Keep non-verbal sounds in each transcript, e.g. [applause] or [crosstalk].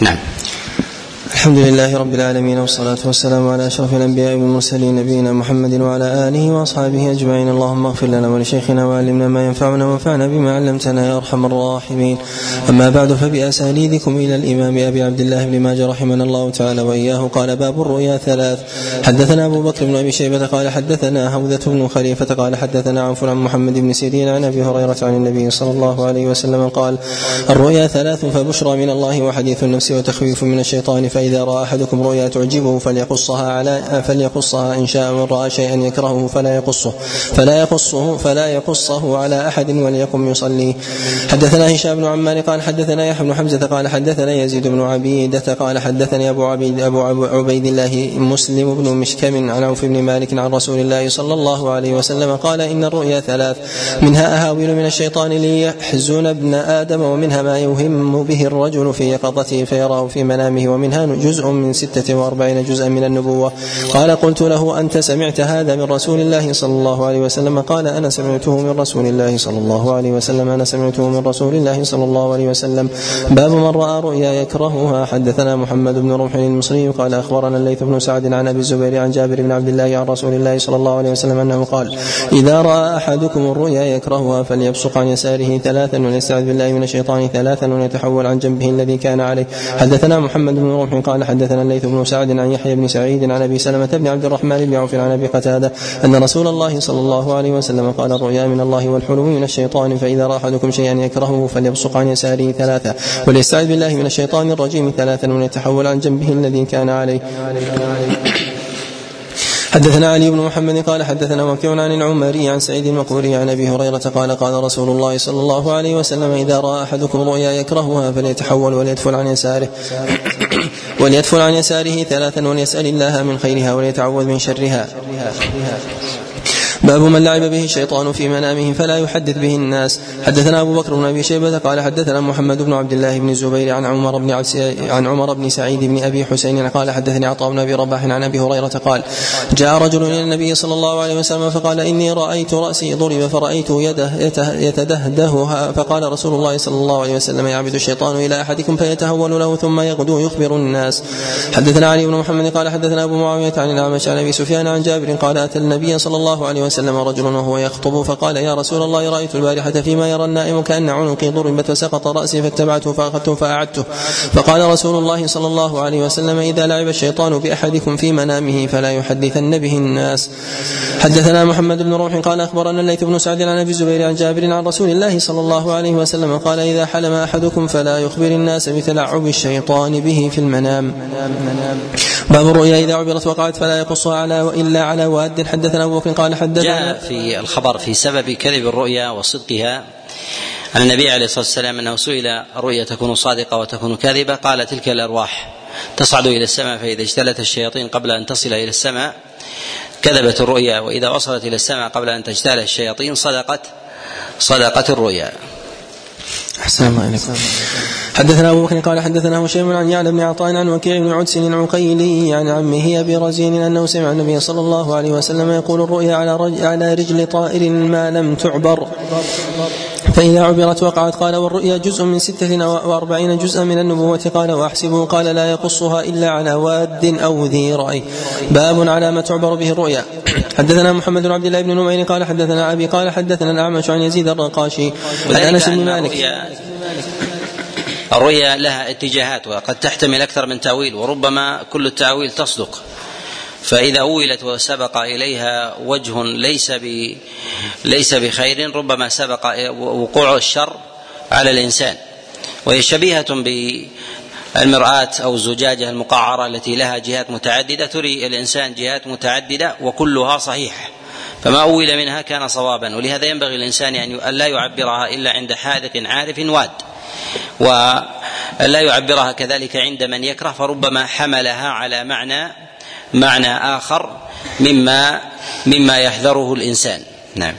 نعم الحمد لله رب العالمين والصلاة والسلام على أشرف الأنبياء والمرسلين نبينا محمد وعلى آله وأصحابه أجمعين. اللهم اغفر لنا ولشيخنا وعلمنا ما ينفعنا وانفعنا بما علمتنا يا أرحم الراحمين. أما بعد فبأسانيدكم إلى الإمام أبي عبد الله بن ماجه رحمنا الله تعالى وإياه قال باب الرؤيا ثلاث. حدثنا أبو بكر بن أبي شيبة قال حدثنا هوذة بن خليفة قال حدثنا عوف عن محمد بن سيرين عن أبي هريرة عن النبي صلى الله عليه وسلم قال الرؤيا ثلاث فبشرى من الله وحديث النفس وتخويف من الشيطان فإذا رأى أحدكم رؤيا تعجبه فليقصها على فليقصها. إن شاء وإن رأى شيئا يكرهه فلا يقصه. فلا يقصه فلا يقصه على أحد وليقم يصلي. حدثنا هشام بن عمار قال حدثنا يحيى بن حمزة قال حدثنا يزيد بن عبيدة قال حدثني أبو عبيد أبو عبيد الله مسلم بن مشكم عن عوف بن مالك عن رسول الله صلى الله عليه وسلم قال إن الرؤيا ثلاث. منها أهاويل من الشيطان ليحزن ابن آدم ومنها ما يوهم به الرجل في يقظته فيراه في منامه ومنها جزء من ستة وأربعين جزءا من النبوة. قال قلت له أنت سمعت هذا من رسول الله صلى الله عليه وسلم؟ قال أنا سمعته من رسول الله صلى الله عليه وسلم. أنا سمعته من رسول الله صلى الله عليه وسلم. باب من رأى رؤيا يكرهها. حدثنا محمد بن رمح المصري قال أخبرنا الليث بن سعد عن أبي الزبير عن جابر بن عبد الله عن رسول الله صلى الله عليه وسلم أنه قال إذا رأى أحدكم الرؤيا يكرهها فليبصق عن يساره ثلاثا وليستعذ بالله من الشيطان ثلاثا وليتحول عن جنبه الذي كان عليه. حدثنا محمد بن رمح قال حدثنا الليث بن سعد عن يحيى بن سعيد عن أبي سلمة بن عبد الرحمن بن عوف عن أبي قتادة أن رسول الله صلى الله عليه وسلم قال الرؤيا من الله والحلم من الشيطان فإذا راى أحدكم شيئا يكرهه فليبصق عن يساره ثلاثة وليستعذ بالله من الشيطان الرجيم ثلاثا وليتحول عن جنبه الذي كان عليه. حدثنا علي بن محمد قال حدثنا وكيع عن العمري عن سعيد المقبوري عن أبي هريرة قال قال رسول الله صلى الله عليه وسلم إذا رأى أحدكم رؤيا يكرهها فليتحول وليدفل عن يساره. وليدفل عن يساره ثلاثا وليسال الله من خيرها وليتعوذ من شرها. باب من لعب به الشيطان في منامه فلا يحدث به الناس. حدثنا أبو بكر بن أبي شيبة قال حدثنا محمد بن عبد الله بن الزبير عن عمر بن عن عمر بن سعيد بن أبي حسين قال حدثني عطاء بن أبي رباح عن أبي هريرة قال جاء رجل إلى النبي صلى الله عليه وسلم فقال إني رأيت رأسي ضرب فرأيت يده يتدهدهها. فقال رسول الله صلى الله عليه وسلم يعبد الشيطان إلى أحدكم فيتهول له ثم يغدو يخبر الناس. حدثنا علي بن محمد قال حدثنا أبو معاوية عن الأعمش عن أبي سفيان عن جابر قال أتى النبي صلى الله عليه وسلم رجل وهو يخطب فقال يا رسول الله رأيت البارحة فيما يرى النائم كأن عنقي ضربت وسقط رأسي فاتبعته فأخذته فأعدته. فقال رسول الله صلى الله عليه وسلم إذا لعب الشيطان بأحدكم في منامه فلا يحدثن به الناس. حدثنا محمد بن روح قال أخبرنا الليث بن سعد عن أبي الزبير عن جابر عن رسول الله صلى الله عليه وسلم قال إذا حلم أحدكم فلا يخبر الناس بتلعب الشيطان به في المنام. باب الرؤيا إذا عبرت وقعت فلا يقصها على إلا على واد. حدثنا أبو بكر قال حدثنا جاء في الخبر في سبب كذب الرؤيا وصدقها عن النبي عليه الصلاة والسلام أنه سئل الرؤيا تكون صادقة وتكون كاذبة؟ قال تلك الأرواح. تصعد إلى السماء فإذا اجتلت الشياطين قبل أن تصل إلى السماء كذبت الرؤيا. وإذا وصلت إلى السماء قبل أن تجتال الشياطين صدقت صدقت الرؤيا. أحسن الله إليكم. حدثنا أبو بكر قال حدثنا هشيم عن يعلى بن عطاء عن وكيع بن عدس العقيلي عن عمه أبي رزين أنه سمع النبي صلى الله عليه وسلم يقول الرؤيا على رجل, على رجل طائر ما لم تعبر. فإذا عبرت وقعت قال والرؤيا جزء من ستة وأربعين جزءا من النبوة قال وأحسبه قال لا يقصها إلا على واد أو ذي رأي. باب على ما تعبر به الرؤيا. [clears throat] حدثنا محمد بن عبد الله بن نمير قال حدثنا أبي قال حدثنا الأعمش عن يزيد الرقاشي. عن أنس بن مالك. الرؤيا لها اتجاهات وقد تحتمل أكثر من تأويل وربما كل التأويل تصدق. فإذا أولت وسبق إليها وجه ليس ب ليس بخير ربما سبق وقوع الشر على الإنسان. وهي شبيهة بالمرآة أو الزجاجة المقعرة التي لها جهات متعددة تري الإنسان جهات متعددة وكلها صحيحة فما أول منها كان صوابا ولهذا ينبغي الإنسان أن لا يعبرها إلا عند حاذق عارف واد. ولا يعبرها كذلك عند من يكره فربما حملها على معنى معنى آخر مما مما يحذره الإنسان. نعم.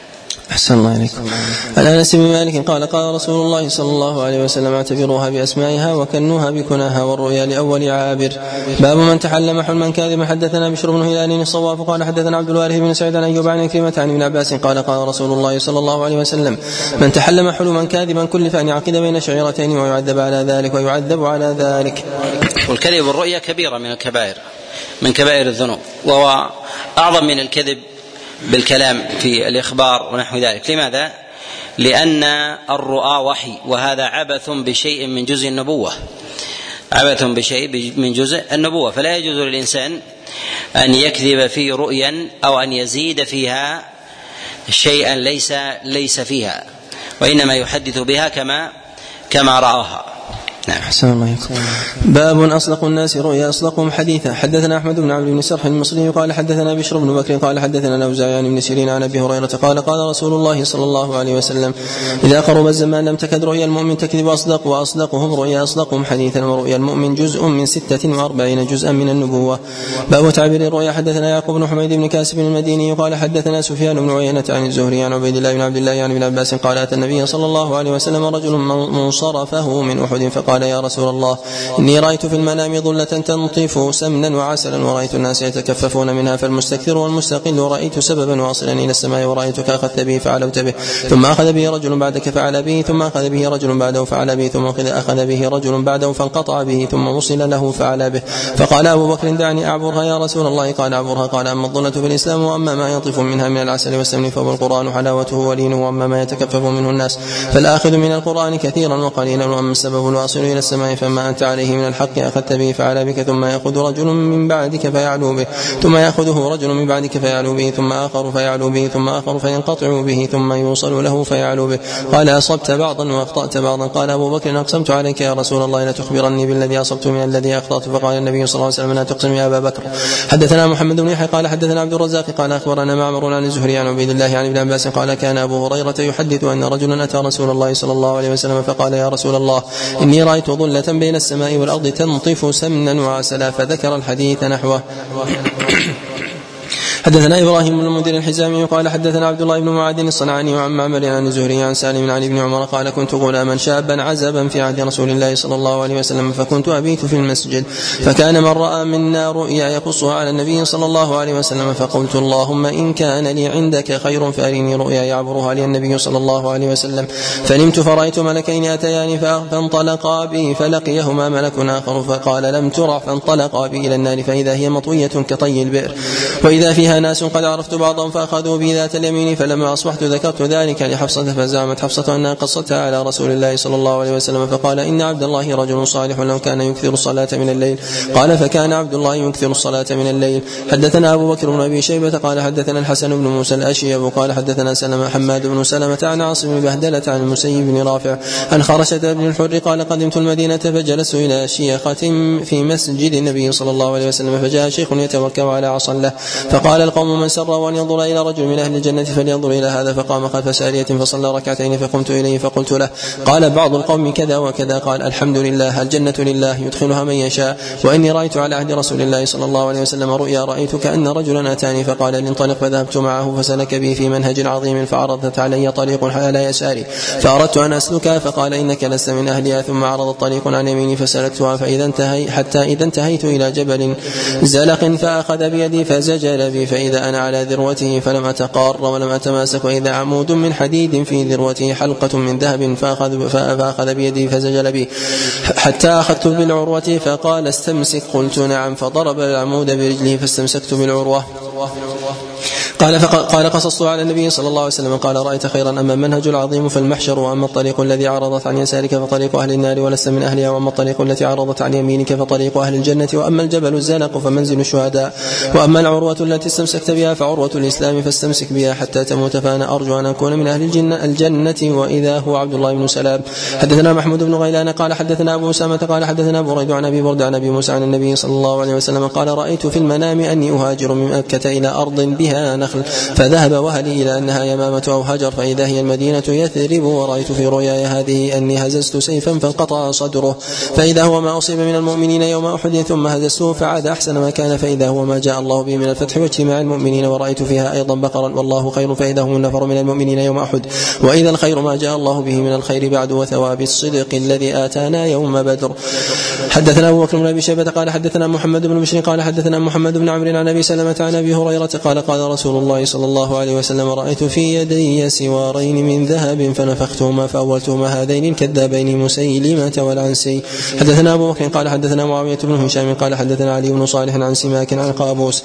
أحسن الله إليكم عن أنس بن مالك قال قال رسول الله صلى الله عليه وسلم اعتبروها بأسمائها وكنوها بكناها والرؤيا لأول عابر. باب من تحلم حلما كاذبا حدثنا بشر بن هلال الصواف قال حدثنا عبد الوارث بن سعيد عن أيوب عن كلمة عن ابن عباس قال قال رسول الله صلى الله عليه وسلم من تحلم حلما كاذبا كلف أن يعقد بين شعيرتين ويعذب على ذلك ويعذب على ذلك. والكذب والرؤيا كبيرة من الكبائر من كبائر الذنوب وهو أعظم من الكذب بالكلام في الإخبار ونحو ذلك. لماذا؟ لأن الرؤى وحي وهذا عبث بشيء من جزء النبوة. عبث بشيء من جزء النبوة. فلا يجوز للإنسان أن يكذب في رؤيا أو أن يزيد فيها شيئا ليس ليس فيها وإنما يحدث بها كما كما رآها. نعم. أحسن الله باب أصدق الناس رؤيا أصدقهم حديثا. حدثنا أحمد بن عبد بن سرح المصري قال حدثنا بشر بن بكر قال حدثنا الأوزاعي عن ابن سيرين عن أبي هريرة قال قال رسول الله صلى الله عليه وسلم إذا قرب الزمان لم تكد رؤيا المؤمن تكذب أصدق وأصدقهم رؤيا أصدقهم حديثا ورؤيا المؤمن جزء من ستة وأربعين جزءا من النبوة. باب تعبير الرؤيا. حدثنا يعقوب بن حميد بن كاسب المديني قال حدثنا سفيان بن عيينة عن الزهري عن عبيد الله بن عبد الله عن ابن عباس قال أتى النبي صلى الله عليه وسلم رجل منصرفه من أحد فقال يا رسول الله إني رأيت في المنام ظلة تنطف سمنا وعسلا ورأيت الناس يتكففون منها فالمستكثر والمستقل رأيت سببا واصلا إلى السماء ورأيتك أخذت به فعلوت به ثم أخذ به رجل بعدك فعل به ثم أخذ به رجل بعده فعل به ثم أخذ به رجل بعده فانقطع به ثم وصل له فعل به. فقال أبو بكر دعني أعبرها يا رسول الله. قال أعبرها قال أما الظلة في الإسلام وأما ما ينطف منها من العسل والسمن فهو القرآن حلاوته ولينه وأما ما يتكفف منه الناس فالآخذ من القرآن كثيرا وقليلا وأما السبب الواصل إلى السماء فما أنت عليه من الحق أخذت به فعلى بك ثم يأخذ رجل من بعدك فيعلو به ثم يأخذه رجل من بعدك فيعلو به ثم آخر فيعلو به ثم آخر فينقطع به ثم يوصل له فيعلو به. قال أصبت بعضا وأخطأت بعضا. قال أبو بكر أقسمت عليك يا رسول الله لا تخبرني بالذي أصبت من الذي أخطأت. فقال النبي صلى الله عليه وسلم لا تقسم يا أبا بكر. حدثنا محمد بن يحيى قال حدثنا عبد الرزاق قال أخبرنا معمر عن الزهري عن عبيد الله عن ابن عباس قال كان أبو هريرة يحدث أن رجلا أتى رسول الله صلى الله عليه وسلم فقال يا رسول الله إني رأيت ظلة بين السماء والأرض تنطف سمنا وعسلا فذكر الحديث نحوه. حدثنا إبراهيم بن المنذر الحزامي قال حدثنا عبد الله بن معاذ الصنعاني وعن معمر عن الزهري عن سالم عن ابن عمر قال كنت غلاما شابا عزبا في عهد رسول الله صلى الله عليه وسلم فكنت أبيت في المسجد فكان من رأى منا رؤيا يقصها على النبي صلى الله عليه وسلم فقلت اللهم إن كان لي عندك خير فأرني رؤيا يعبرها لي النبي صلى الله عليه وسلم فنمت فرأيت ملكين اتياني فانطلقا بي فلقيهما ملك آخر فقال لم ترع فانطلقا بي إلى النار فإذا هي مطوية كطي البئر واذا فيها ناس قد عرفت بعضهم فأخذوا بي ذات اليمين فلما أصبحت ذكرت ذلك لحفصة فزعمت حفصة أنها قصتها على رسول الله صلى الله عليه وسلم فقال إن عبد الله رجل صالح لو كان يكثر الصلاة من الليل. قال فكان عبد الله يكثر الصلاة من الليل. حدثنا أبو بكر بن أبي شيبة قال حدثنا الحسن بن موسى الأشيب. قال حدثنا سلمة حماد بن سلمة عن عاصم بن بهدلة عن المسيب بن رافع عن خرشة بن الحر قال قدمت المدينة فجلست إلى شيخة في مسجد النبي صلى الله عليه وسلم فجاء شيخ يتوكل على عصا له. فقال القوم من سره أن ينظر إلى رجل من أهل الجنة فلينظر إلى هذا فقام خلف سارية فصلى ركعتين فقمت إليه فقلت له. قال بعض القوم كذا وكذا. قال الحمد لله الجنة لله يدخلها من يشاء. وإني رأيت على عهد رسول الله صلى الله عليه وسلم رؤيا رأيت كأن رجلا أتاني. فقال لانطلق فذهبت معه فسلك بي في منهج عظيم. فعرضت علي طريق على يساري. فأردت أن أسلكها فقال إنك لست من أهلها. ثم عرض الطريق عن يميني فسلكتها. فإذا انتهي حتى إذا انتهيت إلى جبل زلق فأخذ بيدي فزجل بي فإذا أنا على ذروته فلم أتقار ولم أتماسك وإذا عمود من حديد في ذروته حلقة من ذهب فأخذ, فأخذ بيدي فزجل بي. حتى أخذت بالعروة فقال استمسك. قلت نعم. فضرب العمود برجله فاستمسكت بالعروة. قال قال قصصت على النبي صلى الله عليه وسلم قال رأيت خيرا أما المنهج العظيم فالمحشر وأما الطريق الذي عرضت عن يسارك فطريق أهل النار ولست من أهلها وأما الطريق التي عرضت عن يمينك فطريق أهل الجنة وأما الجبل الزلق فمنزل الشهداء وأما العروة التي استمسكت بها فعروة الإسلام فاستمسك بها حتى تموت فأنا أرجو أن أكون من أهل الجنه الجنة وإذا هو عبد الله بن سلام. حدثنا محمود بن غيلان قال حدثنا أبو أسامة قال حدثنا بريد عن أبي برد عن أبي موسى عن النبي صلى الله عليه وسلم قال رأيت في المنام أني أهاجر من مكة إلى أرض بها نخل فذهب وهلي إلى أنها يمامة أو هجر فإذا هي المدينة يثرب ورأيت في رؤياي هذه أني هززت سيفا فانقطع صدره. فإذا هو ما أصيب من المؤمنين يوم أحد ثم هززته فعاد أحسن ما كان فإذا هو ما جاء الله به من الفتح واجتماع المؤمنين ورأيت فيها أيضا بقرا والله خير فإذا هم النفر من المؤمنين يوم أحد. وإذا الخير ما جاء الله به من الخير بعد وثواب الصدق الذي آتانا يوم بدر. حدثنا أبو بكر بن أبي شيبة قال حدثنا محمد بن بشر قال حدثنا محمد بن عمرو عن أبي سلمة عن أبي هريرة قال قال رسول الله صلى الله عليه وسلم رأيت في يدي سوارين من ذهب فنفختهما فأولتهما هذين الكذابين مسيلمة والعنسي. حدثنا أبو بكر قال حدثنا معاوية بن هشام قال حدثنا علي بن صالح عن سماك عن قابوس.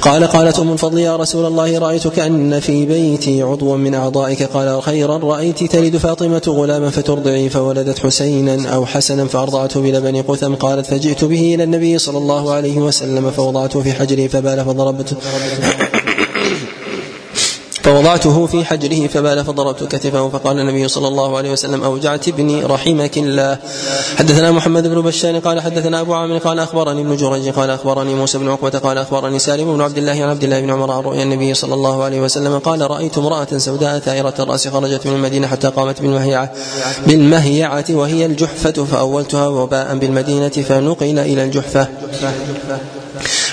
قال قالت أم الفضل يا رسول الله رأيت كأن في بيتي عضوا من أعضائك. قال خيرا رأيت تلد فاطمة غلاما فترضعي فولدت حسينا أو حسنا فأرضعته بلبن قثم. قالت فجئت به إلى النبي صلى الله عليه وسلم فوضعته في حجري فبال فضربته. فوضعته في حجره فبال فضربت كتفه فقال النبي صلى الله عليه وسلم أوجعت ابني رحمك الله. حدثنا محمد بن بشار قال حدثنا أبو عامر قال أخبرني ابن جريج قال أخبرني موسى بن عقبة قال أخبرني سالم بن عبد الله عن عبد الله بن عمر عن رؤيا النبي صلى الله عليه وسلم قال رأيت امرأة سوداء ثائرة الرأس خرجت من المدينة حتى قامت بالمهيعة بالمهيعة وهي الجحفة فأولتها وباء بالمدينة فنقل إلى الجحفة.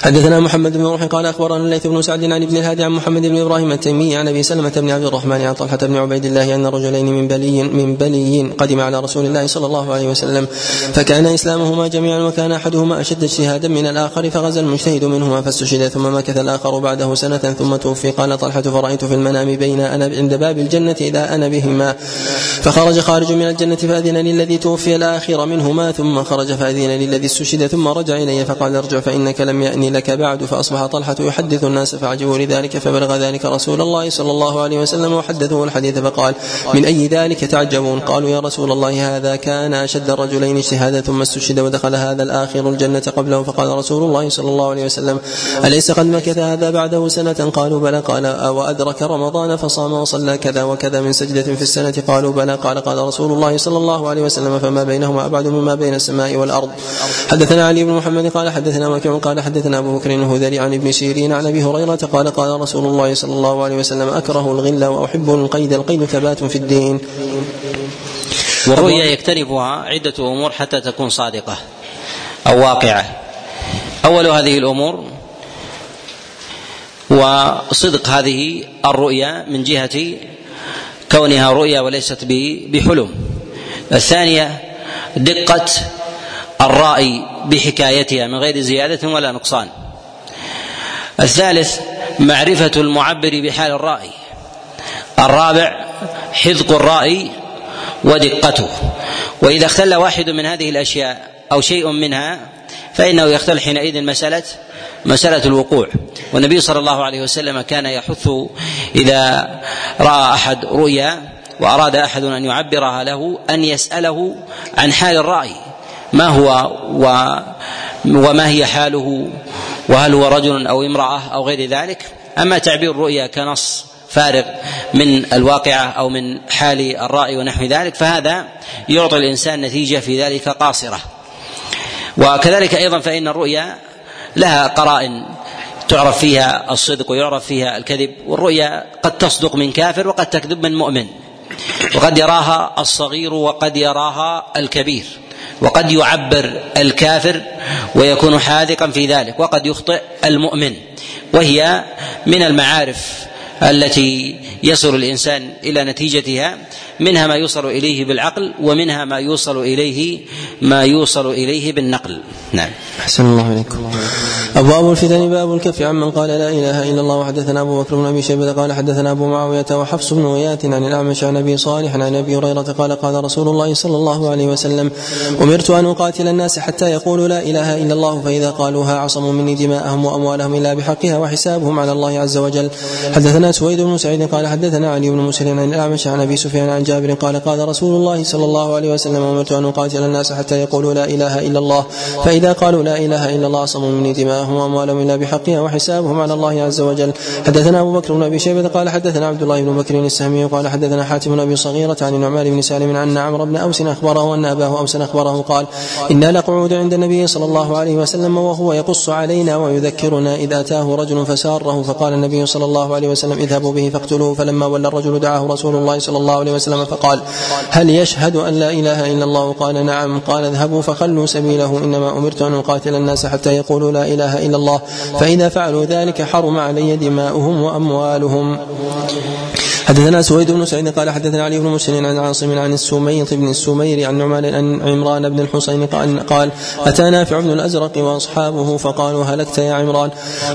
حدثنا محمد بن روح قال أخبرنا الليث بن سعد عن ابن الهادي عن محمد بن إبراهيم التيمي عن أبي سلمة بن عبد الرحمن عن طلحة بن عبيد الله أن رجلين من بلي من بلي قدم على رسول الله صلى الله عليه وسلم فكان إسلامهما جميعا وكان أحدهما أشد اجتهادا من الآخر فغزا المجتهد منهما فاستشهد ثم مكث الآخر بعده سنة ثم توفي. قال طلحة فرأيت في المنام بين أنا عند باب الجنة إذا أنا بهما. فخرج خارج من الجنة فاذن للذي توفي الآخر منهما ثم خرج فاذن للذي استشهد ثم رجع إلي فقال ارجع فإنك لم يأني لك بعد فأصبح طلحة يحدث الناس فعجبوا لذلك فبلغ ذلك رسول الله صلى الله عليه وسلم وحدثه الحديث فقال من أي ذلك تعجبون؟ قالوا يا رسول الله هذا كان أشد الرجلين اجتهادا ثم استشهد ودخل هذا الآخر الجنة قبله. فقال رسول الله صلى الله عليه وسلم أليس قد مكث هذا بعده سنة؟ قالوا بلى. قال وأدرك رمضان فصام وصلى كذا وكذا من سجدة في السنة؟ قالوا بلى. قال قال رسول الله صلى الله عليه وسلم فما بينهما أبعد مما بين السماء والأرض. حدثنا علي بن محمد قال حدثنا مكي قال حدثنا أبو بكر الهذلي عن ابن سيرين عن أبي هريرة قال قال رسول الله صلى الله عليه وسلم أكره الغل وأحب القيد القيد ثبات في الدين. والرؤيا يكتنفها عدة أمور حتى تكون صادقة أو واقعة. أول هذه الأمور وصدق هذه الرؤيا من جهة كونها رؤيا وليست بحلم. الثانية دقة الرأي بحكايتها من غير زيادة ولا نقصان. الثالث معرفة المعبر بحال الرأي الرابع حذق الرأي ودقته. وإذا اختل واحد من هذه الأشياء أو شيء منها فإنه يختل حينئذ مسألة مسألة الوقوع. والنبي صلى الله عليه وسلم كان يحث إذا رأى أحد رؤيا وأراد أحد أن يعبرها له أن يسأله عن حال الرأي ما هو وما هي حاله وهل هو رجل أو امرأة أو غير ذلك. أما تعبير الرؤيا كنص فارغ من الواقعة أو من حال الرأي ونحو ذلك فهذا يعطي الإنسان نتيجة في ذلك قاصرة. وكذلك أيضا فإن الرؤيا لها قرائن تعرف فيها الصدق ويعرف فيها الكذب والرؤيا قد تصدق من كافر وقد تكذب من مؤمن وقد يراها الصغير وقد يراها الكبير. وقد يعبر الكافر ويكون حاذقا في ذلك وقد يخطئ المؤمن. وهي من المعارف التي يصل الإنسان إلى نتيجتها منها ما يوصل إليه بالعقل ومنها ما يوصل إليه ما يوصل إليه بالنقل. نعم. أحسن الله اليكم أبواب الفتن باب الكف عمن قال لا إله إلا الله. وحدثنا أبو بكر بن أبي شيبة قال حدثنا أبو معاوية وحفص بن غياث عن الأعمش عن أبي صالح عن أبي هريرة قال قال رسول الله صلى الله عليه وسلم أمرت أن أقاتل الناس حتى يقولوا لا إله إلا الله فإذا قالوها عصموا مني دماءهم وأموالهم إلا بحقها وحسابهم على الله عز وجل. حدثنا سويد بن سعيد قال حدثنا علي بن مسلم عن الأعمش عن أبي سفيان عن جابر قال قال رسول الله صلى الله عليه وسلم أمرت أن أقاتل الناس حتى يقولوا لا إله إلا الله. فإذا قالوا لا إله إلا الله صموا مني دماءهم وأموالهم إلا بحقها وحسابهم على الله عز وجل. حدثنا أبو بكر بن أبي شيبة قال حدثنا عبد الله بن بكر السهمي قال حدثنا حاتم بن أبي صغيرة عن النعمان بن سالم ان عمرو بن أوس أخبره أن أباه أوس أخبره قال إنا لقعود عند النبي صلى الله عليه وسلم وهو يقص علينا ويذكرنا اذا أتاه رجل فساره فقال النبي صلى الله عليه وسلم اذهبوا به فاقتلوه. فلما ولى الرجل دعاه رسول الله صلى الله عليه وسلم فقال هل يشهد أن لا إله إلا الله؟ قال نعم. قال اذهبوا فخلوا سبيله إنما أمرت أن أقاتل الناس حتى يقولوا لا إله إلا الله فإذا فعلوا ذلك حرم علي دماؤهم وأموالهم. حدثنا سويد بن سعيد قال حدثنا علي بن مسلم عن عاصم عن السميط بن السمير عن نعمان عن عمران بن الحصين قال, قال أتى نافع بن الأزرق وأصحابه فقالوا هلكت يا عمران.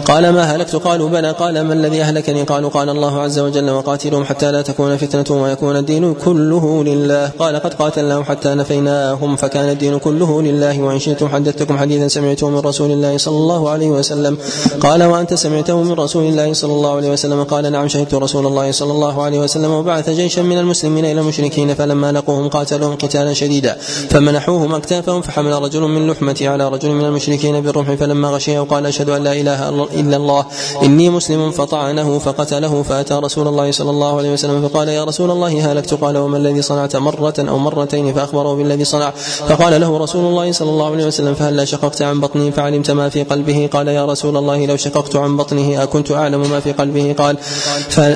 قال ما هلكت؟ قالوا بلى. قال ما الذي أهلكني؟ قالوا قال الله عز وجل وقاتلهم حتى لا تكون فتنة ويكون الدين كله لله. قال قد قاتلناهم حتى نفيناهم فكان الدين كله لله. وإن شئتم حدثتكم حديثا سمعته من رسول الله صلى الله عليه وسلم. قال وأنت سمعته من رسول الله صلى الله عليه وسلم؟ قال نعم شهدت رسول الله صلى الله عليه وسلم وبعث جيشا من المسلمين إلى المشركين فلما لقوهم قاتلوهم قتالا شديدا. فمنحوهم أكتافهم فحمل رجل من لحمتي على رجل من المشركين بالرمح فلما غشيه قال أشهد أن لا إله إلا الله إني مسلم. فطعنه فقتله فأتى رسول الله صلى الله عليه وسلم فقال يا رسول الله هلكت؟ قال وما الذي صنعت؟ مرة أو مرتين فأخبره بالذي صنع. فقال له رسول الله صلى الله عليه وسلم فهلا شققت عن بطني؟ فعلمت ما في قلبه. قال يا رسول الله لو شققت عن بطنه أكنت أعلم ما في قلبه؟ قال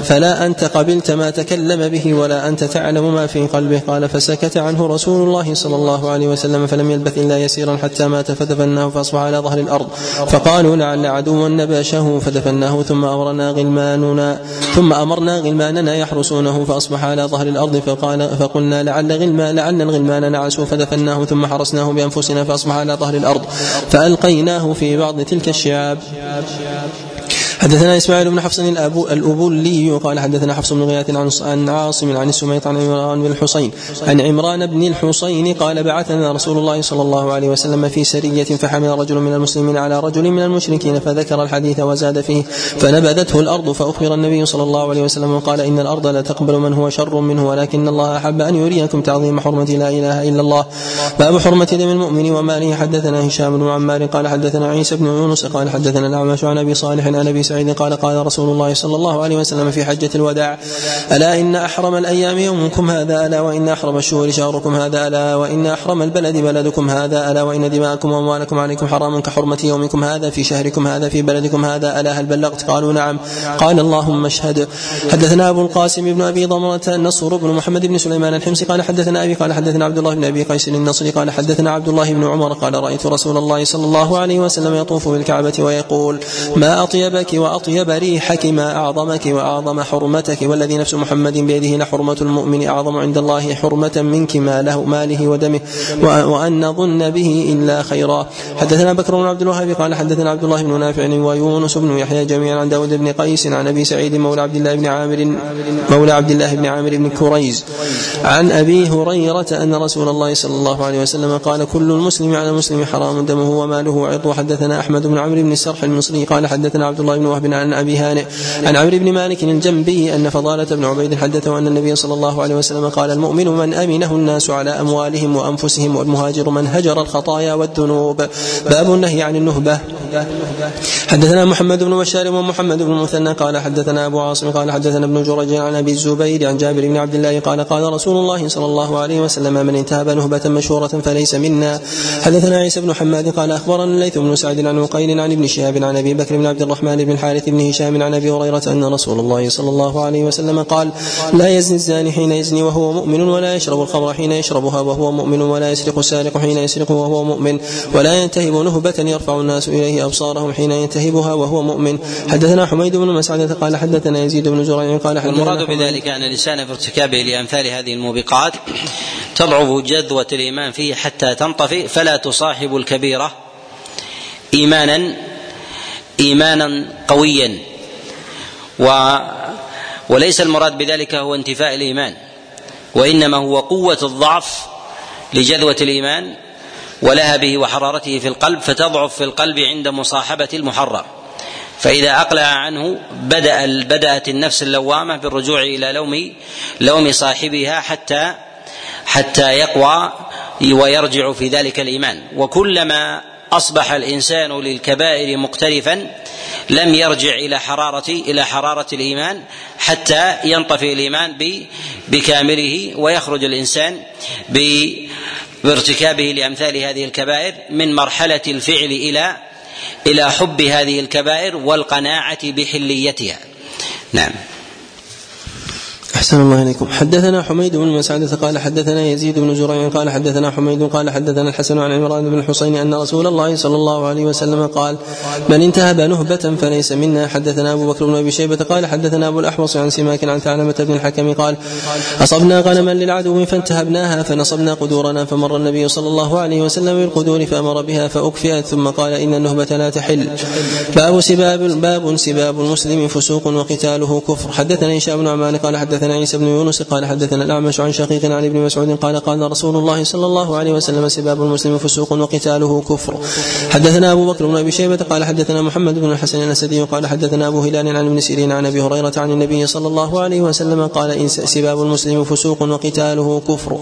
فلا أنت قبلت ما تكلم به ولا أنت تعلم ما في قلبه. قال فسكت عنه رسول الله صلى الله عليه وسلم فلم يلبث إلا يسيرا حتى مات فدفناه فأصبح على ظهر الأرض. فقالوا لعل عدوا نباشه فدفناه ثم أمرنا غلماننا ثم أمرنا غلماننا يحرسونه فأصبح على ظهر الأرض. فقال فقلنا لعل غلمان لعل الغلمان نعسوا فدفناه ثم حرسناه بأنفسنا فأصبح على ظهر الأرض. فألقيناه في بعض تلك الشعاب. حدثنا إسماعيل بن حفص الأبو الأبولي قال حدثنا حفص بن غياث عن عن عاصم عن السميط عن عمران بن الحصين. عن عمران بن الحصين قال بعثنا رسول الله صلى الله عليه وسلم في سرية فحمل رجل من المسلمين على رجل من المشركين فذكر الحديث وزاد فيه فنبذته الأرض فأخبر النبي صلى الله عليه وسلم وقال إن الأرض لا تقبل من هو شر منه ولكن الله أحب أن يريكم تعظيم حرمة لا إله إلا الله. باب حرمة دم المؤمن وماله. حدثنا هشام بن عمار قال حدثنا عيسى بن يونس قال حدثنا الأعمش عن أبي صالح عن أبي سعيد قال قال رسول الله صلى الله عليه وسلم في حجة الوداع ألا إن أحرم الأيام يومكم هذا ألا وإن أحرم الشهور شهركم هذا ألا وإن أحرم البلد بلدكم هذا ألا وإن دماءكم وأموالكم عليكم حرام كحرمة يومكم هذا في شهركم هذا في بلدكم هذا ألا هل بلغت؟ قالوا نعم. قال اللهم اشهد. حدثنا أبو القاسم بن أبي ضمرة النصر بن محمد بن سليمان الحمصي قال حدثنا أبي قال حدثنا عبد الله بن أبي قيس النصري قال حدثنا عبد الله بن عمر قال رأيت رسول الله صلى الله عليه وسلم يطوف بالكعبة ويقول ما أطيبك وأطيب ريحك ما أعظمك وأعظم حرمتك والذي نفس محمد بيده لحرمة المؤمن أعظم عند الله حرمة منك ما له ماله ودمه. وأن نظن به إلا خيرا. حدثنا بكر بن عبد الوهاب قال حدثنا عبد الله بن نافع ويونس بن يحيى جميعا عن داود بن قيس عن أبي سعيد مولى عبد الله بن عامر مولى عبد الله بن عامر بن كريز عن أبي هريرة أن رسول الله صلى الله عليه وسلم قال كل المسلم على المسلم حرام دمه وماله وعرضه حدثنا أحمد بن عمرو بن السرح المصري قال حدثنا عبد الله بن وهب عن أبي هانئ. عن عمرو بن مالك الجنبي أن فضالة بن عبيد حدثه أن النبي صلى الله عليه وسلم قال المؤمن من أمنه الناس على أموالهم وأنفسهم والمهاجر من هجر الخطايا والذنوب. باب النهي عن النهبة. حدثنا محمد بن بشار ومحمد بن المثنى قال حدثنا أبو عاصم قال حدثنا ابن جرج عن أبي الزبير عن جابر بن عبد الله قال قال رسول الله صلى الله عليه وسلم من انتهب نهبة مشهورة فليس منا. حدثنا عيسى بن حماد قال أخبرنا الليث بن سعد عن عقيل عن ابن شهاب عن أبي بكر بن عبد الرحمن بن الحارث بن هشام عن أبي هريرة أن رسول الله صلى الله عليه وسلم قال لا يزني الزاني حين يزني وهو مؤمن ولا يشرب الخمر حين يشربها وهو مؤمن ولا يسرق السارق حين يسرق وهو مؤمن ولا ينتهب نهبة يرفع الناس إليه أبصارهم حين ينتهبها وهو مؤمن. حدثنا حميد بن مسعد قال حدثنا يزيد بن زريع قال حدثنا المراد بذلك أن الإنسان في ارتكابه لأمثال هذه الموبقات تضعف جذوة الإيمان فيه حتى تنطفئ فلا تصاحب الكبيرة إيمانا إيمانا قويا. و وليس المراد بذلك هو انتفاء الإيمان وإنما هو قوة الضعف لجذوة الإيمان ولهبه وحرارته في القلب فتضعف في القلب عند مصاحبة المحرم فإذا أقلع عنه بدأ بدأت النفس اللوامة بالرجوع إلى لوم لوم صاحبها حتى حتى يقوى ويرجع في ذلك الإيمان. وكلما أصبح الإنسان للكبائر مقترفا لم يرجع إلى حرارة إلى حرارة الإيمان حتى ينطفئ الإيمان بكامله ويخرج الإنسان بارتكابه لأمثال هذه الكبائر من مرحلة الفعل إلى إلى حب هذه الكبائر والقناعة بحليتها. نعم. أحسن الله إليكم. حدثنا حميد بن مسعدة قال حدثنا يزيد بن زريع قال حدثنا حميد قال حدثنا الحسن عن عمران بن الحسين أن رسول الله صلى الله عليه وسلم قال من انتهب نهبة فليس منا. حدثنا أبو بكر بن أبي شيبة قال حدثنا أبو الأحوص عن سماك عن ثعلبة بن الحكم قال أصبنا غنما للعدو فانتهبناها فنصبنا قدورنا فمر النبي صلى الله عليه وسلم بالقدور فأمر بها فأكفئت ثم قال إن النهبة لا تحل. باب سباب باب سباب المسلم فسوق وقتاله كفر. حدثنا هشام بن عمان قال حدثنا حدثنا عيسى بن يونس قال حدثنا الأعمش عن شقيق عن ابن مسعود قال قال رسول الله صلى الله عليه وسلم سباب المسلم فسوق وقتاله كفر. حدثنا أبو بكر بن أبي شيبة قال حدثنا محمد بن الحسن الأسدي قال حدثنا أبو هلال عن ابن سيرين عن أبي هريرة عن النبي صلى الله عليه وسلم قال إن سباب المسلم فسوق وقتاله كفر.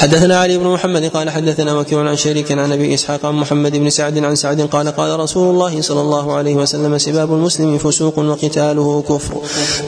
حدثنا علي بن محمد قال حدثنا وكيع عن شريك عن أبي إسحاق عن محمد بن سعد عن سعد قال قال رسول الله صلى الله عليه وسلم سباب المسلم فسوق وقتاله كفر.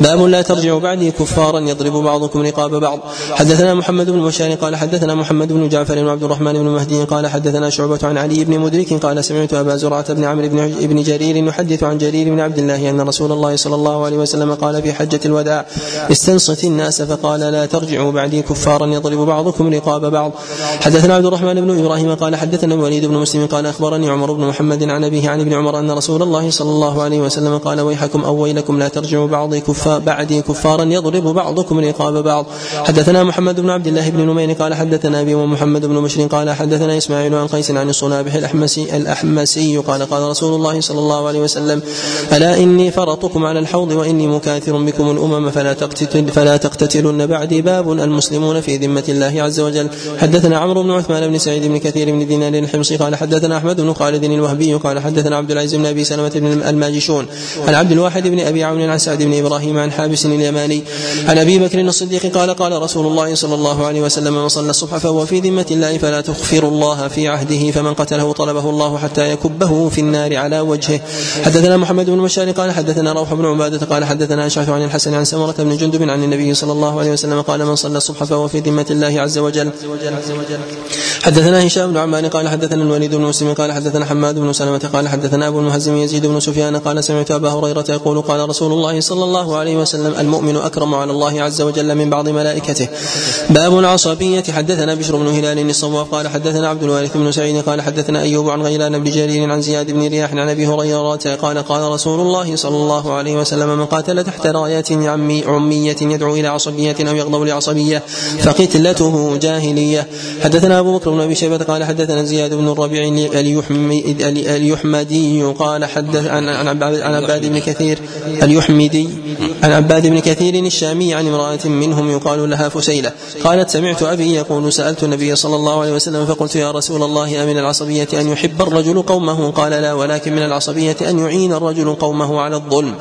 باب لا ترجعوا بعدي كفارا يضرب بعضكم رقاب بعض. حدثنا محمد بن بشار قال حدثنا محمد بن جعفر وعبد الرحمن بن مهدي قال حدثنا شعبة عن علي بن مدرك قال سمعت أبا زرعة بن عمرو بن جرير يحدث عن جرير بن عبد الله أن رسول الله صلى الله عليه وسلم قال في حجة الوداع استنصت الناس فقال لا ترجعوا بعدي كفارا يضرب بعضكم رقاب بعض. حدثنا عبد الرحمن بن إبراهيم قال حدثنا الوليد بن مسلم قال أخبرني عمر بن محمد عن أبيه عن ابن عمر أن رسول الله صلى الله عليه وسلم قال ويحكم أو ويلكم لا ترجعوا بعضي كفار بعدي كفارا يضرب بعضكم رقاب بعض. حدثنا محمد بن عبد الله بن نمير قال حدثنا أبي ومحمد بن بشر قال حدثنا إسماعيل عن قيس عن الصنابح الاحمسي الأحمسي قال قال رسول الله صلى الله عليه وسلم ألا إني فرطكم على الحوض وإني مكاثر بكم الأمم فلا تقتتل فلا تقتتلن بعدي باب المسلمون في ذمة الله عز وجل. حدثنا عمرو بن عثمان بن سعيد بن كثير بن دينار الحمصي قال حدثنا أحمد بن خالد الوهبي قال حدثنا عبد العزيز بن أبي سلمة بن الماجشون عن عبد الواحد بن أبي عون عن سعد بن إبراهيم عن حابس اليماني عن أبي بكر الصديق قال قال رسول الله صلى الله عليه وسلم من صلى الصبح فهو في ذمة الله فلا تغفر الله في عهده فمن قتله طلبه الله حتى يكبه في النار على وجهه. حدثنا محمد بن بشار قال حدثنا روح بن عبادة قال حدثنا أشعث عن الحسن عن سمرة بن جندب عن النبي صلى الله عليه وسلم قال من صلى الصبح فهو في ذمة الله عز وجل. حدثنا هشام بن عمان قال حدثنا الوليد بن مسلم قال حدثنا حماد بن سلمة قال حدثنا أبو المهزم يزيد بن سفيان قال سمعت أبا هريرة يقول قال رسول الله صلى الله عليه وسلم المؤمن أكرم على الله عز وجل من بعض ملائكته. باب العصبية. حدثنا بشر بن هلال الصواب قال حدثنا عبد الوارث بن سعيد قال حدثنا أيوب عن غيلان بن جرير عن زياد بن رياح عن أبي هريرة قال قال رسول الله صلى الله عليه وسلم من قاتل تحت رايات عمي عمية يدعو إلى عصبية أو يغضب لعصبية فقتلته جاهلية. حدثنا أبو بكر بن أبي شيبة قال حدثنا زياد بن الربيع اليحمدي قال حدث عن عن عباد بن كثير اليحمدي. عن عباد بن كثير الشامي عن امرأة منهم يقال لها فسيلة. قالت سمعت أبي يقول سألت النبي صلى الله عليه وسلم فقلت يا رسول الله أمن العصبية أن يحب الرجل قومه؟ قال لا ولكن من العصبية أن يعين الرجل قومه على الظلم.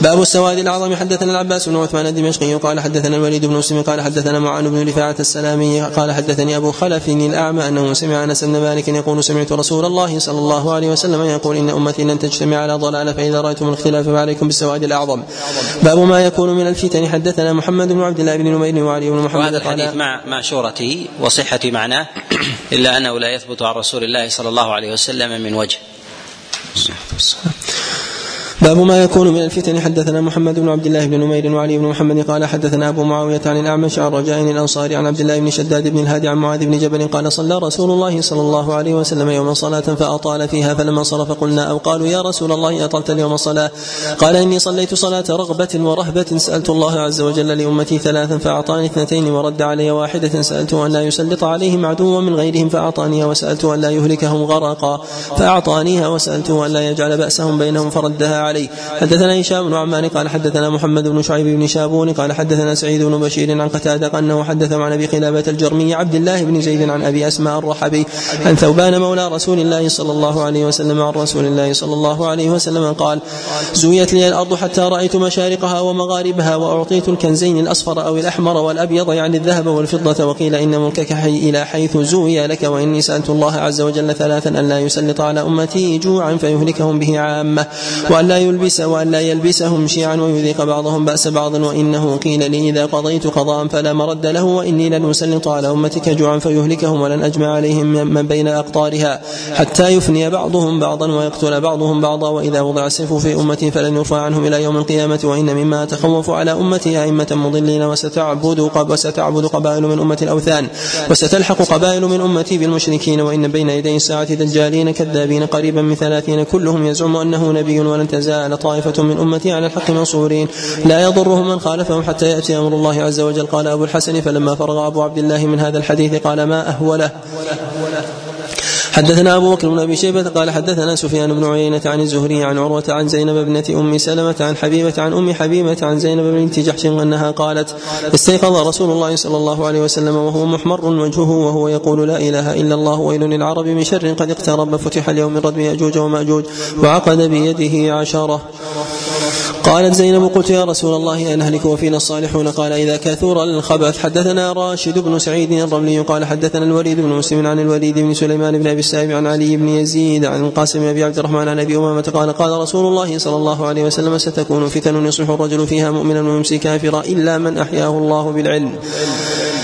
باب السواد الأعظم حدثنا العباس بن عثمان الدمشقي قال حدثنا الوليد بن مسلم قال حدثنا معان بن رفاعة السلامي قال حدثني أبو خلف الأعمى أنه سمع أنس بن مالك يقول سمعت رسول الله صلى الله عليه وسلم يقول إن أمتي لن تجتمع على ضلالة فإذا رأيتم الاختلاف فعليكم بالسواد الأعظم. باب ما يكون من الفتن. حدثنا محمد بن عبد الله بن نمير وعلي بن محمد وهذا الحديث مع مع شهرته وصحة معناه إلا أنه لا يثبت عن رسول الله صلى الله عليه وسلم من وجه. باب ما يكون من الفتن. حدثنا محمد بن عبد الله بن نمير وعلي بن محمد قال حدثنا أبو معاوية عن الأعمش عن رجاء الأنصاري عن عبد الله بن شداد بن الهادي عن معاذ بن جبل قال صلى رسول الله صلى الله عليه وسلم يوما صلاة فأطال فيها فلما صرف قلنا أو قالوا يا رسول الله أطلت اليوم الصلاه قال إني صليت صلاة رغبة ورهبة سألت الله عز وجل لأمتي ثلاثا فأعطاني اثنتين ورد علي واحدة سألت أن لا يسلط عليهم عدوا من غيرهم فأعطانيها وسألت أن لا يهلكهم غرقا فأعطانيها وسالته أن لا يجعل بأسهم بينهم فردها عليه حدثنا هشام بن عمان قال حدثنا محمد بن شعيب بن شابون قال حدثنا سعيد بن بشير عن قتادة أنه حدث عن أبي قلابة الجرمي عبد الله بن زيد عن أبي أسماء الرحبي عن ثوبان مولى رسول الله صلى الله عليه وسلم عن رسول الله صلى الله عليه وسلم قال زويت لي الأرض حتى رأيت مشارقها ومغاربها وأعطيت الكنزين الأصفر أو الأحمر والأبيض يعني الذهب والفضة وقيل إن ملكك حي إلى حيث زوي لك وإني سألت الله عز وجل ثلاثا أن لا يسلط على أمتي جوعا فيهلكهم به عامة وأن لا يلبس وأن لا يلبسهم شيعا ويذيق بعضهم بأس بعض وإنه قيل لي إذا قضيت قضاء فلا مرد له وإني لن أسلط على أمتك جوعا فيهلكهم ولن أجمع عليهم من بين أقطارها حتى يفني بعضهم بعضا ويقتل بعضهم بعضا وإذا وضع السيف في أمتي فلن يرفع عنهم إلى يوم القيامة وإن مما أتخوف على أمتي أئمة مضلين وستعبد وستعبد قبائل من أمة الأوثان وستلحق قبائل من أمتي بالمشركين وإن بين يدي الساعة دجالين كذابين قريبا من ثلاثين كلهم يزعم أنه نبي ولن تزال طائفة من أمتي على الحق منصورين. لا يضرهم من خالفهم حتى يأتي أمر الله عز وجل. قال أبو الحسن فلما فرغ أبو عبد الله من هذا الحديث قال ما أهوله. حدثنا أبو بكر بن أبي شيبة قال حدثنا سفيان بن عيينة عن الزهري عن عروة عن زينب ابنة أم سلمة عن حبيبة عن أم حبيبة عن زينب بنت جحش أنها قالت استيقظ رسول الله صلى الله عليه وسلم وهو محمر وجهه وهو يقول لا إله إلا الله ويل للعرب من شر قد اقترب فتح اليوم من ردم يأجوج ومأجوج وعقد بيده عشرة قالت زينب قلت يا رسول الله أن نهلك وفينا الصالحون؟ قال إذا كثر الخبث. حدثنا راشد بن سعيد الرملي قال حدثنا الوليد بن مسلم عن الوليد بن سليمان بن أبي السائب عن علي بن يزيد عن القاسم بن أبي عبد الرحمن عن أبي أمامة قال قال رسول الله صلى الله عليه وسلم ستكون فتن يصبح الرجل فيها مؤمنا ويمسي كافرا إلا من أحياه الله بالعلم.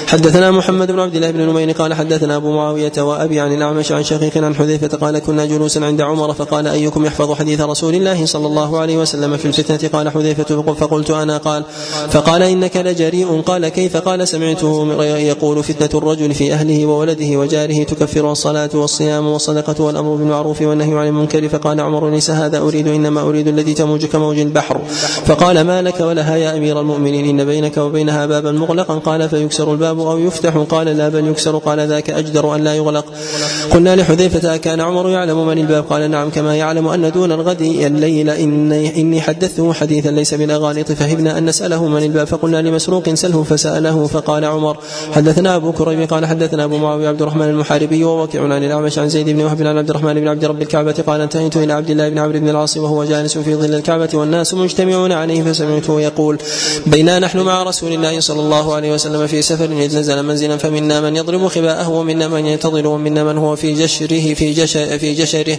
حدثنا محمد بن عبد الله بن نمير قال حدثنا أبو معاوية وأبي عن الأعمش عن شقيق عن حذيفة قال كنا جلوسا عند عمر. فقال أيكم يحفظ حديث رسول الله صلى الله عليه وسلم في الفتنة قال حذيفة فقلت أنا قال فقال إنك لجريء قال كيف؟ قال سمعته يقول فتنة الرجل في أهله وولده وجاره تكفر الصلاة والصيام والصدقة والأمر بالمعروف والنهي عن المنكر. فقال عمر ليس هذا أريد إنما أريد الذي تموج كموج البحر. فقال ما لك ولها يا أمير المؤمنين إن بينك وبينها بابا مغلقا قال فيكسر الباب أو يفتح؟ قال لا بل يكسر قال ذاك أجدر أن لا يغلق. قلنا لحذيفة كان عمر يعلم من الباب؟ قال نعم كما يعلم أن دون الغد الليل إني, إني حدثته حديثا ليس بالأغاليط فهبنا أن نسأله من الباب. فقلنا لمسروق سله فسأله فقال عمر حدثنا أبو كريب قال حدثنا أبو معاوية عبد الرحمن المحاربي ووكيع عن الأعمش عن زيد بن وهب عن عبد الرحمن بن عبد رب الكعبة قال انتهيت إلى عبد الله بن عمرو بن العاص وهو جالس في ظل الكعبة والناس مجتمعون عليه فسمعته يقول بينا نحن مع رسول الله صلى الله عليه وسلم في سفر إذ نزل منزلا فمنا من يضرب خباءه ومنا من ينتظر ومنا من هو في جشره في جشر في جشره.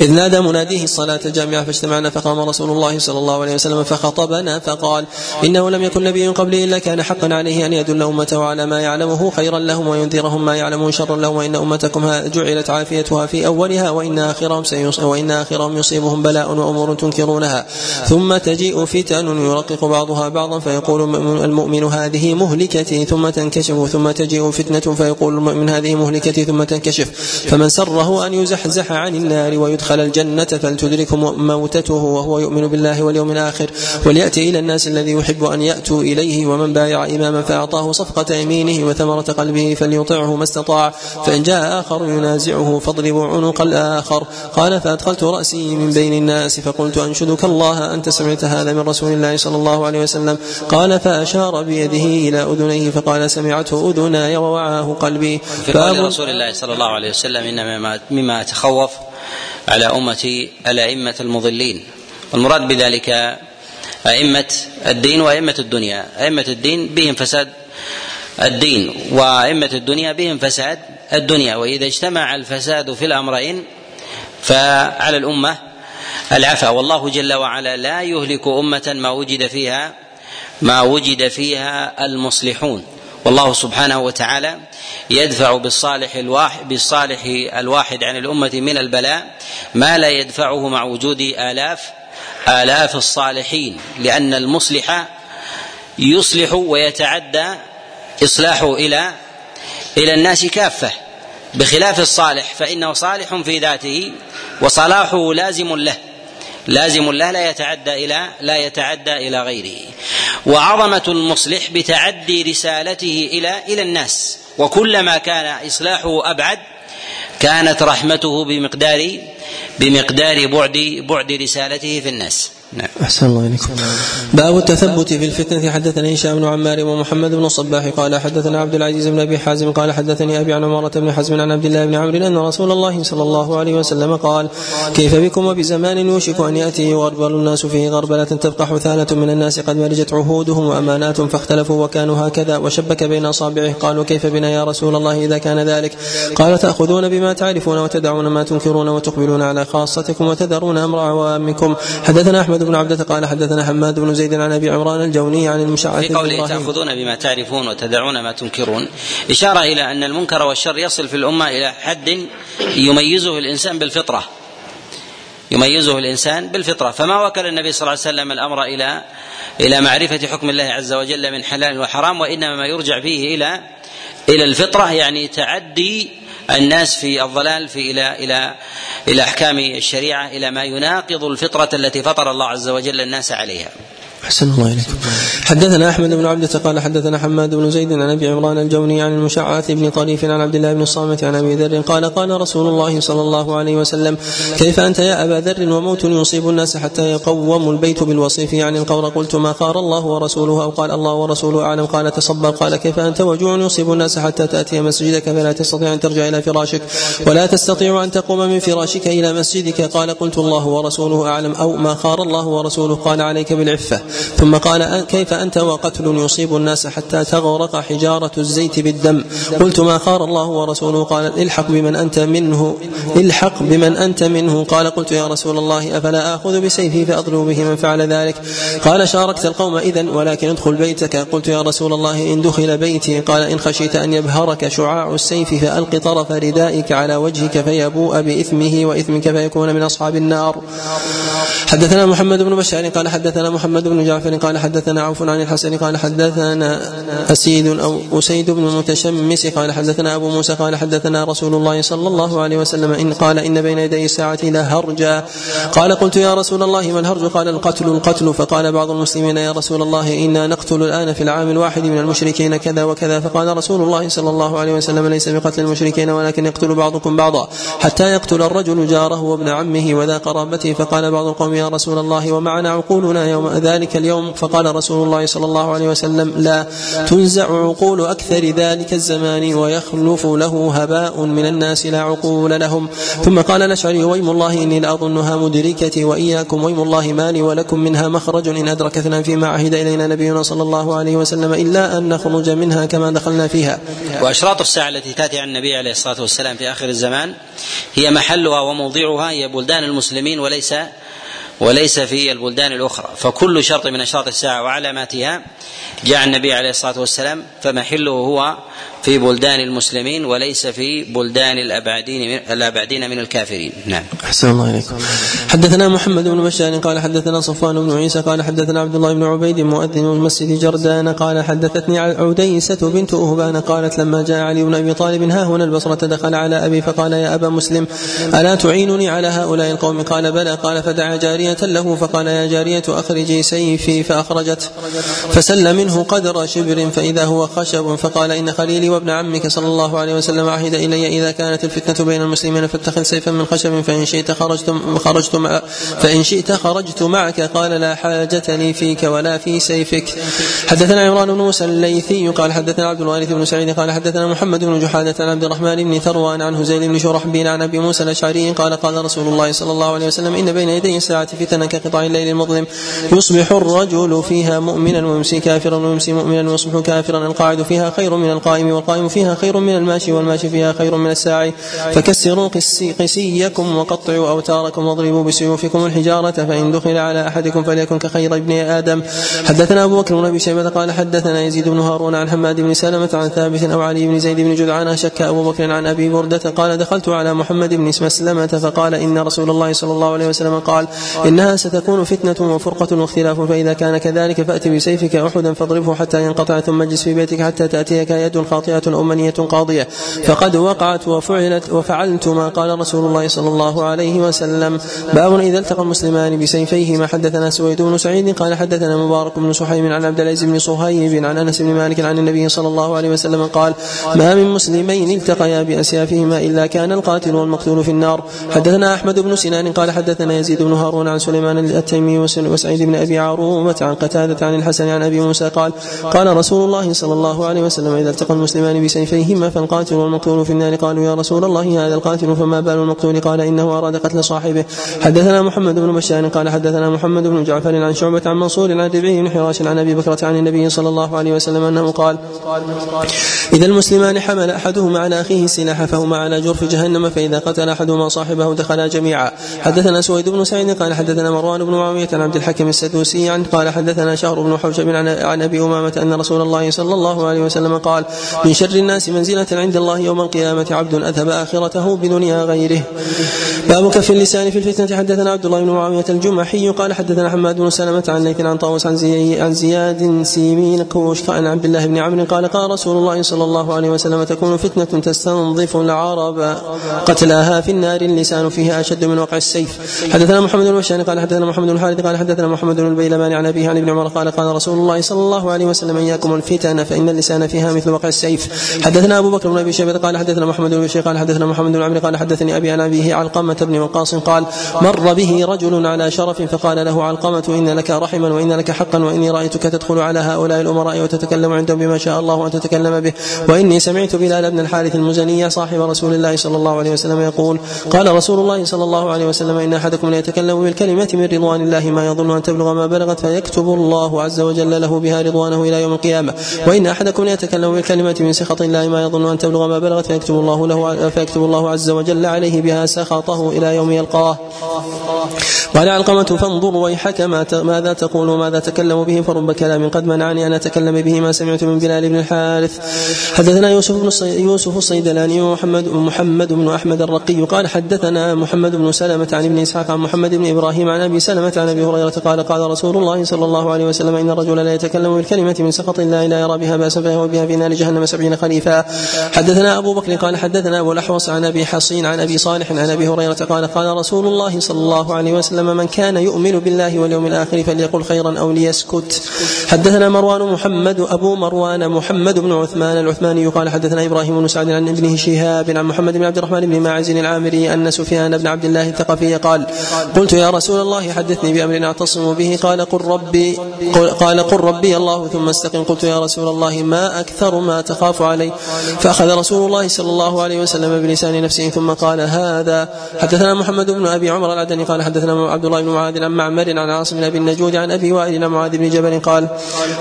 إذ نادى مناديه الصلاة جامعة فاجتمعنا فقام رسول الله صلى الله عليه وسلم فخطبنا فقال إنه لم يكن نبي قبلي إلا كان حقا عليه أن يدل أمته على ما يعلمه خيرا لهم وينذرهم ما يعلمه شرا لهم وإن أمتكم جعلت عافيتها في أولها وإن آخرهم وإن آخرهم يصيبهم بلاء وأمور تنكرونها. ثم تجيء فتن يرقق بعضها بعضا فيقول المؤمن هذه مهلكتي ثم تنكشف ثم تجيء فتنة فيقول المؤمن هذه مهلكتي ثم تنكشف. فمن سره أن يزحزح عن النار ويدخل الجنة فلتدرك موتته وهو يؤمن بالله واليوم الآخر وليأتي إلى الناس الذي يحب أن يأتوا إليه ومن بايع إماما فأعطاه صفقة يمينه وثمرة قلبه فليطعه ما استطاع فإن جاء آخر ينازعه فاضربوا عنق الآخر. قال فأدخلت رأسي من بين الناس فقلت أنشدك الله أنت سمعت هذا من رسول الله صلى الله عليه وسلم. قال فأشار بيده إلى أذنيه فقال سمعته أذناي ووعاه قلبي. في قول رسول الله صلى الله عليه وسلم إن مما أتخوف على أمتي الأئمة المضلين. والمراد بذلك أئمة الدين وأئمة الدنيا. أئمة الدين بهم فساد الدين وأئمة الدنيا بهم فساد الدنيا. وإذا اجتمع الفساد في الأمرين فعلى الأمة العفا. والله جل وعلا لا يهلك أمة ما وجد فيها ما وجد فيها المصلحون. والله سبحانه وتعالى يدفع بالصالح الواحد بالصالح الواحد عن الأمة من البلاء ما لا يدفعه مع وجود آلاف آلاف الصالحين لأن المصلح يصلح ويتعدى إصلاحه إلى إلى الناس كافة. بخلاف الصالح فإنه صالح في ذاته وصلاحه لازم له. لازم له لا يتعدى إلى لا يتعدى إلى غيره. وعظمة المصلح بتعدي رسالته إلى إلى الناس. وكلما كان إصلاحه أبعد كانت رحمته بمقدار بمقدار بعد بعد رسالته في الناس. نعم. أحسن الله إليكم. باب التثبت في الفتنة. حدثني هشام بن عمار ومحمد بن الصباح قال حدثنا عبد العزيز بن أبي حازم قال حدثني أبي عن عمارة بن حزم عن عبد الله بن عمرو أن رسول الله صلى الله عليه وسلم قال كيف بكم وبزمان يوشك أن يأتي يغربل الناس فيه غربلة تبقى حثالة من الناس قد مرجت عهودهم وأمانات فاختلفوا وكانوا هكذا وشبك بين أصابعه. قالوا كيف بنا يا رسول الله إذا كان ذلك؟ قال تأخذون بما تعرفون وتدعون ما تنكرون وتقبلون على خاصتكم وتذرون أمر عوامكم. حدثنا أحمد بن عبدة قال حدثنا حماد بن زيد عن أبي عمران الجوني عن المشعث في قوله تأخذون بما تعرفون وتدعون ما تنكرون. إشارة إلى أن المنكر والشر يصل في الأمة إلى حد يميزه الإنسان بالفطرة. يميزه الإنسان بالفطرة. فما وكل النبي صلى الله عليه وسلم الأمر إلى إلى معرفة حكم الله عز وجل من حلال وحرام وإنما ما يرجع فيه إلى إلى الفطرة يعني تعدي الناس في الضلال في إلى إلى إلى أحكام الشريعة إلى ما يناقض الفطرة التي فطر الله عز وجل الناس عليها. أحسن الله إليكم حدثنا أحمد بن عبدة قال حدثنا حماد بن زيد عن أبي عمران الجوني عن المشعث بن طريف عن عبد الله بن الصامت عن أبي ذر قال قال رسول الله صلى الله عليه وسلم كيف أنت يا أبا ذر وموت يصيب الناس حتى يقوم البيت بالوصيف عن القور قلت ما خار الله ورسوله أو قال الله ورسوله أعلم. قال تصبر. قال كيف أنت وجوع يصيب الناس حتى تأتي مسجدك؟ فلا تستطيع أن ترجع إلى فراشك. ولا تستطيع أن تقوم من فراشك إلى مسجدك. قال قلت الله ورسوله أعلم. أو ما خار الله ورسوله. قال عليك بالعفة. ثم قال كيف أنت وقتل يصيب الناس حتى تغرق حجارة الزيت بالدم؟ قلت ما خار الله ورسوله؟ قال الحق بمن أنت منه الحق بمن أنت منه. قال قلت يا رسول الله أفلا آخذ بسيفي فأضرب به من فعل ذلك؟ قال شاركت القوم إذا ولكن ادخل بيتك. قلت يا رسول الله إن دخل بيتي. قال إن خشيت أن يبهرك شعاع السيف فألق طرف ردائك على وجهك فيبوء بإثمه وإثمك فيكون من أصحاب النار. حدثنا محمد بن بشار قال حدثنا محمد بن جعفر قال حدثنا عوف عن الحسن قال حدثنا أسيد أو أسيد بن المتشمس قال حدثنا أبو موسى قال حدثنا رسول الله صلى الله عليه وسلم إن قال إن بين يدي الساعة لهرجا قال قلت يا رسول الله ما الهرج؟ قال القتل القتل. فقال بعض المسلمين يا رسول الله إنا نقتل الآن في العام الواحد من المشركين كذا وكذا. فقال رسول الله صلى الله عليه وسلم ليس بقتل المشركين ولكن يقتل بعضكم بعضا. حتى يقتل الرجل جاره وابن عمه وذا قرابته. فقال بعض القوم يا رسول الله ومعنا عقولنا يوم ذلك اليوم فقال رسول الله صلى الله عليه وسلم لا تنزع عقول أكثر ذلك الزمان ويخلف له هباء من الناس لا عقول لهم. ثم قال الأشعري ويم الله إني لأظنها مدركتي وإياكم ويم الله ما لي ولكم منها مخرج إن أدركتنا فيما عهد إلينا نبينا صلى الله عليه وسلم إلا أن نخرج منها كما دخلنا فيها. وأشراط الساعة التي تأتي عن النبي عليه الصلاة والسلام في آخر الزمان هي محلها وموضعها هي بلدان المسلمين وليس وليس في البلدان الأخرى. فكل شرط من أشراط الساعة وعلاماتها جاء النبي عليه الصلاة والسلام فمحله هو في بلدان المسلمين وليس في بلدان الأبعدين من الأبعدين من الكافرين. نعم. أحسن الله إليكم حدثنا محمد بن بشار قال حدثنا صفوان بن عيسى قال حدثنا عبد الله بن عبيد مؤذن المسجد جردان قال حدثتني عديسة بنت أهبان قالت لما جاء علي بن أبي طالب ها هنا البصرة دخل على أبي فقال يا أبا مسلم ألا تعينني على هؤلاء القوم؟ قال بلى. قال فدعا جارية له فقال يا جارية أخرجي سيفي فأخرجت. فسل منه قدر شبر فإذا هو خشب فقال إن خليلي وابن عمك صلى الله عليه وسلم عهد إلي إذا كانت الفتنة بين المسلمين فاتخذ سيفا من خشب فإن شئت خرجت خرجت مع فإن شئت خرجت معك. قال لا حاجة لي فيك ولا في سيفك. حدثنا عمران بن موسى الليثي قال حدثنا عبد الوارث بن سعيد قال حدثنا محمد بن جحادة عن عبد الرحمن بن ثروان عن هزيل بن شرحبيل عن أبي موسى الأشعري قال قال رسول الله صلى الله عليه وسلم إن بين يدي الساعة فتنة كقطع الليل المظلم. يصبح الرجل فيها مؤمنا ويمسي كافرا ويمسي مؤمنا ويصبح كافرا. القاعد فيها خير من القائم والقائم فيها خير من الماشي والماشي فيها خير من الساعي. فكسروا قسي قسيكم وقطعوا أوتاركم واضربوا بسيوفكم الحجارة فإن دخل على أحدكم فليكن كخير ابن آدم. حدثنا أبو بكر بن أبي شيبة قال حدثنا يزيد بن هارون عن حماد بن سلمة عن ثابت أو علي بن زيد بن جدعان شك أبو بكر عن أبي بردة قال دخلت على محمد بن مسلمة فقال إن رسول الله صلى الله عليه وسلم قال إنها ستكون فتنة وفرقة واختلاف فإذا كان كذلك فأت بسيفك أحدا فاضربه حتى ينقطع ثم اجلس في بيتك حتى تأتيك يد خاطئة أو منية قاضية. فقد وقعت وفعلت وفعلت ما قال رسول الله صلى الله عليه وسلم. باب إذا التقى المسلمان بسيفيهما. حدثنا سويد بن سعيد قال حدثنا مبارك بن سحيم عن عبد العزيز بن صهيب عن أنس بن مالك عن النبي صلى الله عليه وسلم قال ما من مسلمين التقيا بأسيافهما إلا كان القاتل والمقتول في النار. حدثنا أحمد بن سنان قال حدثنا يزيد بن هارون عن سليمان التيمي وسعيد بن أبي عروبة عن قتادة عن الحسن عن أبي موسى قال قال رسول الله صلى الله عليه وسلم إذا التقى المسلمان بسيفيهما فالقاتل والمقتول في النار قالوا يا رسول الله هذا القاتل فما بال المقتول؟ قال إنه أراد قتل صاحبه. حدثنا محمد بن بشار قال حدثنا محمد بن جعفر عن شعبة عن منصور عن ربيع بن حراش عن أبي بكرة عن النبي صلى الله عليه وسلم أنه قال إذا المسلمان حمل أحدهما على أخيه السلاح فهما على جرف جهنم فإذا قتل أحدهما صاحبه دخلا جميعا. حدثنا سويد بن سعيد قال حدثنا مروان بن معاوية عن عبد الحكم السدوسي عن قال حدثنا شهر بن حوشب عن أبي أمامة أن رسول الله صلى الله عليه وسلم قال من شر الناس منزلة عند الله يوم القيامة. عبد أذهب آخرته بدنيا غيره. باب كف اللسان في الفتنة. حدثنا عبد الله بن معاوية الجمحي قال حدثنا حماد بن سلمة عن ليث عن طاووس عن, عن زياد سيمين كوش عن عبد الله بن عمرو قال قال رسول الله صلى الله عليه وسلم تكون فتنة تستنظف العرب قتلاها في النار. اللسان فيها أشد من وقع السيف. حدثنا محمد بن قال حدثنا محمد بن الحارث قال حدثنا محمد بن البيلماني عن أبيه عن ابن عمر قال قال رسول الله صلى الله عليه وسلم إياكم الفتن فإن اللسان فيها مثل وقع السيف. حدثنا أبو بكر بن أبي شيبة قال حدثنا محمد بن بشير قال حدثنا محمد بن عمرو قال حدثني أبي عن أبيه علقمة بن وقاص قال مر به رجل على شرف فقال له علقمة إن لك رحما وإن لك حقا وإني رأيتك تدخل على هؤلاء الأمراء وتتكلم عندهم بما شاء الله أن تتكلم به. وإني سمعت بلال بن الحارث المزني صاحب رسول الله صلى الله عليه وسلم يقول قال رسول الله صلى الله عليه وسلم إن أحدكم ليتكلم بالكلمة من رضوان الله ما يظن أن تبلغ ما بلغت فيكتب الله عز وجل له بها رضوانه إلى يوم القيامة. وإن أحدكم ليتكلم من سخط الله ما يظن أن تبلغ ما بلغت فيكتب الله له فيكتب الله عز وجل عليه بها سخطه إلى يوم يلقاه. قال علقمة فانظر ويحك ماذا تقول وماذا تكلم به. فرب كلام قد منعني أن أتكلم به ما سمعت من بلال بن الحارث. حدثنا يوسف بن يوسف الصيدلاني ومحمد محمد بن أحمد الرقي. قال حدثنا محمد بن سلمة عن ابن إسحاق عن محمد بن إبراهيم عن أبي سلمة عن أبي هريرة قال قال رسول الله صلى الله عليه وسلم إن الرجل لا يتكلم بالكلمة من سخط الله لا يرى بها بأسا فهو بها في نار جهنم سبعين خليفا حدثنا أبو بكر قال حدثنا أبو الأحوص عن أبي حصين عن أبي صالح عن أبي هريرة قال قال رسول الله صلى الله عليه وسلم من كان يؤمن بالله واليوم الآخر فليقل خيرا أو ليسكت. حدثنا مروان محمد أبو مروان محمد بن عثمان العثماني قال حدثنا إبراهيم بن سعد عن ابنه شهاب عن محمد بن عبد الرحمن بن ماعز العامري أن سفيان بن عبد الله الثقفي قال قلت يا رسول الله حدثني بأمر أعتصم به قال قل ربي قال قل ربي الله ثم استقم. قلت يا رسول الله ما أكثر ما تخاف علي فأخذ رسول الله صلى الله عليه وسلم بلسان نفسه ثم قال هذا. حدثنا محمد بن أبي عمر العدني قال حدثنا عبد الله بن معاذ عن معمر عن عاصم بن أبي النجود عن أبي وائل عن معاذ بن جبل قال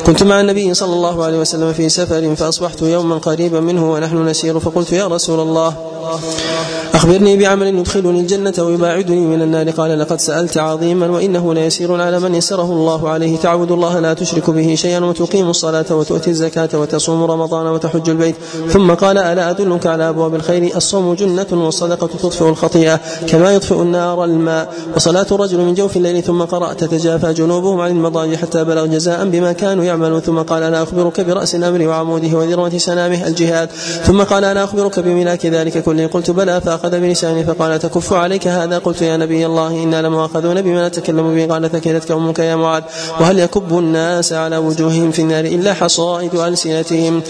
كنت مع النبي صلى الله عليه وسلم في سفر فأصبحت يوما قريبا منه ونحن نسير. فقلت يا رسول الله أخبرني بعمل يدخلني الجنة ويباعدني من النار. قال لقد سألت عظيما وإنه ليسير على من يسره الله عليه. تعبد الله لا تشرك به شيئا وتقيم الصلاة وتؤتي الزكاة وتصوم رمضان وتحج البيت. ثم قال ألا أدلك على أبواب الخير؟ الصوم جنة والصدقة تطفئ الخطيئة كما يطفئ النار الماء. وصلاة الرجل من جوف الليل ثم قرأ تتجافى جنوبهم عن المضاجع حتى بلغ جزاء بما كانوا يعملون. ثم قال ألا أخبرك برأس الأمر وعموده وذروة سنامه الجهاد؟ ثم قال ألا أخبرك بملاك ذلك كله؟ قلت بلى. فأخذ بلساني فقال تكف عليك هذا؟ قلت يا نبي الله إنا لمؤاخذون بما نتكلم به. قال ثكلتك أمك يا معاذ. وهل يكب الناس على وجوههم في النار إلا حصائد ألسنتهم؟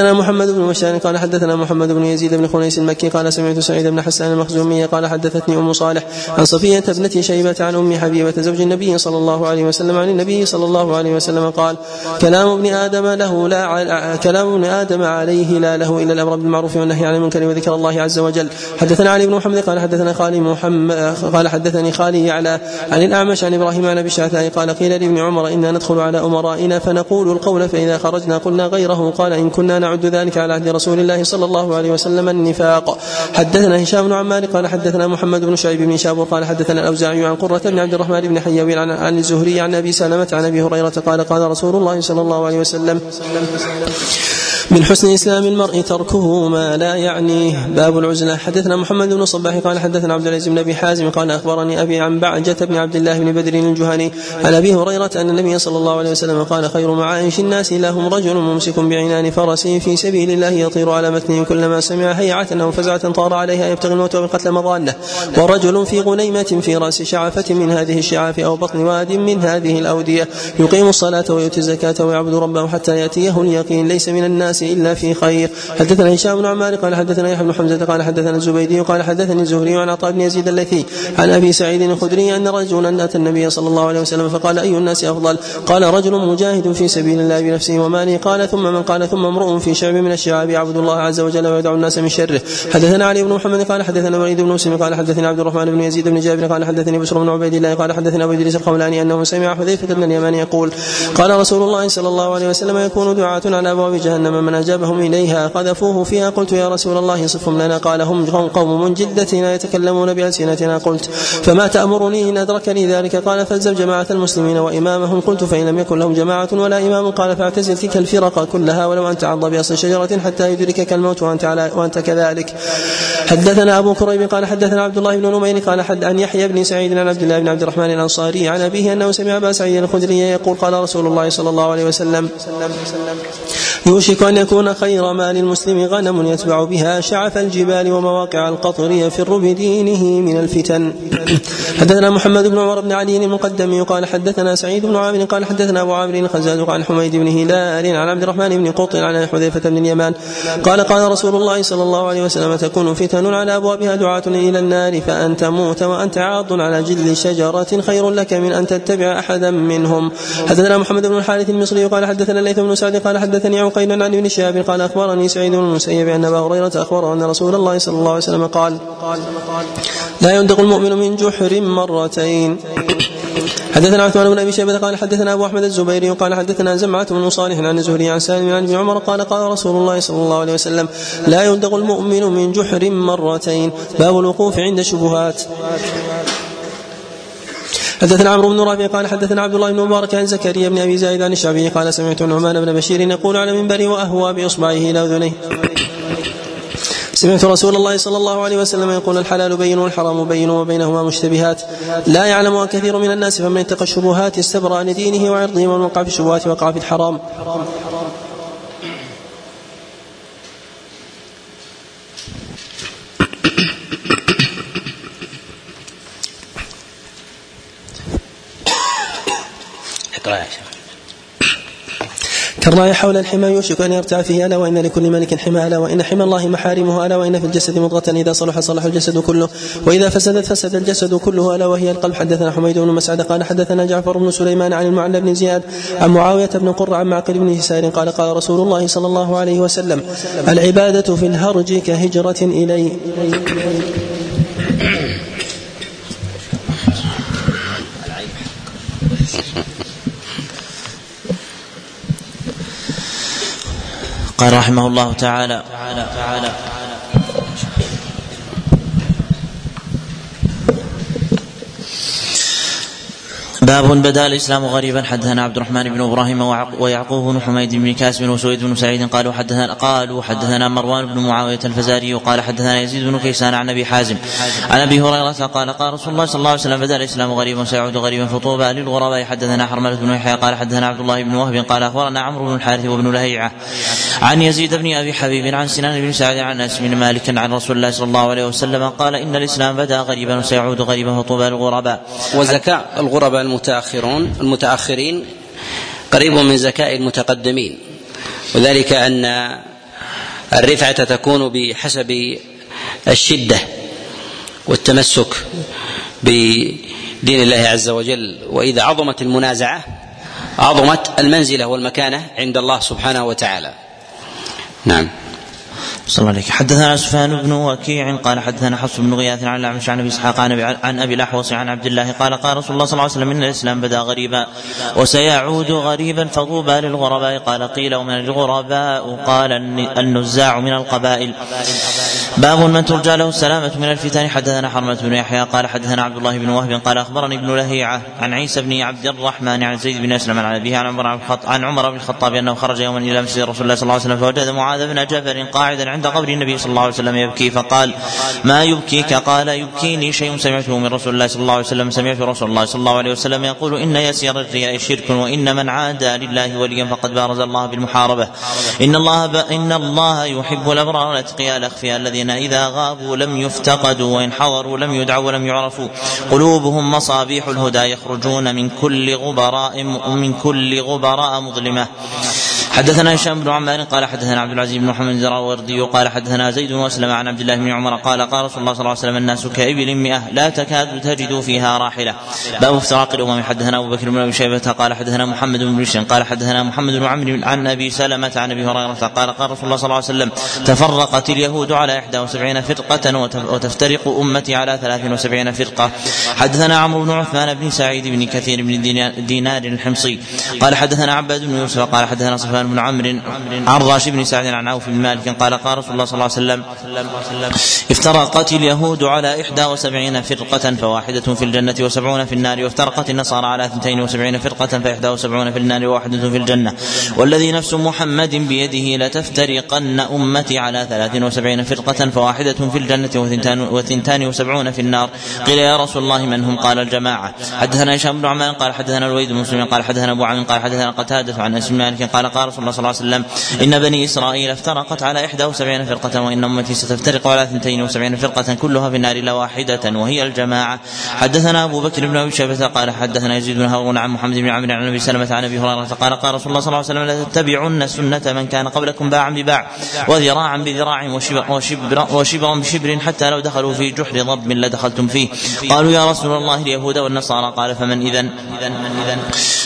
حدثنا محمد بن بشار قال حدثنا محمد بن يزيد بن خنيس المكي قال سمعت سعيد بن حسان المخزومي قال حدثتني أم صالح عن صفية ابنة شيبة عن أم حبيبة زوج النبي صلى الله عليه وسلم عن النبي صلى الله عليه وسلم قال كلام ابن آدم له لا كلام ابن آدم عليه لا له إلا الأمر بالمعروف والنهي عن المنكر وذكر الله عز وجل. حدثنا علي بن محمد قال حدثنا خالي محمد قال حدثني خالي يعلى عن الأعمش عن إبراهيم عن أبي الشعثاء قال قيل لابن عمر إنا ندخل على أمرائنا فنقول القول فإذا خرجنا قلنا غيره قال إن كنا نعد ذلك على عهد رسول الله صلى الله عليه وسلم النفاق. حدثنا هشام بن عمار قال حدثنا محمد بن شعيب بن شابور قال حدثنا الأوزاعي عن قرة بن عبد الرحمن بن حيوي عن, عن الزهري عن أبي سلمة عن أبي هريرة قال قال رسول الله صلى الله عليه وسلم من حسن إسلام المرء تركه ما لا يعنيه باب العزلة. حدثنا محمد بن صباح قال حدثنا عبد العزيز بن أبي حازم قال أخبرني أبي عن بعجة بن عبد الله بن بدر الجهني عن أبي هريرة أن النبي صلى الله عليه وسلم قال خير معايش الناس لهم رجل ممسك بعنان فرسه في سبيل الله يطير على متنه كلما سمع هيعة أو فزعة طار عليها يبتغي الموت بقتل مضاله ورجل في غنيمة في رأس شعفة من هذه الشعاف أو بطن واد من هذه الأودية. يقيم الصلاة ويؤتي الزكاة ويعبد ربه حتى يأتيه اليقين. ليس من الناس إلا في خير. حدثنا هشام بن عمار قال حدثنا يحيى بن حمزة قال حدثنا الزبيدي قال حدثني الزهري عن عطاء بن يزيد الليثي عن أبي سعيد الخدري أن رجلا أتى النبي صلى الله عليه وسلم فقال أي الناس أفضل؟ قال رجل مجاهد في سبيل الله بنفسه وماله. قال ثم من قال ثم امرؤ في شعب من الشعاب يعبد الله عز وجل ويدعو الناس من شره. حدثنا علي بن محمد قال حدثنا وليد بن مسلم قال حدثني عبد الرحمن بن يزيد بن جابر قال حدثني بشر بن عبيد الله قال حدثنا أبو إدريس القولاني أنه سمع حذيفة بن اليمان يقول قال رسول الله صلى الله عليه وسلم يكون دعاة على أبواب جهنم من أجابهم إليها قذفوه فيها. قلت يا رسول الله صفهم لنا. قال هم قوم من جلدتنا يتكلمون بألسنتنا. قلت فما تأمرني إن أدركني ذلك؟ قال فالزم جماعة المسلمين وإمامهم. قلت فإن لم يكن لهم جماعة ولا إمام. قال فاعتزل تلك الفرق كلها ولو أن تعض بأصل شجرة حتى يدركك الموت وأنت, على وأنت كذلك. حدثنا أبو كريب قال حدثنا عبد الله بن نمير قال حد عن يحيى بن سعيد عن عبد الله بن عبد الرحمن الأنصاري عن أبيه أنه سمع أبا سعيد الخدري يقول قال رسول الله صلى الله عليه وسلم يوشك أن يكون خير مال المسلم غنم يتبع بها شعف الجبال ومواقع القطر يفر بدينه من الفتن. [coughs] حدثنا محمد بن عمر بن علي المقدم قال حدثنا سعيد بن عامر قال حدثنا أبو عامر الخزاز عن حميد بن هلال عن عبد الرحمن بن قط عن حذيفة بن اليمان. قال قال رسول الله صلى الله عليه وسلم تكون فتن على أبوابها دعاة إلى النار فان تموت وأنت عاض على جلد شجرة خير لك من أن تتبع أحدا منهم. حدثنا محمد بن الحارث المصري قال حدثنا الليث بن سعد قال حدثني عقيل عن ابن شهاب قال أخبرني سعيد بن المسيب أن أبا هريرة اخبره أن رسول الله صلى الله عليه وسلم قال لا يندق المؤمن من جحر مرتين. حدثنا عثمان بن أبي شيبة قال حدثنا أبو أحمد الزبيري قال حدثنا زمعة بن صالح عن الزهري عن سالم عن ابن عمر قال قال رسول الله صلى الله عليه وسلم لا يندق المؤمن من جحر مرتين. باب الوقوف عند الشبهات. حدثنا عمرو بن رافع قال حدثنا عبد الله بن مبارك عن زكريا بن أبي زايد عن الشعبي قال سمعت النعمان بن بشير يقول على منبري وأهوى بإصبعه إلى أذنيه. سمعت رسول الله صلى الله عليه وسلم يقول الحلال بين والحرام بين وبينهما مشتبهات. لا يعلمها كثير من الناس فمن اتقى الشبهات استبرأ لدينه وعرضه ومن وقع في الشبهات وقع في الحرام. شيخ. كالراعي حول الحمى يوشك أن يرتع فيه ألا وإن لكل ملك حمى ألا وإن حمى الله محارمه ألا وإن في الجسد مضغة إذا صلح صلح الجسد كله. وإذا فسدت فسد الجسد كله ألا وهي القلب حدثنا حميد بن مسعد قال حدثنا جعفر بن سليمان عن المعلى بن زياد عن معاوية بن قر عن معقل بن يسار قال قال رسول الله صلى الله عليه وسلم العبادة في الهرج كهجرة إلي. قال رحمه الله تعالى. تعالى تعالى باب بدأ الإسلام غريبا. حدثنا عبد الرحمن بن إبراهيم ويعقوب بن حميد بن كاسب وسويد بن سعيد قالوا حدثنا قالوا حدثنا مروان بن معاوية الفزاري وقال حدثنا يزيد بن كيسان عن أبي حازم. عن أبي هريرة قال قال رسول الله صلى الله عليه وسلم بدأ الإسلام غريبا سيعود غريبا فطوبى للغرباء. حدثنا حرملة بن يحيى قال حدثنا عبد الله بن وهب قال أخبرنا عمرو بن الحارث وابن لهيعة عن يزيد بن أبي حبيب عن سنان بن سعد عن أنس بن مالك عن رسول الله صلى الله عليه وسلم قال إن الإسلام بدأ غريبا وسيعود غريبا فطوبى للغرباء. وزكاء الغرباء المتأخرون المتأخرين قريب من زكاء المتقدمين. وذلك أن الرفعة تكون بحسب الشدة والتمسك بدين الله عز وجل. وإذا عظمت المنازعة عظمت المنزلة والمكانة عند الله سبحانه وتعالى. نعم. صلى الله عليك حدثنا سفيان بن وكيع قال حدثنا حفص بن غياث عن الأعمش عن أبي إسحاق عن أبي الأحوص عن عبد الله قال قال رسول الله صلى الله عليه وسلم إن الإسلام بدا غريبا وسيعود غريبا فطوبى للغرباء قال قيل ومن الغرباء قال النزاع من القبائل. باب من ترجى له السلامة من الفتن. حدثنا حرمة بن يحيى قال حدثنا عبد الله بن وهب قال أخبرني ابن لهيعة عن عيسى بن عبد الرحمن عن زيد بن أسلم عن أبيه عن عمر عن عمر بن الخطاب أنه خرج يوما إلى مسجد رسول الله صلى الله عليه وسلم فوجد معاذ بن جبل قاعدا عند قبر النبي صلى الله عليه وسلم يبكي فقال ما يبكيك؟ قال يبكيني شيء سمعته من رسول الله صلى الله عليه وسلم سمعت رسول الله صلى الله عليه وسلم يقول إن يسير الرياء شرك وإن من عادى لله وليا فقد بارز الله بالمحاربة إن الله ب... إن الله يحب الأبرار الأتقياء الأخفياء الذين إذا غابوا لم يفتقدوا وإن حضروا لم يدعوا ولم يعرفوا. قلوبهم مصابيح الهدى يخرجون من كل غبراء من كل غبراء مظلمة. حدثنا هشام بن عمار قال حدثنا عبد العزيز بن محمد الزراوردي قال حدثنا زيد واسلم عن عبد الله بن عمر قال قال رسول الله صلى الله عليه وسلم الناس كإبل مئة لا تكاد تجد فيها راحلة. باب افتراق الأمم. حدثنا أبو بكر بن أبي شيبة قال حدثنا محمد بن بشر قال حدثنا محمد بن عمرو عن أبي سلمة عن أبي هريرة قال قال رسول الله صلى الله عليه وسلم تفرقت اليهود على 71 فرقة وتفترق أمتي على 73 فرقة. حدثنا عمرو بن عثمان بن سعيد بن كثير بن دينار الحمصي قال حدثنا عباد بن يوسف قال حدثنا صفوان بن عمرو عن راشد بن سعد عن عوف بن مالك قال قال رسول الله صلى الله عليه وسلم افترقت اليهود على إحدى وسبعين فرقة فواحدة في الجنة وسبعون في النار وافترقت النصارى على اثنتين وسبعين فرقة فإحدى وسبعون في النار وواحدة في الجنة. والذي نفس محمد بيده لتفترقن أمتي على ثلاث وسبعين فرقة فواحدة في الجنة وثنتان وسبعون في النار. قيل يا رسول الله من هم؟ قال الجماعة. حدثنا هشام بن عمان قال حدثنا الوليد بن مسلم قال حدثنا أبو عامر قال حدثنا قتادة عن أنس مالك قال قال رسول الله صلى الله عليه وسلم. إن بني إسرائيل افترقت على إحدى وسبعين فرقة وإن أمتي ستفترق على اثنتين وسبعين فرقة كلها في النار إلا واحدة وهي الجماعة. حدثنا أبو بكر بن أبي شيبة قال حدثنا يزيد بن هارون عن محمد بن عمرو عن أبي سلمة عن أبي هريرة قال قال رسول الله صلى الله عليه وسلم لتتبعن سنة من كان قبلكم باعا بباع وذراعا بذراع وشبرا وشبرا, بشبر حتى لو دخلوا في جحر ضب لدخلتم فيه. قالوا يا رسول الله اليهود والنصارى قال فمن إذا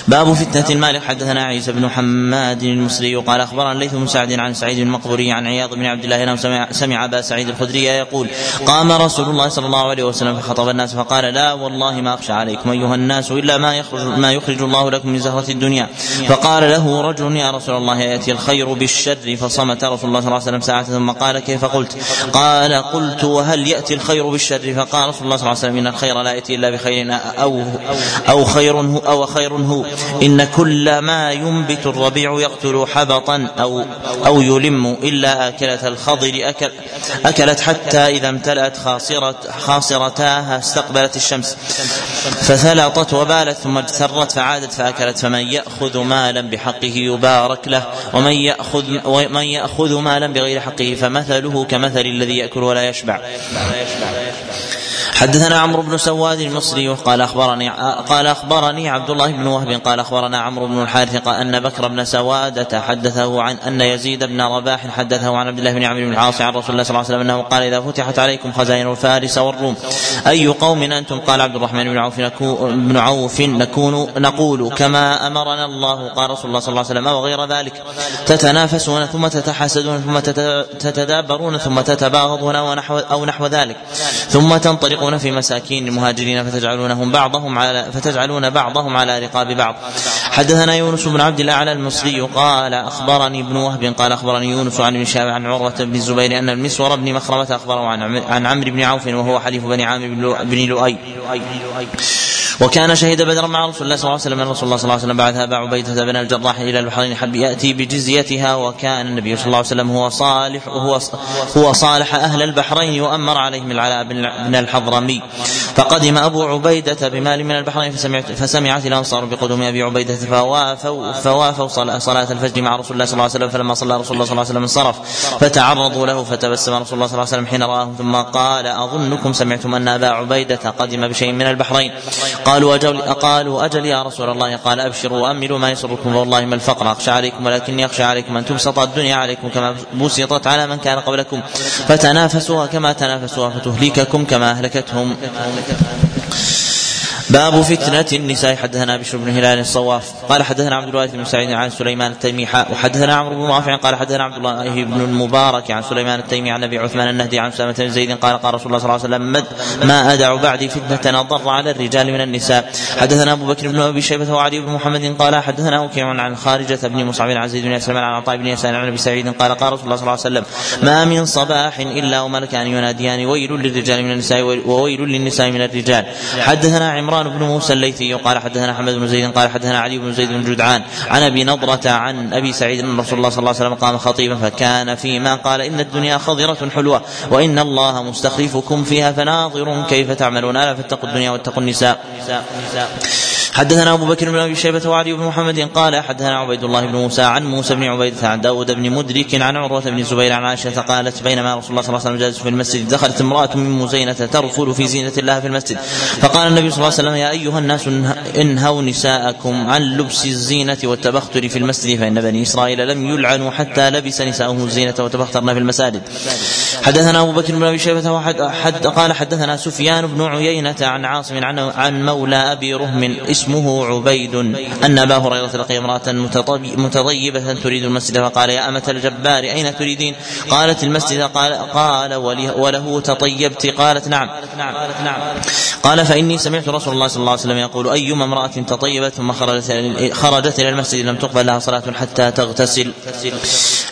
باب فتنة المال. حدثنا عيسى بن حماد المصري قال أخبرنا ليث بن سعد عن سعيد المقبوري عن عياض بن عبد الله أنه سمع, سمع أبا سعيد الخدري يقول قام رسول الله صلى الله عليه وسلم فخطب الناس فقال لا والله ما أخشى عليكم أيها الناس إلا ما يخرج ما يخرج الله لكم من زهرة الدنيا. فقال له رجل يا رسول الله يأتي الخير بالشر؟ فصمت رسول الله صلى الله عليه وسلم ساعة ثم قال كيف قلت؟ قال قلت وهل يأتي الخير بالشر؟ فقال رسول الله صلى الله عليه وسلم إن الخير لا يأتي إلا بخير أو أو خير هو أو خير هو. إن كل ما ينبت الربيع يقتل حبطا أو أو يلم إلا آكلة الخضر أكل أكلت حتى إذا امتلأت خاصرة خاصرتاها استقبلت الشمس. فثلطت وبالت ثم اجترت فعادت فأكلت فمن يأخذ مالا بحقه يبارك له ومن يأخذ ومن يأخذ مالا بغير حقه فمثله كمثل الذي يأكل ولا يشبع. حدثنا عمرو بن سواد المصري قال اخبرني قال أخبرني عبد الله بن وهب قال أخبرنا عمرو بن الحارث أن بكر بن سوادة حدثه عن أن يزيد بن رباح حدثه عن عبد الله بن عمرو بن العاص عن رسول الله صلى الله عليه وسلم أنه قال إذا فتحت عليكم خزائن الفارس والروم أي قوم أنتم؟ قال عبد الرحمن بن عوف بن عوف نكون نقول كما أمرنا الله قال رسول الله صلى الله عليه وسلم وغير ذلك تتنافسون ثم تتحاسدون ثم تتدابرون ثم تتباغضون ونحو أو نحو ذلك ثم تنطلقون تنفقون في مساكين المهاجرين فتجعلونهم بعضهم على فتجعلون بعضهم على رقاب بعض. حدثنا يونس بن عبد الأعلى المصري قال أخبرني ابن وهب قال أخبرني يونس عن ابن شهاب عن عروة بن الزبير أن المسور بن مخرمة أخبره عن عمرو بن عوف وهو حليف بني عامر بن لؤي. وكان شهد بدرا مع رسول الله صلى الله عليه وسلم. أن رسول الله صلى الله عليه وسلم بعث ابا عبيدة بن الجراح إلى البحرين حب يأتي بجزيتها. وكان النبي صلى الله عليه وسلم هو صالح هو هو صالح أهل البحرين وأمر عليهم العلاء بن الحضرمي. فقدم أبو عبيدة بمال من البحرين فسمعت فسمعت الأنصار بقدوم أبي عبيدة فوافوا فوافوا صلاة الفجر مع رسول الله صلى الله عليه وسلم. فلما صلى رسول الله صلى الله عليه وسلم انصرف فتعرضوا له فتبسم رسول الله صلى الله عليه وسلم حين راهم ثم قال أظنكم سمعتم أن أبا عبيدة قدم بشيء من البحرين؟ قالوا أجل قالوا أجل يا رسول الله. قال أبشروا وأملوا ما يسركم والله ما الفقر. أخشى عليكم ولكني أخشى عليكم أن تبسط الدنيا عليكم كما بسطت على من كان قبلكم. فتنافسوها كما تنافسوها فتهلككم كما أهلكتهم. باب فتنة النساء. حدثنا بشر بن هلال الصواف. قال حدثنا عبد الوارث بن سعيد عن سليمان التيمي. وحدثنا عمرو بن رافع قال حدثنا عبد الله بن المبارك عن سليمان التيمي عن أبي عثمان النهدي عن أسامة بن زيد قال قال رسول الله صلى الله عليه وسلم ما أدع بعدي فتنة أضر على الرجال من النساء. حدثنا أبو بكر بن أبي شيبة وعلي بن محمد قال حدثنا وكيع عن خارجة بن مصعب عن زيد بن اسلم عن عطاء بن يسار عن أبي سعيد قال قال رسول الله صلى الله عليه وسلم ما من صباح إلا وملكان يناديان ويل للرجال من النساء وويل للنساء من الرجال. حدثنا عمران بن موسى الليثي قال حدثنا حمد بن زيد قال حدثنا علي بن زيد بن جدعان عن أبي نضرة عن أبي سعيد أن رسول الله صلى الله عليه وسلم قام خطيبا فكان فيما قال إن الدنيا خضرة حلوة وإن الله مستخلفكم فيها فناظر كيف تعملون ألا فاتقوا الدنيا واتقوا النساء. حدثنا أبو بكر بن أبي شيبة وعلي بن محمد قال حدثنا عبيد الله بن موسى عن موسى بن عبيده عن داود بن مدرك عن عروة بن الزبير عن عائشة قالت بينما رسول الله صلى الله عليه وسلم جالس في المسجد دخلت امرأة من مزينة ترفل في زينة الله في المسجد. فقال النبي صلى الله عليه وسلم يا أيها الناس انهوا نساءكم عن لبس الزينة والتبختر في المسجد فإن بني إسرائيل لم يلعنوا حتى لبس نساؤهم الزينة وتبخترن في المساجد. حدثنا أبو بكر بن أبي شيبة حد قال حدثنا سفيان بن عيينة عن عاصم عن عن مولى أبي رهم اسمه عبيد أن أبا هريرة لقي امرأة متطيبة تريد المسجد فقال يا أمة الجبار أين تريدين؟ قالت المسجد قال قال وله تطيبت قالت نعم قال فإني سمعت رسول الله صلى الله عليه وسلم يقول أيما امرأة تطيبت ثم خرجت خرجت إلى المسجد لم تقبل لها صلاة حتى تغتسل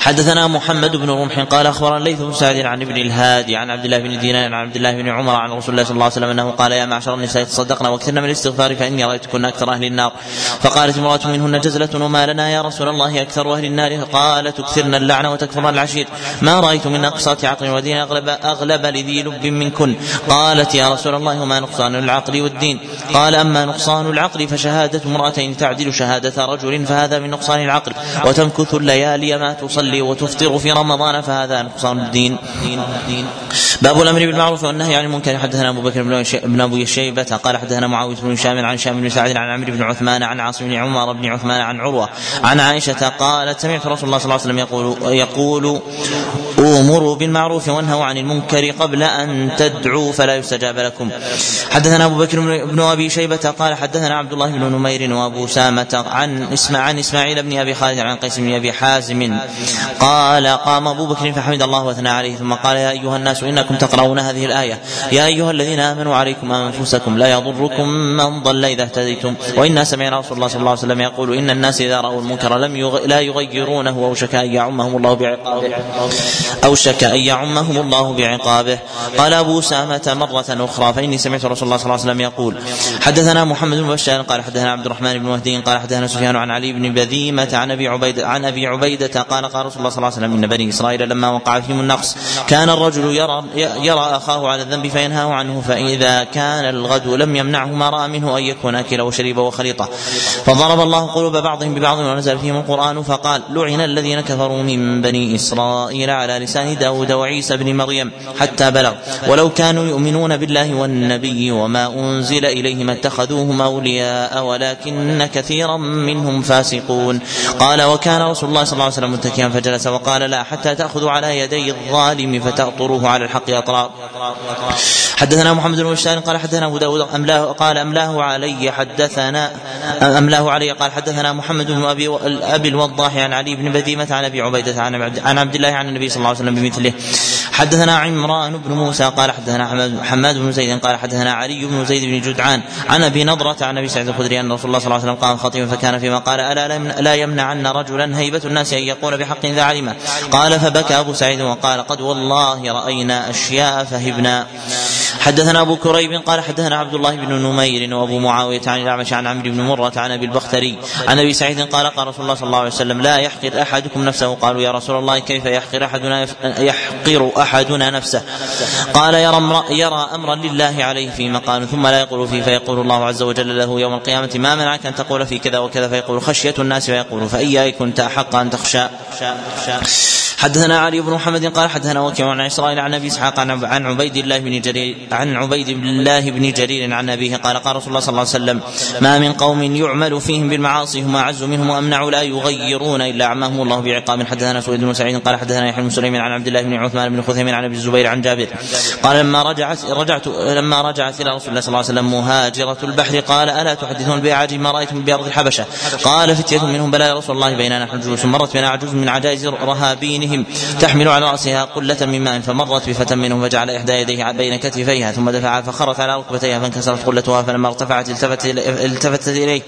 حدثنا محمد بن رمح قال أخبرنا ليث بن سعد عن ابن الهادي عن عبد الله بن دينار عن عبد الله بن عمر عن رسول الله صلى الله عليه وسلم أنه قال يا معشر النساء تصدقنا وأكثرن من الاستغفار فإني رايتكن أكثر أهل النار. فقالت امرأة منهن جزلة وما لنا يا رسول الله أكثر أهل النار؟ قال تكثرن اللعن وتكفرن العشير. ما رأيت من اقساط عقل ودين اغلب أغلب لذي لب منكن قالت يا رسول الله وما نقصان العقل والدين. قال أما نقصان العقل فشهادة امرأتين تعدل شهادة رجل فهذا من نقصان العقل. وتمكث الليالي ما تصلي وتفطر في رمضان فهذا نقصان الدين. باب الأمر بالمعروف والنهي عن المنكر. حدثنا أبو بكر بن أبي شيبة قال حدثنا معاوية بن هشام عن شام بن سعد عن عمرو بن عثمان عن عاصم بن عمر بن عثمان عن عروة عن عائشة قالت سمعت رسول الله صلى الله عليه وسلم يقول يقول أمروا بالمعروف وأنهوا عن المنكر قبل أن تدعوا فلا يستجاب لكم. حدثنا أبو بكر بن أبي شيبة قال حدثنا عبد الله بن نمير وأبو سامه عن اسمع عن إسماعيل بن أبي خالد عن قيس بن أبي حازم قال قام أبو بكر فحمد الله وأثنى عليه ثم قال يا أيها الناس إنكم تقرؤون هذه الآية. يا أيها الذين آمنوا عليكم أنفسكم لا يضركم من ضل إذا اهتديتم. وانا سمعنا رسول الله صلى الله عليه وسلم يقول إن الناس إذا رأوا المنكر لم يغ... لا يغيرونه اوشك أن يعمهم الله بعقابه. اوشك أن يعمهم الله بعقابه. قال أبو سامة مرة أخرى فإني سمعت رسول الله صلى الله عليه وسلم يقول حدثنا محمد بن بشار قال حدثنا عبد الرحمن بن مهدي قال حدثنا سفيان عن علي بن بذيمة عن أبي عبيده عن أبي عبيدة قال قال رسول الله صلى الله عليه وسلم إن بني إسرائيل لما وقع فيهم النقص كان الرجل يرى يرى أخاه على الذنب فينهاه عنه فإذا كان الغد لم يمنعه ما رأى منه أن يكون أكله وشريبه وخليطة. فضرب الله قلوب بعضهم ببعض ونزل فيهم القرآن فقال لعن الذين كفروا من بني إسرائيل على لسان داود وعيسى بن مريم حتى بلغ. ولو كانوا يؤمنون بالله والنبي وما أنزل إليهم اتخذوهم أولياء ولكن كثيرا منهم فاسقون. قال وكان رسول الله صلى الله عليه وسلم متكئا فجلس وقال لا حتى تأخذوا على يدي الظالم فتأطروه على الحق أطراب حدثنا محمد بن بشار قال حدثنا أبو داود املاه قال املاه علي حدثنا املاه علي قال حدثنا محمد بن أبي أبي الوضاح عن علي بن بديمة عن أبي عبيدة عن عبد الله عن النبي صلى الله عليه وسلم بمثله. حدثنا عمران بن موسى قال حدثنا حماد بن زيد قال حدثنا علي بن زيد بن جدعان عن أبي نضرة عن أبي سعيد الخدري أن رسول الله صلى الله عليه وسلم قام خطيبا فكان فيما قال ألا لا يمنعن رجلا هيبة الناس أن يقول بحق ذا علمه قال فبكى أبو سعيد وقال قد والله رأينا أشياء فهبنا. حدثنا أبو كريب قال حدثنا عبد الله بن نمير وأبو معاوية عن الأعمش عن عمرو بن مرة عن أبي البختري عن أبي سعيد قال قال رسول الله صلى الله عليه وسلم لا يحقر أحدكم نفسه. قالوا يا رسول الله كيف يحقر احدنا يحقر أحدنا نفسه. قال يرى أمر يرى أمرا لله عليه في مقال ثم لا يقول فيه فيقول الله عز وجل له يوم القيامة ما منعك أن تقول في كذا وكذا فيقول خشية الناس فيقول فإياك كنت أحق أن تخشى. حدثنا علي بن محمد قال حدثنا وكيع عن إسرائيل عن أبي إسحاق عن عبيد الله بن جرير عن عبيد الله بن جرير عن أبيه قال قال رسول الله صلى الله عليه وسلم ما من قوم يعمل فيهم بالمعاصي هم أعز منهم وأمنع لا يغيرون إلا عمهم الله بعقاب. حدثنا سويد بن سعيد قال حدثنا يحيى بن سليمان عن عبد الله بن عثمان بن خثيم عن أبي الزبير عن جابر. قال لما رجعت رجعت لما رجعت إلى رسول الله صلى الله عليه وسلم مهاجرة البحر قال ألا تحدثون بأعاجم؟ ما رأيتم بأرض الحبشة؟ قال فتية منهم بلى يا رسول الله بيننا نحن مرت بنا عجوز من عجائز رهابينهم تحمل على رأسها قلة من ماء فمرت بفتى منهم فجعل إحدى يديه بين كتفيها ثم دفعها فخرت على ركبتيها فانكسرت قلتها فلما ارتفعت التفت التفتت إليه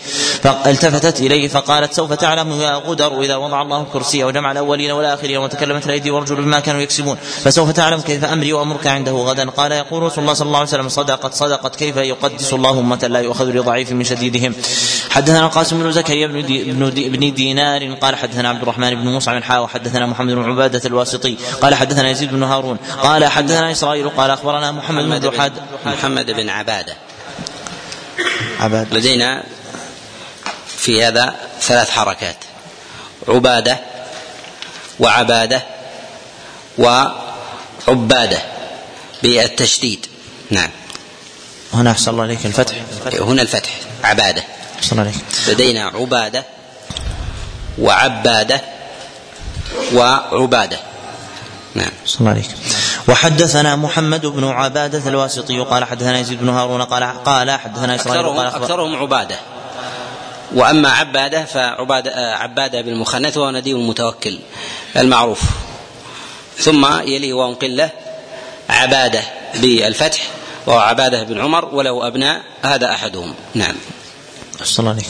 التفتت إليه فقالت سوف تعلم يا غدر إذا وضع الله الكرسي وجمع الأولين والآخرين وتكلمت الأيدي والرجل بما كانوا يكسبون فسوف تعلم كيف أمري وأمرك عنده غدا؟ قال يقول رسول الله صلى الله عليه وسلم صدقت صدقت كيف يقدس الله امه لا يؤخذ لضعيف من شديدهم؟ حدثنا القاسم بن زكريا بن, دي بن, دي بن دينار قال حدثنا عبد الرحمن بن مصعب حا وحدثنا محمد بن عبادة الواسطي قال حدثنا يزيد بن هارون قال حدثنا إسرائيل قال أخبرنا محمد بن محمد بن, محمد بن عبادة. عباد لدينا في هذا ثلاث حركات. عبادة وعبادة وعبادة بالتشديد. نعم. هنا أحسن الله عليك الفتح. هنا الفتح عبادة. أحسن عليك لدينا عبادة وعبادة وعبادة. نعم. صلى الله عليك وحدثنا محمد بن عبادة الواسطي قال حدثنا يزيد بن هارون قال قال حدثنا إسرائيل أكثرهم, قال أكثرهم عبادة. وأما عبادة فعبادة عبادة بالمخنث وهو نديم المتوكل المعروف. ثم يلي واو قلة عبادة بالفتح وهو عبادة بن عمر وله أبناء هذا أحدهم. نعم. صلى الله عليك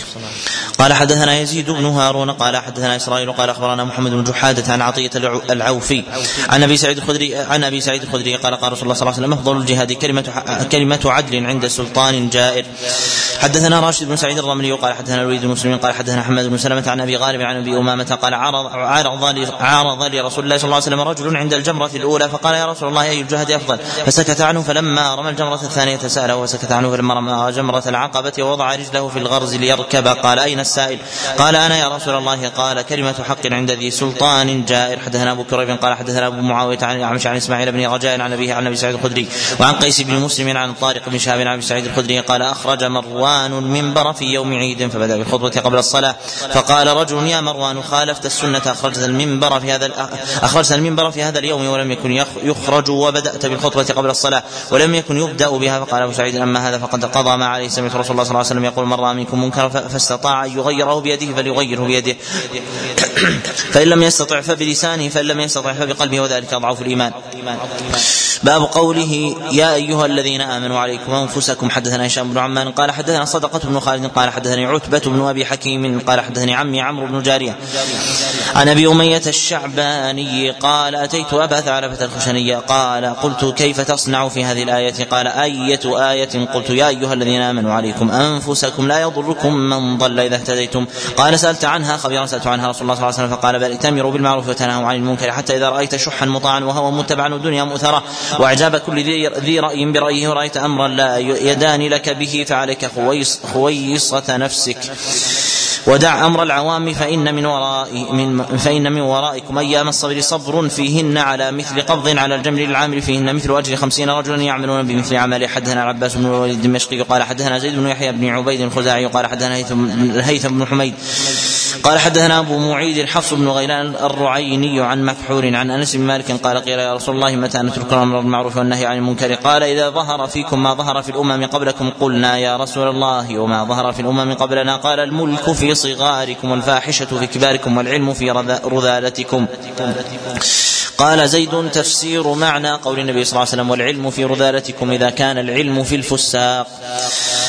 قال حدثنا يزيد بن هارون قال حدثنا إسرائيل قال أخبرنا محمد بن جحادة عن عطية العوفي. عن أبي سعيد الخدري عن أبي سعيد الخدري قال قال رسول الله صلى الله عليه وسلم أفضل الجهاد كلمة كلمة عدل عند سلطان جائر. حدثنا راشد بن سعيد الرملي قال حدثنا الوليد بن مسلم قال حدثنا حماد بن سلمة عن أبي غالب عن أبي أمامة قال عرض عرض عرض لرسول الله صلى الله عليه وسلم رجل عند الجمرة الأولى فقال يا رسول الله أي الجهاد أفضل؟ فسكت عنه فلما رمى الجمرة الثانية سأله وسكت عنه فلما رمى جمرة العقبة ووضع رجله في الغرز ليركب قال أين السائل؟ قال أنا يا رسول الله. قال كلمة حق عند ذي سلطان جائر. حدثنا أبو كريب قال حدثنا أبو معاوية عن الاعمش عن إسماعيل بن رجاء عن أبيه عن أبي سعيد الخدري وعن قيس بن مسلم عن طارق بن شهاب عن أبي سعيد الخدري قال أخرج مروان المنبر في يوم عيد فبدأ بالخطبة قبل الصلاة. فقال رجل يا مروان خالفت السنة. أخرجت المنبر في هذا أخرجت المنبر في هذا اليوم ولم يكن يخرج وبدأت بالخطبة قبل الصلاة ولم يكن يبدأ بها. فقال أبو سعيد أما هذا فقد قضى ما عليه. سمعت رسول الله صلى الله عليه وسلم يقول من رأى منكم منكرا فاستطاع ان يغيره بيده فليغيره بيده. فإن لم يستطع فبلسانه فإن لم يستطع فبقلبه وذلك أضعف الإيمان. باب قوله يا أيها الذين آمنوا عليكم أنفسكم حدثنا هشام بن عمان قال حدثنا صدقة بن خالد قال حدثني عتبة بن أبي حكيم قال حدثني عمي عمرو بن جارية. عن أبي أمية الشعباني قال أتيت أبا ثعلبة الخشني قال قلت كيف تصنع في هذه الآية؟ قال أية آية؟ قلت يا أيها الذين آمنوا عليكم أنفسكم لا يضركم من ضل إذا اهتديتم. قال سألت عنها خبيرا سألت عنها رسول الله صلى الله عليه وسلم فقال بل ائتمروا بالمعروف وتنهوا عن المنكر حتى إذا رأيت شحا مطاعا وهوى متبعا ودنيا مؤثرة. وأعجاب كل ذي راي برأيه رأيت أمرا لا يدان لك به فعليك خويص خويصة نفسك. ودع أمر العوام فإن من وراء من فإن من ورائكم أيام الصبر صبر فيهن على مثل قبض على الجمر للعامل فيهن مثل أجر خمسين رجلا يعملون بمثل عمل حدثنا العباس بن الوليد الدمشقي قال حدثنا زيد بن يحيى بن عبيد الخزاعي قال حدثنا الهيثم بن حميد. قال حدثنا أبو معيد حفص بن غيلان الرعيني عن مكحول عن أنس بن مالك قال قيل يا رسول الله متى نترك الأمر بالمعروف والنهي عن المنكر؟ قال إذا ظهر فيكم ما ظهر في الأمم قبلكم قلنا يا رسول الله وما ظهر في الأمم قبلنا قال الملك في صغاركم والفاحشة في كباركم والعلم في رذالتكم. قال زيد تفسير معنى قول النبي صلى الله عليه وسلم والعلم في رذالتكم إذا كان العلم في الفساق.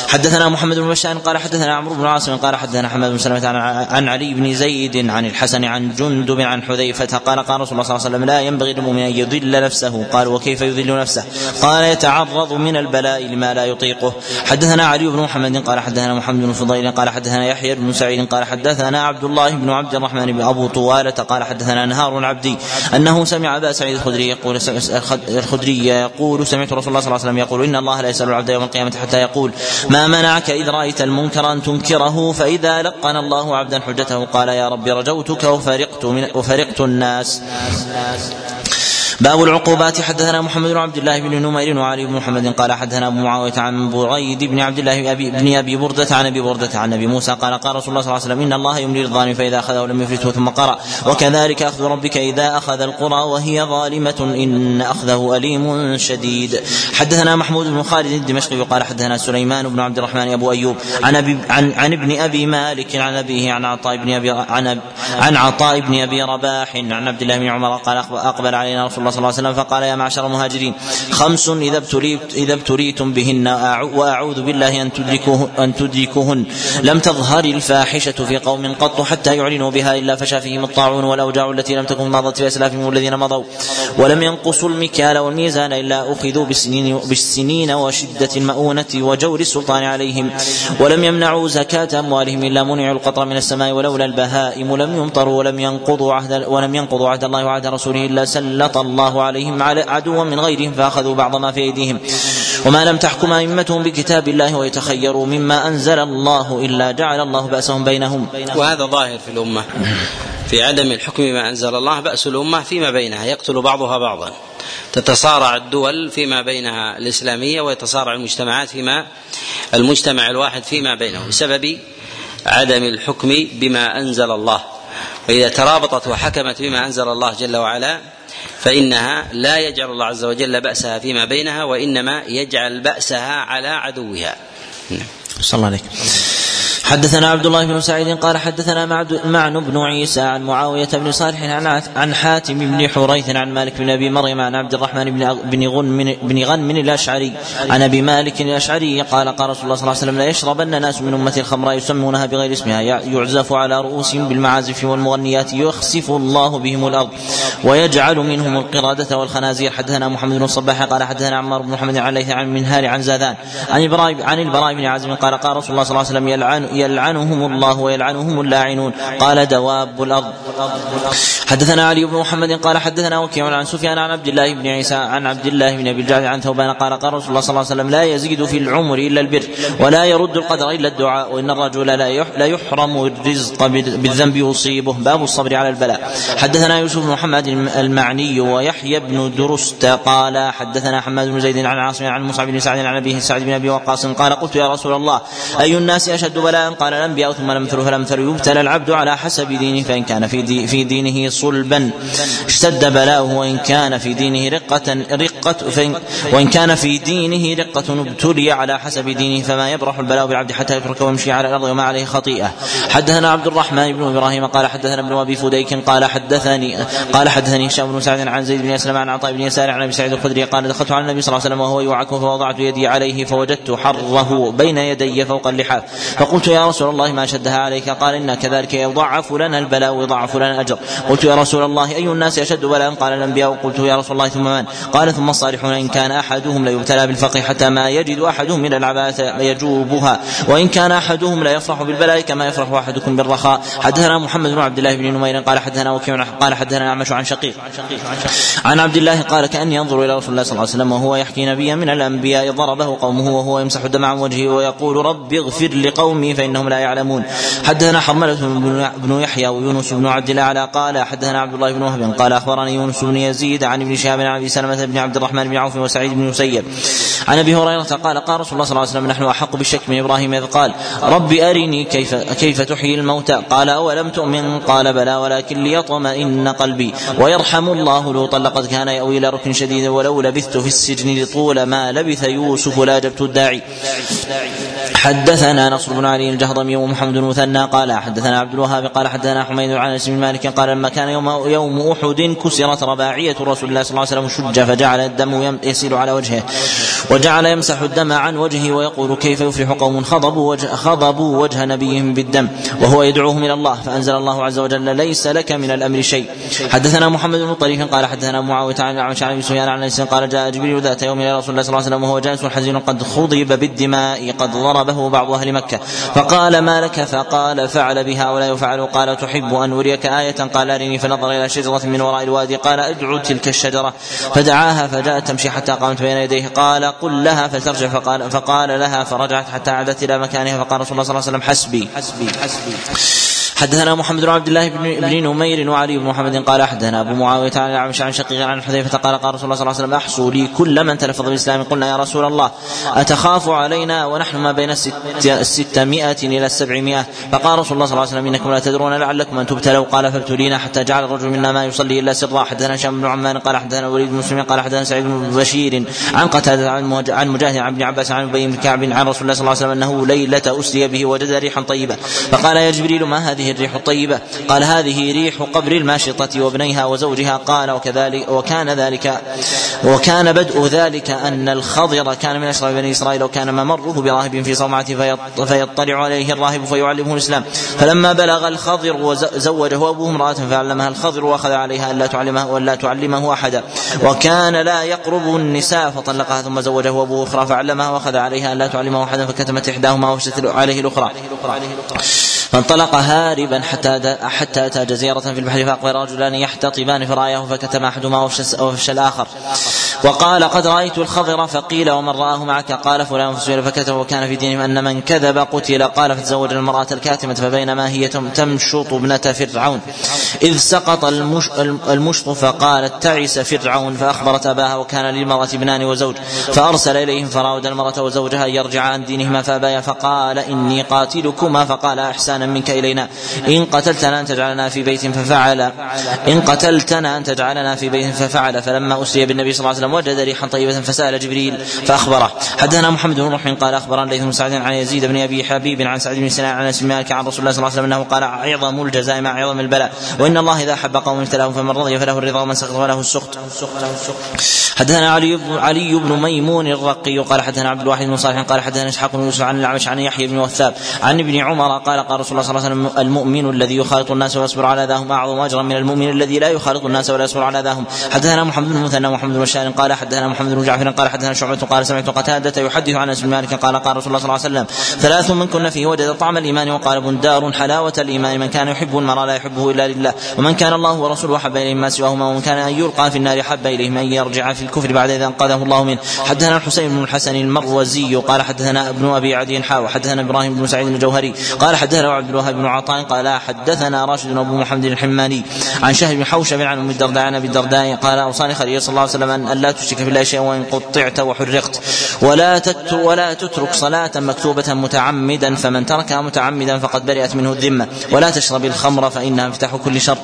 حدثنا محمد بن بشار قال حدثنا عمرو بن عاصم قال حدثنا حماد بن سلمة عن علي بن زيد عن الحسن عن جندب عن حذيفة قال قال رسول الله صلى الله عليه وسلم لا ينبغي للمؤمن أن يذل نفسه. قال وكيف يذل نفسه؟ قال يتعرض من البلاء لما لا يطيقه. حدثنا علي بن محمد قال حدثنا محمد بن فضيل قال حدثنا يحيى بن سعيد قال حدثنا عبد الله بن عبد الرحمن بن أبو طوالة قال حدثنا نهار عبدي أنه سمع أبا سعيد الخدري يقول الخدري يقول سمعت رسول الله صلى الله عليه وسلم يقول إن الله لا يسأل العبد يوم القيامة حتى يقول ما منعك إذ رأيت المنكر أن تنكره فإذا لقن الله عبدا حجته قال يا رب رجوتك وفرقت من وفرقت الناس. باب العقوبات. حدثنا محمد بن عبد الله بن نمير وعلي بن محمد قال حدثنا أبو معاوية عن بريد بن عبد الله أبي بن أبي برده عن أبي برده عن أبي موسى قال قال رسول الله صلى الله عليه وسلم إن الله يملي الظالم فإذا أخذه لم يفلته ثم قرأ. وكذلك أخذ ربك إذا أخذ القرى وهي ظالمة إن أخذه أليم شديد. حدثنا محمود بن خالد الدمشقي قال حدثنا سليمان بن عبد الرحمن أبو أيوب عن أبي عن, عن ابن أبي مالك عن أبيه عن عطاء بن ابي عن عن عطاء بن أبي رباح عن عبد الله بن عمر قال أقبل علينا رسول الله صلى الله عليه وسلم فقال يا معشر المهاجرين خمس إذا ابتليت إذا ابتليتم بهن وأعوذ بالله أن تدركوه أن تدركوهن. لم تظهر الفاحشة في قوم قط حتى يعلنوا بها إلا فشى فيهم الطاعون والأوجاع التي لم تكن مضت في أسلافهم الذين مضوا. ولم ينقصوا المكيال والميزان إلا أخذوا بالسنين بالسنين وشدة المؤونة وجور السلطان عليهم. ولم يمنعوا زكاة أموالهم إلا منعوا القطر من السماء ولولا البهائم. لم يمطروا ولم ينقضوا عهد ولم ينقضوا عهد الله وعهد رسوله إلا سلط الله عليهم عدوا من غيرهم فأخذوا بعض ما في أيديهم. وما لم تحكم أئمتهم بكتاب الله ويتخيروا مما أنزل الله إلا جعل الله بأسهم بينهم. وهذا ظاهر في الأمة. في عدم الحكم بما أنزل الله بأس الأمة فيما بينها يقتل بعضها بعضا. تتصارع الدول فيما بينها الإسلامية ويتصارع المجتمعات فيما المجتمع الواحد فيما بينه بسبب عدم الحكم بما أنزل الله. وإذا ترابطت وحكمت بما أنزل الله جل وعلا فإنها لا يجعل الله عز وجل بأسها فيما بينها وإنما يجعل بأسها على عدوها. صلى الله عليك. حدثنا عبد الله بن سعيد قال حدثنا معن بن عيسى عن معاوية بن صالح عن حاتم بن حريث عن مالك بن أبي مريم عن عبد الرحمن بن غنم بن غنم الأشعري. عن أبي مالك الأشعري قال قال رسول الله صلى الله عليه وسلم لا يشربن ناس من امتي الخمر يسمونها بغير اسمها. يعزف على رؤوسهم بالمعازف والمغنيات. يخسف الله بهم الأرض ويجعل منهم القردة والخنازير. حدثنا محمد بن الصباح قال حدثنا عمار بن محمد عن ليث عن منهار عن زادان عن البراء عن البراء بن عازم قال قال رسول الله صلى الله عليه وسلم يلعن يلعنهم الله ويلعنهم اللاعنون. قال دواب الأرض. حدثنا علي بن محمد قال حدثنا وكيع عن سفيان عن عبد الله بن عيسى عن عبد الله بن أبي الجعد عن ثوبان قال قال رسول الله صلى الله عليه وسلم لا يزيد في العمر إلا البر ولا يرد القدر إلا الدعاء وإن الرجل لا يحرم الرزق بالذنب يصيبه. باب الصبر على البلاء. حدثنا يوسف بن محمد المعني ويحيى بن درست قال حدثنا حماد بن زيد عن عاصم عن مصعب بن سعد عن أبيه سعد بن أبي وقاص قال قلت يا رسول الله أي الناس أشد بلاء؟ قال الانبياء ثم الامثل فالامثل يبتلى العبد على حسب دينه فإن كان في دي في دينه صلبا. اشتد بلاؤه وإن كان في دينه رقة رقة وإن كان في دينه رقة ابتلي على حسب دينه فما يبرح البلاء بالعبد حتى يترك ويمشي على الأرض وما عليه خطيئة. حدثنا عبد الرحمن بن إبراهيم قال حدثنا ابن أبي فديك قال حدثني قال حدثني هشام بن سعد عن زيد بن أسلم عن عطاء بن يسار عن أبي سعيد الخدري قال دخلت على النبي صلى الله عليه وسلم وهو يوعك فوضعت يدي عليه فوجدت حره بين يدي فوق اللحاف. فقلت يا رسول الله ما شدها عليك؟ قال إن كذلك يضعف لنا البلاء ويضعف لنا الأجر. قلت يا رسول الله أي الناس أشد بلاء قال الأنبياء؟ قلت يا رسول الله ثم من؟ قال ثم الصالحون إن كان أحدهم ليبتلى بالفقر حتى ما يجد أحدهم من العباثة يجوبها وإن كان أحدهم لا يفرح بالبلاء كما يفرح أحدكم بالرخاء. حدثنا محمد بن عبد الله بن نمير قال حدثنا وكيع قال حدثنا أعمش عن شقيق. عن عبد الله قال كأني أنظر إلى رسول الله صلى الله عليه وسلم وهو يحكي نبيا من الأنبياء ضربه قومه وهو يمسح الدم عن وجهه ويقول رب اغفر لقومي فإنهم لا يعلمون. حدثنا حرملة بن يحيى ويونس بن عبد الأعلى قال حدثنا عبد الله بن وهب قال أخبرني يونس بن يزيد عن ابن شهاب عن أبي سلمة بن عبد الرحمن بن عوف وسعيد بن مسيب عن أبي هريرة قال قال رسول الله صلى الله عليه وسلم نحن أحق بالشك من إبراهيم إذ قال رب أرني كيف كيف تحيي الموتى. قال أولم تؤمن؟ قال بلى ولكن ليطمئن قلبي. ويرحم الله لوطا لقد كان يأوي إلى ركن شديد ولو لبثت في السجن لطول ما لبث يوسف لاجبت الداعي. حدثنا نصر بن علي الجهضمي ومحمد بن مثنى قال حدثنا عبد الوهاب قال حدثنا حميد عن انس بن مالك قال لما كان يوم يوم أحد كسرت رباعية رسول الله صلى الله عليه وسلم شج فجعل الدم يسيل على وجهه وجعل يمسح الدم عن وجهه ويقول كيف يفلح قوم خضبوا وجه خضبوا وجه نبيهم بالدم وهو يدعوهم إلى الله فأنزل الله عز وجل ليس لك من الأمر شيء. حدثنا محمد بن طريف قال حدثنا معاوية عن الاعمش عن سفيان عن انس قال جاء جبريل ذات يوم إلى رسول الله صلى الله عليه وسلم وهو جالس حزين قد خضب بالدماء قد ضربه بعض أهل مكة فقال ما لك؟ فقال فعل بها ولا يفعل. قال تحب أن أريك آية؟ قال أرني فنظر إلى شجرة من وراء الوادي. قال ادعو تلك الشجرة. فدعاها فجاءت تمشي حتى قامت بين يديه. قال قل لها فلترجع. فقال فقال لها فرجعت حتى عادت إلى مكانها. فقال رسول الله صلى الله عليه وسلم حسبي حسبي حسبي. حدثنا محمد بن عبد الله بن بن نمير وعلي بن محمد قال حدثنا أبو معاوية عن الأعمش عن شقيق عن حذيفه قال قال رسول الله صلى الله عليه وسلم أحصوا لي كل من تلفظ بالإسلام. قلنا يا رسول الله أتخاف علينا ونحن ما بين الست الستمائة إلى السبعمائة. فقال رسول الله صلى الله عليه وسلم إنكم لا تدرون لعلكم أن تبتلوا. قال فابتلينا حتى جعل الرجل منا ما يصلي إلا سرا. حدثنا هشام بن عمان قال حدثنا وليد بن مسلم قال حدثنا سعيد بن بشير عن قتادة عن مجاهد عن ابن عباس عن أبي بن كعب عن رسول الله صلى الله عليه وسلم أنه ليلة أسري به وجد ريحا طيبة فقال يا جبريل ما هذه الريح الطيبة. قال هذه ريح قبر الماشطة وابنيها وزوجها. قال وكذلك وكان ذلك وكان بدء ذلك أن الخضر كان من أشرف بني إسرائيل وكان ممره براهب في صومعته فيطلع عليه الراهب فيعلمه الإسلام. فلما بلغ الخضر وزوجه أبوه امرأة فعلمها الخضر وأخذ عليها ألا تعلمه ولا تعلمه أحدا. وكان لا يقرب النساء فطلقها ثم زوجه أبوه أخرى فعلمها وأخذ عليها ألا تعلمه أحدا فكتمت إحداهما وفشت عليه الأخرى. فانطلق هاربا حتى حتى اتى جزيره في البحر فأقبل رجلان يحتطبان فرآه فكتم أحدهما وفشى الآخر. وقال قد رأيت الخضر فقيل ومن رآه معك؟ قال فلان فسئل فكتب وكان في دينهم أن من كذب قتل. قال فتزوج المرأة الكاتمة فبينما هي تمشط ابنة فرعون. إذ سقط المش المشط فقالت تعس فرعون. فأخبرت أباها وكان للمرأة ابنان وزوج. فأرسل إليهم فرأود المرأة وزوجها ان يرجعا عن دينهما. فأبايا فقال إني قاتلكما. فقال احسانا منك إلينا. إن قتلتنا أن تجعلنا في بيت ففعل. إن قتلتنا أن تجعلنا في بيت ففعل. فلما اسري بالنبي صلى الله عليه وسلم وجد ريحا طيبة فسأل جبريل فأخبره. حدثنا محمد بن روح قال أخبرنا ليث بن سعد عن يزيد بن أبي حبيب عن سعد بن سنان عن اسم مالك عن رسول الله صلى الله عليه وسلم أنه قال عظم الجزاء مع عظم البلاء وإن الله إذا أحب قوم ابتلاهم فمن رضي فله الرضا ومن سخط فله السخط. حدثنا علي بن علي بن ميمون الرقي قال حدثنا عبد الواحد بن صالح قال حدثنا إسحاق بن يوسف عن الأعمش عن يحيى بن وثاب عن ابن عمر قال قال رسول الله صلى الله عليه وسلم المؤمن الذي يخالط الناس ويصبر على ذاهم أعظم أجرا من المؤمن الذي لا يخالط الناس ولا يصبر على ذاهم. حدثنا محمد بن مثنى ومحمد بن قال حدثنا محمد بن جعفر قال حدثنا شعبة قال سمعت قتادة يحدث عن اسم مالك قال قال رسول الله صلى الله عليه وسلم ثلاث من كن فيه وجد طعم الإيمان وقال بندار حلاوة الإيمان. من كان يحب المرء لا يحبه إلا لله. ومن كان الله ورسوله أحب إليه ما سواهما. ومن كان أن يلقى في النار أحب إليه من يرجع في الكفر بعد إذا انقذه الله منه. حدثنا الحسين بن الحسن المروزي قال حدثنا ابن أبي عدي حاو حدثنا إبراهيم بن سعيد الجوهري قال حدثنا عبد الوهاب بن عطاء قال حدثنا راشد بن محمد الحماني عن شهر بن حوشب عن أم الدرداء عن أبي الدرداء قال أوصاني خليل صلى الله عليه وسلم أن لا تشرك بالله شيئا وإن قطعت وحرقت ولا ولا تترك صلاة مكتوبة متعمدا فمن تركها متعمدا فقد برئت منه الذمة ولا تشرب الخمر فإنها مفتاح كل شر.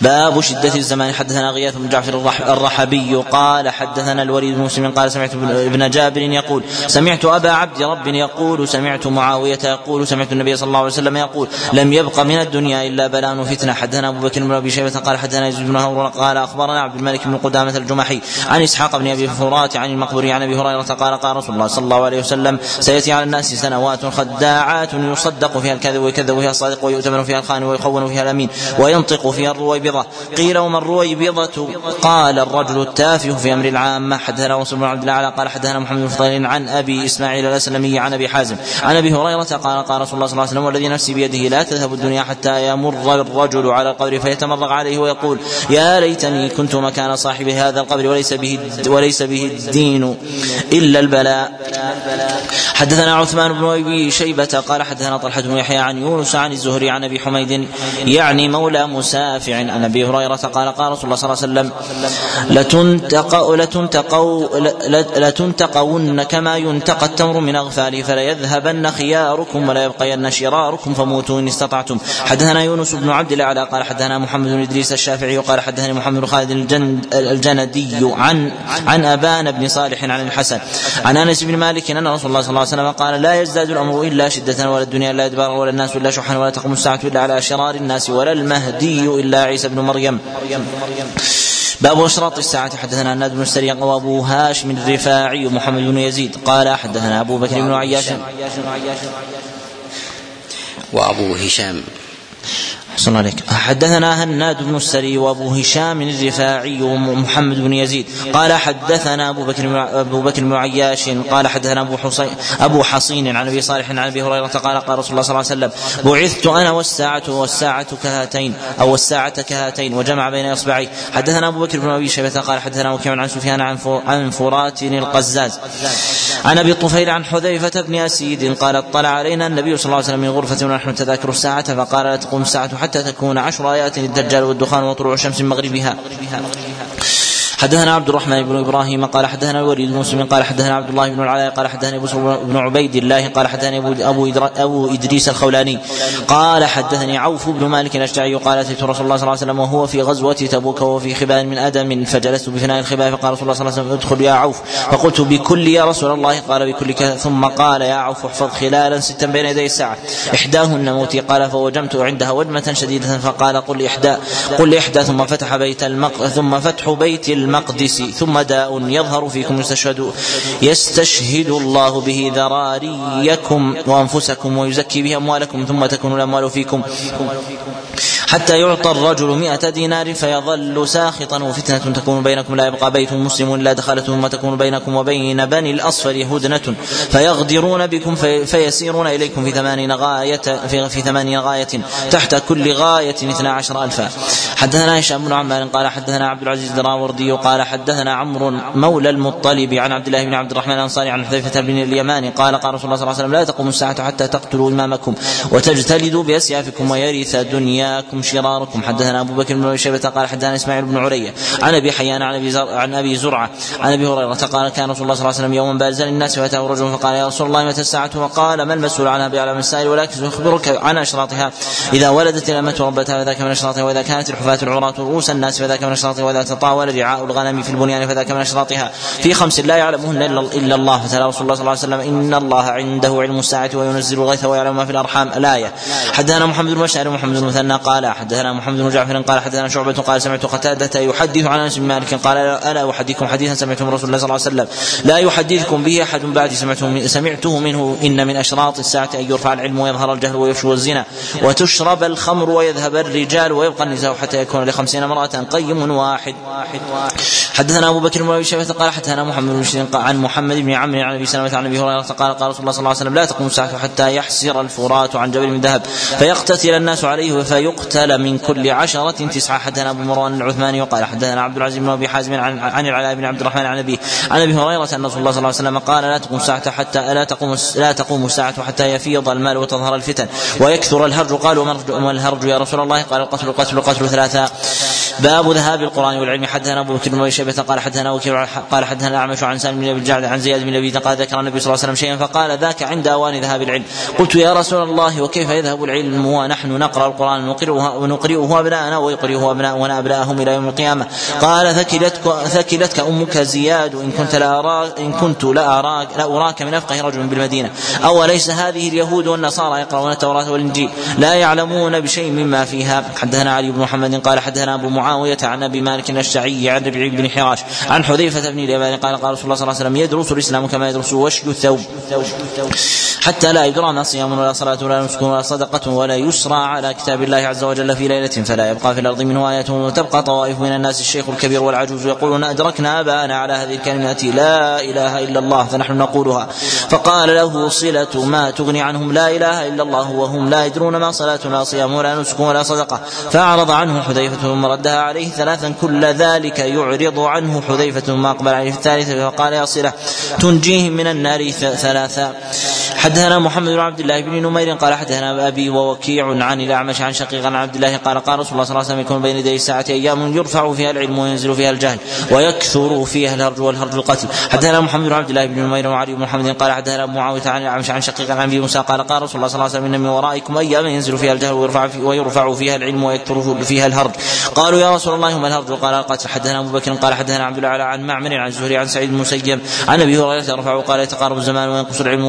باب شدة الزمان. حدثنا غياث بن جعفر الرحبي قال حدثنا الوليد بن مسلم قال سمعت ابن جابر يقول سمعت أبا عبد رب يقول سمعت معاوية يقول سمعت النبي صلى الله عليه وسلم يقول لم يبق من الدنيا إلا بلاء وفتنة. حدثنا أبو بكر بن أبي شيبة قال حدثنا يزيد بن هور قال أخبرنا عبد الملك بن قدامة الجمحي عن إسحاق بن أبي فرات عن المقبوري عن أبي هريرة قال قال رسول الله صلى الله عليه وسلم سيأتي على الناس سنوات خداعات يصدق فيها الكذب ويكذب فيها الصادق ويؤتمن فيها الخان ويخون فيها الأمين وينطق فيها الرويبضة قيل وما الرويبضة قال الرجل التافه في أمر العامة. حدثنا رسول بن عبد الله قال حدثنا محمد بن عن أبي إسماعيل الأسلمي عن أبي حازم عن أبي هريرة قال قال رسول الله صلى الله عليه وسلم والذي نفسي بيده لا تذهب الدنيا حتى يمر الرجل على القبر فيتمرغ عليه ويقول يا ليتني كنت مكان صاحب هذا القبر وليس به وليس به الدين إلا البلاء. حدثنا عثمان بن أبي شيبة قال حدثنا طلحة بن يحيى عن يونس عن الزهري عن أبي حميد يعني مولى مسافع عن أبي هريرة قال قال رسول الله صلى الله عليه وسلم لتنتقوا لتنتقوا لتنتقون كما ينتقى التمر من اغفاله فليذهبن خياركم ولا يبقين شراركم فموتوا إن استطعتم. حدثنا يونس بن عبد الأعلى قال حدثنا محمد بن إدريس الشافعي قال حدثني محمد بن خالد الجندي عن عن أبان بن صالح عن الحسن. عن أنس بن مالك أن رسول الله صلى الله عليه وسلم قال لا يزداد الأمر إلا شدة ولا الدنيا الا ادبارا ولا الناس إلا شحا ولا تقوم الساعة إلا على شرار الناس ولا المهدي إلا عيسى بن مريم. باب إشراط الساعة. حدثنا الناد بن السري وابو هاشم الرفاعي ومحمد بن يزيد قال حدثنا أبو بكر بن عياش. وأبو هشام. صلى عليك. حدثنا هناد بن السري وأبو هشام الرفاعي ومحمد بن يزيد. قال حدثنا أبو بكر أبو بكر بن عياش قال حدثنا أبو حصين أبو حصين عن أبي صالح عن أبي هريرة قال قال رسول الله صلى الله عليه وسلم بعثت أنا والساعة والساعة كهاتين أو الساعة كهاتين وجمع بين اصبعيه حدثنا أبو بكر بن أبي شيبة قال حدثنا وكيع عن سفيان عن عن فرات القزاز. عن أبي الطفيل عن حذيفة بن أسيد قال اطلع علينا النبي صلى الله عليه وسلم من غرفة ونحن تذاكر الساعة فقال لا تقوم الساعة حتى تكون عشر آيات للدجال والدخان وطلوع من مغربها. حدثنا عبد الرحمن بن إبراهيم قال حدثنا الوليد بن مسلم قال حدثنا عبد الله بن العلاء قال حدثني أبو بن عبيد الله قال حدثني ابو أبو, إدريس الخولاني قال حدثني عوف بن مالك الأشجعي قال أتيت رسول الله صلى الله عليه وسلم وهو في غزوة تبوك وهو في خباء من أدم فجلست بفناء الخباء فقال رسول الله صلى الله عليه وسلم ادخل يا عوف فقلت بكل يا رسول الله قال بكل ثم قال يا عوف احفظ خلالا ستا بين يدي الساعة إحداهن موتي قال فوجمت عندها وجمة شديدة فقال قل احدى قل إحدى ثم فتح بيت المق ثم فتح بيت المقدس ثم داء يظهر فيكم يستشهد يستشهد الله به ذراريكم وأنفسكم ويزكي به أموالكم ثم تكون الأموال فيكم. حتى يعطى الرجل مئة دينار فيظل ساخطا وفتنة تكون بينكم لا يبقى بيت مسلم إلا دخلته ثم تكون بينكم وبين بني الأصفر هدنة. فيغدرون بكم في فيسيرون إليكم في ثمانين غاية في, في ثمانين غاية تحت كل غاية اثنا عشر ألفا. حدثنا هشام بن عمار قال حدثنا عبد العزيز الدراوردي قال حدثنا عمرو مولى المطلب عن عبد الله بن عبد الرحمن الأنصاري عن حذيفة بن اليمان قال قال رسول الله صلى الله عليه وسلم لا تقوم الساعة حتى تقتلوا إمامكم وتجتلدوا بأسيافكم ويرث دنياكم. شراركم. حدثنا أبو بكر بن ابي شيبة قال حدثنا إسماعيل بن عليا عن أبي حيان عن أبي زر... عن أبي زرعة عن أبي هريرة قال كان رسول الله صلى الله عليه وسلم يوما بارزا للناس فأتاه رجل فقال يا رسول الله متى الساعة؟ وقال ما المسؤول عنها باعلم السائل ولكن أخبرك عن أشراطها. إذا ولدت الامه ربتها فذاك من أشراطها وإذا كانت الحفاة العراة رؤوس الناس فذاك من أشراطها وإذا تطاول رعاء الغنم في البنيان فذاك من أشراطها. في خمس لا يعلمهن إلا الله. فتلا رسول الله صلى الله عليه وسلم إن الله عنده علم الساعة وينزل الغيث ويعلم ما في الأرحام. الآية. حدثنا محمد بن محمد بن قال حدثنا محمد بن جعفر قال حدثنا شعبة قال سمعت قتادة يحدث عن أنس بن مالك قال ألا احدثكم حديثا سمعته من رسول الله صلى الله عليه وسلم؟ لا يحدثكم به أحد بعد سمعته سمعته منه إن من أشراط الساعة أن يرفع العلم ويظهر الجهل ويفشو الزنا وتشرب الخمر ويذهب الرجال ويبقى النساء حتى يكون لخمسين امرأة قيم واحد. حدثنا أبو بكر بن شيبة قال حدثنا محمد بن عن محمد بن عمرو عن أبي سلمة عن أبي هريرة قال قال رسول الله صلى الله عليه وسلم لا تقوم الساعة حتى يحسر الفرات عن جبل من ذهب فيقتتل الناس عليه فيقتل من كل عشرة تسعة. حدثنا أبو مروان العثماني وقال حدثنا عبد العزيز بن أبي حازم عن, عن العلاء بن عبد الرحمن عن أبي عن أبي هريرة أن رسول الله صلى الله عليه وسلم قال لا تقوم الساعة حتى لا تقوم لا تقوم الساعة حتى يفيض المال وتظهر الفتن ويكثر الهرج قالوا ما الهرج يا رسول الله؟ قال القتل القتل القتل ثلاثة باب ذهاب القرآن والعلم. حدثنا أبو بكر بن أبي شيبة قال حدثنا قال حدثنا الأعمش عن سالم بن أبي الجعد عن زياد بن أبي قال ذكر النبي صلى الله عليه وسلم شيئا فقال ذاك عند أوان ذهاب العلم. قلت يا رسول الله وكيف يذهب العلم ونحن نقرأ القرآن ونقرئه ونقرئه أبناءنا ويقرئه أبناؤنا أبناءهم إلى يوم القيامة؟ قال ثكلتك ثكلتك أمك زياد إن كنت لا أراك إن كنت لا أراك لا أراك من أفقه رجل بالمدينة. أوليس هذه اليهود والنصارى يقرؤون التوراة والإنجيل؟ لا يعلمون بشيء مما فيها. حدثنا علي بن محمد قال حدثنا أبو معاوية عن أبي مالك الشعي عن ربيع بن حراش عن حذيفة بن اليمان قال قال رسول الله صلى الله عليه وسلم يدرس الإسلام كما يدرس وشي الثوب. حتى لا يدرى ما صيام ولا صلاة ولا نسك ولا صدقة ولا يسرى على كتاب الله عز وجل في ليلة فلا يبقى في الأرض منه آية وتبقى طوائف من الناس. الشيخ الكبير والعجوز يقولون أدركنا آباءنا على هذه الكلمة لا إله إلا الله فنحن نقولها. فقال له صلة ما تغني عنهم لا إله إلا الله وهم لا يدرون ما صلاة ولا صيام ولا نسك ولا صدقة. فأعرض عنه حذيفة ثم ردها عليه ثلاثا كل ذلك يعرض عنه حذيفة ثم أقبل عليه في الثالثة فقال يا صلة تنجيهم من النار ثلاثا. حدثنا محمد بن عبد الله بن نمير قال حدثنا أبي ووكيع عن الأعمش عن شقيق عن عبد الله قال قال رسول الله صلى الله عليه وسلم يكون بين يدي الساعة أيام يرفع فيها العلم وينزل فيها الجهل ويكثر فيها الهرج والهرج القتل. حدثنا محمد بن عبد الله بن نمير وعلي بن محمد قال حدثنا معاوية عن الأعمش عن شقيق عن أبي موسى قال قال رسول الله صلى الله عليه وسلم إن من ورائكم أيام ينزل فيها الجهل ويرفع, في ويرفع فيها العلم ويكثر فيها الهرج. قالوا يا رسول الله ما الهرج؟ قال القتل. حدثنا أبو بكر قال حدثنا عبد الله عن معمر عن الزهري عن سعيد المسيب عن أبي هريرة رفع قال يتقارب الزمان وينقص العلم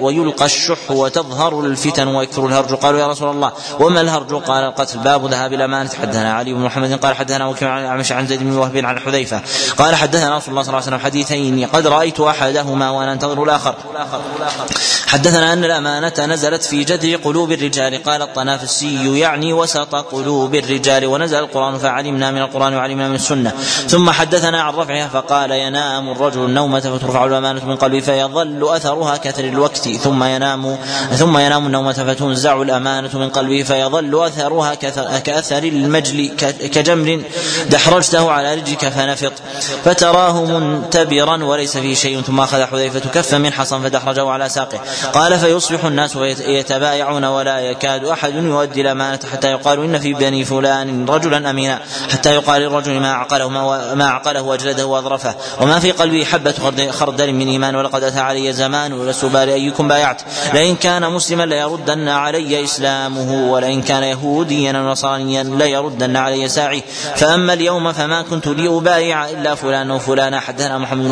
ويلقى الشح وتظهر الفتن ويكثر الهرج. قالوا يا رسول الله وما الهرج؟ قال القتل. باب ذهاب الأمانة حدثنا علي بن محمد. قال حدثنا وكيع عن الأعمش عن زيد بن وهب عن حذيفة. قال حدثنا رسول الله صلى الله عليه وسلم حديثين. قد رأيت أحدهما وأنا أنتظر الآخر. حدثنا أن الأمانة نزلت في جذر قلوب الرجال. قال الطنافسي يعني وسط قلوب الرجال. ونزل القرآن فعلمنا من القرآن وعلمنا من السنة. ثم حدثنا عن رفعها فقال ينام الرجل النومة فترفع الأمانة من قلبه فيظل أثرها كثر الوقت. ثم ينام ثم ينام النومة فتنزع الأمانة من قلبه فيظل أثرها كأثر المجل كجمر دحرجته على رجلك فنفط فتراه منتبرا وليس فيه شيء ثم أخذ حذيفة كفا من حصن فدحرجه على ساقه. قال فيصبح الناس يتبايعون ولا يكاد أحد يؤدي الأمانة حتى يقال إن في بني فلان رجلا أمينا حتى يقال للرجل ما عقله ما عقله وأجلده وأظرفه. وما في قلبه حبة خردل من إيمان ولقد أتى علي زمان ولست بالي أيكم بايعت. لئن كان مسلما ليردن علي إسلامه ولئن كان يهوديا أو نصرانيا ليردن علي ساعي. فأما اليوم فما كنت لأبايع إلا فلان وفلان حدثنا محمد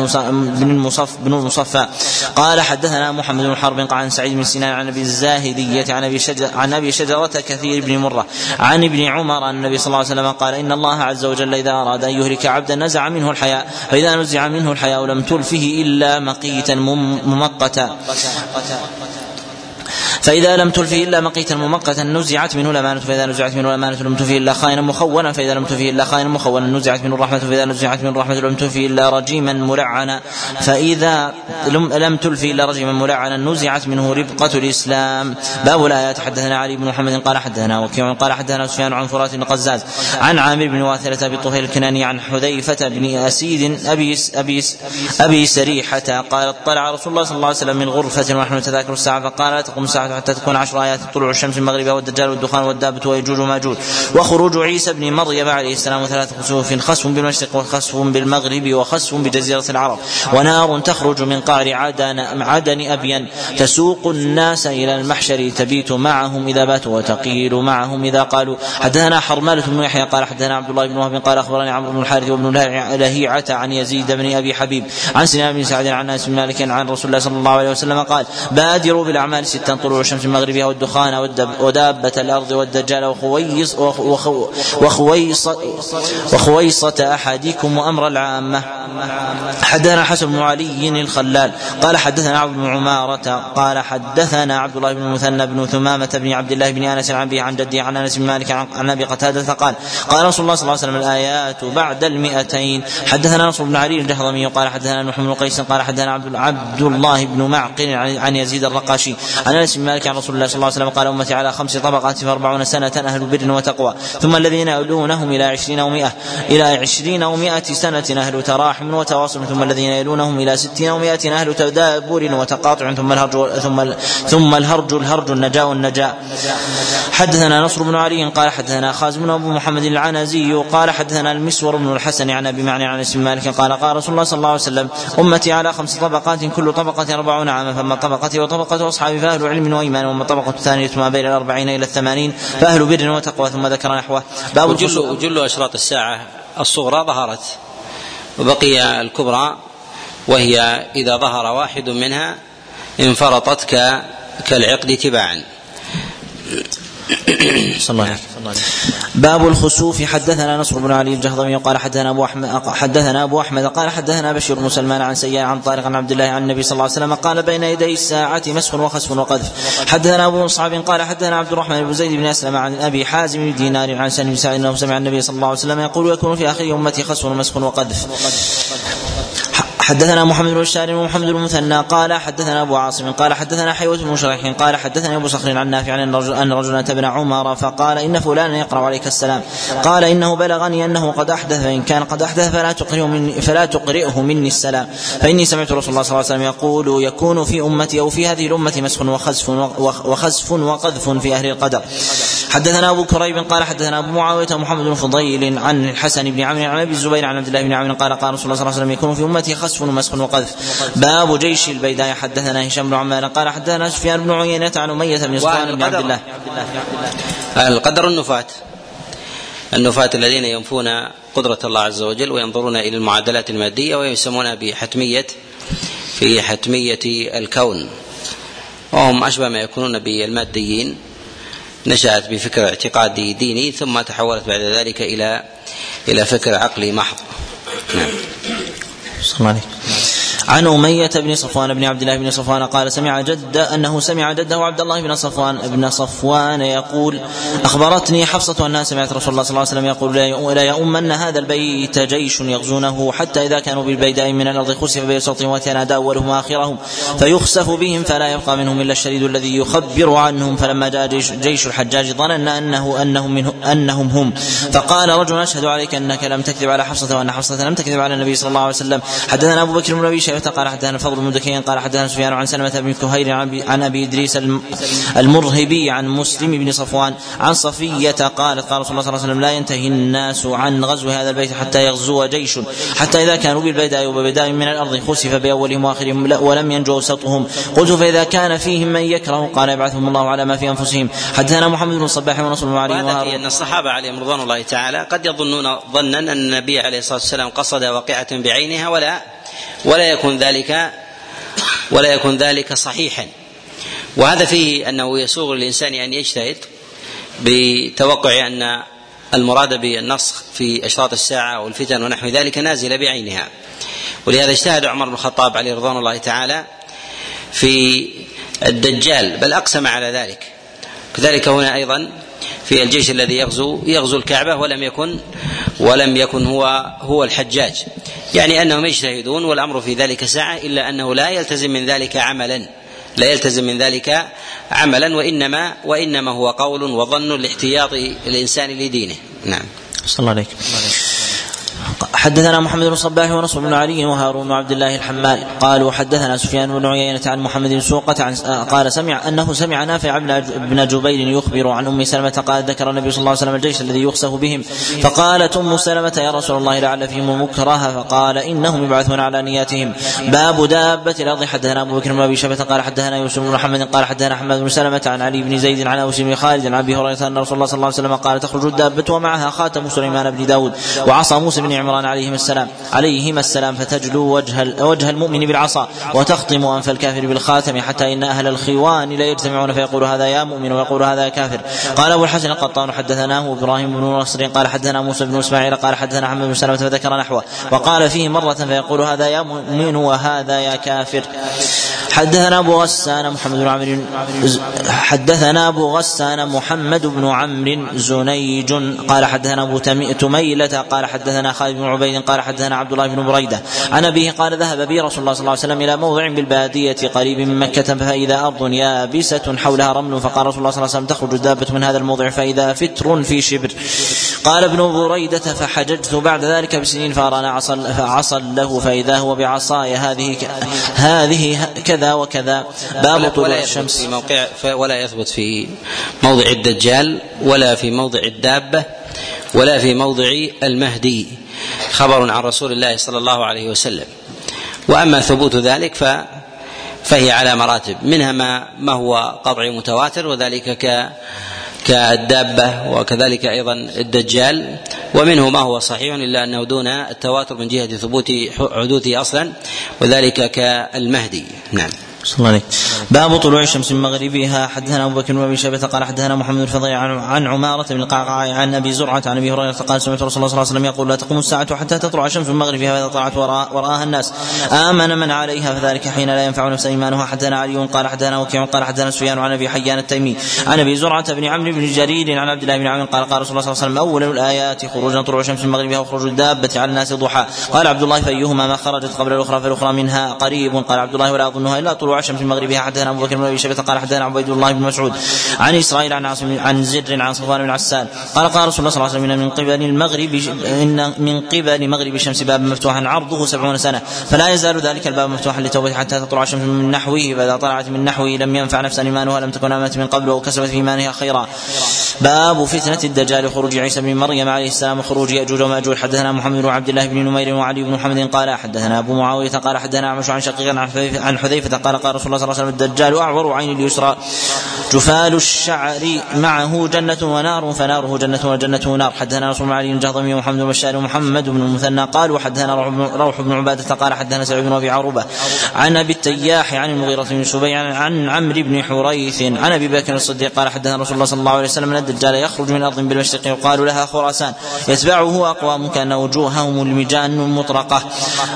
بن المصف بن المصفى قال حدثنا محمد بن حرب عن سعيد بن سنان عن أبي الزاهدية عن أبي شجر عن أبي شجرة كثير بن مرة. عن ابن عمر أن النبي صلى الله عليه وسلم قال إن الله عز وجل إذا أراد أن يهلك عبدا نزع منه الحياء. فإذا نزع منه الحياء لم تلفه إلا مقيتا ممقتا. مؤقتا فإذا لم تلفه إلا مقيتا ممقتا نزعت منه الأمانة فإذا نزعت منه الأمانة لم تفه إلا خائنا مخونا فإذا لم تفه إلا خائنا مخونا نزعت منه الرحمة فإذا نزعت منه الرحمة لم تفه إلا رجيما ملعنا. فإذا لم, تلفي إلا رجيما ملعنا نزعت منه ربقة الإسلام. باب الآيات. حدثنا علي بن محمد قال حدثنا وكيع قال حدثنا سفيان عن فرات بن قزاز عن عامر بن واثلة أبي طفيل الكناني عن حذيفة بن أسيد أبي أبي أبي سريحة قال اطلع رسول الله صلى الله عليه وسلم من غرفة ونحن نتذاكر الساعة فقال لا تقوم الساعة حتى تكون عشر آيات طلوع الشمس المغرب والدجال والدخان والدابة ويجوج وماجوج وخروج عيسى بن مريم عليه السلام ثلاث خسوف خسف بالمشرق وخسف بالمغرب وخسف بجزيرة العرب. ونار تخرج من قعر عدن عدن أبين. تسوق الناس إلى المحشر تبيت معهم إذا باتوا وتقيل معهم إذا قالوا. حدثنا حرمالة بن يحيى قال حدثنا عبد الله بن وهب قال أخبرني عمرو بن الحارث وابن لهيعة عن يزيد بن أبي حبيب عن سنان بن سعد عن ناس بن مالك عن رسول الله صلى الله عليه وسلم قال بادروا بالأعمال ستا طلوع الشمس المغربية والدخان ودابة الأرض والدجال وخويص وخويص وخويصة أحدكم وأمر العامة. حدثنا حسن بن علي الخلال. قال حدثنا عبد بن عمارة. قال حدثنا عبد الله بن المثنى بن ثمامة بن عبد الله بن أنس عن عن جدي عن أنس بن مالك عن أبي قتادة قال قال رسول الله صلى الله عليه وسلم الآيات بعد المئتين. حدثنا نصر بن علي الجهضمي. قال حدثنا نوح بن قيس. قال حدثنا عبد الله بن معقل عن يزيد الرقاشي. عن أنس بن مالك عن رسول الله صلى الله عليه وسلم قال أمتي على خمس طبقات فأربعون سنة أهل بر وتقوى. ثم الذين يلونهم إلى عشرين ومائة إلى عشرين ومائة سنة أهل تراحم وتواصل. ثم الذين يلونهم إلى ستين ومائة أهل تدابر وتقاطع. ثم الهرج ثم ثم الهرج الهرج النجاء والنجاء حدثنا نصر بن علي قال حدثنا خازم أبو محمد العنزي قال حدثنا المسور بن الحسن عن أبي معنى عن اسم مالك قال قال رسول الله صلى الله عليه وسلم أمتي على خمس طبقات كل طبقة أربعون عاما فأما طبقتي وطبقة أصحابي فأهل علم وإيمان وأما الطبقة الثانية ما بين الأربعين إلى الثمانين فأهل بر وتقوى ثم ذكر نحوه. باب جل, جل أشراط الساعة الصغرى ظهرت وبقي الكبرى وهي إذا ظهر واحد منها انفرطت كالعقد تباعا. باب الخسوف. حدثنا نصر بن علي الجهضمي قال حدثنا أبو احمد حدثنا أبو احمد قال حدثنا بشير بن سلمان عن سيار عن طارق عن عبد الله عن النبي صلى الله عليه وسلم قال بين يدي الساعة مسخ وخسف وقذف. حدثنا أبو مصعب قال حدثنا عبد الرحمن بن زيد بن أسلم عن أبي حازم بن دينار عن سالم بن سعد أنه سمع النبي صلى الله عليه وسلم يقول يكون في اخر أمتي خسف ومسخ وقذف. حدثنا محمد بن بشار ومحمد بن المثنى قال حدثنا أبو عاصم قال حدثنا حيوة بن شريح قال حدثني أبو صخر عن نافع رجل أن رجلا اتى ابن عمر فقال إن فلانا يقرأ عليك السلام. قال إنه بلغني أنه قد أحدث فإن كان قد أحدث فلا تقرئه مني فلا تقرئه مني السلام. فإني سمعت رسول الله صلى الله عليه وسلم يقول يكون في أمتي أو في هذه الأمة مسخ وخزف وخزف وقذف في أهل القدر. حدثنا أبو كريب قال حدثنا أبو معاوية محمد بن فضيل عن الحسن بن عمرو عن أبي الزبير عن عبد الله بن عمرو قال قال رسول الله صلى الله عليه وسلم يكون في أمتي خسف ومسخ وقذف. باب جيش البيداء. حدثنا هشام بن عمار قال حدثنا سفيان بن عيينة عن أمية بن سفيان بن عبد الله. القدر النفاة. النفاة الذين ينفون قدرة الله عز وجل وينظرون إلى المعادلات المادية ويسمونها بحتمية في حتمية الكون. وهم أشبه ما يكونون بالماديين. نشأت بفكر اعتقادي ديني ثم تحولت بعد ذلك إلى إلى فكر عقلي محض. نعم. صلى الله عليه عن أمية بن صفوان بن عبد الله بن صفوان قال سمع جد أنه سمع جده عبد الله بن صفوان بن صفوان يقول أخبرتني حفصة أنها سمعت رسول الله صلى الله عليه وسلم يقول لا يؤمن هذا البيت جيش يغزونه حتى إذا كانوا بالبيداء من الأرض خسف بصوتهم وتنادى أولهم وآخرهم فيخسف بهم فلا يبقى منهم إلا الشريد الذي يخبر عنهم فلما جاء جيش, جيش الحجاج ظننا أنه أنهم, منه أنهم هم فقال رجل أشهد عليك أنك لم تكذب على حفصة وأن حفصة لم تكذب على النبي صلى الله عليه وسلم حدثنا أبو بكر بن أبي قال حدثنا الفضل بن دكين قال حدثنا سفيان عن سلمة بن كهير عن أبي إدريس المرهبي عن مسلم بن صفوان عن صفية قالت قال رسول الله صلى الله عليه وسلم لا ينتهي الناس عن غزو هذا البيت حتى يغزو جيش حتى إذا كانوا بالبيداء وببيداء من الأرض خسف بأولهم وآخرهم ولم ينجو أوسطهم قلت فإذا كان فيهم من يكره قال يبعثهم الله على ما في أنفسهم. حدثنا محمد بن الصباح ونصر بن علي وهذا أن الصحابة عليهم رضوان الله تعالى قد يظنون ظنا أن النبي عليه الصلاة والسلام قصد واقعة بعينها ولا ولا يكون ذلك ولا يكون ذلك صحيحا. وهذا فيه أنه يسوغ للإنسان أن يجتهد بتوقع أن المراد بالنسخ في أشراط الساعة والفتن ونحو ذلك نازله بعينها. ولهذا اجتهد عمر بن الخطاب عليه رضوان الله تعالى في الدجال بل أقسم على ذلك. كذلك هنا أيضا في الجيش الذي يغزو يغزو الكعبة ولم يكن ولم يكن هو هو الحجاج. يعني أنهم يجتهدون والأمر في ذلك ساعة إلا أنه لا يلتزم من ذلك عملا. لا يلتزم من ذلك عملا وإنما وإنما هو قول وظن لاحتياط الإنسان لدينه. نعم. صلى الله عليك. حدثنا محمد بن صباح ونصر بن علي وهارون بن عبد الله الحمال قالوا حدثنا سفيان بن عيينة عن محمد بن سوقة عن قال سمع أنه سمع نافع بن جبير يخبر عن أم سلمة قال ذكر النبي صلى الله عليه وسلم الجيش الذي يخسف بهم. فقالت أم سلمة يا رسول الله لعل فيهم المكره فقال إنهم يبعثون على نياتهم. باب دابة الأرض. حدثنا أبو بكر بن أبي شبة قال حدثنا يوسف بن محمد قال حدثنا أحمد بن سلمة عن علي بن زيد عن أوس بن خالد عن أبي هريرة أن رسول الله صلى الله عليه وسلم قال تخرج الدابة ومعها خاتم سليمان بن داود وعصا موسى بن عمران عليهما السلام. عليهما السلام فتجلو وجه وجه المؤمن بالعصا وتخطم أنف الكافر بالخاتم حتى إن أهل الخوان لا يجتمعون فيقول هذا يا مؤمن ويقول هذا يا كافر. قال أبو الحسن القطان حدثناه إبراهيم بن نصر قال حدثنا موسى بن إسماعيل قال حدثنا محمد بن سلمة فذكر نحوه. وقال فيه مرة فيقول هذا يا مؤمن وهذا يا كافر. حدثنا أبو غسان محمد بن عمرو حدثنا أبو غسان محمد بن عمرو زنيج قال حدثنا أبو تميلة قال حدثنا خالد بن عبيد قال حدثنا عبد الله بن بريدة عن أبيه قال ذهب بي رسول الله صلى الله عليه وسلم إلى موضع بالبادية قريب من مكة فإذا أرض يابسة حولها رمل فقال رسول الله صلى الله عليه وسلم تخرج الدابة من هذا الموضع فإذا فتر في شبر. قال ابن بريدة فحججت بعد ذلك بسنين فأرانا عصا فعصا له فإذا هو بعصاي هذه هذه كذا وكذا. باب طلوع الشمس. في موقع ولا يثبت في موضع الدجال ولا في موضع الدابة ولا في موضع المهدي. خبر عن رسول الله صلى الله عليه وسلم. وأما ثبوت ذلك ف فهي على مراتب. منها ما ما هو قطعي متواتر وذلك ك كالدابة وكذلك أيضا الدجال. ومنه ما هو صحيح إلا أنه دون التواتر من جهة ثبوت حدوثه أصلا وذلك كالمهدي. نعم. صلى الله عليه باب طلوع الشمس من مغربها. حدثنا أبو بكر وابي شيبة قال حدثنا محمد الفضيل عن, عن عمارة بن القعقاع عن أبي زرعة عن أبي هريرة قال سمعت رسول الله صلى الله عليه وسلم يقول لا تقوم الساعة حتى تطلع الشمس من مغربها فإذا طلعت وراء وراءها الناس. آمن من عليها فذلك حين لا ينفع نفسا إيمانها. حدثنا علي قال حدثنا وكيع قال حدثنا سفيان عن أبي حيان التيمي عن أبي زرعة بن عمرو بن جرير عن عبد الله بن عمرو قال قال رسول الله صلى الله عليه وسلم أول الآيات خروج طلوع الشمس من مغربها وخروج الدابة على الناس ضحى. قال عبد الله فأيهما ما خرجت قبل الأخرى فالأخرى منها قريب. قال عبد الله ولا أظنها إلا طلوع الشمس من مغربها حدثنا أبو بكر بن أبي شيبة قال حدثنا عبيد الله بن مسعود عن إسرائيل عن عاصم عن زر عن صفوان بن عسان قال قال رسول الله صلى الله عليه وسلم من قبل المغرب إن من قبل مغرب الشمس باب مفتوحا عرضه سبعون سنة فلا يزال ذلك الباب مفتوحا للتوبة حتى تطلع الشمس من نحوه. فإذا طلعت من نحوه لم ينفع نفسا إيمانها لم تكن آمنت من قبل أو كسبت في إيمانها خيرا. باب فتنة الدجال خروج عيسى بن مريم عليه السلام وخروج يأجوج ومأجوج. حدثنا محمد بن عبد الله بن نمير وعلي بن محمد قال حدثنا أبو معاوية قال حدثنا أعمش عن شقيق عن حذيفة قال قال رسول الله صلى الله عليه وسلم الدجال أعور عين اليسرى. جفال الشعر معه جنة ونار فناره جنة وجنة نار. حدثنا رسول الله علي الجهضمي ومحمد بن بشار ومحمد بن المثنى قال وحدثنا روح بن عبادة قال حدثنا سعيد بن أبي عروبة عن أبي التياح عن المغيرة بن سبيع عن عمرو بن حريث عن أبي بكر الصديق قال حدثنا رسول الله صلى الله عليه وسلم الدجال يخرج من أرض بالمشرق يقال لها خراسان. يتبعه أقوام كأن وجوههم المجان المطرقة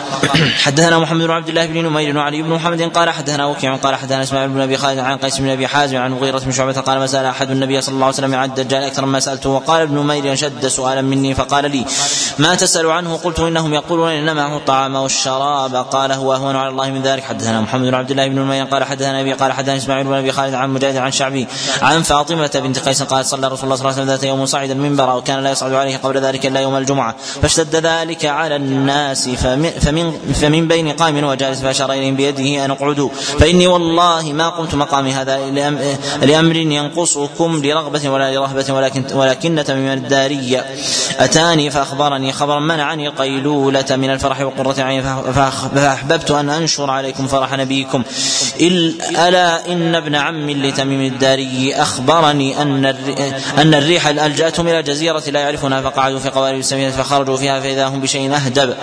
[clears throat] حدثنا محمد بن عبد الله بن نمير وعلي بن محمد قال حدثنا وكيع قال حدثنا إسماعيل بن أبي خالد عن قيس بن أبي حازم عن مغيرة بن شعبة قال ما سأل أحد النبي صلى الله عليه وسلم عن الدجال أكثر مما سألته وقال ابن نمير شد سؤالا مني فقال لي ما تسأل عنه؟ قلت إنهم يقولون إن معه الطعام والشراب. قال هو أهون على الله من ذلك. حدثنا محمد بن عبد الله بن نمير قال حدثنا أبي قال حدثنا إسماعيل بن أبي خالد عن مجاهد عن شعبي عن فاطمة بنت قيس قالت صلى رسول الله صلى الله عليه وسلم ذات يوم صعد المنبر وكان لا يصعد عليه قبل ذلك إلا يوم الجمعة. فاشتد ذلك على الناس فمن, فمن, بين قائم وجالس فأشار إليهم بيده أن اقعدوا. فإني والله ما قمت مقامي هذا لأمر ينقصكم لرغبة ولا لرهبة ولكن ولكن من الدارية أتاني فأخبرني. خبرا منعني القيلولة من الفرح وقرة عين. فأحببت أن أنشر عليكم فرح نبيكم. ألا إن ابن عم لتميم الداري أخبرني أن أن الريح ألجأتهم إلى جزيرة لا يعرفونها فقعدوا في قوارب السفينة فخرجوا فيها فإذا هم بشيء أهدب.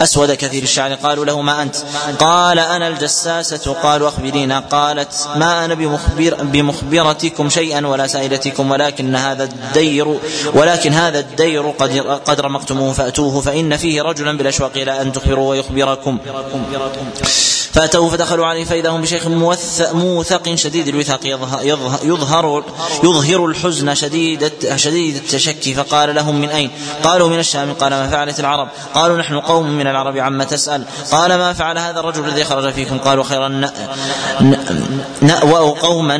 أسود كثير الشعر قالوا له ما أنت؟ قال أنا الجساسة قالوا أخبرينا. قالت ما أنا بمخبر بمخبرتكم شيئا ولا سائلتكم ولكن هذا الدير ولكن هذا الدير قد قد رمقتموه فأتوه فإن فيه رجلا بالأشواق إلى أن تخبروا ويخبركم. فأتوه فدخلوا عليه فإذا هم بشيخ موثق شديد الوثاق يظهر, يظهر, يظهر الحزن شديد شديد التشكي فقال لهم من أين؟ قالوا من الشام قال ما فعلت العرب؟ قالوا نحن قوم من العرب عما تسأل قال ما فعل هذا الرجل الذي خرج فيكم قالوا خيرا نأوأ قوما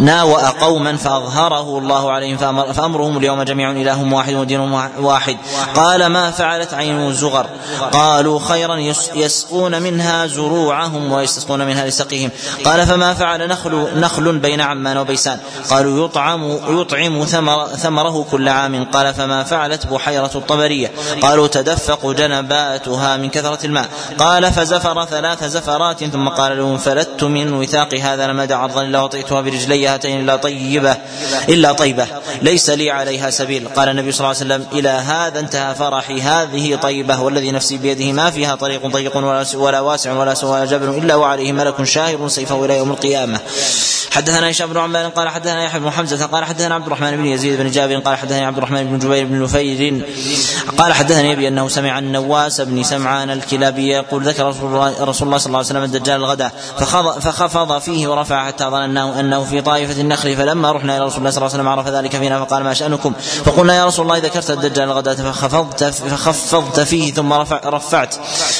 نأوأ قوما فأظهره الله عليهم فأمر فأمرهم اليوم جميع إله واحد ودين واحد قال ما فعلت عين زغر قالوا خيرا يسقون منها زروعهم ويستسقون منها لسقيهم قال فما فعل نخل نخل بين عمان وبيسان؟ قالوا يطعم يطعم ثمر ثمره كل عام. قال فما فعلت بحيرة الطبرية؟ قالوا تدفق جنباتها من كثرة الماء. قال فزفر ثلاث زفرات. ثم قال لهم فلت من وثاق هذا المدى عرضا وطئتها برجلي هاتين إلا طيبة إلا طيبة. ليس لي عليها سبيل. قال النبي صلى الله عليه وسلم إلى هذا انتهى فرحي. هذه طيبة والذي نفسي بيده ما فيها طريق ضيق ولا واسع. ولا سواء جبل إلا وعليه ملك شاهر سيفه إلى يوم القيامة. حدثنا هشام بن عمار قال حدثنا يحيى بن حمزة قال حدثنا عبد الرحمن بن يزيد بن جابر قال حدثني عبد الرحمن بن جبير بن نفير قال حدثني أبي أنه سمع النواس بن سمعان الكلابي يقول ذكر رسول الله, صلى الله عليه وسلم الدجال الغداء فخفض فيه ورفع حتى ظنناه انه في طائفة النخل فلما رحنا إلى رسول الله صلى الله عليه وسلم عرف ذلك فينا فقال ما شأنكم؟ فقلنا يا رسول الله ذكرت الدجال الغداة فخفضت فخفضت فيه ثم رفع رفعت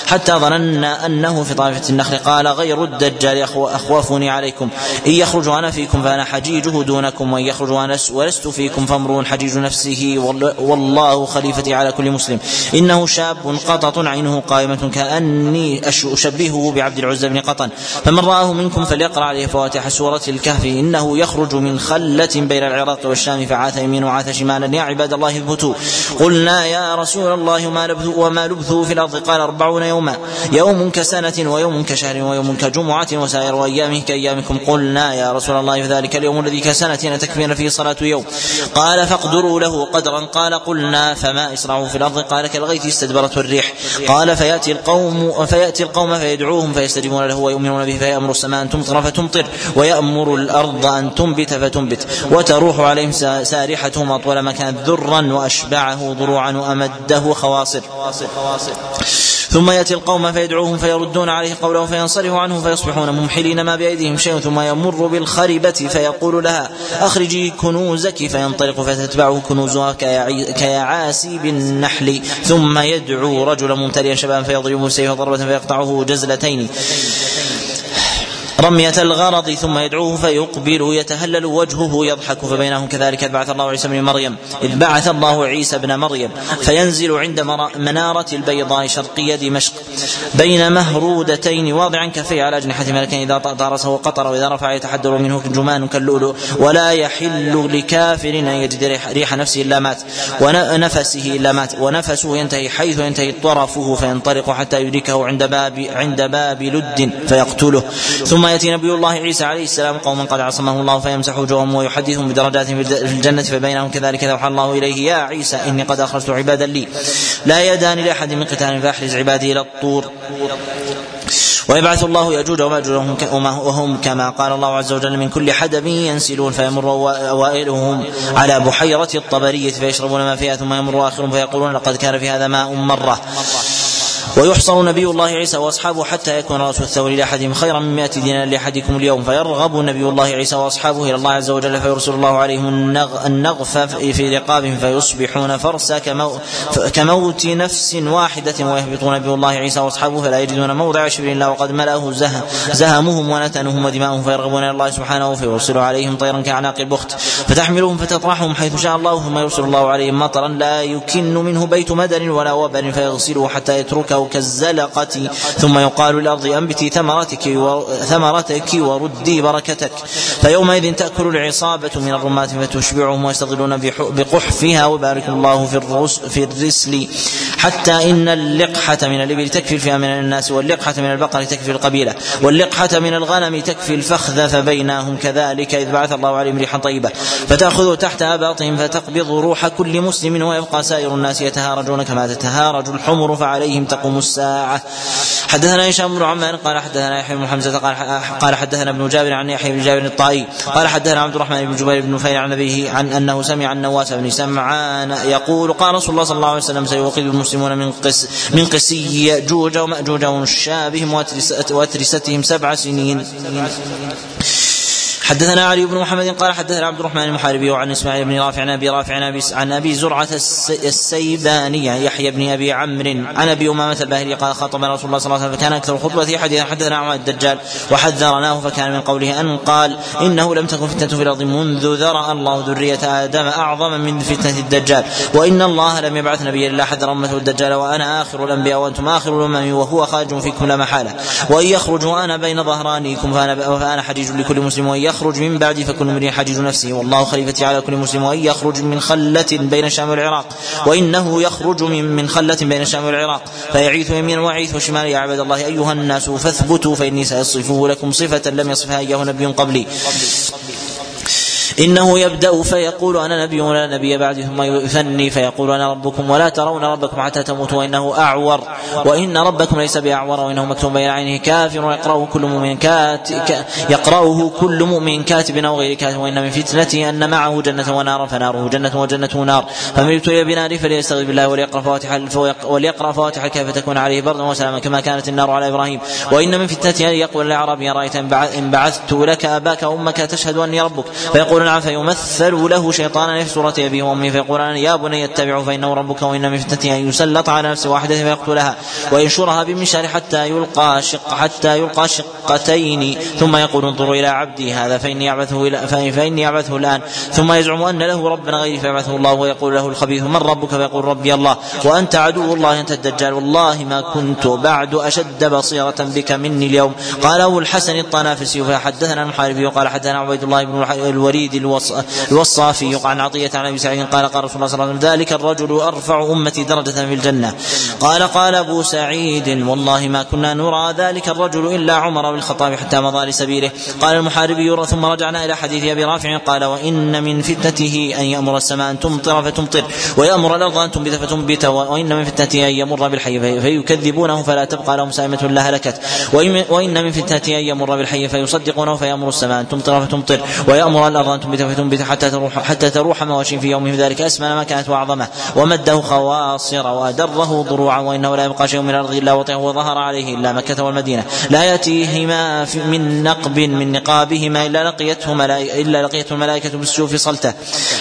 حتى ظننا أنه في طائفة النخل قال غير الدجال اخوفني عليكم. إن يخرج أنا فيكم فأنا حجيجه دونكم وإن يخرج أنا ولست فيكم فامرؤ حجيج نفسه والله خليفتي على كل مسلم. إنه شاب قطط عينه قائمة كأني أشبهه بعبد العزى بن قطن. فمن رآه منكم فليقرأ عليه فواتح سورة الكهف. إنه يخرج من خلة بين العراق والشام فعاث يمين وعاث شمالا. يا عباد الله اثبتوا. قلنا يا رسول الله وما لبثوا وما لبثوا في الأرض. قال أربعون يوما. يوم كسنة ويوم كشهر ويوم كجمعة وسائر أيام كأيامكم. قلنا يا رسول الله في ذلك اليوم الذي كسنة تكفينا فيه صلاة يوم. قال فاقدروا له قدرا. قال قلنا فما إسرعوا في الأرض؟ قال كالغيث استدبرته الريح. قال فيأتي القوم فيأتي القوم فيدعوهم فيستجيبون له ويؤمنون به فيأمر السماء أن تمطر فتمطر ويأمر الأرض أن تنبت فتنبت وتروح عليهم سارحتهم أطول ما كانت ذرا وأشبعه ضروعا وأمده خواصر. ثم يأتي القوم فيدعوهم فيردون عليه قوله فينصرف عنه فيصبحون ممحلين ما بأيديهم شيء ثم يمر بالخربه فيقول لها أخرجي كنوزك فينطلق فتتبعه كنوزها كيعاسي بالنحل ثم يدعو رجلا ممتلئا شبابا فيضربه السيف ضربة فيقطعه جزلتين. رمية الغرض ثم يدعوه فيقبل يتهلل وجهه يضحك فبينهم كذلك إذ بعث الله عيسى بن مريم. إذ بعث الله عيسى بن مريم. فينزل عند منارة البيضاء شرقية دمشق بين مهرودتين واضعا كفيه على أجنحة ملكين. إذا طارسه قطر وإذا رفع يتحدر منه جمان كاللؤلؤ. ولا يحل لكافر أن يجد ريح نفسه إلا مات. ونفسه إلا مات. ونفسه ينتهي حيث ينتهي طرفه فينطلق حتى يدركه عند باب عند باب لد فيقتله. ثم يأتي نبي الله عيسى عليه السلام قوما قد عصمه الله فيمسح وجوههم ويحدثهم بدرجات في الجنة فبينهم كذلك أوحى الله إليه. يا عيسى إني قد أخرجت عبادا لي. لا يدان لأحد من قتال فأحرز عبادي إلى الطور. ويبعث الله يأجوج وماجوج وهم كما قال الله عز وجل من كل حدب ينسلون فيمر اوائلهم على بحيرة الطبرية فيشربون ما فيها ثم يمر آخرهم فيقولون لقد كان في هذا ماء مرة. ويحصر نبي الله عيسى وأصحابه حتى يكون رأس الثور لأحدهم خيرا من 100 دينار لأحدكم اليوم. فيرغب نبي الله عيسى وأصحابه إلى الله عز وجل فيرسل الله عليهم النغ النغف في رقابهم فيصبحون فرسا كموت نفس واحدة ويهبط نبي الله عيسى وأصحابه فلا يجدون موضع شبر إلا وقد ملأه زه زهمهم ونتنهم ودماؤهم. فيرغبون إلى الله سبحانه فيرسل عليهم طيرا كأعناق البخت فتحملهم فتطرحهم حيث شاء الله. ثم يرسل الله عليهم مطرا لا يكن منه بيت مدر ولا وبر فيغسله حتى يتركه كالزلقة ثم يقال للأرض أنبتي ثمرتك ثمرتك وردي بركتك. فيومئذ تأكل العصابة من الرماة فتشبعهم ويستظلون بقحفها وبارك الله في الرس في الرسل. حتى إن اللقحة من الإبل تكفي الفئة من الناس واللقحة من البقر تكفي القبيلة واللقحة من الغنم تكفي الفخذ فبينهم كذلك إذ بعث الله عليهم ريحا طيبة. فتأخذ تحت أباطهم فتقبض روح كل مسلم ويبقى سائر الناس يتهارجون كما تتهارج الحمر فعليهم تقوم الساعة. حدثنا هشام بن عمار قال حدثنا يحيى بن حمزة قال قال حدثنا ابن جابر عن يحيى بن جابر الطائي قال حدثنا عبد الرحمن بن جبير بن نفيل عن أبيه عن أنه سمع النواس بن سمعان يقول قال رسول الله صلى الله عليه وسلم سيوقظ المسلمون من قس من قسي يأجوج ومأجوج وشابهم وأترستهم سبع سنين. حدثنا علي بن محمد قال حدثنا عبد الرحمن المحاربي وعن إسماعيل بن رافع عن أبي رافع عن أبي عن أبي زرعة السيباني يحيى بن أبي عمرو عن أبي أمامة الباهلي قال خطبنا رسول الله صلى الله عليه وسلم فكان أكثر خطبته حديثا حدثنا عن الدجال وحذرناه فكان من قوله أن قال إنه لم تكن فتنة في الأرض منذ ذرأ الله ذرية آدم أعظم من فتنة الدجال وإن الله لم يبعث نبيا إلا حذر امته الدجال وأنا آخر الأنبياء وأنتم آخر الأمم وهو خارج فيكم لا محالة وإن يخرج وأنا بين ظهرانيكم فانا فأنا لكل مسلم وإن يخرج من بعدي فكل امرئ حجيج نفسه والله خليفتي على كل مسلم وإن يخرج من خلة بين الشام والعراق وإنه يخرج من من خلة بين الشام والعراق فيعيث يمينا ويعيث شمالا يا عباد الله أيها الناس فاثبتوا فإني سأصفه لكم صفة لم يصفها اياه نبي قبلي. إنه يبدأ فيقول أنا نبي ولا نبي بعدي ثم يثني فيقول أنا ربكم ولا ترون ربكم حتى تموتوا وإنه أعور. وإن ربكم ليس بأعور وإنه مكتوب بين عينه كافر يقرأه كل مؤمن كات يقرأه كل مؤمن كاتب أو غير كاتب وإن من فتنته أن معه جنة ونار فناره جنة وجنته نار. فمن ابتلي بنار فليستغفر بالله وليقرأ فواتح وليقرأ فواتح كيف تكون عليه بردا وسلاما كما كانت النار على إبراهيم. وإن من فتنته أن يقول الأعرابي رأيت إن بعثت لك أباك وأمك تشهد أني ربك. فيقول نعم فيمثل له شيطانا في صورة أبيه وأمه فيقول يا بني اتبعه فإنه ربك وإن من فتنته أن يسلط على نفس واحدة فيقتلها وينشرها بمنشار حتى يلقى شق حتى يلقى شقتين. ثم يقول انظروا إلى عبدي هذا فإني أعبثه فإني أعبثه الآن. ثم يزعم أن له ربا غيري فيبعثه الله ويقول له الخبيث من ربك؟ فيقول ربي الله. وأنت عدو الله أنت الدجال. والله ما كنت بعد أشد بصيرة بك مني اليوم. قال أبو الحسن الطنافسي فحدثنا المحاربي وقال حدثنا عبيد الله بن الوليد الوصافي عن عطية عن أبي سعيد. قال قال رسول الله صلى الله عليه وسلم ذلك الرجل أرفع أمتي درجة في الجنة. قال قال أبو سعيد والله ما كنا نرى ذلك الرجل إلا عمر بن الخطاب حتى مضى لسبيله. قال المحاربي ثم رجعنا إلى حديث أبي رافع. قال وإن من فتنته أن يأمر السماء أن تمطر فتمطر ويأمر الأرض أن تنبت فتنبت وإن من فتنته أن يمر بالحي فيكذبونه فلا تبقى لهم سائمة لا هلكت. وإن من فتنته أن يمر بالحي فيصدقونه فيأمر السماء أن تمطر فتمطر ويأمر الأرض أن تنبت فتنبت حتى تروح حتى تروح مواشي في يومه ذلك اسمن ما كانت وأعظمه. ومده خواصر وأدره ضروعا وإنه لا يبقى شيء من الأرض إلا وطئه وظهر عليه إلا مكة والمدينة. لا يأتيهما من نقب من نقابهما إلا لقيته إلا لقيته الملائكة بالسيوف صلته.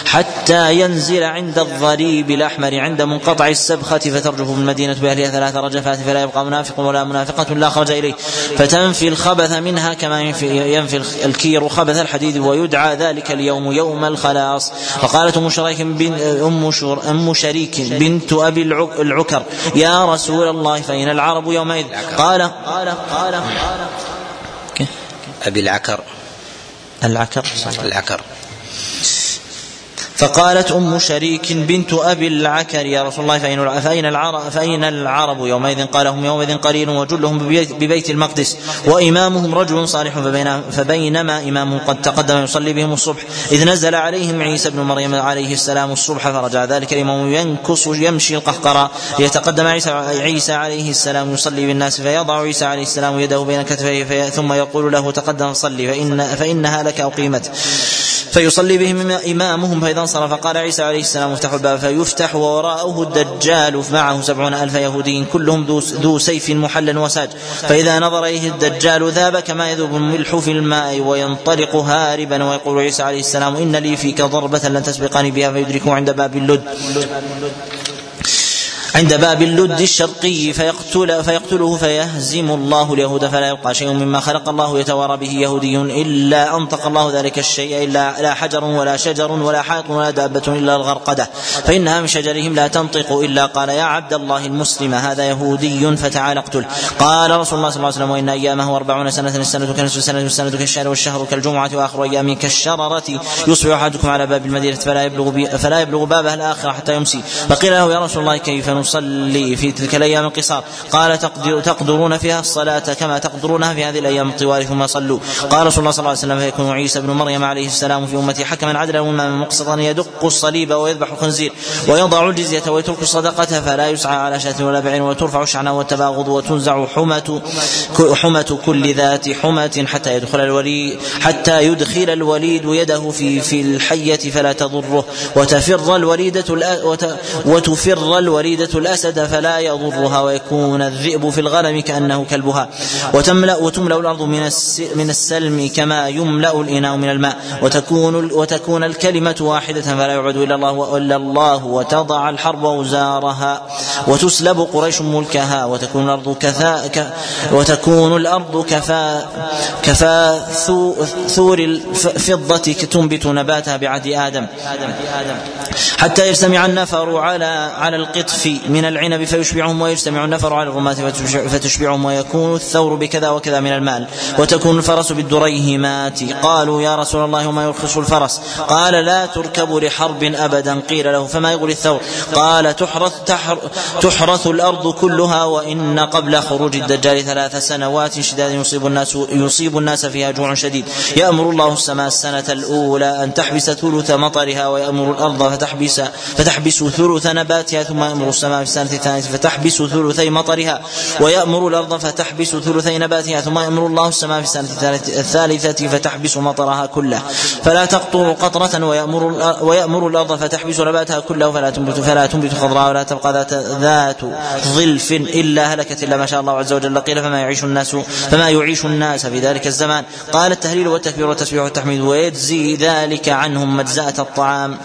حتى ينزل عند الضريب الأحمر عند منقطع السبخة فترجف المدينة بأهلها ثلاث رجفات فلا يبقى منافق ولا منافقة لا خرج إليه. فتنفي الخبث منها كما ينفي الكير خبث الحديد ويدعى ذلك اليوم يوم الخلاص. فقالت أم شريك بن أم أم شريك بنت أبي العكر يا رسول الله فإن العرب يومئذ قال قال قال قال أبي العكر. العكر العكر. فقالت أم شريك بنت أبي العكر يا رسول الله فأين فأين العرب فأين العرب يومئذ؟ قال هم يومئذ قليل وجلهم ببيت المقدس وإمامهم رجل صالح فبين فبينما إمامهم قد تقدم يصلي بهم الصبح. إذ نزل عليهم عيسى بن مريم عليه السلام الصبح فرجع ذلك الإمام ينكص يمشي القهقرى. ليتقدم عيسى عيسى عليه السلام يصلي بالناس فيضع عيسى عليه السلام يده بين كتفيه ثم يقول له تقدم صلي فإن فإنها لك أقيمت. فيصلي بهم إمامهم فإذا انصرف. قال عيسى عليه السلام افتحوا الباب. فيفتح ووراءه الدجال. معه سبعون ألف يهودي كلهم ذو سيف محل وساج. فإذا نظر إليه الدجال ذاب كما يذوب الملح في الماء وينطلق هاربا ويقول عيسى عليه السلام إن لي فيك ضربة لن تسبقني بها فيدركه عند باب اللد. عند باب اللد الشرقي فيقتل فيقتله فيهزم الله اليهود فلا يبقى شيء مما خلق الله يتوارى به يهودي إلا أنطق الله ذلك الشيء إلا لا حجر ولا شجر ولا حائط ولا دابة إلا الغرقدة. فانها من شجرهم لا تنطق إلا قال يا عبد الله المسلم هذا يهودي فتعال اقتل. قال رسول الله صلى الله عليه وسلم وإن أيامه أربعون سنة السنة كنصف السنة والسنة كالشهر والشهر كالجمعة وآخر ايامه كالشررة. يصبح أحدكم على باب المدينة فلا يبلغ فلا يبلغ بابها الآخرة حتى يمسي. فقيل له يا رسول الله كيف نصلي في تلك الأيام القصار. قال تقدر تقدرون فيها الصلاة كما تقدرونها في هذه الأيام الطوال ثم صلوا. قال رسول الله صلى الله عليه وسلم فيكون عيسى بن مريم عليه السلام في أمتي حكما عدلا اماما مقسطا يدق الصليب ويذبح الخنزير ويضع الجزية ويترك الصدقة فلا يسعى على شاة ولا بعير وترفع الشعناء والتباغض وتنزع حمة حمة كل ذات حمة حتى يدخل الوليد حتى يدخل الوليد يده في في الحية فلا تضره. وتفر الوليدة وتفر الوليدة الأسد فلا يضرها ويكون الذئب في الغنم كأنه كلبها. وتملأ وتملأ الأرض من من السلم كما يملأ الإناء من الماء. وتكون وتكون الكلمة واحدة فلا يعبد إلا الله إلا الله وتضع الحرب أوزارها وتسلب قريش ملكها. وتكون الأرض كفاء وتكون الأرض كفاء كفاء ثور الفضة تنبت نباتها بعهد آدم. حتى يجتمع النفر على على القطف من العنب فيشبعهم ويجتمع النفر على الرماة فتشبعهم ويكون الثور بكذا وكذا من المال وتكون الفرس بالدريهمات. قالوا يا رسول الله وما يرخص الفرس؟ قال لا تركب لحرب أبدا قيل له فما يغري الثور؟ قال تحرث تحرث الأرض كلها وإن قبل خروج الدجال ثلاث سنوات شداد يصيب الناس يصيب الناس فيها جوع شديد. يأمر الله السماء السنة الأولى أن تحبس ثلث مطرها ويأمر الأرض فتحبس فتحبس ثلث نباتها ثم يأمر السماء في السنة الثانية فتحبس ثلثي مطرها ويأمر الأرض فتحبس ثلثي نباتها ثم يأمر الله السماء في السنة الثالثة فتحبس مطرها كله. فلا تقطر قطرة ويأمر ويأمر الأرض فتحبس نباتها كله فلا تنبت فلا تنبت خضراء ولا تبقى ذات ذات ظلف إلا هلكت إلا ما شاء الله عز وجل. قيل فما يعيش الناس فما يعيش الناس في ذلك الزمان. قال التهليل والتكبير والتسبيح والتحميد ويجزي ذلك عنهم مجزأة الطعام.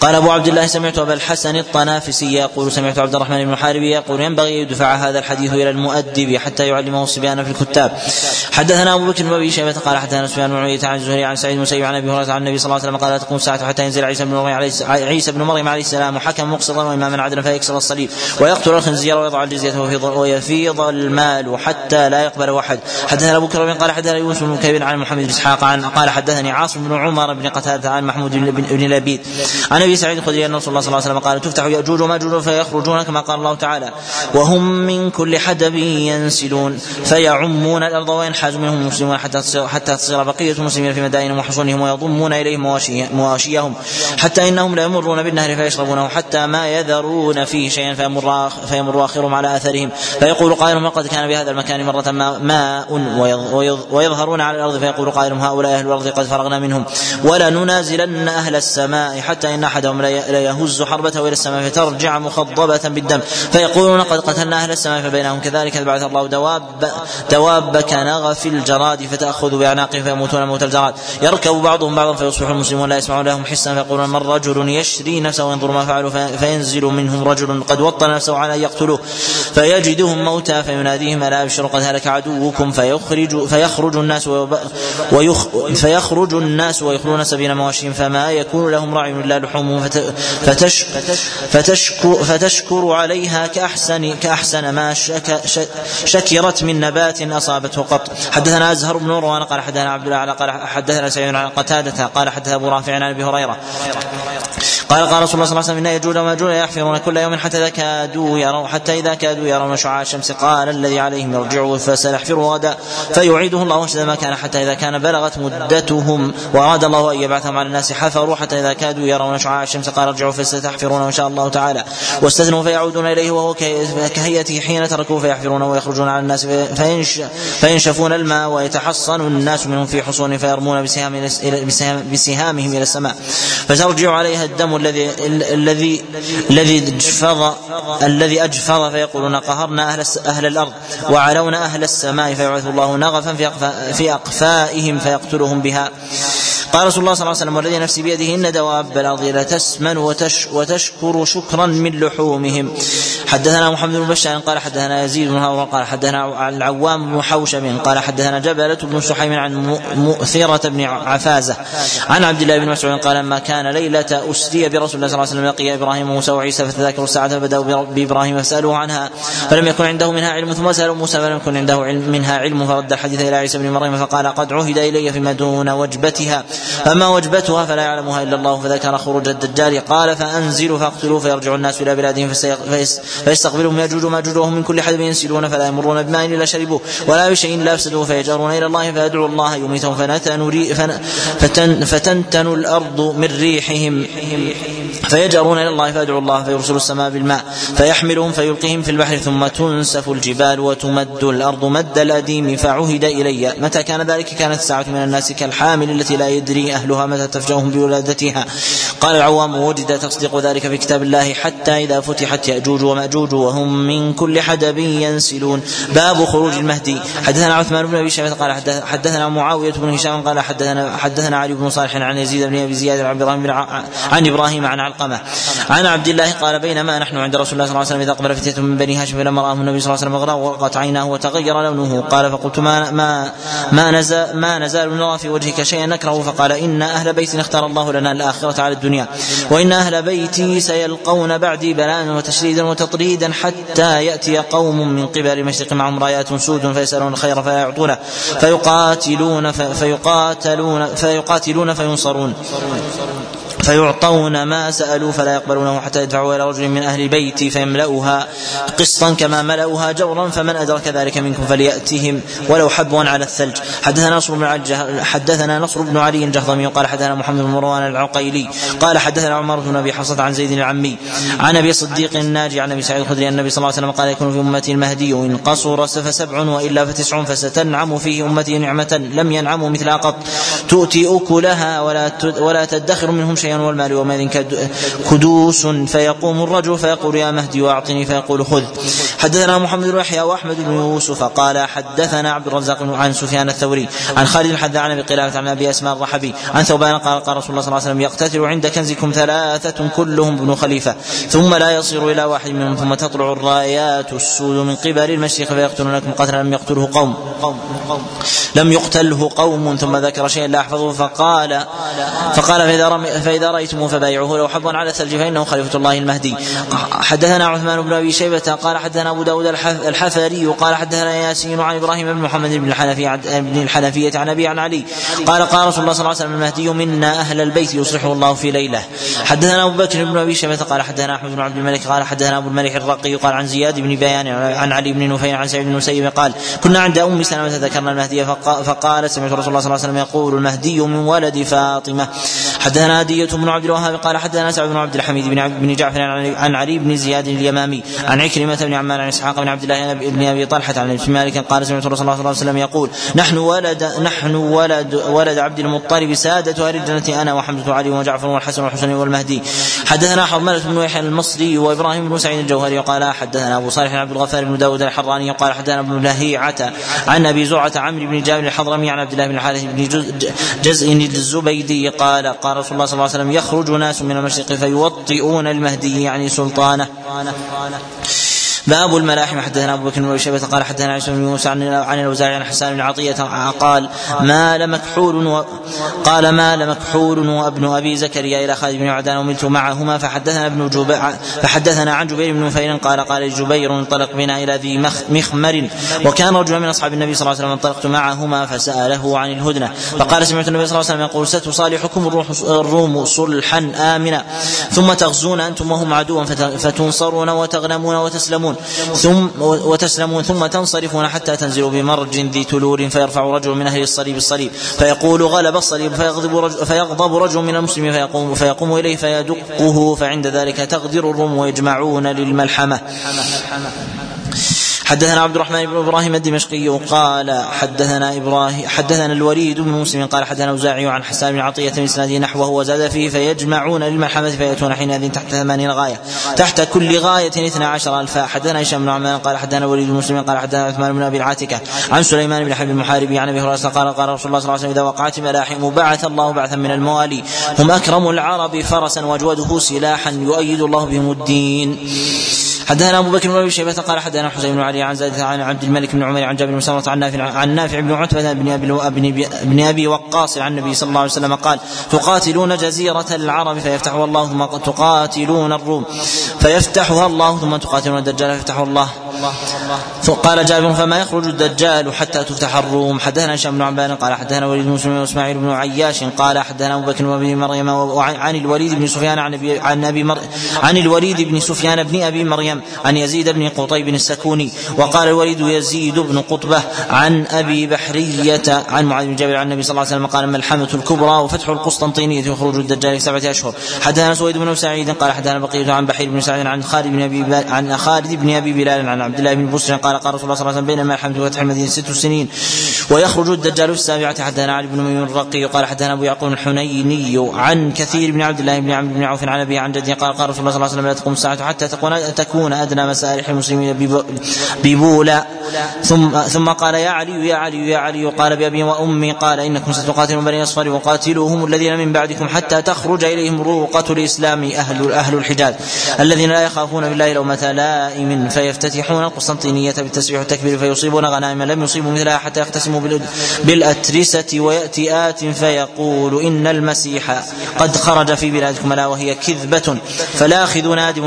قال أبو عبد الله سمعت أبا الحسن الطنافسي يقول سمعت عبد الرحمن بن حاربي يقول ينبغي يدفع هذا الحديث إلى المؤدب حتى يعلمه الصبيان في الكتاب. حدثنا أبو بكر بن أبي شيبة قال حدثنا سفيان بن عن الزهري عن سعيد المسيب عن أبي هريرة عن النبي صلى الله عليه وسلم قال لا تقوم الساعة حتى ينزل عيسى بن مريم عليه عيسى بن مريم عليه السلام حكم مقسطا وإماما عدلا فيكسر الصليب. ويقتل الخنزير ويضع الجزية ويفيض المال حتى لا يقبل أحد. حدثنا أبو بكر قال حدثنا يوسف بن كيب عن محمد بن إسحاق عن قال حدثني عاصم بن عمر بن قتادة عن محمود بن لبيد. عن ابي سعيد الخدري أن رسول الله صلى الله عليه وسلم قال تفتح يأجوج وماجوج فيخرجون كما قال الله تعالى وهم من كل حدب ينسلون فيعمون الأرض وينحاز منهم المسلمون حتى تصير حتى تصير بقية المسلمين في مدائنهم وحصونهم ويضمون إليهم مواشيهم حتى إنهم لا يمرون بالنهر فيشربونه حتى ما يذرون فيه شيئا فيمر فيمر آخرهم على اثرهم فيقول قائلهم لقد كان بهذا المكان مرة ماء ويظهرون على الأرض. فيقول قائلهم هؤلاء أهل الأرض قد فرغنا منهم ولا ننازلن أهل السماء حتى إن أحدهم ليهز حربته إلى السماء فترجع مخضبة بالدم. فيقولون قد قتلنا أهل السماء فبينهم كذلك بعث الله دواب دواب كنغف الجراد فتأخذ بأعناقهم فيموتون موت الجراد. يركب بعضهم بعضا فيصبح المسلمون لا يسمعون لهم حسا فيقولون من رجل يشري نفسه وينظر ما فعلوا فينزل منهم رجل قد وطن نفسه على أن يقتلوه. فيجدهم موتى فيناديهم ألا ابشروا قد هلك عدوكم فيخرج فيخرج الناس ويخ فيخرج الناس ويخلون سبيل مواشيهم فما يكون لهم رعي إلا لحومهم فتش فتشكر, فتشكر عليها كأحسن كأحسن ما شك شكرت من نبات أصابته قط. حدثنا أزهر بن مروان قال حدثنا عبد الله قال حدثنا سعيد عن قتادة قال حدث أبو رافع عن أبي هريرة. قال قال رسول الله صلى الله عليه وسلم إن يجوج وماجوج يحفرون كل يوم حتى إذا كادوا يرون حتى إذا كادوا يرون شعاع الشمس قال الذي عليهم ارجعوا فسنحفره غدا فيعيده الله اشد ما كان حتى إذا كان بلغت مدتهم وأراد الله أن يبعثهم على الناس حفروا حتى إذا كادوا يرون شعاع الشمس قال ارجعوا فستحفرونه إن شاء الله تعالى واستثنوا فيعودون إليه وهو كهيئته حين تركوا فيحفرون ويخرجون على الناس فينش فينشفون الماء ويتحصن الناس منهم في حصون فيرمون بسهام بسهامهم إلى السماء فترجع عليها الدم الذي الذي الذي اجفظ الذي اجفظ فيقولون قهرنا أهل أهل الأرض وعلونا أهل السماء فيبعث الله نغفا في أقفائهم فيقتلهم بها. قال رسول الله صلى الله عليه وسلم والذي نفسي بيده إن دواب الأرض لتسمن وتش وتشكر شكرا من لحومهم. حدثنا محمد بن بشار قال حدثنا يزيد بن هارون قال حدثنا العوام بن حوشب قال حدثنا جبلة بن سحيم عن مؤثرة بن عفازة عن عبد الله بن مسعود قال لما كان ليلة أسري برسول الله صلى الله عليه وسلم لقي إبراهيم وموسى وعيسى فتذاكروا الساعة فبدأوا بإبراهيم فسألوه عنها فلم يكن عنده منها علم ثم سألوا موسى فلم يكن عنده علم منها علم فرد الحديث إلى عيسى بن مريم فقال قد عهد إلي فيما دون وجبتها. فما وجبتها فلا يعلمها إلا الله. فذكر خروج الدجال. قال فأنزلوا فاقتلوا فيرجع الناس إلى بلادهم فيستقبلهم ياجوج وماجوج وهم من كل حدب ينسلون فلا يمرون بماء إلا شربوه ولا بشيء الا افسدوه فيجرون إلى الله فيدعو الله يميتهم فتن فتنتن الأرض من ريحهم فيجرون إلى الله فيدعو الله فيرسل السماء بالماء فيحملهم فيلقيهم في البحر ثم تنسف الجبال وتمد الأرض مد الأديم فعهد إلي. متى كان ذلك؟ كانت الساعة من الناس كالحامل التي لا يدري أهلها متى تفجأهم بولادتها. قال العوام وجد تصديق ذلك في كتاب الله حتى إذا فتحت يأجوج ومأجوج وهم من كل حدب ينسلون. باب خروج المهدي. حدثنا عثمان بن أبي شيبة قال حدثنا معاوية بن هشام قال حدثنا حدثنا علي بن صالح عن يزيد بن أبي زياد عن إبراهيم عن إبراهيم عن علقمة. عن عبد الله قال بينما نحن عند رسول الله صلى الله عليه وسلم إذا أقبل فتية من بني هاشم فلما رآه النبي صلى الله عليه وسلم وغرقت عيناه وتغير لونه. قال فقلت ما ما ما نزال ما نزال نرى في وجهك شيئا نكره؟ فقال إن أهل بيت اختار الله لنا الآخرة على الدنيا وإن أهل بيتي سيلقون بعدي بلاء وتشريدا وتطريدا حتى يأتي قوم من قبل المشرق معهم رايات سود فيسألون الخير فلا يعطونه فيقاتلون فيقاتلون فيقاتلون فينصرون. فيعطون ما سألوا فلا يقبلونه حتى يدفعوا إلى رجل من أهل بيتي فيملأها قسطا كما ملأوها جورا فمن أدرك ذلك منكم فليأتهم ولو حبوا على الثلج. حدثنا نصر بن حدثنا نصر بن علي الجهضمي قال حدثنا محمد بن مروان العقيلي قال حدثنا عمر بن أبي حصة عن زيد العمي عن أبي صديق الناجي عن أبي سعيد الخدري النبي صلى الله عليه وسلم قال يكون في أمتي المهدي إن قصر فسبع وإلا فتسع فستنعم فيه أمتي نعمة لم ينعموا مثلها قط. تؤتي أكلها ولا ولا تدخر منهم شيئا والمال يومئذ كدوس فيقوم الرجل فيقول يا مهدي واعطني فيقول خذ. حدثنا محمد بن يحيى وأحمد بن يوسف قال حدثنا عبد الرزاق عن سفيان الثوري عن خالد الحذاء عن أبي قلابة عن أبي أسماء الرحبي عن ثوبان قال قال رسول الله صلى الله عليه وسلم يقتتل عند كنزكم ثلاثة كلهم ابن خليفة ثم لا يصير إلى واحد منهم ثم تطلع الرايات السود من قبل المشرق فيقتلونكم قتلا لم يقتله قوم. لم يقتله قوم ثم ذكر شيئا لا أحفظه فقال فقال فإذا رمي فإذا رأيتموه فبايعوه. لو حبوا على الثلج فإنه خليفة الله المهدي. حدثنا عثمان بن أبي شيبة قال حدثنا أبو داود الحفري قال حدثنا ياسين عن إبراهيم بن محمد بن الحنفي بن الحنفية عن أبي عن علي. قال قال رسول الله صلى الله عليه وسلم المهدي منا أهل البيت يصلحه الله في ليلة. حدثنا أبو بكر بن أبي شيبة قال حدثنا أحمد بن عبد الملك قال حدثنا أبو الملك الرقي قال عن زياد بن بيان عن علي بن نفيل عن سعيد بن المسيب قال كنا عند أم سلمة ذكرنا المهدي فقال سمعت رسول الله صلى الله عليه وسلم يقول المهدي من ولد فاطمة. حدثنا هدية بن عبد الوهاب قال حدثنا سعد بن عبد الحميد بن بن جعفر عن علي بن زياد اليمامي عن عكرمة بن عمار عن إسحاق بن عبد الله بن أبي طلحة عن مالك قال سمعت رسول الله صلى الله عليه وسلم يقول نحن ولد نحن ولد ولد عبد المطلب سادة أهل الجنة أنا وحمزة وعلي وجعفر والحسن والحسين والمهدي. حدثنا حرملة بن يحيى المصري وإبراهيم بن سعيد الجوهري قال حدثنا أبو صالح عبد الغفار بن داود الحراني قال حدثنا ابن لهيعة عن أبي زرعة عمرو بن جابر الحضرمي عن عبد الله بن الحارث بن جزء الزبيدي قال قال رسول الله صلى الله عليه وسلم يخرج ناس من المشرق فيوطئون المهدي يعني سلطانه. باب الملاحم حدثنا أبو بكر بن شيبة قال حدثنا عيسى بن موسى عن عن الاوزاعي عن حسان بن عطية قال مال مكحول و قال مال مكحول وابن أبي زكريا إلى خالد بن عدان وملت معهما فحدثنا ابن جبير فحدثنا عن جبير بن نفير قال قال جبير انطلق بنا إلى ذي مخمر وكان رجلا من أصحاب النبي صلى الله عليه وسلم انطلقت معهما فسأله عن الهدنة فقال سمعت النبي صلى الله عليه وسلم يقول ستصالحكم الروح الروم صلحا آمنا ثم تغزون أنتم وهم عدوا فتنصرون وتغنمون وتسلمون ثم وتسلمون ثم تنصرفون حتى تنزلوا بمرج ذي تلور فيرفع رجل من أهل الصليب الصليب فيقول غلب الصليب فيغضب رجل, فيغضب رجل من المسلمين فيقوم فيقوم إليه فيدقه فعند ذلك تغدر الروم ويجمعون للملحمة. حدثنا عبد الرحمن بن إبراهيم الدمشقي قال حدثنا إبراهيم حدثنا الوليد بن مسلم قال حدثنا اوزاعي عن حسان بن عطية من اسناده نحوه وزاد فيه فيجمعون للملحمه فيأتون حينئذ تحت ثمانين غاية. تحت كل غاية اثنا عشر الفا حدثنا هشام بن عمان قال حدثنا الوليد بن مسلم قال حدثنا عثمان بن أبي العاتكة عن سليمان بن حبيب المحاربي عن أبي هريرة قال قال رسول الله صلى الله عليه وسلم إذا وقعت ملاحم بعث الله بعثا من الموالي. هم أكرم العرب فرسا وأجوده سلاحا يؤيد الله بهم الدين. حدثنا أبو بكر بن أبي شيبة قال حدثنا حسين بن علي عن زيد عن عبد الملك بن عمر عن جابر بن سمره عن نافع عن نافع بن عتبة بن أبي بن ابي وقاص عن النبي صلى الله عليه وسلم قال تقاتلون جزيرة العرب فيفتحها الله ثم تقاتلون الروم فيفتحها الله ثم تقاتلون الدجال فيفتحه الله قال جابر فما يخرج الدجال حتى تفتح الروم حدثنا هشام بن عبان قال حدثنا وليد بن مسلم وإسماعيل بن عياش قال حدثنا أبو بكر وأبي مريم وعن الوليد بن سفيان عن ابي عن أبي. عن الوليد بن سفيان بن أبي مريم عن يزيد بن قطيب السكوني وقال الوليد يزيد بن قطبة عن أبي بحرية عن معاذ بن جابر عن النبي صلى الله عليه وسلم قال الملحمه الكبرى وفتح القسطنطينية وخروج الدجال في سبعة أشهر؟ حدثنا سويد بن سعيد قال حدثنا بقية عن بحير بن سعيد عن خالد بن أبي عن خالد بن أبي بلال عن عبد الله بن بسر قال قال رسول الله صلى الله عليه وسلم بينما الحمد وفتح المدينة ست سنين ويخرج الدجال في السابعة. حدثنا علي بن ميمون الرقي قال حدثنا أبو يعقوب الحنيني عن كثير بن عبد الله بن عمرو بن عوف عن ابي عن جده قال قال رسول الله صلى الله عليه وسلم لا تقوم الساعة حتى تكون تكون أدنى مسارح المسلمين ببولا. ثم ثم قال يا علي يا علي يا علي. قال بأبي وأمي قال إنكم ستقاتلون بني أصفر وقاتلوهم الذين من بعدكم حتى تخرج إليهم روقة الإسلام أهل أهل الحجاز الذين لا يخافون بالله لومه لائم فيفتتحون القسطنطينيه بالتسبيح والتكبير فيصيبون غنائم لم يصيبوا مثلها حتى يقتسموا بالأترسة وياتي ات فيقول إن المسيح قد خرج في بلادكم ألا وهي كذبة. فالاخذ نادم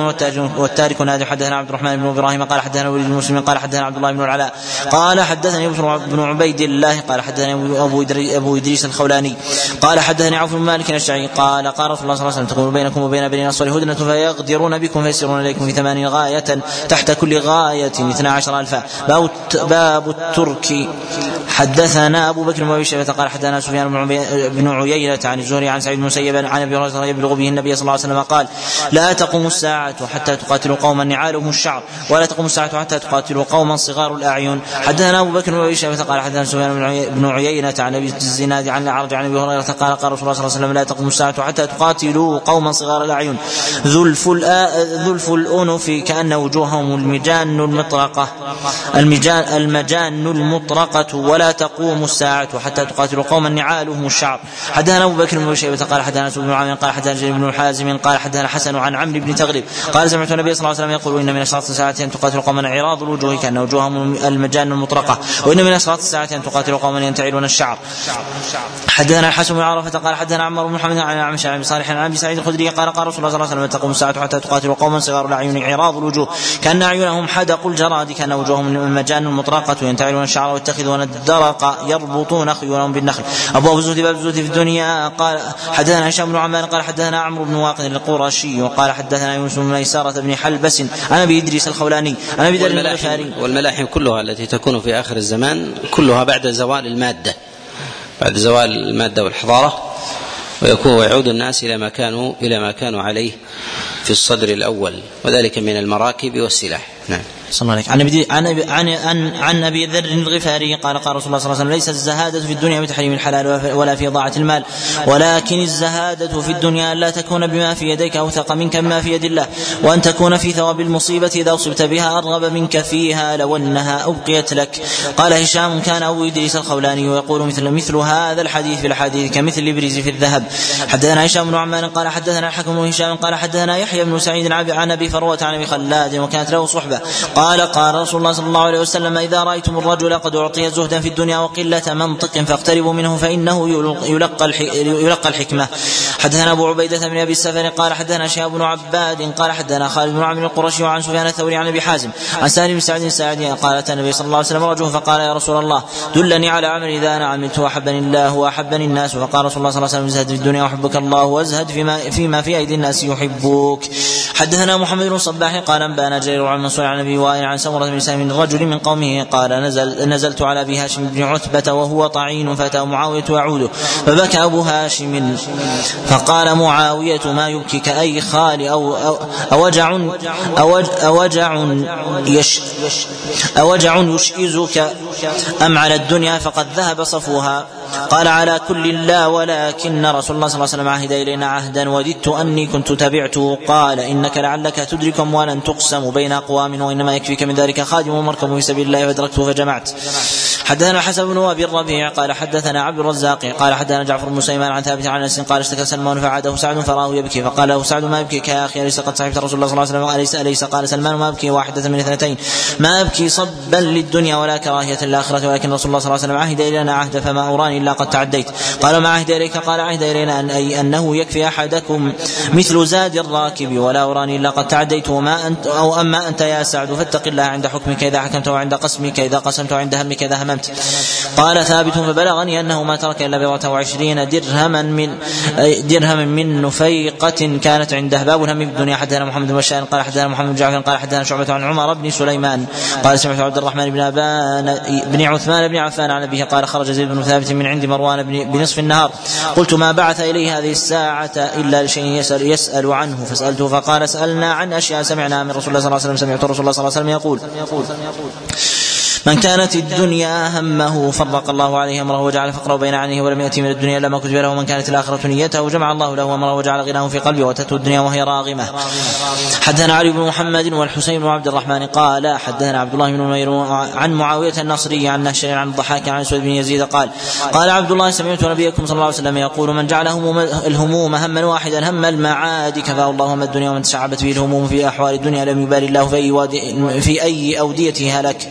والتارك نادم حدثنا عبد الرحمن بن إبراهيم قال حدثنا وليد بن مسلم قال حدثنا عبد الله بن العلاء قال حدثني بشر بن عبيد الله قال حدثني ابو أبو إدريس الخولاني قال حدثني عوف بن مالك الأشعري قال قال رسول الله صلى الله عليه وسلم تكون بينكم وبين بني نصر هدنة فيغدرون بكم فيسرون إليكم في ثمانين غاية تحت كل غاية اثنا عشر ألفا. باب باب الترك. حدثنا أبو بكر بن أبي شيبة قال حدثنا سفيان بن عيينة عن الزهري عن سعيد بن مسيب عن أبي هريرة يبلغ به النبي صلى الله عليه وسلم قال لا تقوم الساعة حتى تقاتلوا قوما نعالهم الشعر ولا تقوم الساعة حتى تقاتلوا قوما صغار الأعين. حدثنا أبو بكر بن ابي شيبة قال حدثنا سفيان بن عيينة عن أبي الزناد عن الأعرج عن أبي هريرة قال قال رسول الله صلى الله عليه وسلم لا تقوم الساعة حتى تقاتلوا قوما صغار الأعين. ذلف ذلف الأنف كأن وجوههم المجان المطرقة. المجان المجان المطرقة ولا تقوم الساعة حتى تقاتل قوما نعالهم الشعر. حدثنا أبو بكر بن شيبة قال حدثنا بن عامر قال حدثنا بن حازم قال حدثنا حسن عن عمرو بن تغلب قال سمعت النبي صلى الله عليه وسلم يقول إن من أشراط الساعة أن تقاتل قوما عراض الوجوه كأن وجوههم المجان المطرقة. وإن من أشراط الساعة أن تقاتل قوما ينتعلون الشعر. حدثنا الحسن بن عرفة قال حدثنا عمر بن محمد عن عن عن صالح عن أبي سعيد الخدري قال قال رسول الله صلى الله عليه وسلم تقوم الساعة حتى تقاتل قوما صغار الأعين عراض الوجوه. كأن أعينهم حدق الجراد كأن وجوههم المجان المطرقة ينتعلون الشعر ويتخذون الدرق يربطون خيولهم بالنخل. أبواب الزهد باب الزهد في الدنيا قال حدثنا هشام بن عمان قال حدثنا عمرو بن واقد القرشي وقال حدثنا يونس بن ميسرة بن حلبس عن أبي إدريس الخولاني عن أبي ذر الغفاري والملاحم كلها التي تكون في آخر الزمان كلها بعد زوال المادة. بعد زوال المادة والحضارة. ويكون ويعود الناس إلى ما كانوا إلى ما كانوا عليه في الصدر الأول. وذلك من المراكب والسلاح. نعم. صلى الله عليه عن ابي عن عن عن, أبي ذر الغفاري قال قال رسول الله صلى الله عليه وسلم ليس الزهادة في الدنيا بتحريم الحلال ولا في اضاعه المال. ولكن الزهادة في الدنيا لا تكون بما في يديك أوثق منك مما في يد الله وأن تكون في ثواب المصيبة إذا اصبت بها أرغب منك فيها لو أنها أبقيت لك. قال هشام كان أبو إدريس الخولاني يقول مثل مثل هذا الحديث في الحديث كمثل الابريز في الذهب. حدثنا هشام بن عمان قال حدثنا الحكم بن هشام قال حدثنا يحيى بن سعيد عن أبي فروة عن أبي خلاد وكانت له صحبة. قال قال رسول الله صلى الله عليه وسلم إذا رأيتم الرجل قد أعطي زهدا في الدنيا وقلة منطق فاقتربوا منه فإنه يلقى يلقى الحكمة. حدثنا أبو عبيدة بن أبي السفر قال حدثنا شهاب بن عباد قال حدثنا خالد بن عمرو القرشي وعن سفيان الثوري عن أبي حازم عن سالم بن سعد الساعدي قال أتى النبي صلى الله عليه وسلم رجل فقال يا رسول الله دلني على عمل إذا أنا عملت وأحبني الله وأحبني الناس. فقال رسول الله صلى الله عليه وسلم ازهد في الدنيا وحبك الله وازهد فيما فيما في أيدي الناس يحبوك. حدثنا محمد بن الصباح قال أنبأنا جرير عن عن أبي وائل عن سمرة بن سالم رجل من قومه قال نزل نزلت على أبي هاشم بن عتبة وهو طعين فأتاه معاوية يعوده فبكى أبو هاشم. فقال معاوية ما يبكيك أي خال أو أوجع أوجع يش أوجع يشئزك أم على الدنيا فقد ذهب صفوها؟ قال على كل لا ولكن رسول الله صلى الله عليه وسلم عهد إلينا عهدا وددت أني كنت تبعته. قال إنك لعلك تدرك أموالا تقسم بين أقوام وإنما يكفيك من ذلك خادم ومركب في سبيل الله فأدركته فجمعت. حدثنا حسن بن أبي الربيع قال حدثنا عبد الرزاق قال حدثنا جعفر بن سليمان عن ثابت عن أنس قال اشتكى سلمان فعاده سعد فرآه يبكي فقال له سعد ما يبكيك يا أخي أليس قد صحبت رسول الله صلى الله عليه وسلم اليس أليس؟ قال سلمان ما أبكي واحدة من اثنتين. ما أبكي صبا للدنيا ولا كراهية للآخرة ولكن رسول الله صلى الله عليه وسلم عهد إلينا عهد فما أراني إلا قد تعديت. قال ما عهد إليك؟ قال عهد إلينا ان أي أنه يكفي أحدكم مثل زاد الراكب ولا أراني إلا قد تعديت وما انت أو أما أنت يا سعد فاتق الله عند حكمك اذا حكمت وعند قسمك اذا قسمت وعند همك اذا هممت. قال ثابت فبلغني أنه ما ترك إلا بضعة وعشرين درهما من درهما من نفيقة كانت عنده. باب الهم بالدنيا حدثنا محمد بن قال حدثنا محمد بن جعفر قال حدثنا شعبة عن عمر بن سليمان قال سمعت عبد الرحمن بن ابان بن عثمان بن عفان عن أبيه قال خرج زيد بن ثابت من عند مروان بنصف النهار. قلت ما بعث اليه هذه الساعة إلا لشيء يسأل يسأل عنه. فسألته فقال سألنا عن أشياء سمعناها من رسول الله صلى الله عليه وسلم سمعت رسول الله صلى الله عليه وسلم يقول. من كانت الدنيا همه فرق الله عليه أمره وجعل فقره بين عينيه ولم ياتي من الدنيا إلا ما كتب له ومن كانت الآخرة نيته جمع الله له أمره وجعل غناه في قلبه واتته الدنيا وهي راغمة. حدثنا علي بن محمد والحسين بن عبد الرحمن قال حدثنا عبد الله بن نمير عن معاوية النصري عن نهشل عن الضحاك عن سعيد بن يزيد قال قال عبد الله سمعت نبيكم صلى الله عليه وسلم يقول من جعل هموم الهموم هما واحدا هم المعاد كفاه الله هم الدنيا ومن تشعبت به الهموم في أحوال الدنيا لم يبال الله في أي في أي اوديته هلك.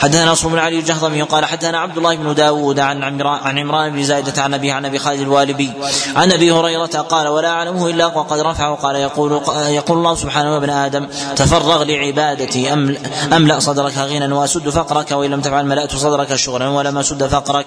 حدثنا نصر بن علي الجهضمي قال حدثنا عبد الله بن داود عن عمران عن عمران بن زايدة عن أبي عن أبي خالد الوالبي عن أبي هريرة قال ولا أعلمه إلا وقد رفعه قال يقول يقول الله سبحانه يا ابن آدم تفرغ لعبادتي أملأ صدرك غنى وأسد فقرك وإن لم تفعل ملأت صدرك شغلا ولم أسد فقرك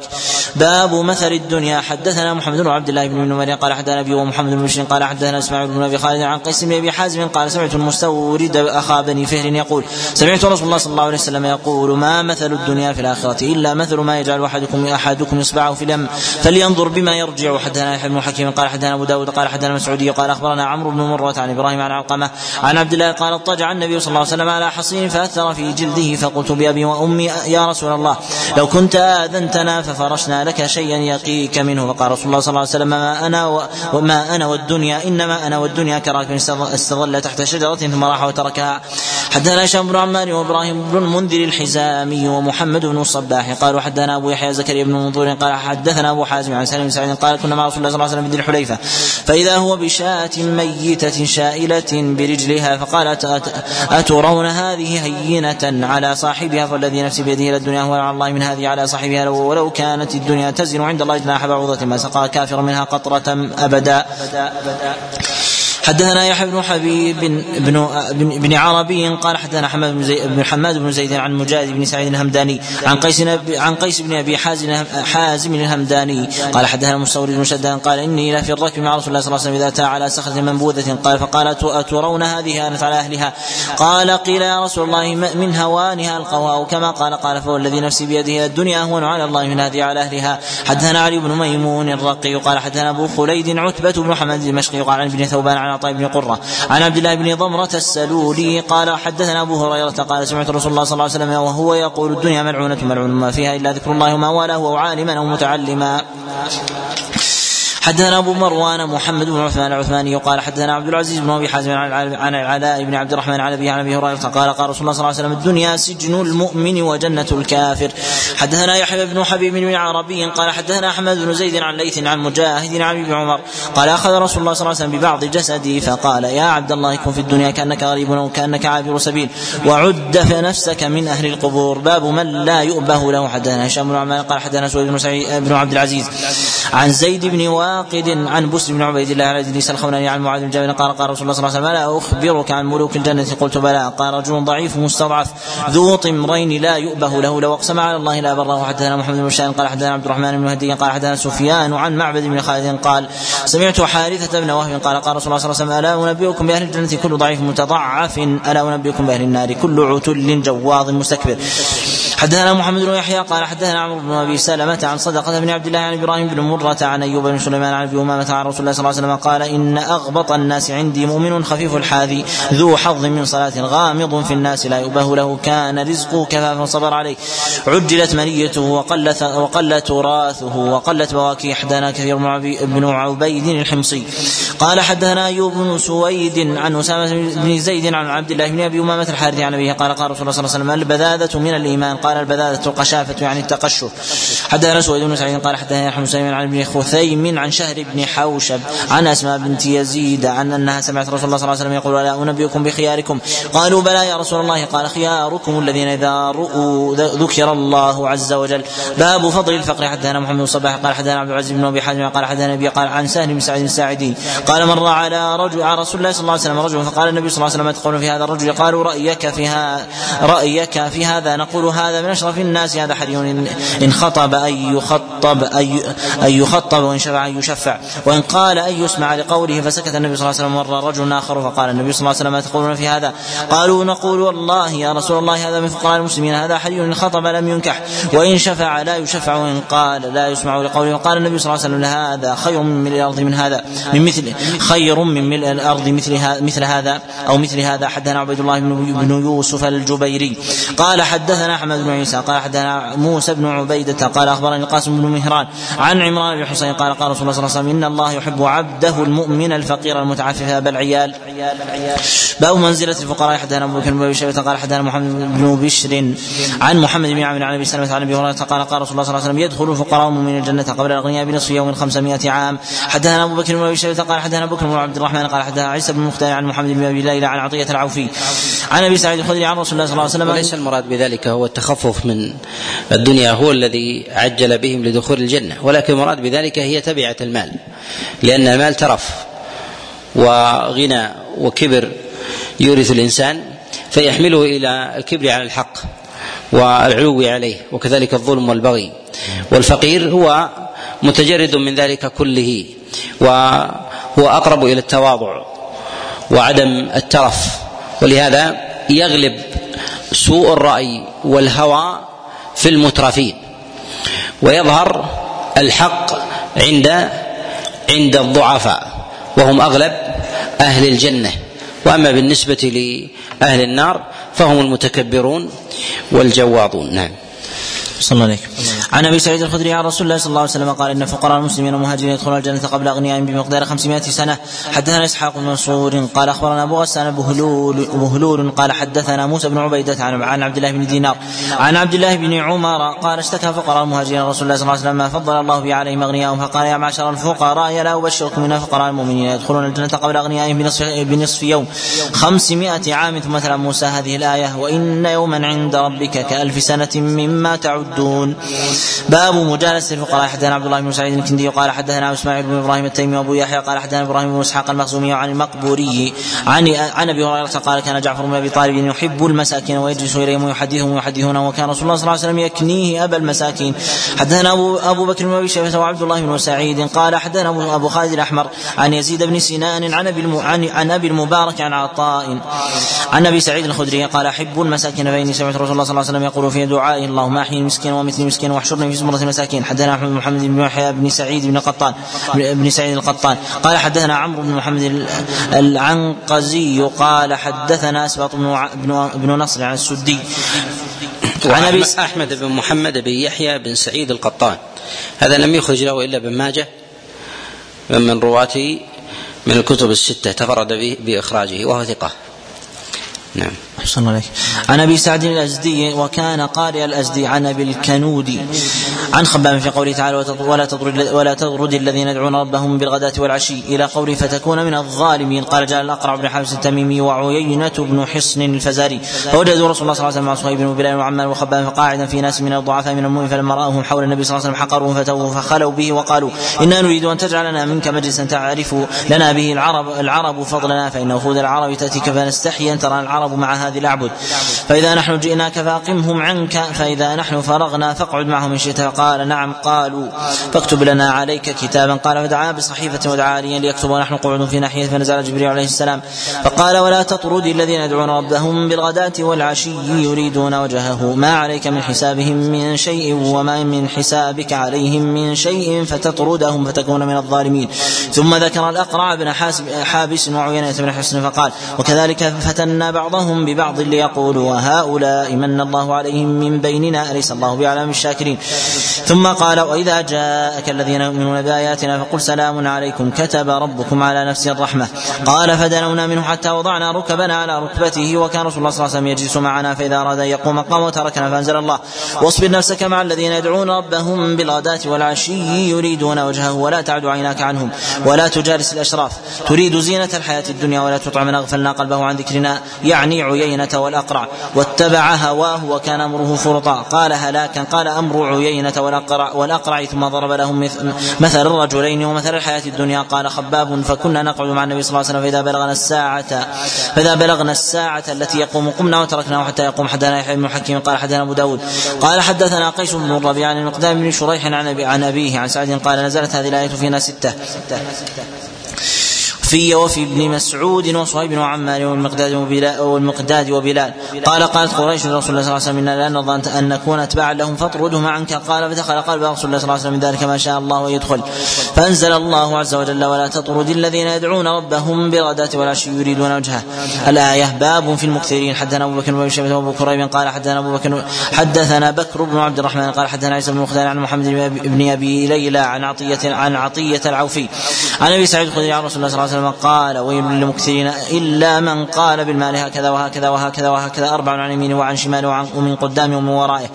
باب مثل الدنيا حدثنا محمد بن عبد الله بن نمر قال حدثنا أبي ومحمد بن بشير قال حدثنا إسماعيل بن أبي خالد عن قيس بن أبي حازم قال سمعت المستورد أخا بني فهر يقول سمعت رسول الله صلى الله عليه وسلم يقول ما مثل الدنيا في الآخرة إلا مثل ما يجعل أحدكم أحدكم إصبعه في اليم فلينظر بما يرجع. حدثنا يحيى بن حكيم قال حدثنا أبو داود قال حدثنا مسعودي قال أخبرنا عمرو بن مرة عن إبراهيم عن علقمة عن عبد الله قال اضطجع النبي صلى الله عليه وسلم على حصين فأثر في جلده فقلت بأبي وأمي يا رسول الله لو كنت آذنتنا ففرشنا لك شيئا يقيك منه. فقال رسول الله صلى الله عليه وسلم ما أنا وما أنا والدنيا إنما أنا والدنيا كراكب استظل تحت شجرة ثم راح وتركها. حدثنا هشام بن عمار وإبراهيم بن المنذر الحزامي ومحمد بن الصباح قالوا حدثنا أبو يحيى زكريا بن منظور. قال حدثنا أبو حازم عن سالم بن سعيد. قال كنا مع رسول الله صلى الله عليه وسلم في الحليفة. فإذا هو بشاة ميتة شائلة برجلها فقال أترون هذه هينة على صاحبها؟ فالذي نفسي بيده إلى الدنيا هو على الله من هذه على صاحبها. ولو كانت الدنيا تزن عند الله جناح بعوضة ما سقى كافر منها قطرة أبدا. حدثنا يحيى بن حبيب بن بن, بن عربي قال حدثنا حماد بن, زي بن حماد بن زيد عن مجاهد بن سعيد الهمداني عن قيس عن قيس بن أبي حازم حازم الهمداني قال حدثنا مستورد بن شداد قال إني لفي الركب مع رسول الله صلى الله عليه وسلم إذا اتى على صخره منبوذه قال فقال أترون هذه انت على أهلها؟ قال قيل يا رسول الله من هوانها القواء. كما قال قال فهو الذي نفسي بيده الدنيا اهون على الله من هذه على أهلها. حدثنا علي بن ميمون الرقي قال حدثنا أبو خليد عتبة بن محمد الدمشقي قال عن ابن ثوبان عن عطاء بن قرة. عن عبد الله بن ضمرة السلولي قال حدثنا أبو هريرة قال سمعت رسول الله صلى الله عليه وسلم وهو يقول الدنيا ملعونة ملعون ما فيها إلا ذكر الله وما والاه أو عالما أو متعلما حدثنا أبو مروان محمد بن عثمان العثماني قال حدثنا عبد العزيز بن أبي حازم عن العلاء بن عبد الرحمن عن ابي عن أبي هريرة قال قال رسول الله صلى الله عليه وسلم الدنيا سجن المؤمن وجنة الكافر. حدثنا يحيى بن حبيب بن عربي قال حدثنا أحمد بن زيد عن ليث عن مجاهد عن ابن عمر قال أخذ رسول الله صلى الله عليه وسلم ببعض جسدي فقال يا عبد الله كن في الدنيا كأنك غريب أو كأنك عابر سبيل وعد نفسك من أهل القبور. باب من لا يؤبه له. حدثنا هشام بن عمان قال حدثنا سويد بن بن عبد العزيز عن زيد بن واقد عن بسر بن عبيد الله عن ادريس الخوناني عن معاذ بن جابر قال قال رسول الله صلى الله عليه وسلم ألا أخبرك عن ملوك الجنة؟ قلت بلى. قال رجل ضعيف مستضعف ذو طمرين لا يؤبه له لو أقسم على الله لا بره حدثنا محمد بن شان قال حدثنا عبد الرحمن بن مهدي قال حدثنا سفيان عن معبد بن خالد قال سمعت حارثة بن وهب قال قال رسول الله صلى الله عليه وسلم ألا أنبئكم بأهل الجنة كل ضعيف متضعف ألا أنبئكم بأهل النار كل عتل جواظ مستكبر. حدثنا محمد بن يحيى قال حدثنا عمرو بن أبي سلمة عن صدقة بن عبد الله عن إبراهيم بن مرة عن أيوب بن سليمان عن أبي أمامة عن رسول الله صلى الله عليه وسلم قال إن أغبط الناس عندي مؤمن خفيف الحاذي ذو حظ من صلاة غامض في الناس لا يؤبه له كان رزقه كفافا صبر عليه عجلت منيته وقلت وقل تراثه وقلت بواكي حدثنا كثير بن عبيد الحمصي قال حدثنا أيوب بن سويد عن أسامة بن زيد عن عبد الله بن أبي أمامة الحارثي عن أبيه قال قال رسول الله صلى الله عليه وسلم البذاذة من الإيمان قال البذاذه القشافة يعني التقشف. حدثنا سويد بن سعيد قال حدثنا يحيى بن عن ابن خثيم عن شهر بن حوشب عن أسماء بنت يزيد عن أنها سمعت رسول الله صلى الله عليه وسلم يقول ألا أنبئكم بخياركم؟ قالوا بلى يا رسول الله قال خياركم الذين إذا رؤوا ذكر الله عز وجل. باب فضل الفقر. حدثنا محمد بن صباح قال حدثنا عبد العزيز بن أبي حازم قال حدثنا ابي قال عن سهل بن سعيد الساعدي. قال مر على رجل على رسول الله صلى الله عليه وسلم رجل فقال النبي صلى الله عليه وسلم تقول في هذا الرجل. قالوا رأيك فيها رأيك في هذا؟ نقول هذا من أشرف الناس هذا حديث. ان خطب أن يخطب أن يخطب وإن شفع أن يشفع. وإن قال أن يسمع لقوله فسكت النبي صلى الله عليه وسلم مر رجل آخر فقال النبي صلى الله عليه وسلم ما تقولون في هذا؟ قالوا نقول والله يا رسول الله هذا من فقراء المسلمين هذا حديث إن خطب لم ينكح. وإن شفع لا يشفع وإن قال لا يسمع لقوله وقال النبي صلى الله عليه وسلم هذا خير من ملء الأرض من هذا من مثل خير من ملء الأرض مثل مثل هذا أو مثل هذا. حدثنا عبيد الله بن يوسف الجبيري. قال حدثنا أحمد بن عيسى قال حدثنا موسى بن عبيدة قال أخبرني القاسم بن مهران عن عمران بن حسين قال قال رسول الله صلى الله عليه وسلم إن الله يحب عبده المؤمن الفقير المتعفف أبا العيال. باب منزلة الفقراء حدثنا أبو بكر بن شيبة قال حدثنا محمد بن بشر عن محمد بن عامر عن أبي سلمة عن أبي هريرة قال قال رسول الله صلى الله عليه وسلم يدخل الفقراء من الجنة قبل الاغنياء بنصف يوم 500 عام. حدثنا أبو بكر بن أبي شيبة قال حدثنا بكر بن عبد الرحمن قال حدثنا عيسى بن مختار عن محمد بن أبي ليلى عن عطية العوفي. عن أبي سعيد الخدري عن رسول الله صلى الله عليه وسلم وليس المراد بذلك هو التخفف من الدنيا هو الذي عجل بهم لدخول الجنة. ولكن المراد بذلك هي تبعة المال. لأن المال ترف وغنى وكبر يورث الإنسان فيحمله إلى الكبر على الحق والعلو عليه وكذلك الظلم والبغي. والفقير هو متجرد من ذلك كله وهو أقرب إلى التواضع وعدم الترف. ولهذا يغلب سوء الرأي والهوى في المترفين ويظهر الحق عند عند الضعفاء وهم أغلب أهل الجنة. وأما بالنسبة لأهل النار فهم المتكبرون والجواضون. نعم. صلى الله عليه عن أبي سعيد الخدري عن رسول الله صلى الله عليه وسلم قال إن فقراء المسلمين والمهاجرين يدخلون الجنة قبل اغنيائهم بمقدار 500 سنة. حدثنا إسحاق بن منصور قال أخبرنا أبو غسان بهلول بهلول قال حدثنا موسى بن عبيدة عن عن عبد الله بن دينار. عن عبد الله بن عمر قال اشتكى فقراء المهاجرين رسول الله صلى الله عليه وسلم ما فضل الله به عليهم أغنياءهم فقال يا معشر الفقراء لا أبشركم من فقراء المؤمنين يدخلون الجنة قبل أغنيائهم بنصف بنصف يوم. 500 عام ثم تلا موسى هذه الآية وإن يوما عند ربك كألف سنة مما تعدون باب مجالسة الفقراء حدثنا عبد الله بن سعيد الكندي قال حدثنا إسماعيل بن إبراهيم التيمي وأبو يحيى قال حدثنا إبراهيم بن إسحاق المخزومي عن المقبوري عن عن أبي هريرة قال كان جعفر بن أبي طالب يحب المساكين ويجلس إليهم ويحدثهم ويحدثونه وكان رسول الله صلى الله عليه وسلم يكنيه أبا المساكين. حدثنا ابو أبو بكر بن أبي شيبة وعبد الله بن سعيد قال حدثنا ابو, أبو خالد الأحمر عن يزيد بن سنان عن أبي عن, أبي المبارك عن عطاء. عن أبي سعيد الخدري قال أحب المساكين فإني سمعت رسول الله صلى الله عليه وسلم يقول في دعائه اللهم أحيي ومثل المسكين واحشرني في زمرة المساكين. حدثنا احمد بن محمد بن يحيى بن سعيد بن قطان. بن سعيد القطان. قال حدثنا عمرو بن محمد العنقزي قال حدثنا أسباط بن بن نصر عن السدي. عن أبي أحمد بن محمد بن يحيى بن سعيد القطان. هذا لم يخرج له إلا ابن ماجه من رواته من الكتب الستة تفرد بإخراجه وهو ثقة. نعم. أحسن عليك. عن أبي سعد الأزدي وكان قارئ الأزدي عن أبي الكنودي عن خباب في قوله تعالى ولا تطرد ولا تطرد الذين يدعون ربهم بالغداة والعشي إلى قوله فتكون من الظالمين قال جاء الأقرع بن حابس التميمي وعيينة بن حصن الفزاري. فوجدوا رسول الله صلى الله عليه وسلم مع صهيب بن وعمار وخباب فقاعدا في ناس من الضعفاء من المؤمن فلما رأوهم حول النبي صلى الله عليه وسلم حقروه فتوه فخلوا به وقالوا إنا نريد أن تجعلنا منك مجلسا تعرف لنا به العرب العرب فضلنا فإن وفود العرب تأتيك فنستحي أن ترى العرب مع هذه الأعبد فإذا نحن جئناك فأقمهم عنك فإذا نحن فرغنا فاقعد معهم إن شئت. فقال نعم قالوا. فاكتب لنا عليك كتابا. قال فدعا بصحيفة ودعا عليا ليكتب ونحن قعود في ناحية. فنزل جبريل عليه السلام. فقال ولا تطرد الذين يدعون ربهم بالغداة والعشي يريدون وجهه. ما عليك من حسابهم من شيء وما من حسابك عليهم من شيء فتطردهم فتكون من الظالمين. ثم ذكر الأقرع بن حابس وعيينة بن حسن فقال وكذلك فتنا بعضهم ببعض ليقولوا وهؤلاء من الله عليهم من بيننا أليس الله بأعلم الشاكرين ثم قال وإذا جاءك الذين يؤمنون بآياتنا فقل سلام عليكم كتب ربكم على نفسه الرحمة. قال فدنونا منه حتى وضعنا ركبنا على ركبته وكان رسول الله صلى الله عليه وسلم يجلس معنا فإذا أراد أن يقوم قام وتركنا فأنزل الله. واصبر نفسك مع الذين يدعون ربهم بالغداة والعشي يريدون وجهه ولا تعد عيناك عنهم ولا تجالس الأشراف. تريد زينة الحياة الدنيا ولا تطع من أغفلنا قلبه عن ذكرنا يعني عيينة والأقرع واتبع هواه وكان أمره فرطا قال هلاكا قال أمر عيينة والأقرع والأقرع ثم ضرب لهم مثل الرجلين ومثل الحياة الدنيا. قال خباب فكنا نقعد مع النبي صلى الله عليه وسلم فإذا بلغنا الساعة فإذا بلغنا الساعة التي يقوم قمنا وتركناه حتى يقوم. حدثنا يحيى بن حكيم قال حدثنا أبو داود قال حدثنا قيس بن الربيع عن المقدام بن شريح عن أبيه عن سعد قال نزلت هذه الآية فينا ستة. في وفي ابن مسعود وصهيب وعمار والمقداد وبلال والمقداد وبلال. قال قالت قريش لرسول الله صلى الله عليه وسلم إنا لا نرضى أن نكون أتباعا لهم فاطردهم عنك. قال فدخل قلب رسول الله صلى الله عليه وسلم من ذلك ما شاء الله ان يدخل فأنزل الله عز وجل ولا تطرد الذين يدعون ربهم بالغداة والعشي يريدون وجهه. الآية باب في المكثرين. حدثنا أبو بكر بن شيبة وأبو كريب قال حدثنا أبو بكر حدثنا بكر بن عبد الرحمن قال حدثنا عيسى بن مختار عن محمد بن أبي ليلى عن عطيه عن عطية العوفي. عن أبي سعيد الخدري عن رسول الله صلى الله عليه وسلم قال ويل للمكثرين إلا من قال بالمال هكذا وهكذا وهكذا وهكذا. أربع عن يمينه وعن شماله وعن ومن قدامه ومن ورائه.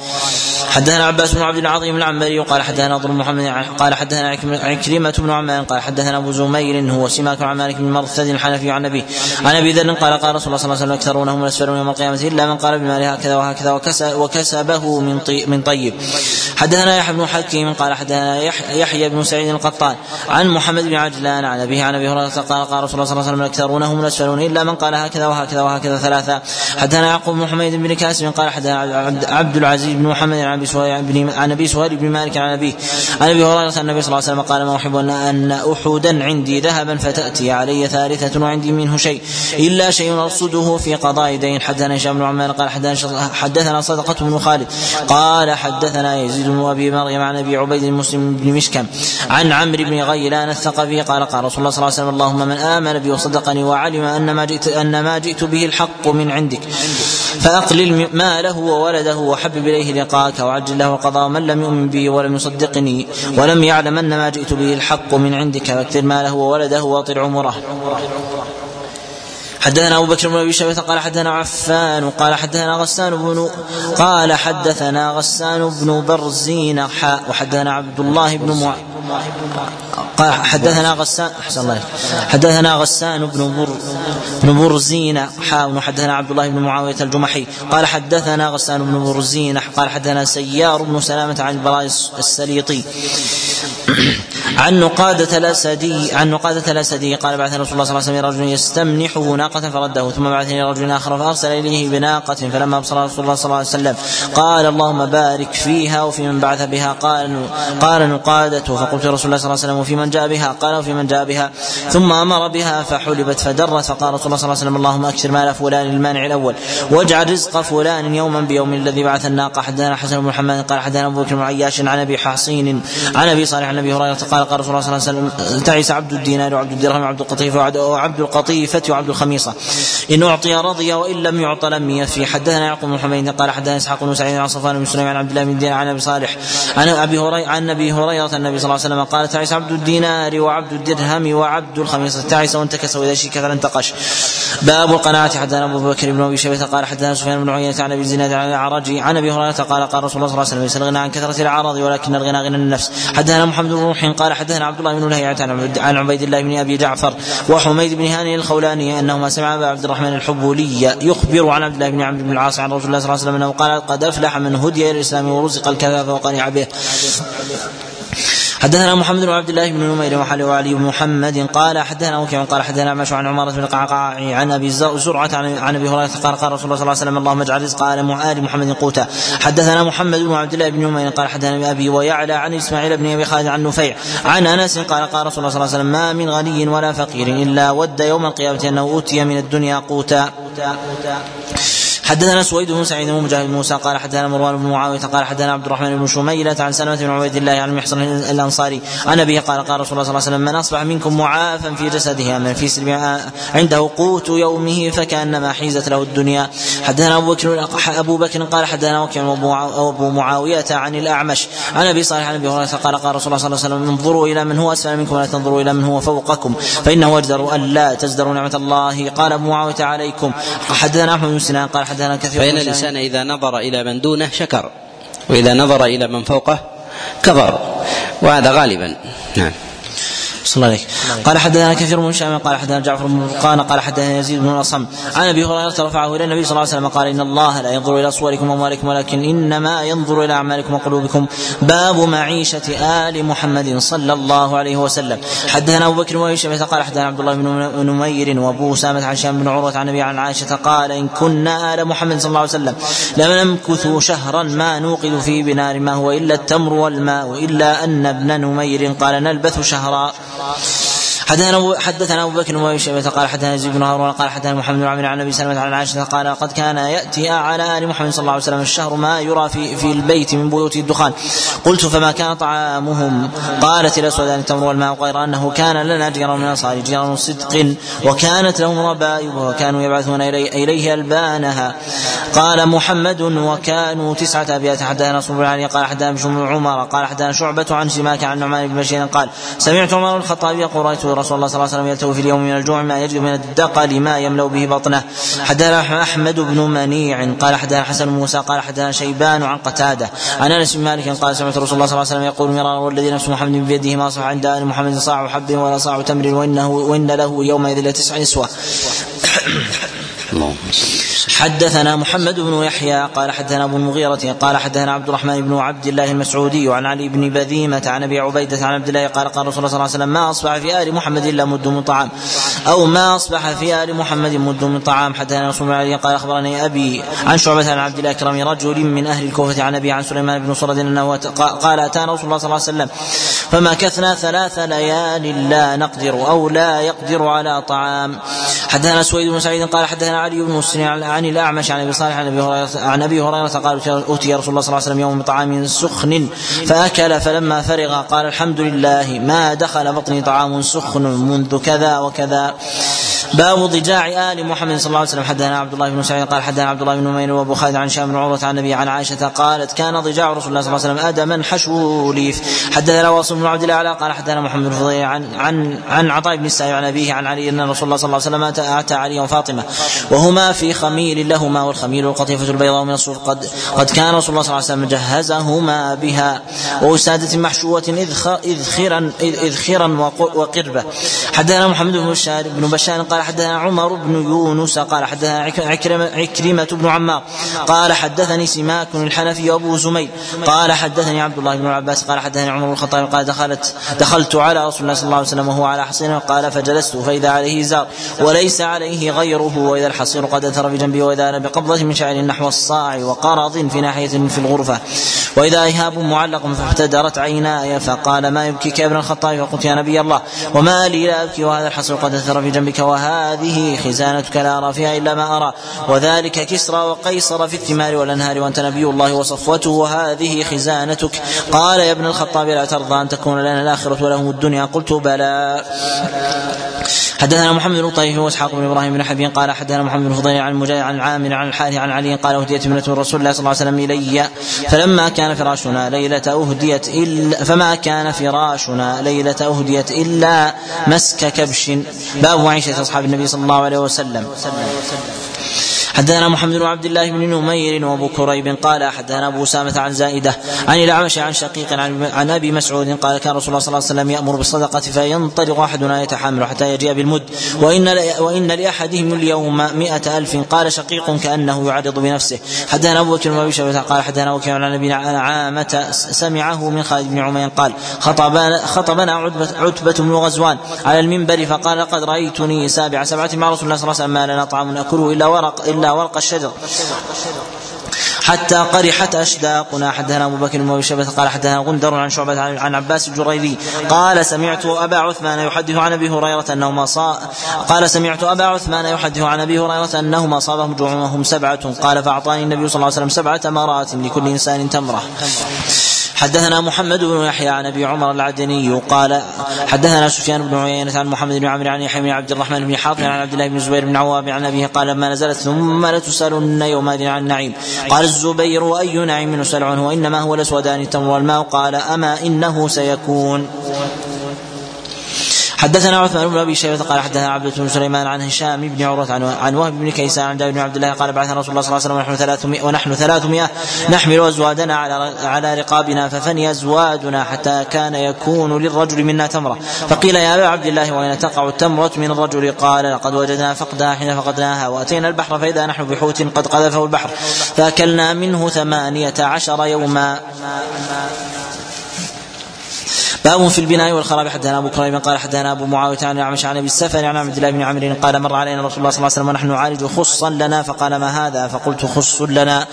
حدثنا عباس بن عبد العظيم العنبري قال حدثنا ضر محمد قال حدثنا عكرمة بن عمان قال حدثنا أبو زمير هو سماك عن مالك بن مرثد الحنفي عن أبيه. عن أبي ذر قال قال رسول الله صلى الله عليه وسلم أكثرونهم الأسفلون يوم القيامة إلا من قال بالمال هكذا وهكذا وكسبه من من طيب. حدثنا يحيى بن حكيم قال حدثنا يحيى بن سعيد القطان عن محمد بن عجلان عن أبيه عن أبي هريرة قال قال قال رسول الله صلى الله عليه وسلم الاكثرون هم الاسفلون إلا من قال هكذا وهكذا وهكذا ثلاثا حدثنا يعقوب بن حميد بن كاسب قال حدثنا عبد العزيز بن محمد عن أبي سهيل عن أبي سهيل بن مالك عن أبيه. عن أبي هريرة النبي صلى الله عليه وسلم قال ما أحب ان احدا عندي ذهبا فتأتي علي ثالثة وعندي منه شيء إلا شيء أرصده في قضاء دين. حدثنا هشام بن عمان قال حدثنا صدقة بن خالد قال حدثنا يزيد بن أبي مريم عن أبي عبيد المسلم بن مشكم عن عمرو بن غيلان الثقفي قال قال رسول الله صلى الله عليه وسلم اللهم من آمن بي وصدقني وعلم أن ما جئت أن ما جئت به الحق من عندك. فأقلل ماله وولده وحبب إليه لقاك وعجل له القضاء من لم يؤمن بي ولم يصدقني ولم يعلم أن ما جئت به الحق من عندك. فاكثر ماله وولده واطل عمره. حدثنا أبو بكر بن أبي شيبة قال حدثنا عفان قال حدثنا غسان بن قال حدثنا غسان بن برزين وحدثنا عبد الله بن مع... قال حدثنا غسان أحسن الله حدثنا غسان بن بر بن برزين حاء وحدثنا عبد الله بن معاوية الجمحي. قال حدثنا غسان بن برزين قال حدثنا سيار بن سلامة عن البراء السليطي. عن نقادة الأسدي عن نقادة الأسدي قال بعث رسول الله صلى الله عليه وسلم رجل يستمنحه ناقة فرده ثم بعثني رجل آخر فأرسل إليه بناقة فلما أبصر رسول الله صلى الله عليه وسلم قال اللهم بارك فيها وفي من بعث بها. قال قال نقادة فقلت رسول الله صلى الله عليه وسلم وفي من جاء بها؟ قال وفي من جاء بها. ثم أمر بها فحلبت فدرت فقال رسول الله صلى الله عليه وسلم اللهم أكثر مال فلان المانع الأول واجعل رزق فلان يوما بيوم الذي بعث الناقة حدثنا حسن بن محمد قال حدثنا أبو بكر بن عياش عن أبي حصين عن أبي صالح عن أبي هريرة قال قال رسول الله صلى الله عليه وسلم تعس عبد الدينار وعبد الدرهم وعبد القطيفة وعبد القطيفة وعبد الخميصة إن أعطي رضي وإن لم يعط لم يفي. حدثنا يعقوب بن حميد قال حدثنا إسحاق بن سعيد عن صفوان بن سليمان عن عبد الله بن دينار عن أبي صالح عن أبي هريرة عن أبي هريرة النبي صلى الله عليه وسلم قال تعس عبد الدينار وعبد الدرهم وعبد الخميصة تعس وانتكس وإذا شيك فلانتقش باب القناعة حدثنا أبو بكر بن أبي شيبة قال حدثنا سفيان بن عيينة عن أبي الزناد عن الأعرج عن أبي هريرة قال قال رسول الله صلى الله عليه وسلم ليس الغنى عن كثرة الأعراض ولكن الغنى غنى النفس. حدثنا محمد بن روح قال حدثنا عبد الله بن لهيعة عن عبيد الله بن أبي جعفر وحميد بن هاني الخولاني أنهما سمع أبا عبد الرحمن الحبولي يخبر عن عبد الله بن عمرو بن العاص عن رسول الله صلى الله عليه وسلم أنه قال قد أفلح من هدي إلى الإسلام ورزق الكفاف وقنع به حدثنا محمد بن عبد الله بن نمير وحل وعلي بن محمد قال حدثنا وكيع قال حدثنا مشو عن عمارة بن القعقاع عن أبي زرعة عن أبي هريرة قال قال رسول الله صلى الله عليه وسلم اللهم اجعل رزق آل محمد قوتا. حدثنا محمد بن عبد الله بن نمير قال حدثنا أبي ويعلى عن إسماعيل بن أبي خالد عن نفيع عن أنس قال قال رسول الله صلى الله عليه وسلم ما من غني ولا فقير إلا ود يوم القيامة أنه أوتي من الدنيا قوتا. حدثنا سويد بن سعيد بن موسى قال حدثنا مروان بن معاوية قال حدثنا عبد الرحمن بن شميلة عن سلمة بن عبيد الله عن محصن الأنصاري عن أبيه قال قال رسول الله صلى الله عليه وسلم من أصبح منكم معافا في جسده من في سلم عنده قوت يومه فكأنما حيزت له الدنيا. حدثنا أبو بكر أبو بكر قال حدثنا وكيع وأبو معاوية عن الأعمش عن أبي صالح عن أبي هريرة قال قال رسول الله صلى الله عليه وسلم انظروا إلى من هو أسفل منكم ولا تنظروا إلى من هو فوقكم فإنه أجدر الا تزدروا نعمة الله. قال أبو معاوية عليكم. حدثنا أحمد بن سنان قال حدثنا كثير فإن الإنسان إذا نظر إلى من دونه شكر وإذا نظر إلى من فوقه كفر وهذا غالبا. نعم. صلى الله عليك قال حدثنا كثير من شام قال حدثنا جعفر بن برقان قال حدثنا يزيد بن الاصم عن أبي هريرة رفعه إلى النبي صلى الله عليه وسلم قال إن الله لا ينظر إلى صوركم وأموالكم ولكن إنما ينظر إلى أعمالكم وقلوبكم. باب معيشة آل محمد صلى الله عليه وسلم. حدثنا أبو بكر شيبة قال حدثنا عبد الله بن نمير وأبو أسامة عن هشام بن عروة عن أبي عن عائشة قال إن كنا آل محمد صلى الله عليه وسلم لم نمكث شهرا ما نوقد في بنار ما هو إلا التمر والماء الا أن ابن نمير قال نلبث شهرا. は。حدثنا حدثنا أبو بكر وابي شيبة قال حدثنا يزيد بن هارون قال حدثنا محمد بن عمرو عن ابي سلمه عن عائشه قال قد كان يأتي على آل محمد صلى الله عليه وسلم الشهر ما يرى في في البيت من بيوت الدخان. قلت فما كان طعامهم؟ قالت الاسودان التمر والماء غير أنه كان لنا جيران من الأنصار جيران صدق وكانت لهم ربائب وكانوا يبعثون إليه ألبانها. قال محمد وكانوا تسعة أبيات. حدثنا بن علي قال حدثنا عمر قال حدثنا شعبة عن سماك عن نعمان بن بشير قال سمعت عمر الخطاب يقول رأيت رسول الله صلى الله عليه وسلم يلتوي في اليوم من الجوع ما يجد من الدقل ما يملأ به بطنه. حدثنا أحمد بن منيع قال حدثنا حسن موسى قال حدثنا شيبان عن قتادة. عن أنس بن مالك قال سمعت رسول الله صلى الله عليه وسلم يقول مرارا والذي نفس محمد بيده ما اصبح عند آل محمد صاع حب ولا صاع تمر وانه وإن له يومئذ لتسع نسوة. حدثنا محمد بن يحيى قال حدثنا أبو المغيرة قال حدثنا عبد الرحمن بن عبد الله المسعودي عن علي بن بذيمة عن أبي عبيدة عن عبد الله قال قال رسول الله صلى الله عليه وسلم ما أصبح في آل محمد إلا مد من طعام أو ما أصبح في آل محمد مد من طعام حدثنا رسول الله قال أخبرني أبي عن شعبة عن عبد الله كرم رجل من أهل الكوفة عن أبي عن سليمان بن صرد أنه قال أتانا رسول الله صلى الله عليه وسلم فمكثنا ثلاث ليال لا نقدر أو لا يقدر على طعام. حدثنا سويد بن سعيد قال حدثنا علي بن مسلم عن الأعمش عن أبي صالح عن أبي هريرة عن أبي هريرة قال أوتي رسول الله صلى الله عليه وسلم يوم بطعام سخن فأكل فلما فرغ قال الحمد لله ما دخل بطني طعام سخن منذ كذا وكذا. باب ضجاع آل محمد صلى الله عليه وسلم. حدثنا عبد الله بن سعيد قال حدثنا عبد الله بن نمير وأبو خالد عن شام بن عروة عن النبي عن عائشة قالت كان ضجاع رسول الله صلى الله عليه وسلم ادما حشوه ليف. حدثنا واصل بن عبد الله قال حدثنا محمد بن فضيل عن عن عن عطاء بن السائب عن أبيه عن علي أن رسول الله صلى الله عليه وسلم اتى علي وفاطمة وهما في خميل لهما والخميل القطيفة البيضاء من الصوف قد قد كان رسول الله صلى الله عليه وسلم جهزهما بها. ووسادة محشوة إذ خيرا إذ خيرا وقربة. حدثنا محمد بن بشار بن بشار قال حدثنا عمر بن يونس قال حدثنا عكرمة, عكرمة بن عمار قال حدثني سماك الحنفي وأبو زميل قال حدثني عبد الله بن العباس قال حدثني عمر بن الخطاب قال دخلت دخلت على رسول الله صلى الله عليه وسلم وهو على حصير قال فجلست فإذا عليه زار وليس عليه غيره وإذا الحصير قد أثر في جنبي وإذا أنا بقبضه من شعر نحو الصاع وقرض في ناحية في الغرفة. وإذا ايهاب معلق فافتدرت عيناي فقال ما يبكيك يا ابن الخطاب؟ فقلت يا نبي الله وما لي لا أبكي وهذا الحصر قد أثر في جنبك وهذه خزانتك لا ارى فيها إلا ما أرى. وذلك كسرى وقيصر في الثمار والأنهار وأنت نبي الله وصفوته وهذه خزانتك. قال يا ابن الخطاب لا ترضى أن تكون لنا الآخرة ولهم الدنيا. قلت بلى. حدثنا محمد بن طيف وإسحاق بن إبراهيم بن حبيب قال حدثنا محمد بن فضيل عن مجاهد عن عامر عن الحارث عن علي قال أهديت ابنه رسول الله صلى الله عليه وسلم إلي. فلما كان فراشنا ليلة أهديت الا فما كان فراشنا ليلة أهديت إلا مسك كبش. باب عيشه أصحاب النبي صلى الله عليه وسلم. حدثنا محمد بن عبد الله بن نمير وابو كريب قال حدثنا أبو اسامه عن زائدة عن الأعمش عن شقيق عن أبي مسعود قال كان رسول الله صلى الله عليه وسلم يأمر بالصدقة فينطلق أحدنا يتحامل حتى يجيء بالمد. وإن وإن لأحدهم اليوم مئة ألف قال شقيق كأنه يعرض بنفسه. حدثنا أبو بكر بن قال حدثنا وكيع عن أبي عامه سمعه من خالد بن عمير قال خطبنا خطبنا عتبة, عتبة بن غزوان على المنبر فقال لقد رأيتني سابع سبعة مع رسول الله صلى الله عليه وسلم ما لنا طعام نأكله إلا ورق إلا ورق الشجر. حتى قرحت أشداقنا. حدثنا أبو بكر بن شيبة قال حدثنا غندر عن شعبة عن عباس الجريري قال سمعت أبا عثمان يحدث عن أبي هريرة أنه ما صا قال سمعت أبا عثمان يحدث عن أبي هريرة أنه ما صابهم جوع وهم سبعة. قال فأعطاني النبي صلى الله عليه وسلم سبعة تمرات لكل إنسان تمرة. حدثنا محمد بن يحيى عن أبي عمر العدني قال حدثنا سفيان بن عيينة عن محمد بن عمرو عن يحيى بن عبد الرحمن بن حاطب عن عبد الله بن الزبير بن عوام عن أبيه قال لما نزلت ثم لتسألن يومئذ عن النعيم. قال الزبير وأي نعيم نسأل عنه؟ وإنما هو الاسودان التمر والماء. قال أما إنه سيكون. حدثنا عثمان بن أبي شيبة قال حدثنا عبد بن سليمان عن هشام بن عروة عن, عن وهب بن كيسان عن بن عبد الله قال بعث رسول الله صلى الله عليه وسلم ونحن 300 ونحن 300 نحمل ازوادنا على على رقابنا ففني ازوادنا حتى كان يكون للرجل منا تمرة. فقيل يا أبا عبد الله وأين تقع التمرة من الرجل؟ قال لقد وجدنا فقدها حين فقدناها وأتينا البحر فإذا نحن بحوت قد قذفه البحر. فأكلنا منه ثمانية عشر يوما. باب في البناء والخراب. حدثنا أبو كريم قال حدثنا أبو معاوية عن الاعمش عن أبي السفر عن عبد الله بن عمرو قال مر علينا رسول الله صلى الله عليه وسلم ونحن نعالج خصا لنا فقال ما هذا؟ فقلت خص لنا.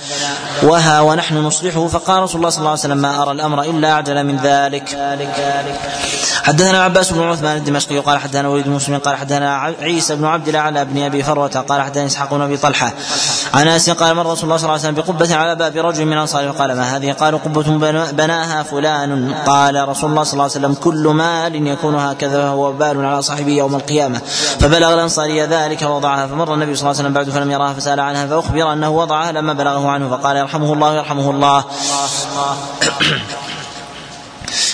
وها ونحن نصلحه. فقال رسول الله صلى الله عليه وسلم ما أرى الأمر إلا أعجل من ذلك. حدثنا عباس بن عثمان الدمشقي قال حدثنا وليد مسلم قال حدثنا عيسى بن عبد الله على بن أبي فروة قال حدثنا إسحاق بن أبي طلحة عن أنس قال مر رسول الله صلى الله عليه وسلم بقبة على باب رجل من انصاره فقال ما هذه؟ قالوا قبة بناها فلان. قال رسول الله صلى الله عليه وسلم كل مال يكون هكذا فهو وبال على صاحبه يوم القيامة. فبلغ الأنصاري ذلك فوضعها فمر النبي صلى الله عليه وسلم بعد فلم يراها فسأل عنها فأخبر أنه وضعها لما بلغه عنه فقال يرحمه الله يرحمه الله.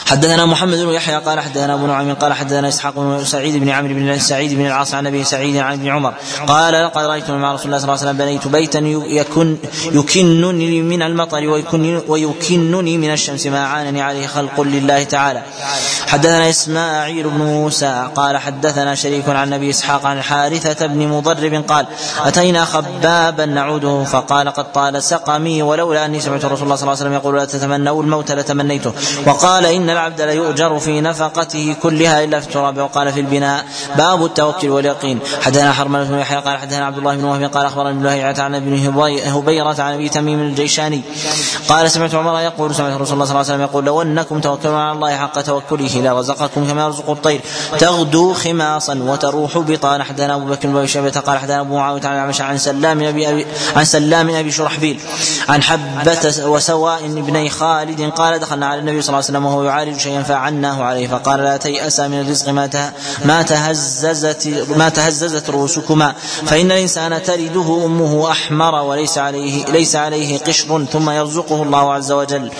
حدثنا محمد بن يحيى قال حدثنا ابو نعيم قال حدثنا إسحاق بن سعيد بن عمرو بن سعيد بن العاص عن أبي سعيد عن ابن عمر قال لقد رأيت مع رسول الله صلى الله عليه وسلم بنيت بيتا يكن يكنني من المطر ويكن ويكنني من الشمس ما عانني عليه خلق لله تعالى. حدثنا إسماعيل بن موسى قال حدثنا شريك عن أبي إسحاق عن حارثة بن مضرب قال أتينا خبابا نعوده فقال قد طال سقمي ولولا أني سمعت رسول الله صلى الله عليه وسلم يقول لا تتمنوا الموت لتمنيته. وقال إن العبد ليؤجر في نفقته كلها إلا في التراب وقال في البناء. باب التوكل واليقين. حدثنا حرملة بن يحيى قال حدثنا عبد الله بن وهب قال اخبرني ابن لهيعة عن ابن هبيرة عن أبي تميم الجيشاني. قال سمعت عمر يقول سمعت رسول الله صلى الله عليه وسلم يقول لو أنكم توكلون على الله حق توكله لرزقكم كما يرزق الطير. تغدو خماصا وتروح بطانا حدثنا أبو بكر بن شيبة قال حدثنا أبو معاوية عن عن سلام ابي عن سلام أبي شرحبيل. عن حبة وسواء ابني خالد قال دخلنا على النبي صلى الله عليه وسلم وهو يعالج شيئا فعناه عليه فقال لا تيأسا من الرزق ما ما تهززت ما تهززت رؤوسكما فإن الإنسان تلده أمه أحمر وليس عليه ليس عليه قشر ثم يرزقه الله عز وجل.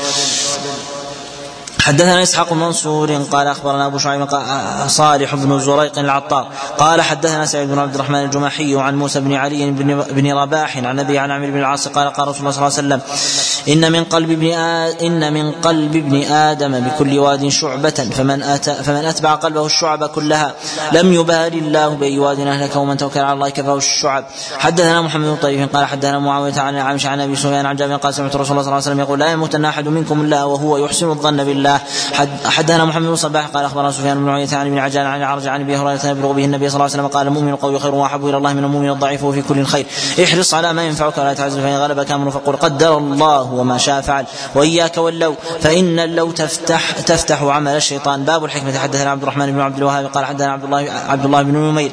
حدثنا إسحاق بن منصور قال أخبرنا أبو شعيب صالح بن زريق العطار قال حدثنا سعيد بن عبد الرحمن الجمحي عن موسى بن علي بن, رباح عن أبي عن عمرو بن العاص قال قال رسول الله صلى الله عليه وسلم إن من قلب ابن إن من قلب ابن آدم بكل واد شعبة فمن أتى فمن أتبع قلبه الشعب كلها لم يبال الله بأي واد أهلك ومن توكل على الله كفاه التشعب. حدثنا محمد بن طيب قال حدثنا معاوية عن الأعمش عن أبي سفيان عن جابر قال سمعت رسول الله صلى الله عليه وسلم يقول لا يموتن أحد منكم إلا وهو يحسن الظن بالله. حد حدثنا محمد بن صباح قال أخبرنا سفيان بن عيينة عن ابن عجلان عن الأعرج عن أبي هريرة يبلغ به النبي صلى الله عليه وسلم قال المؤمن القوي خير وأحب إلى الله من المؤمن الضعيف وفي كل خير. احرص على ما ينفعك ولا تعجز فإن غلبك أمر فقل قدر الله وما شاء فعل وإياك واللو فإن اللو تفتح تفتح عمل الشيطان. باب الحكمة. حدثنا عبد الرحمن بن عبد الوهاب قال حدثنا عبد الله عبد الله بن نمير.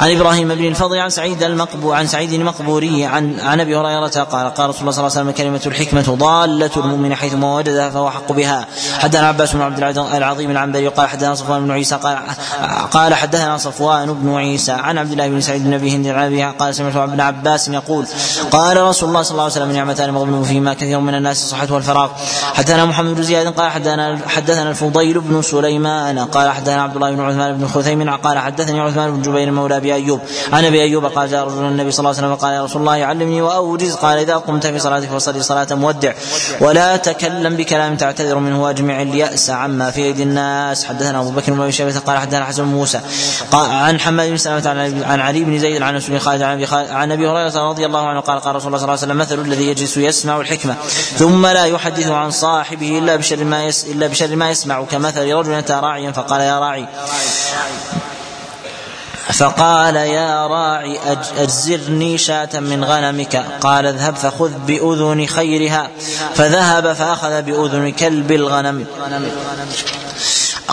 عن إبراهيم بن الفضل عن سعيد المقبو عن سعيد المقبوري عن عن أبي هريرة قال قال رسول الله صلى الله عليه وسلم كلمة الحكمة ضالة المؤمن حيثما وجدها فهو حق بها. حدثنا عباس بن عبد العظيم العنبري قال حدثنا صفوان بن عيسى قال قال حدثنا صفوان بن عيسى عن عبد الله بن سعيد بن أبي هند عن قال سمعت ابن عباس يقول قال رسول الله صلى الله عليه وسلم نعمتان مغبون فيهما كثير من الناس الصحة والفراغ. حدثنا محمد بن زياد قال حدثنا حدثنا الفضيل بن سليمان قال حدثنا عبد الله بن عثمان بن خثيم قال حدثني عثمان بن جبير مولى ابي أيوب. عن ابي أيوب قال جاء رجل النبي صلى الله عليه وسلم قال يا رسول الله علمني وأوجز. قال إذا قمت في صلاتك فصلي صلاة مودع. ولا تكلم بكلام تعتذر منه واجمع اليأس عما في ايدي الناس. حدثنا أبو بكر بن شيبة قال حدثنا حسن بن موسى عن حماد بن سلمة عن علي بن زيد عن بن خالد عن أبي هريرة رضي الله عنه قال قال رسول الله صلى الله عليه وسلم مثل الذي يجلس يسمع الحكمة. ثم لا يحدث عن صاحبه إلا بشر ما يس إلا بشر ما يسمع. كمثل رجل أتى راعيا فقال يا راعي فقال يا راعي أجزرني شاة من غنمك. قال اذهب فخذ بأذن خيرها. فذهب فأخذ بأذن كلب الغنم.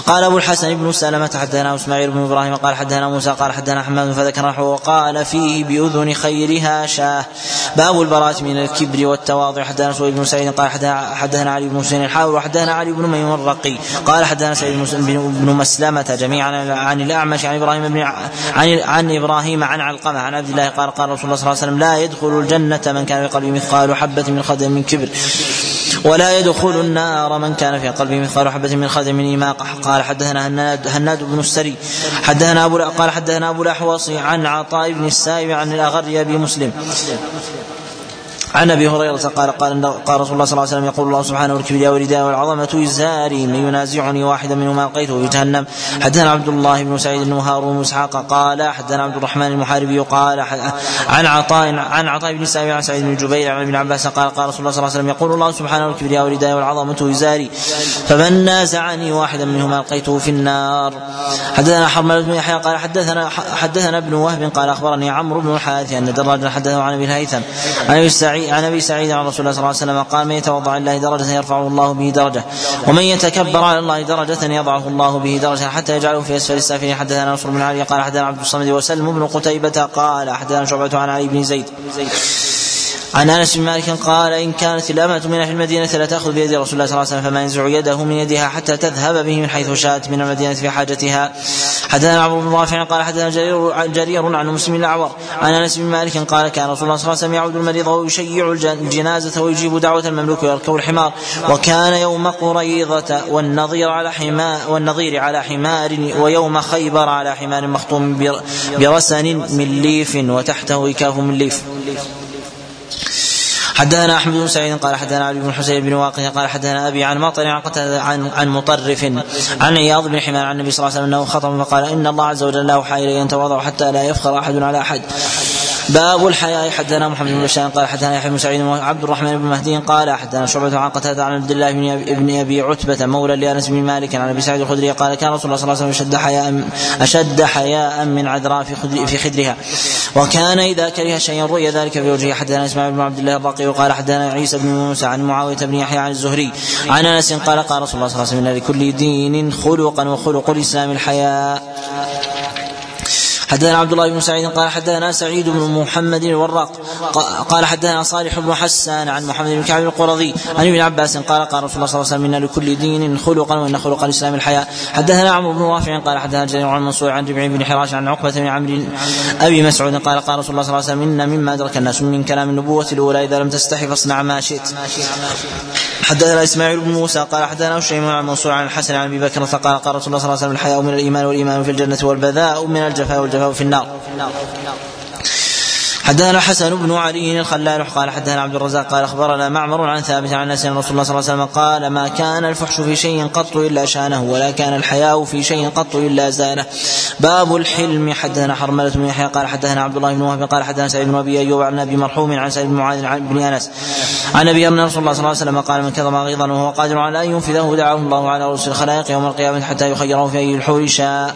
قال أبو الحسن بن سلمة حدثنا إسماعيل بن إبراهيم قال حدثنا موسى قال حدثنا حماد فذكر نحوه وقال فيه بأذن خيرها شاه باب البراءة من الكبر والتواضع. حدثنا سويد بن سعيد قال حدثنا علي بن حسين الحاول وحدثنا علي بن ميمون الرقي قال حدثنا سعيد بن مسلمة جميعا عن الأعمش عن إبراهيم بن عن عن إبراهيم عن علقمة عن عبد الله قال قال رسول الله صلى الله عليه وسلم لا يدخل الجنة من كان في قلبه مثقال حبة من خردل من كبر. ولا يدخل النار من كان في قلبه مثقال حبة من خردل من إيماق قال حدثنا هناد, هناد بن السري. حدثنا أبو قال حدثنا أبو الأحوص عن عطاء بن السائب عن الأغر أبي مسلم. عن أبي هريرة قال قال قال رسول الله صلى الله عليه وسلم يقول الله سبحانه والكبرياء والرداء والعظمة ازاري من ينازعني واحدا منهما القيته في جهنم حدثنا عبد الله بن سعيد بن هارون اسحاق قال حدثنا عبد الرحمن المحاربي قال عن عطاء عن عطاء بن سعيد عن سعيد بن جبير عن ابن عباس قال قال رسول الله صلى الله عليه وسلم يقول الله سبحانه والكبرياء والرداء والعظمة ازاري فمن نازعني واحدا منهما القيته في النار حدثنا حرملة بن يحيى قال حدثنا حدثنا ابن وهب قال أخبرني عمرو بن الحارث أن دراجا حدثه عن أبي الهيثم عن ابي عن أبي سعيد عن رسول الله صلى الله عليه وسلم قال من يتوضأ لله درجة يرفعه الله به درجة ومن يتكبر على الله درجة يضعه الله به درجة حتى يجعله في أسفل السافلين. حدثنا نصر بن علي قال حدثنا عبد الصمد وسلم بن قتيبة قال حدثنا شعبة عن علي بن زيد. عن أنس بن مالك قال إن كانت الأمة من أهل المدينة لتاخذ بيد رسول الله صلى الله عليه وسلم فما ينزع يده من يدها حتى تذهب به من حيث شاءت من المدينة في حاجتها. حدثنا عمرو بن رافع قال حدثنا جرير جرير عن مسلم الأعور عن أنس بن مالك قال كان رسول الله صلى الله عليه وسلم يعود المريض ويشيع الجنازة ويجيب دعوة المملوك ويركب الحمار وكان يوم قريضه والنظير على حمار والنظير على حمار ويوم خيبر على حمار مخطوم برسن من ليف وتحته وكاف من ليف. حدثنا أحمد بن سعيد قال حدثنا علي بن حسين بن واقع قال حدثنا أبي عن مطر عن عن عن مطرف عن عياض بن حمار عن النبي صلى الله عليه وسلم أنه خطب فقال إن الله عز وجل لا الي أن تواضعوا حتى لا يفخر أحد على أحد. باب الحياء حدثنا محمد بن بشار قال حدثنا يحيى بن سعيد وعبد الرحمن بن مهدي قال حدثنا شعبة عن قتادة عن عبد الله بن ابي عتبة مولى لأنس بن مالك عن أبي سعيد الخدري قال كان رسول الله صلى الله عليه وسلم أشد حياء أشد حياء من عذراء في في خدرها. وكان إذا كره شيئا رؤي ذلك في وجهه حدثنا إسماعيل بن عبد الله الرقي وقال حدثنا عيسى بن موسى عن معاوية بن يحيى عن الزهري عن أنس قال قال رسول الله صلى الله عليه وسلم لكل دين خلقا وخلق الإسلام الحياء. حدثنا عبد الله بن سعيد قال حدثنا سعيد بن محمد الوراق قال حدثنا صالح بن حسان عن محمد بن كعب القرظي عن ابن عباس قال قال رسول الله صلى الله عليه وسلم إن لكل دين خلقا وإن خلق الإسلام الحياء حدثنا عمرو بن رافع قال حدثنا جرير عن منصور عن ربيع بن حراش عن عقبة بن عمرو أبي مسعود قال قال رسول الله صلى الله عليه وسلم إن مما أدرك الناس من كلام النبوة الأولى إذا لم تستحي فاصنع ما شئت. حدثنا إسماعيل بن موسى قال حدثنا شيء عن منصور عن الحسن عن أبي بكر قال قال رسول الله صلى الله عليه وسلم الحياء من الإيمان والإيمان في الجنة والبذاء من الجفاء والجفاء. في النار. حدثنا حسن بن علي الخلال قال حدثنا عبد الرزاق قال أخبرنا معمر عن ثابت عن أنس رسول الله صلى الله عليه وسلم قال ما كان الفحش في شيء قط إلا شانه ولا كان الحياء في شيء قط إلا زانه. باب الحلم. حدثنا حرملة بن يحيى قال حدثنا عبد الله بن وهب قال حدثنا سعيد بن أبي أيوب عن أبي مرحوم عن سعيد بن معاذ عن ابن أنس. عن أبي أن رسول الله صلى الله عليه وسلم قال من كظم غيظا وهو قادر على أن ينفذه دعاه الله على رؤوس الخلائق يوم القيامة حتى يخيره في أي الحور شاء.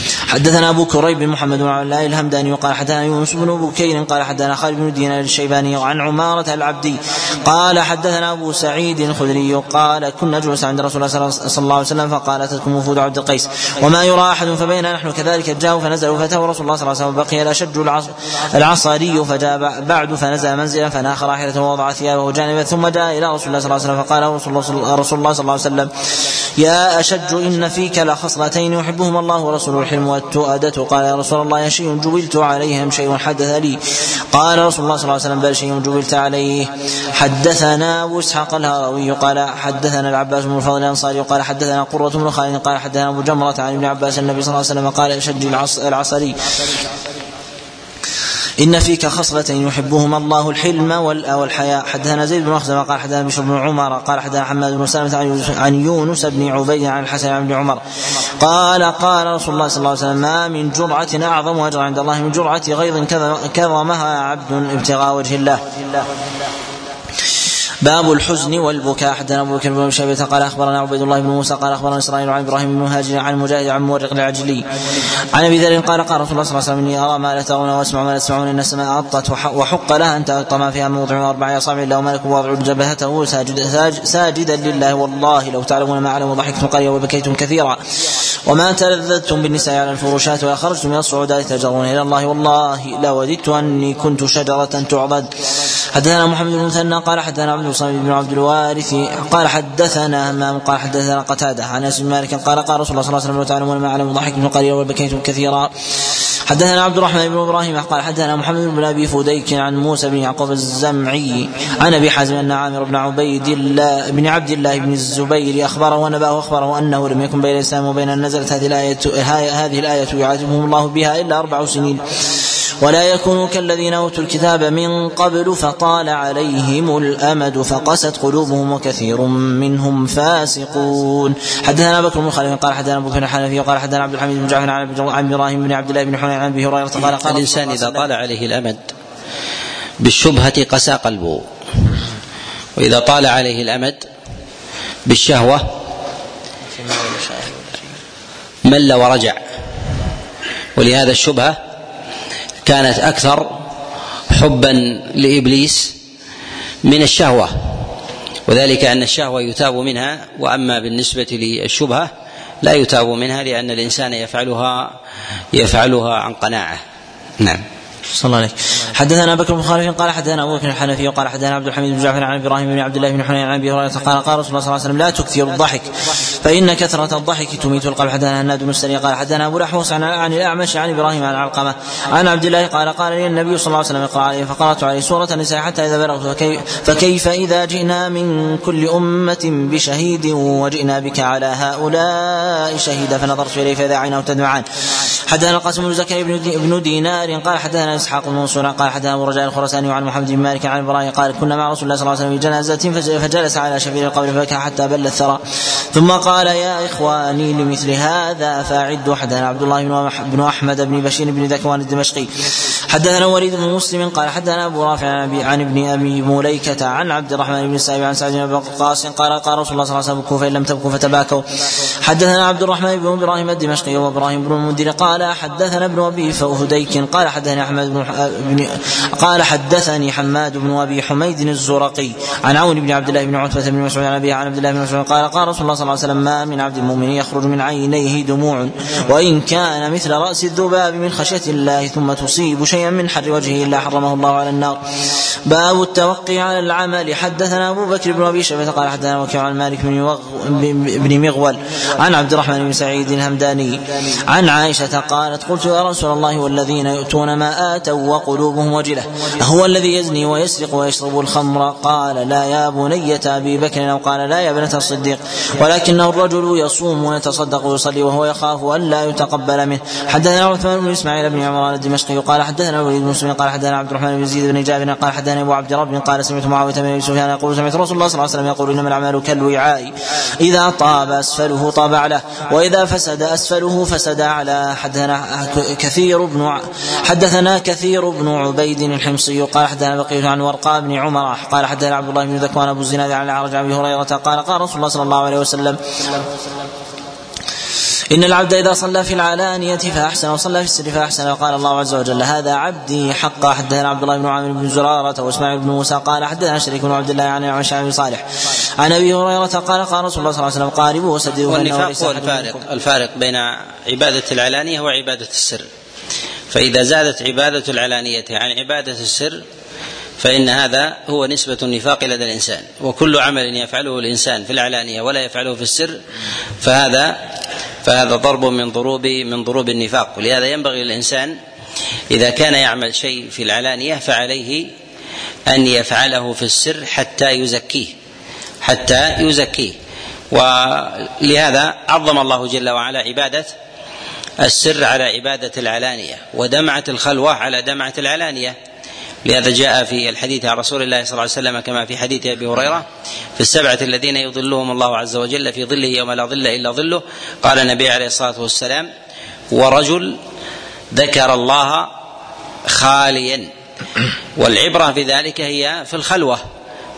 حدثنا أبو كريب بن محمد بن الله الهمداني وقال حدثنا يونس بن بكير قال حدثنا خالد بن دينار الشيباني وعن عمارة العبدي قال حدثنا أبو سعيد الخدري قال كنا جلوسا عند رسول الله صلى الله عليه وسلم فقال أتتكم وفود عبد القيس وما يرى أحد فبينا نحن كذلك جاءوا فنزلوا فاتوا رسول الله صلى الله عليه وسلم بقي الاشج العصري فجاء بعد فنزل منزلا فناخ راحلته ووضع ثيابه جانبا ثم جاء إلى رسول الله صلى الله عليه وسلم فقال رسول الله صلى الله عليه وسلم يا اشج إن فيك لخصلتين يحبهما الله ورسوله الحلم والتؤدة قال يا رسول الله شيء جبلت عليه أم شيء حدث لي. قال رسول الله صلى الله عليه وسلم بل شيء جبلت عليه. حدثنا أبو إسحاق الهروي قال حدثنا العباس بن الفضل الأنصاري قال حدثنا قرة بن خالد قال حدثنا أبو جمرة عن ابن عباس النبي صلى الله عليه وسلم قال أشد العصري. إن فيك خصلتين يحبهما الله الحلم والحياء. حدثنا زيد بن مخزم قال حدثنا بشر بن عمر قال حدثنا حماد بن سلمة عن يونس بن عبيد عن الحسن ابن عمر. قال قال رسول الله صلى الله عليه وسلم ما من جرعة أعظم أجرا عند الله من جرعة غيظ كظمها عبد ابتغاء وجه الله. باب الحزن والبكاء. حدثنا أبو بكر بن شيبة قال أخبرنا عبيد الله بن موسى قال أخبرنا إسرائيل عن إبراهيم بن مهاجر عن مجاهد عن مورق العجلي. عن أبي ذر قال قال رسول الله صلى الله عليه وسلم إني أرى ما لا ترون وأسمع ما لا تسمعون إن السماء اطت وحق لها أن تغطى ما فيها موضع أربع اصابع إلا وملك واضع جبهته ساجد ساجدا لله والله. لو تعلمون ما أعلم ضحكتم قليلا وبكيتم كثيرا. وما تلذذتم بالنساء على الفروشات ولا خرجتم من الصعودات تجرون إلى الله. والله لوددت أني كنت شجرة تعضد. حدثنا محمد بن المثنى قال حدثنا عبد الصمد بن عبد الوارث قال حدثنا همام قال حدثنا قتادة عن أنس بن مالك قال قال رسول الله صلى الله عليه وسلم لو تعلمون ما أعلم ضحكتم قليلا وبكيتم كثيرا. حدثنا عبد الرحمن بن إبراهيم قال حدثنا محمد بن أبي فديك عن موسى بن يعقوب الزمعي عن أبي حازم أن عامر بن عبيد الله بن عبد الله بن الزبير أخبره ونبأه أخبره أنه لم يكن بين الإسلام وبين نزلت هذه الآية هذه الآية يعاتبهم الله بها إلا أربع سنين. ولا يكونوا كالذين أوتوا الكتاب من قبل فطال عليهم الأمد فقست قلوبهم وكثير منهم فاسقون. حدثنا بكر بن خالد قال حدثنا بكر الحنفي وقال حدثنا عبد الحميد بن جعفر عن إبراهيم بن عبد الله بن حنين عن أبي هريرة قال قال الانسان إذا طال عليه الأمد بالشبهة قسى قلبه. وإذا طال عليه الأمد بالشهوة مل ورجع. ولهذا الشبهة كانت أكثر حبا لإبليس من الشهوة وذلك أن الشهوة يتاب منها وأما بالنسبة للشبهة لا يتاب منها لأن الإنسان يفعلها يفعلها عن قناعة. نعم. صلى الله عليه حدثنا بكر بن خالد قال حدثنا أبو بكر الحنفي وقال حدثنا عبد الحميد بن جعفر عن إبراهيم بن عبد الله بن حنين عن أبي هريرة قال قال رسول الله صلى الله عليه وسلم لا تكثروا الضحك. فإن كثرة الضحك تميت القلب. حدثنا هناد بن السري قال حدثنا أبو الأحوص عن عن الأعمش عن إبراهيم عن علقمة عن عبد الله قال قال لي النبي صلى الله عليه وسلم اقرأ عليه فقرأت عليه سورة النساء حتى إذا بلغت. فكيف, فكيف إذا جئنا من كل أمة بشهيد وجئنا بك على هؤلاء شهيدا؟ فنظرت إليه فإذا عينه تدمعان. حدثنا القاسم بن زكريا بن دينار قال حدثنا إسحاق بن منصور قال حدثنا أبو رجاء الخرساني وعن محمد بن مالك عن إبراهيم قال كنا مع رسول الله صلى الله عليه وسلم في جنازة فجلس على شفير القبر فبكى حتى بل الثرى. ثم قال يا إخواني لمثل هذا فأعدوا حدثنا عبد الله بن أحمد بن بشير بن ذكوان الدمشقي. حدثنا وليد بن مسلم قال حدثنا أبو رافع عن ابن أبي مليكة عن عبد الرحمن بن السائب عن سعد بن وقاص قال قال رسول الله صلى الله عليه وسلم فإن لم تبكوا فتباكوا. حدثنا عبد الرحمن بن إبراهيم الدمشقي وإبراهيم بن المنذر قال حدثنا ابن أبي فهديك قال حدثني أحمد بن قال حدثني حماد بن أبي حميد الزرقي عن عون بن عبد الله بن عتبة بن مسعود عن ابي عن عبد الله بن مسعود قال قال رسول الله صلى الله عليه وسلم ما من عبد مؤمن يخرج من عينيه دموع وإن كان مثل رأس الذباب من خشية الله ثم تصيب شيئا من حر وجهه إلا حرمه الله على النار. باب التوقي على العمل. حدثنا أبو بكر بن أبي شيبة قال حدثنا وكيع عن مالك بن بن مغول عن عبد الرحمن بن سعيد الهمداني عن عائشة قالت قلت يا رسول الله والذين يؤتون ما آتوا وقلوبهم وجلة هو الذي يزني ويسرق ويشرب الخمر؟ قال لا يا بنية أبي بكر أو قال لا يا ابنة الصديق ولكنه الرجل يصوم ويتصدق ويصلي وهو يخاف أن لا يتقبل منه. حدثنا عثمان بن إسماعيل بن عمران الدمشقي قال حدثنا الوليد بن مسلم قال حدثنا عبد الرحمن بن زيد بن جابر قال حدثنا أبو عبد رب قال سمعت معاوية بن أبي سفيان يقول سمعت رسول الله صلى الله عليه وسلم يقول إنما الأعمال كالوعاء. إذا طاب أسفله طاب اعلاه وإذا فسد أسفله فسد اعلاه حدثنا كثير بن حدثنا كثير بن عبيد الحمصي قال حدثنا بقية عن ورقاء بن عمر قال حدثنا عبد الله بن ذكوان أبو الزناد عن العرج عن أبي هريرة قال قال رسول الله صلى الله عليه وسلم إن العبد إذا صلى في العلانية فأحسن وصلى في السر فأحسن وقال الله عز وجل هذا عبدي حقا. حدثنا عبد الله بن عامر بن زرارة وإسماعيل بن موسى قال حدثنا شريك بن عبد الله عن عن بن صالح. عن أبي هريرة قال قال رسول الله صلى الله عليه وسلم قاربوا وسددوا والنفاق هو الفارق الفارق بين عبادة العلانية وعبادة السر. فإذا زادت عبادة العلانية عن عبادة السر فإن هذا هو نسبة النفاق لدى الإنسان. وكل عمل يفعله الإنسان في العلانية ولا يفعله في السر فهذا فهذا ضرب من ضروب من ضروب النفاق. ولهذا ينبغي للإنسان إذا كان يعمل شيء في العلانية فعليه أن يفعله في السر حتى يزكيه حتى يزكيه. ولهذا عظم الله جل وعلا عبادة السر على عبادة العلانية ودمعة الخلوة على دمعة العلانية. لهذا جاء في الحديث عن رسول الله صلى الله عليه وسلم كما في حديث أبي هريرة في السبعة الذين يظلهم الله عز وجل في ظله يوم لا ظل إلا ظله. قال النبي عليه الصلاة والسلام ورجل ذكر الله خاليا. والعبرة في ذلك هي في الخلوة.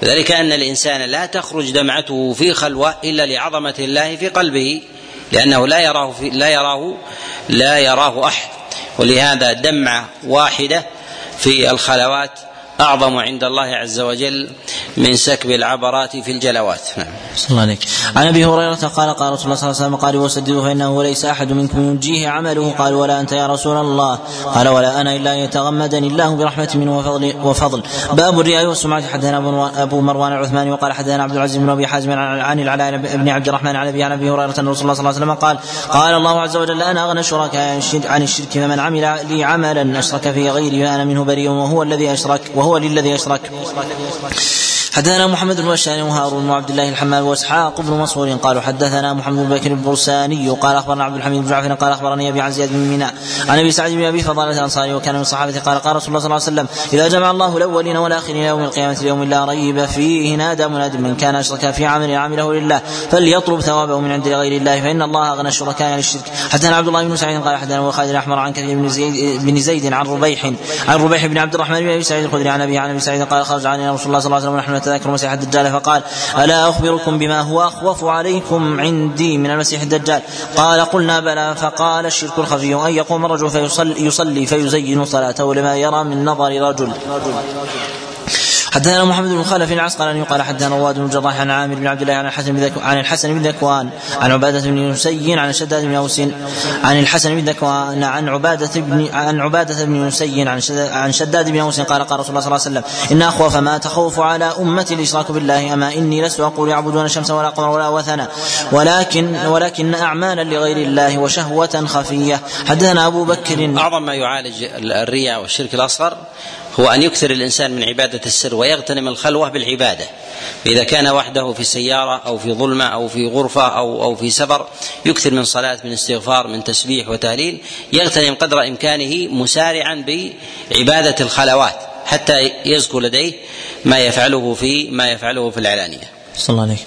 ذلك أن الإنسان لا تخرج دمعته في خلوة إلا لعظمة الله في قلبه لأنه لا يراه في لا يراه لا يراه أحد. ولهذا دمعة واحدة في الخلوات أعظم عند الله عز وجل من سكب العبرات في الجلوات. نعم. الله عليك عن أبي هريرة قال قال رسول الله صلى الله عليه وسلم قال وسددوا فانه ليس أحد منكم ينجيه عمله. قال ولا أنت يا رسول الله. قال ولا أنا إلا أن يتغمدني الله برحمة منه وفضل وفضل. باب الرياء والسمعة. حدثنا ابو مروان العثماني وقال حدثنا عبد العزيز بن أبي حازم عن العلاء بن عبد الرحمن عن ابي عن أبي هريرة أن رسول الله صلى الله عليه وسلم قال قال الله عز وجل أنا أغنى الشركاء عن الشرك فمن عمل لي عملا أشرك في غيري فانا منه بريء وهو الذي اشرك وهو للذي اشرك حدثنا محمد بن بشار وهارون وعبد الله الحمام وإسحاق بن منصور قالوا حدثنا محمد بن بكر البرساني قال أخبرنا عبد الحميد بن جعفر قال أخبرني أبي عن زياد بن ميناء عن أبي سعد بن أبي فضالة الأنصاري وكان من الصحابة قال قال رسول الله صلى الله عليه وسلم إذا جمع الله الأولين والآخرين يوم القيامة اليوم لا ريب فيه نادى مناد من كان أشرك في عمل عمله لله فليطلب ثوابه من عند غير الله فإن الله أغنى الشركاء عن الشرك حدثنا عبد الله بن سعيد قال حدثنا خالد الأحمر عن كثير بن زيد بن زيد عن ربيح عن ربيح بن عبد الرحمن بن أبي سعيد الخدري عن أبي عن أبي سعيد قال خرج علينا رسول الله صلى الله عليه وسلم نتذكر مسيح الدجال فقال ألا أخبركم بما هو أخوف عليكم عندي من المسيح الدجال? قال قلنا بلى. فقال الشرك الخفي أن يقوم الرجل فيصلي يصلي فيزين صلاته لما يرى من نظر رجل. حدثنا محمد بن خلف العسقلاني قال حدثنا رواد بن الجراح عن عامر بن عبد الله عن الحسن بن عن الحسن بن ذكوان عن عبادة بن يسي عن شداد بن أوس عن الحسن بن ذكوان عن عبادة بن عن عبادة بن يسي عن عن شداد بن أوس قال قال رسول الله صلى الله عليه وسلم إن اخوف ما تخوف على امتي الإشراك بالله أما إني لست أقول يعبدون الشمس ولا قمر ولا وثنا ولكن ولكن أعمالا لغير الله وشهوة خفية حدثنا أبو بكر أعظم ما يعالج الرياء والشرك الأصغر هو أن يكثر الإنسان من عبادة السر ويغتنم الخلوة بالعبادة فإذا كان وحده في سيارة أو في ظلمة أو في غرفة أو أو في سفر يكثر من صلاة من استغفار من تسبيح وتهليل يغتنم قدر إمكانه مسارعا بعبادة الخلوات حتى يزكو لديه ما يفعله في ما يفعله في العلانية. صلى الله عليه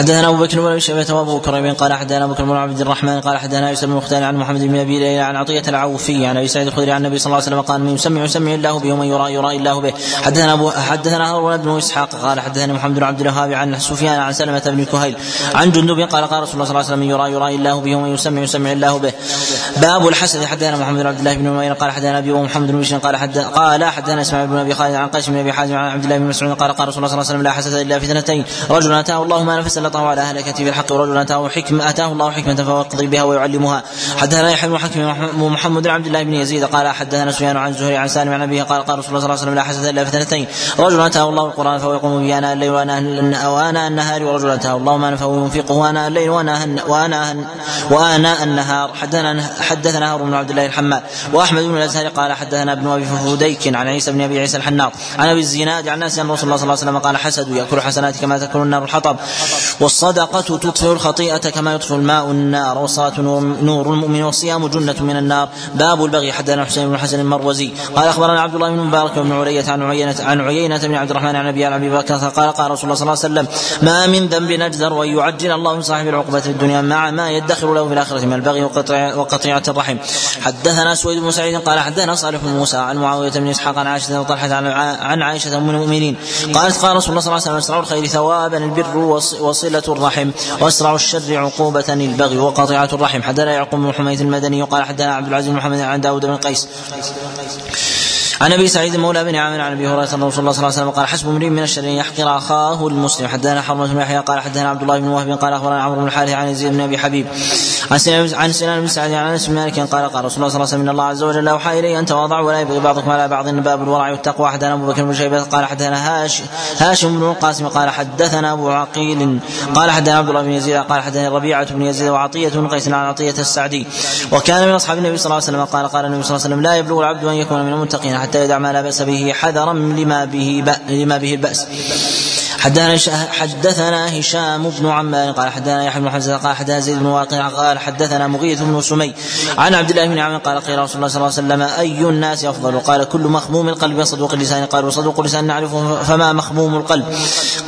حدثنا أبو بكر بن شيبة وأبو كريم قال حدثنا أبو بكر بن عبد الرحمن قال حدثنا يوسف بن مختار عن محمد بن أبي ليلى عن عطية العوفي عن أبي سعيد الخدري عن النبي صلى الله عليه وسلم قال من يسمع يسمع الله به ومن يرى يرى الله به. حدثنا ابو حدثنا هارون بن إسحاق قال حدثنا محمد بن عبد الوهاب عن سفيان عن سلمة بن كهيل عن جندب قال قال رسول الله صلى الله عليه وسلم من يرى يرى الله به ومن يسمع يسمع الله به. باب الحسد حدثنا محمد بن عبد الله بن نمير قال حدثنا أبي ومحمد بن بشير قال قال حدثنا إسماعيل بن أبي خالد عن قيس بن أبي حازم عن عبد الله بن مسعود قال قال رسول الله صلى الله عليه وسلم لا حسد إلا في اثنتين رجل آتاه الله ما نفس سلطه على هلكته بالحق ورجل أتاه حكمه أتاه الله حكمة فهو يقضي بها ويعلمها. حدثنا يحيى بن حكم محمد بن عبد الله بن يزيد قال حدثنا سفيان عن زهري عن سالم عن أبيه قال قال رسول الله صلى الله عليه وسلم لا حسد إلا في اثنتين رجل أتاه الله القرآن فهو يقوم به اناء الليل واناء النهار ورجل أتاه الله مالا فهو ينفقه اناء الليل واناء واناء النهار. حدثنا حدثنا هارون بن عبد الله الحماد. وأحمد بن الأزهر قال حدثنا ابن أبي فديك عن عيسى بن أبي عيسى الحناط. عن أبي الزناد عن ناس أن رسول الله صلى الله عليه وسلم قال حسد يأكل حسناتك كما تاكل النار الحطب. والصدقة تطفئ الخطيئة كما يطفئ الماء النار والصلاه نور, المؤمن والصيام جنة من النار. باب البغي حدثنا حسين بن حسن المروزي. قال أخبرنا عبد الله بن مبارك بن علية عن عيينة عن عيينة بن عبد الرحمن عن ابي أبي بكر قال قال رسول الله صلى الله عليه وسلم ما من ذنب اجدر وان يعجل الله من صاحب العقبة في الدنيا مع ما يدخر له في الآخرة من البغي وقطيعة الرحم. حدثنا سويد بن سعيد قال حدثنا صالح بن موسى عن معاوية بن إسحاق عن عائشة وطلحة عن عائشة أم المؤمنين. قالت قال رسول الله صلى الله عليه وسلم اسرع الخير ثوابا البر وصلة الرحم واسرع الشر عقوبة البغي وقطيعة الرحم. حدثنا يعقوب بن حميد المدني قال حدثنا عبد العزيز بن محمد عن داود بن قيس عن أبي سعيد مولى بن عامر عن أبي هريرة رسول الله صلى الله عليه وسلم قال حسب امرئ من الشر أن يحقر أخاه المسلم. حدثنا حرمه بن يحيى قال حدثنا عبد الله بن وهب قال أخبرنا عمرو بن الحارث عن يزيد بن أبي حبيب عن سنان بن سعد عن أنس بن مالك قال قال رسول الله صلى الله عليه وسلم إن الله عز وجل أوحى إلي أن تواضعوا ولا يبغي بعضكم على بعض باب الورع والتقوى. حدثنا أبو بكر بن شيبة قال حدثنا هاش هاشم بن القاسم قال حدثنا أبو عقيل. قال حدثنا عبد الله بن يزيد. قال حدثنا ربيعة بن يزيد وعطية بن قيس عن عطية السعدي. وكان من أصحاب النبي صلى الله عليه وسلم قال قال النبي صلى الله عليه وسلم لا يبلغ العبد أن يكون من المتقين. حتى يدع ما لا بأس به حذرا لما به لما به البأس. حدثنا حدثنا هشام بن عمار قال حدثنا يحيى بن حمزة قال حدثنا زيد بن واقع قال حدثنا مغيث بن سمي عن عبد الله بن عمرو قال قيل رسول الله صلى الله عليه وسلم أي الناس أفضل؟ قال كل مخموم القلب وصدوق اللسان. قال وصدوق اللسان نعرفه فما مخموم القلب؟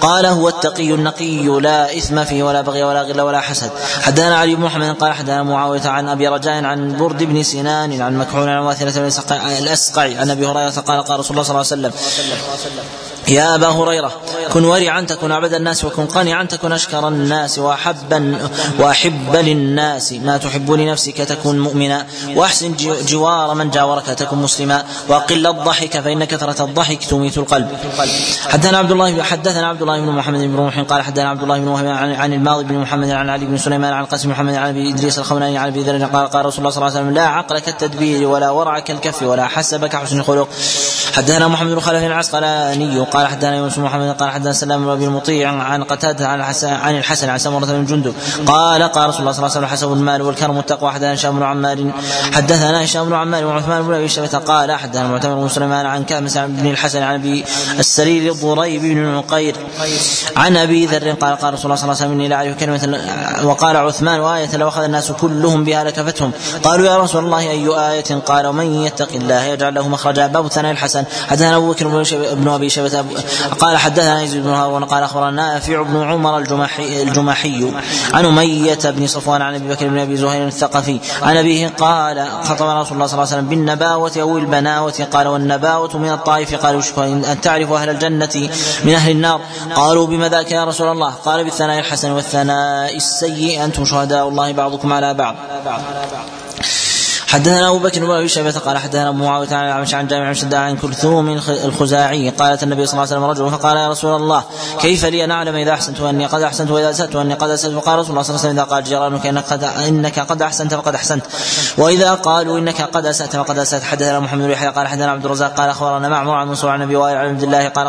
قال هو التقي النقي لا إثم فيه ولا بغي ولا غل ولا حسد. حدثنا علي بن محمد قال حدثنا معاوية عن أبي رجاء عن برد بن سنان عن مكحول عن واثلة الأسقع عن أبي هريرة قال قال رسول الله صلى الله عليه وسلم. يا أبا هريرة كن ورعا تكن اعبد الناس وكن قانعا تكن أشكر الناس واحبا وأحب للناس. ما تحب لنفسك تكن مؤمنا. وأحسن جوار من جاورك تكن مسلما. وأقل الضحك فإن كثرة الضحك تميت القلب. حدثنا عبد الله حدثنا عبد الله بن محمد بن روح قال حدثنا عبد الله بن وهب عن, الماضي بن محمد عن علي بن سليمان عن قاسم محمد عن أبي إدريس الخولاني عن أبي ذر قال قال رسول الله صلى الله عليه وسلم لا عقل كالتدبير ولا ورع كالكف ولا حسب كحسن الخلق. حدثنا محمد بن خلف العسقلاني قال حدثنا يونس محمد قال حدثنا سلام بن أبي المطيع عن قتادة عن الحسن عن الحسن عن سمرة بن جندب. قال قال رسول الله صلى الله عليه وسلم حسب المال والكرم والتقوى. حدثنا هشام بن عمار حدثنا هشام بن عمار وعثمان بن أبي شيبة قال حدثنا معتمر بن سليمان عن كامس بن الحسن عن أبي السرير الضريب بن نقير عن أبي ذر قال قال رسول الله صلى الله عليه وسلم إني لا أعرف كلمة وقال عثمان وآية لو أخذ الناس كلهم بها لكفتهم قالوا يا رسول الله أي آية؟ قال من يتق الله يجعل له مخرجا. باب ثناء الحسن. حدثنا أبو بكر بن أبي شيبة قال حدثنا يزيد بن هارون قال أخبرنا نافع بن عمر الجمحي, الجمحي عن أمية بن صفوان عن أبي بكر بن أبي زهير الثقفي عن أبيه قال خطب رسول الله صلى الله عليه وسلم بالنباوة أو البناوة قال والنباوة من الطائف قال يشكر ان تعرف أهل الجنة من أهل النار قالوا بما ذاك يا رسول الله قال بالثناء الحسن والثناء السيء أنتم شهداء الله بعضكم على بعض حدثنا أبو بكر بن ابي شيبة قال حدثنا أبو معاوية عن الأعمش عن جامع بن عن كلثوم الخزاعي. قالت النبي صلى الله عليه وسلم رجل فقال يا رسول الله كيف لي أن أعلم إذا أحسنت وأني قد أحسنت وإذا أسأت وأني قد أسأت؟ فقال رسول الله صلى الله عليه وسلم إذا قال جيرانك إنك قد إنك قد أحسنت فقد أحسنت. وإذا قالوا إنك قد أسأت فقد أسأت. حدثنا محمد بن يحيى قال حدثنا عبد الرزاق قال أخبرنا معمر عن منصور عن أبي وائل عن عبد الله قال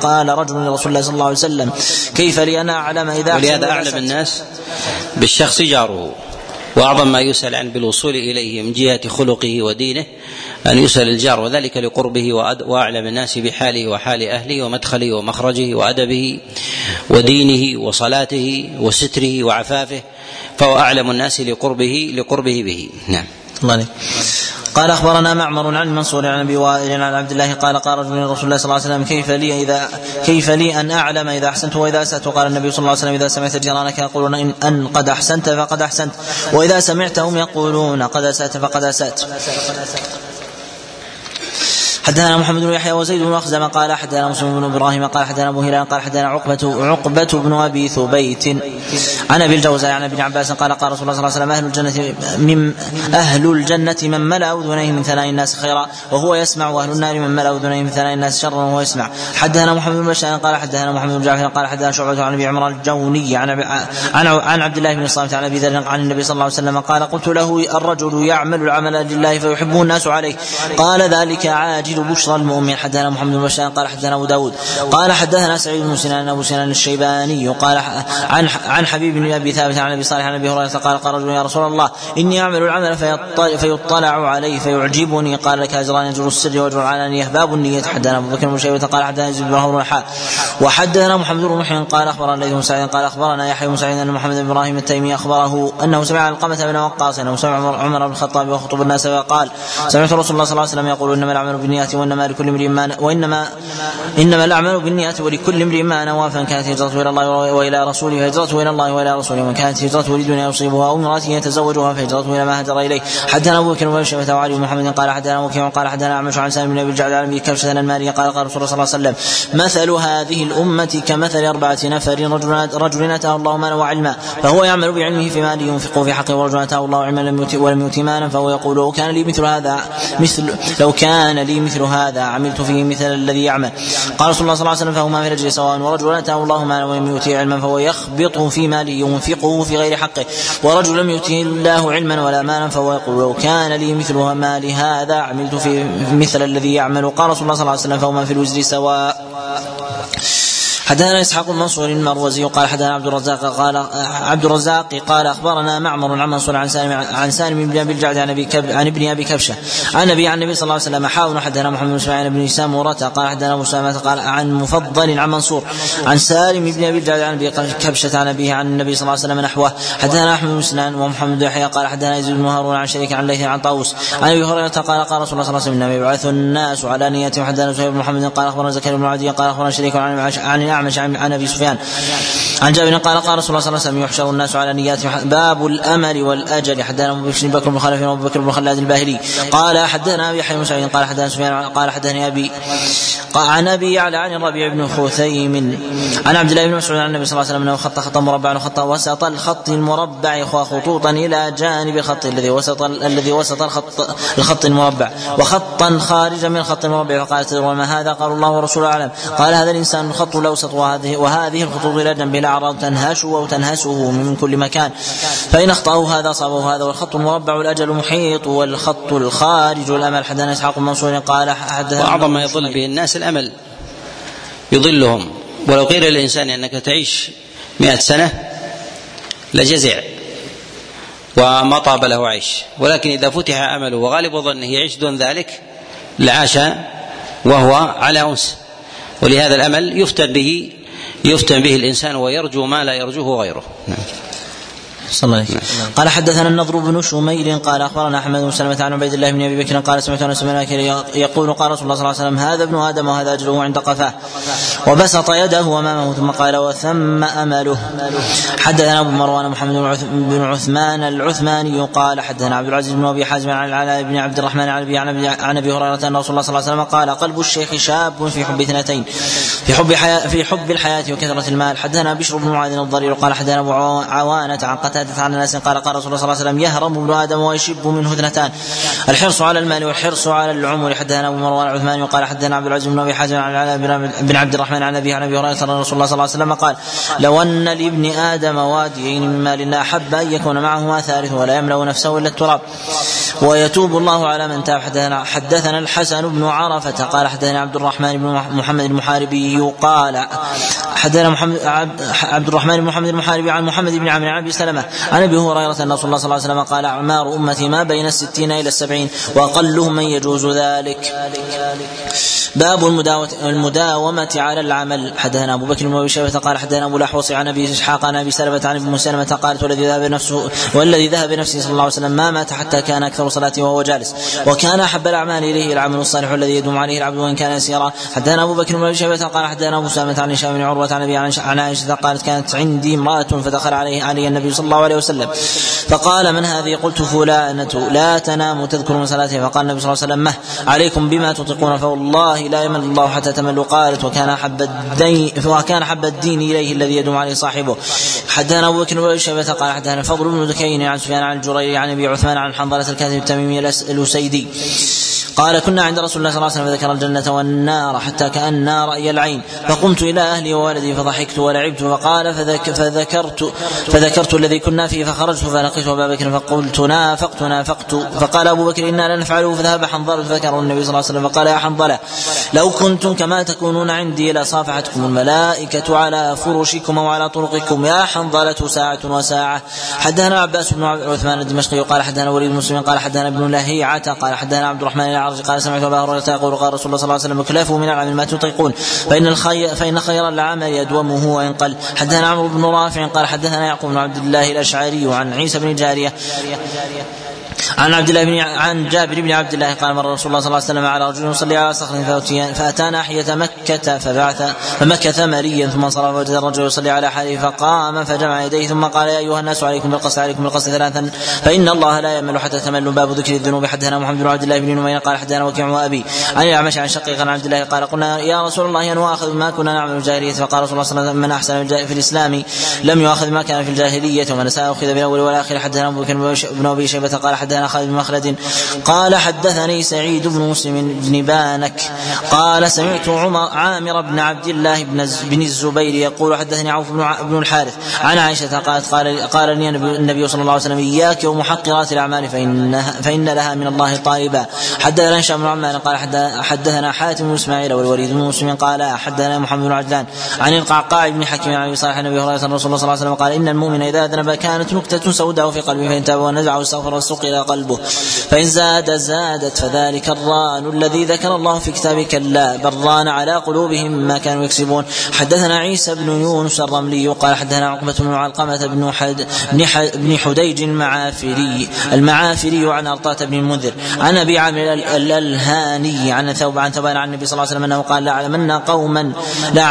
قال رجل لرسول الله صلى الله عليه وسلم كيف لي أن أعلم إذا ولهذا أعلم الناس بالشخص جاره. وأعظم ما يسأل عن بالوصول إليه من جهة خلقه ودينه أن يسأل الجار وذلك لقربه وأعلم الناس بحاله وحال أهله ومدخله ومخرجه وأدبه ودينه وصلاته وستره وعفافه فهو أعلم الناس لقربه لقربه به. نعم. الله قال أخبرنا معمر عن منصور عن أبي وائل عن عبد الله قال قال رجل رسول الله صلى الله عليه وسلم كيف لي اذا كيف لي أن أعلم إذا أحسنت وإذا أسأت؟ وقال النبي صلى الله عليه وسلم إذا سمعت جيرانك يقولون إن, أن قد أحسنت فقد أحسنت وإذا سمعتهم يقولون قد أسأت فقد أسأت. حدثنا محمد بن يحيى وزيد بن مخزم قال حدثنا مسلم بن إبراهيم قال حدثنا أبو هلال قال حدثنا عقبة عقبة بن أبي ثبيت. عن أبي الجوزاء عن ابن عباس قال قال رسول الله صلى الله عليه وسلم أهل الجنة من أهل الجنة من ملأ أذنيه من ثناء الناس خيرا وهو يسمع وأهل النار من ملأ أذنيه من ثناء الناس شرا وهو يسمع. حدثنا محمد بن بشار قال حدثنا محمد بن جعفر قال حدثنا شعبة عن أبي عمران الجوني عن عن عن عبد الله بن الصامت عن أبي ذر عن النبي صلى الله عليه وسلم قال قلت له الرجل يعمل العمل لله فيحبه الناس عليه. قال ذلك عاجل بشرى المؤمن حدثنا محمد بن بشار قال حدثنا أبو داود قال حدثنا سعيد بن سنان أبو سنان الشيباني قال عن عن حبيب بن أبي ثابت عن أبي صالح عن أبي هريرة قال قال رجل يا رسول الله إني أعمل العمل فيطلع, فيطلع عليه فيعجبني قال لك اجران اجر السر واجر العلانية باب النية. حدثنا أبو بكر بن شيبة قال حدثنا يزيد بن وحدثنا محمد بن محي قال أخبرنا ليث بن سعيد قال أخبرنا يحيى بن سعيد أن محمد بن إبراهيم التيمي أخبره أنه سمع علقمه بن وقاص أنه سمع عمر بن الخطاب يخطب الناس وقال سمعت رسول الله صلى الله عليه وسلم يقول إنما الاعمال بالنيات وإنما لكل امرئ ما وإنما إنما الأعمال بالنيات ولكل امرئ ما نوى فمن كانت هجرته إلى الله وإلى رسوله فهجرته إلى الله وإلى رسوله ومن كانت هجرته لدنيا يصيبها أو امرأة يتزوجها فهجرته إلى ما هجر إليه. حدثنا أبو بكر بن شيبه وعلي بن محمد قال حدثنا وكيع قال حدثنا أعمش عن سالم بن أبي الجعد عن كبشة المالي قال قال رسول الله صلى الله عليه وسلم مثل هذه الأمة كمثل أربعة نفر رجل رجل اتاه الله مالا وعلما فهو يعمل بعلمه في ماله ينفقه في حقه ورجل اتاه الله علما لم يؤت ولم يؤت مالا فهو يقول لو كان لي مثل هذا مثل لو كان لي مثل هذا عملت فيه مثل الذي يعمل. قال رسول الله صلى الله عليه وسلم فهما في رجل سواء ورجل أتاه الله مالا ولم يؤتي علما فهو يخبطه في ماله ينفقه في غير حقه. ورجل لم يؤته الله علما ولا مالا فهو يقول لو كان لي مثل مال هذا عملت في مثل الذي يعمل. قال رسول الله صلى الله عليه وسلم فهما في الوزر سواء. حدثنا إسحاق بن منصور المروزي قال حدثنا عبد الرزاق قال عبد الرزاق قال أخبرنا معمر عن منصور عن سالم عن سالم بن أبي الجعد عن أبي عن ابن أبي كبشة عن ابي عن النبي صلى الله عليه وسلم حاول حدثنا محمد بن إسماعيل بن سامورة قال حدثنا أبو سلمه قال عن مفضل عن منصور عن سالم بن أبي الجعد عن أبي كبشة عن أبيه عن النبي صلى الله عليه وسلم نحوه حدثنا أحمد بن سنان ومحمد يحيى قال حدثنا يزيد بن هارون عن شريك عن ليث عن طاووس عن أبي هريرة قال قال رسول الله صلى الله عليه وسلم يبعث الناس على نيتهم حدثنا سهيل بن محمد قال أخبرنا زكريا بن عدي قال أخبرنا شريك عن الاعمش عن أبي سفيان. عن جابر قال قال رسول الله صلى الله عليه وسلم يحشر الناس على نياتهم باب الأمل والأجل. حدثنا أبو بكر بن خلف وابو بكر بن خلاد الباهلي. قال حدثنا أبي يحيى بن قال حدثنا سفيان قال حدثني أبي عن أبي يعلى عن الربيع بن خثيم عن عبد الله بن مسعود عن النبي صلى الله عليه وسلم أنه خط خطا مربعا وخط وسط الخط المربع خطوطا إلى جانب الخط الذي وسط الذي وسط الخط الخط المربع. وخطا خارجا من الخط المربع. فقال تدرون ما هذا؟ قالوا الله ورسوله أعلم. قال هذا الإنسان الخط الاوسط وهذه وهذه الخطوط إلى جنب الاعراض تنهشه أو تنهسه من كل مكان. فإن أخطأه هذا أصابه هذا والخط المربع الأجل محيط والخط الخارج الأمل. حدثنا إسحاق منصور قال حدثنا وأعظم ما يضل به الناس الأمل. يضلهم ولو قيل للإنسان أنك تعيش مئة سنة لجزع وما طاب له عيش. ولكن إذا فتح أمله وغالب ظنه يعيش دون ذلك لعاش وهو على أنس. ولهذا الأمل يفتن به يفتن به الإنسان ويرجو ما لا يرجوه غيره نعم. صلى الله عليه وسلم. نعم. قال حدثنا النضر بن شميل قال أخبرنا أحمد بن سلمة عن عبيد الله بن أبي بكر قال سمعت أنس بن يقول قال رسول الله صلى الله عليه وسلم هذا ابن آدم وهذا اجله عند قفاه. وبسط يده أمامه ثم قال وثم أمله. حدثنا أبو مروان محمد بن عثمان العثماني قال حدثنا عبد العزيز بن أبي حازم عن العلاء بن عبد الرحمن عن ابي عن ابي هريرة أن رسول الله صلى الله عليه وسلم قال قلب الشيخ شاب في حب اثنتين. في حب في حب الحياة وكثرة المال. حدثنا بشر بن معاذ الضرير قال حدثنا أبو عوانة عن قتادة عن أنس قال قال رسول الله صلى الله عليه وسلم يهرم ابن آدم ويشب منه اثنتان. الحرص على المال والحرص على العمر. حدثنا أبو مروان عثمان وقال حدثنا عبد العزيز بن أبي حازم عن بن عبد الرحمن عن ابي عن أبي هريرة رسول الله صلى الله عليه وسلم قال لو أن لابن آدم واديين من مال أحب أن يكون معهما ثالث ولا يملأ نفسه إلا التراب. ويتوب الله على من تاب. حدثنا حدثنا الحسن بن عرفة قال حدثنا عبد الرحمن بن محمد المحاربي قال حدثنا محمد عبد الرحمن بن محمد المحاربي عن محمد بن عمرو عن أبي سلمة عن أبي هريرة أن رسول الله صلى الله عليه وسلم قال أعمار أمتي ما بين الستين إلى السبعين وأقلهم من يجوز ذلك. باب المداومة على العمل. حدثنا أبو بكر بن أبي شيبة قال حدثنا أبو الأحوص عن أبي إسحاق عن أبي سلمة عن ابن سلمة قالت والذي ذهب نفسه والذي ذهب نفسه صلى الله عليه وسلم ما مات حتى كان أكثر صلاته وهو جالس. وكان أحب الأعمال إليه العمل الصالح الذي يدوم عليه العبد وإن كان يسيرا حدثنا أبو بكر بن أبي شيبة قال حدثنا أبو سلمة عن هشام بن عروة عن أبي عن عائشة قالت كانت عندي امرأة فدخل عليه علي النبي صلى الله عليه وسلم. فقال من هذه؟ قلت فلانة. لا تنام تذكر من صلاتها فقال النبي صلى الله عليه وسلم مه. عليكم بما تطيقون. فوالله لا يمل الله حتى تملوا. قالت وكان احب الدين وكان احب الدين إليه الذي يدوم عليه صاحبه. حدثنا أبو بكر بن شيبة قال حدثنا فضل بن دكين عن سفيان عن الجريري عن أبي عثمان عن حنظلة الكاتب التميمي الاسيدي قال كنا عند رسول الله صلى الله عليه وسلم فذكر الجنة والنار حتى كأن رأي العين. فقمت إلى أهلي وولدي فضحكت ولعبت. فقال فذك فذكرت فذكرت الذي كنا فيه فخرجت فلقيت أبا بكر فقلت نافقت نافقت. فقال أبو بكر إنا لا نفعله فذهب حنظلة فذكره النبي صلى الله عليه وسلم فقال يا حنظلة لو كنتم كما تكونون عندي لصافحتكم الملائكة على فرشكم أو على طرقكم يا حنظلة ساعة وساعة. حدثنا عباس بن عثمان الدمشقي قال حدثنا وليد المسلمين قال حدثنا ابن لهيعة قال حدثنا عبد الرحمن الأعرج قال سمعت أبا هريرة يقول قال رسول الله صلى الله عليه وسلم كلافوا من العمل ما تطيقون فإن الخير فإن خير العمل يدومه وإن قل حدثنا عمرو بن رافع قال حدثنا يعقوب بن عبد الله الأشعري عن عيسى بن جارية. عن عبد الله بن عن جابر بن عبد الله قال مر رسول الله صلى الله عليه وسلم على رجل يصلي على صخر فأتى ناحية مكة فبعث فمكث مريا ثم انصرف فوجد الرجل يصلي على حاله فقام فجمع يديه ثم قال يا أيها الناس عليكم بالقصد عليكم بالقصد ثلاثا فإن الله لا يمل حتى تملوا باب ذكر الذنوب. حدثنا محمد بن عبد الله بن نمير قال حدثنا وكيع وابي عن الأعمش عن شقيق عن عبد الله قال قلنا يا رسول الله أن نؤاخذ ما كنا نعمل في الجاهليه فقال رسول الله صلى الله عليه وسلم من أحسن في الإسلام لم يؤاخذ ما كان في الجاهلية ومن اساء أخذ بالأول والآخر. حدثنا أبو بكر بن أبي شيبة قال حدثنا خالد بن مخلد. قال حدثني سعيد بن مسلم بن بانك. قال سمعت عمر عامر بن عبد الله بن بن الزبير يقول حدثني عوف بن الحارث عن عائشة قالت قال قال لي النبي صلى الله عليه وسلم إياك ومحقرات الأعمال فإنها فإن لها من الله طالبا حدثنا هشام بن عمان قال حدثنا حاتم بن إسماعيل والوليد بن مسلم قال حدثنا محمد بن عجلان عن القعقاع بن حكيم عن أبي صالح النبي صلى الله عليه وسلم قال إن المؤمن إذا أذنب كانت نكتة سوداء في قلبه فإن تاب ونزع واستغفر واستقل قلبه. فإن زاد زادت فذلك الران الذي ذكر الله في كتابه كلا بل ران على قلوبهم ما كانوا يكسبون. حدثنا عيسى بن يونس الرملي قال حدثنا عقبة بن علقمة بن حد بن حديج المعافري المعافري عن أرطاة بن المنذر. عن أبي عامر الهاني عن ثوب عن ثوبان عن النبي صلى الله عليه وسلم أنه قال لا أعلمن قوما لا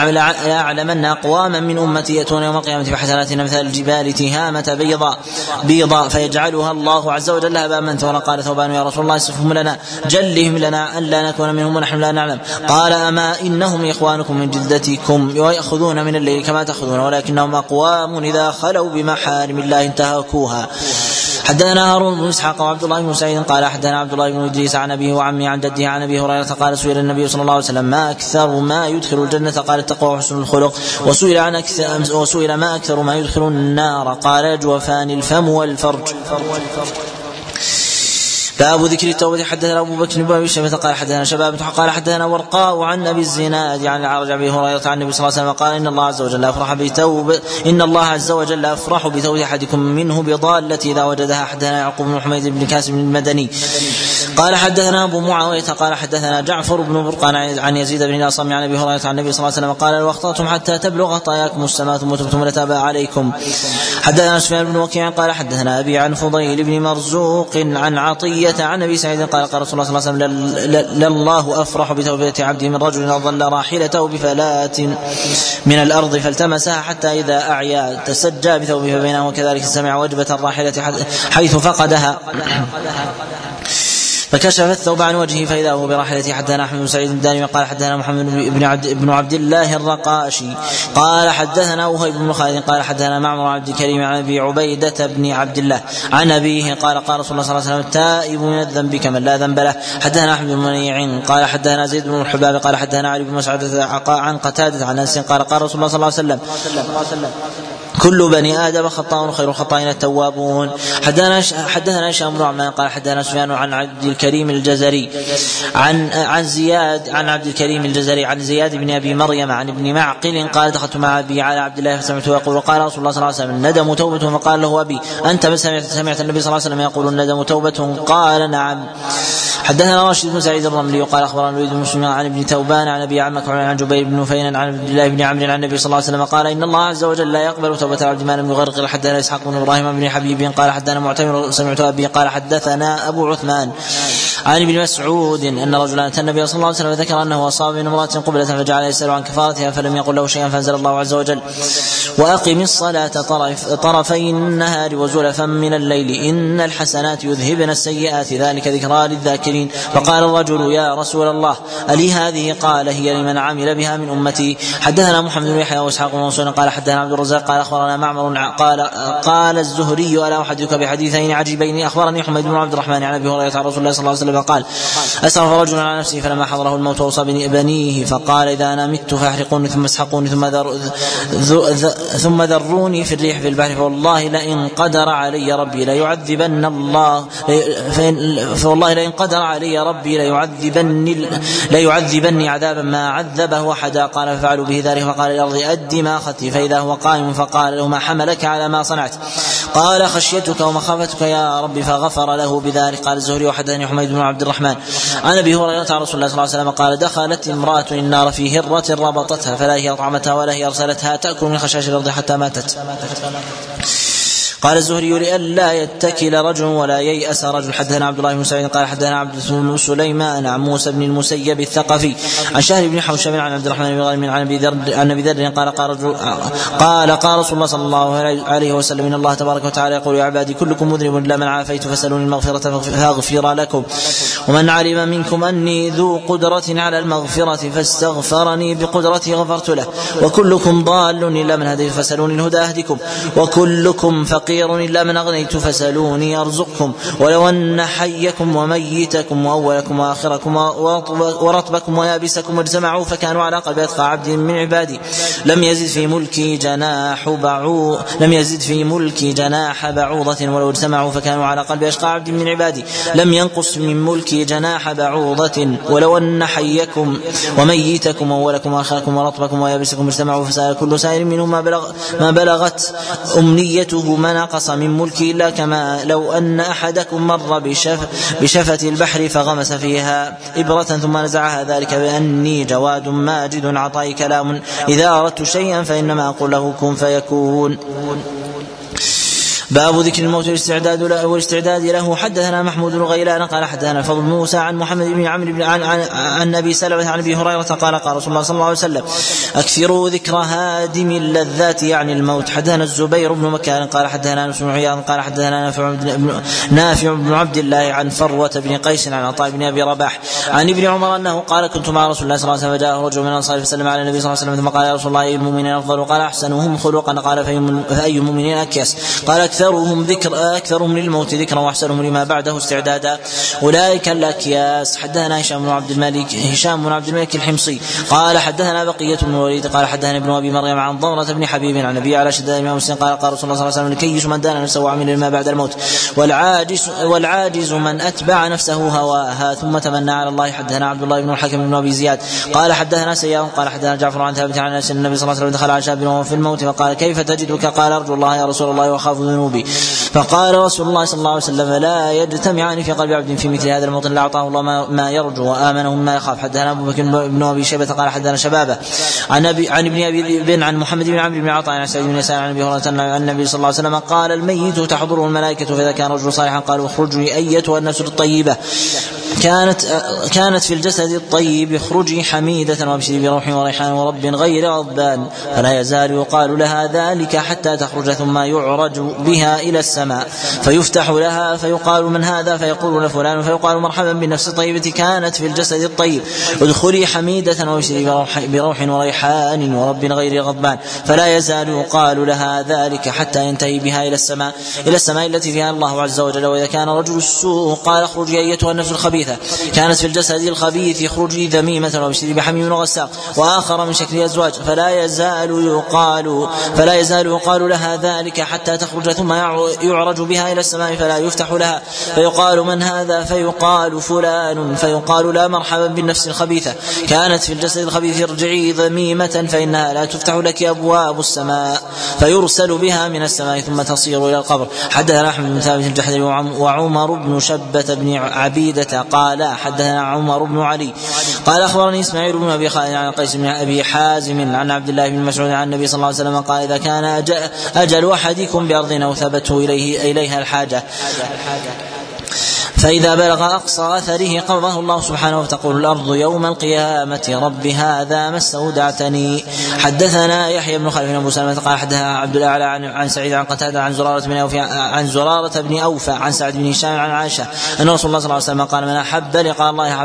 أعلمن أقواما من أمتي يأتون يوم القيامة بحسناتنا مثل الجبال تهامة بيضاء بيضاء فيجعلها الله عز وجل هباء منثورا قال ثوبان يا رسول الله اصفهم لنا جلهم لنا ألا نكون منهم ونحن لا نعلم. قال أما إنهم إخوانكم من جلدتكم؟ ويأخذون من الليل كما تأخذون ولكنهم أقوام إذا خلوا بمحارم الله انتهكوها. حدثنا هارون بن إسحاق وعبد الله بن سعيد قال حدثنا عبد الله بن إدريس عن أبيه وعمي عن جده عن أبي هريرة قال سئل النبي صلى الله عليه وسلم ما أكثر ما يدخل الجنة؟ قال التقوى وحسن الخلق. وسئل عن أكثر وسئل ما أكثر ما يدخل النار؟ قال جوفان الفم والفرج. باب ذكر التوبة حدثنا أبو بكر بن أبي شيبة قال حدثنا شباب قال حدثنا ورقاء عن أبي الزناد عن العرج أبي هريرة عن النبي صلى الله عليه وسلم قال إن الله عز وجل أفرح بتوبة إن الله عز وجل أفرح بتوبة أحدكم منه بضالة إذا وجدها. حدثنا يعقوب بن حميد بن كاسب المدني قال حدثنا أبو معاوية قال حدثنا جعفر بن برقان عن يزيد بن الأصم عن أبي هريرة عن النبي صلى الله عليه وسلم قال لو أخطأتم حتى تبلغ طاياكم السماء ثم تبتم لتاب عليكم. حدثنا سفيان بن وكيع قال حدثنا أبي عن فضيل بن مرزوق عن عطية عن أبي سعيد قال قال رسول الله صلى الله عليه وسلم لله أفرح بتوبة عبده من رجل أضل راحلته بفلاة من الأرض فالتمسها حتى إذا أعيا تسجى بثوبه فبينه وكذلك سمع وجبة الراحلة حيث فقدها. فكشف الثوب عن وجهه فإذا هو براحلته حدثنا أحمد بن سعيد الداني قال حدثنا محمد بن عبد بن عبد الله الرقاشي. قال حدثنا وهيب بن خالد قال حدثنا معمر عبد الكريم عن أبي عبيدة بن عبد الله عن أبيه قال قال رسول الله صلى الله عليه وسلم التائب من الذنب كمن لا ذنب له. حدثنا أحمد بن منيع قال حدثنا زيد بن الحباب قال حدثنا علي بن مسعود عن قتادة عن أنس قال قال رسول الله صلى الله عليه وسلم كل بني آدم خطاء خير الخطائين التوابون. حدثنا حدثنا هشام بن عمان قال حدثنا سفيان عن عبد الكريم الجزري عن عن زياد عن عبد الكريم الجزري عن زياد بن أبي مريم عن ابن معقل قال دخلت مع أبي على عبد الله فسمعته يقول وقال رسول الله صلى الله عليه وسلم الندم توبة؟ فقال له أبي أنت من سمعت سمعت النبي صلى الله عليه وسلم يقول الندم توبة؟ قال نعم. حدثنا راشد بن سعيد الرملي وقال أخبرنا الوليد بن مسلم عن ابن ثوبان عن أبي عمك عن جبير بن نفيل عن عبد الله بن عمرو عن النبي صلى الله عليه وسلم قال إن الله عز وجل لا يقبل توبة العبد ما لم يغرق حدثنا إسحاق بن إبراهيم بن حبيب قال حدثنا معتمر سمعت أبي قال حدثنا أبو عثمان عن ابن مسعود أن رجلا أتى النبي صلى الله عليه وسلم وذكر أنه أصاب من امرأة قبلة فجعل يسأل عن كفارتها فلم يقل له شيئا فأنزل الله عز وجل وأقم الصلاة طرف طرفي النهار وزلفا من الليل إن الحسنات يذهبن السيئات ذلك ذكرى للذاكرين فقال الرجل يا رسول الله ألي هذه؟ قال هي لمن عمل بها من أمتي حدثنا محمد بن يحيى وإسحاق بن منصور قال حدثنا عبد الرزاق قال أخبرنا معمر قال قال الزهري الا احدثك بحديثين عجيبين. أخبرني حميد بن عبد الرحمن عن أبي هريرة رسول الله صلى الله عليه وسلم قال أسرف رجل على نفسه فلما حضره الموت اوصى بنيه فقال إذا أنا مت فاحرقوني ثم اسحقوني ثم ذر ثم ذروني في الريح في البحر. فوالله لئن قدر علي ربي ليعذبن الله فوالله لئن قدر علي ربي ليعذبني ليعذبني عذابا ما عذبه أحدا. قال ففعلوا به ذلك. فقال الأرض ادي ما اخذت فإذا هو قائم فقال له ما حملك على ما صنعت. قال خشيتك ومخافتك يا رب فغفر له بذلك. قال الزهري وحدثني حميد بن عبد الرحمن. عن أبي هريرة عن رسول الله صلى الله عليه وسلم قال دخلت امرأة النار في هرة ربطتها فلا هي اطعمتها ولا هي أرسلتها تأكل من خشاش الأرض حتى ماتت. قال الزهري لئلا يتكل رجل ولا ييأس رجل. حدثنا عبد الله بن سعيد قال حدثنا عبد بن سليمان عن موسى بن المسيب الثقفي عن شهر بن حوشب عن عبد الرحمن بن غانم عن أبي ذر عن أبي ذر قال قال رجل قال قال رسول الله صلى الله عليه وسلم إن الله تبارك وتعالى يقول يا عبادي كلكم مذنب الا من عافيت فسالوني المغفرة فأغفر لكم. ومن علم منكم أني ذو قدرة على المغفرة فاستغفرني بقدرتي غفرت له. وكلكم ضال إلا من هديت فسالوني الهدى اهدكم وكلكم فقير فقير إلا من أغنيت فسلوني أرزقكم ولو أن حيكم وميتكم وأولكم وآخركم ورطبكم ويابسكم اجتمعوا فكانوا على قلب أتقى عبد من عبادي. لم يزد في ملكي جناح بعوض لم يزد في ملكي جناح بعوضة ولو اجتمعوا فكانوا على قلب أشقى عبد من عبادي. لم ينقص من ملكي جناح بعوضة ولو أن حيكم وميتكم وأولكم وآخركم ورطبكم ويابسكم اجتمعوا فسأل كل سائر منهم ما بلغ ما بلغت أمنيته ما نقص من ملكي إلا كما لو أن أحدكم مر بشف بشفة البحر فغمس فيها إبرة ثم نزعها ذلك بأني جواد ماجد عطائي كلام. إذا أردت شيئا فإنما أقول له كن فيكون. باب ذكر الموت والاستعداد له والاستعداد له. حدثنا محمود بن غيلان قال حدثنا الفضل موسى عن محمد بن عمرو بن عن, عن, أبي سلمة عن أبي هريرة قال قال رسول الله صلى الله عليه وسلم أكثروا ذكر هادم اللذات يعني الموت. حدثنا الزبير بن مكان قال حدثنا أنس بن عياض قال حدثنا نافع بن نافع بن عبد الله عن فروة بن قيس عن عطاء بن أبي رباح عن ابن عمر أنه قال كنت مع رسول الله صلى الله عليه وسلم فجاء رجل من الأنصار فسلم على النبي صلى الله عليه وسلم ثم قال يا رسول الله أي المؤمنين أفضل؟ قال أحسنهم خلقا. قال فأي المؤمنين اكيس قال أكثرهم ذكر أكثرهم للموت ذكرا وأحسنهم لما بعده استعدادا. أولئك الأكياس. حدثنا هشام بن عبد الملك هشام بن عبد الملك الحمصي. قال حدثنا بقية بن الوليد قال حدثنا ابن أبي مريم عن ضمرة بن حبيب عن النبي على شدة الامام مسلم قال قال رسول الله صلى الله عليه وسلم الكيس من دان نفسه وعمل لما بعد الموت. والعاجز والعاجز من أتبع نفسه هواها ثم تمنى على الله. حدثنا عبد الله بن الحكم بن أبي زياد. قال حدثنا سيار قال حدثنا جعفر عن ثابت عن النبي صلى الله عليه وسلم دخل على شاب وهو في الموت فقال كيف تجدك؟ قال أرجو الله يا رسول الله وأخاف ذنوبي فقال رسول الله صلى الله عليه وسلم لا يجتمعان في قلب عبد في مثل هذا الموطن لا اعطاه الله ما, ما يرجو وامنه مما يخاف. حدثنا أبو بكر بن أبي شيبة قال حدثنا شبابة عن ابي عن ابن أبي بن عن محمد بن عمرو بن عطاء عن سعيد بن يسار عن أبي هريرة ان النبي صلى الله عليه وسلم قال الميت تحضره الملائكة فإذا كان رجل صالحا قالوا اخرجوا أيتها النفس الطيبة. كانت كانت في الجسد الطيب اخرجي حميدة وابشري بروح وريحان ورب غير غضبان. فلا يزال يقال لها ذلك حتى تخرج ثم يعرج بها إلى السماء. فيفتح لها فيقال من هذا؟ فيقول فلان؟ فيقال مرحبا بالنفس الطيبة كانت في الجسد الطيب. ادخلي حميدة وابشري بروح, بروح وريحان ورب غير غضبان. فلا يزال يقال لها ذلك حتى ينتهي بها إلى السماء إلى السماء التي فيها الله عز وجل. وإذا كان رجل السوء قال اخرجي أيتها النفس الخبيثة. كانت في الجسد الخبيث اخرجي ذميمة وابشري بحميم وغساق. وآخر من شكل أزواج. فلا يزال يقال فلا يزال يقال لها ذلك حتى تخرج ثم يعرج بها إلى السماء فلا يفتح لها. فيقال من هذا؟ فيقال فلان. فيقال لا مرحبا بالنفس الخبيثة. كانت في الجسد الخبيث ارجعي ذميمة فإنها لا تفتح لك أبواب السماء. فيرسل بها من السماء ثم تصير إلى القبر. حدثنا أحمد بن ثابت الجحدري وعمر بن شبة بن عبيدة قال حدثنا عمر بن علي. قال أخبرني إسماعيل بن أبي خالد عن قيس بن أبي حازم عن عبد الله بن مسعود عن النبي صلى الله عليه وسلم قال إذا كان أجل, أجل أحدكم بأرض أو ثبته إليه إليها الحاجة. فإذا بلغ أقصى أثره قبضه الله سبحانه وتقول الأرض يوم القيامة رب هذا ما استودعتني. حدثنا يحيى بن خالد بن أبو سلمة قال حدثنا عبد الأعلى عن, عن سعيد عن قتادة عن زرارة بن أوفى عن زرارة بن أوفى عن سعد بن هشام عن عائشة أن رسول الله صلى الله عليه وسلم قال من أحب لقاء الله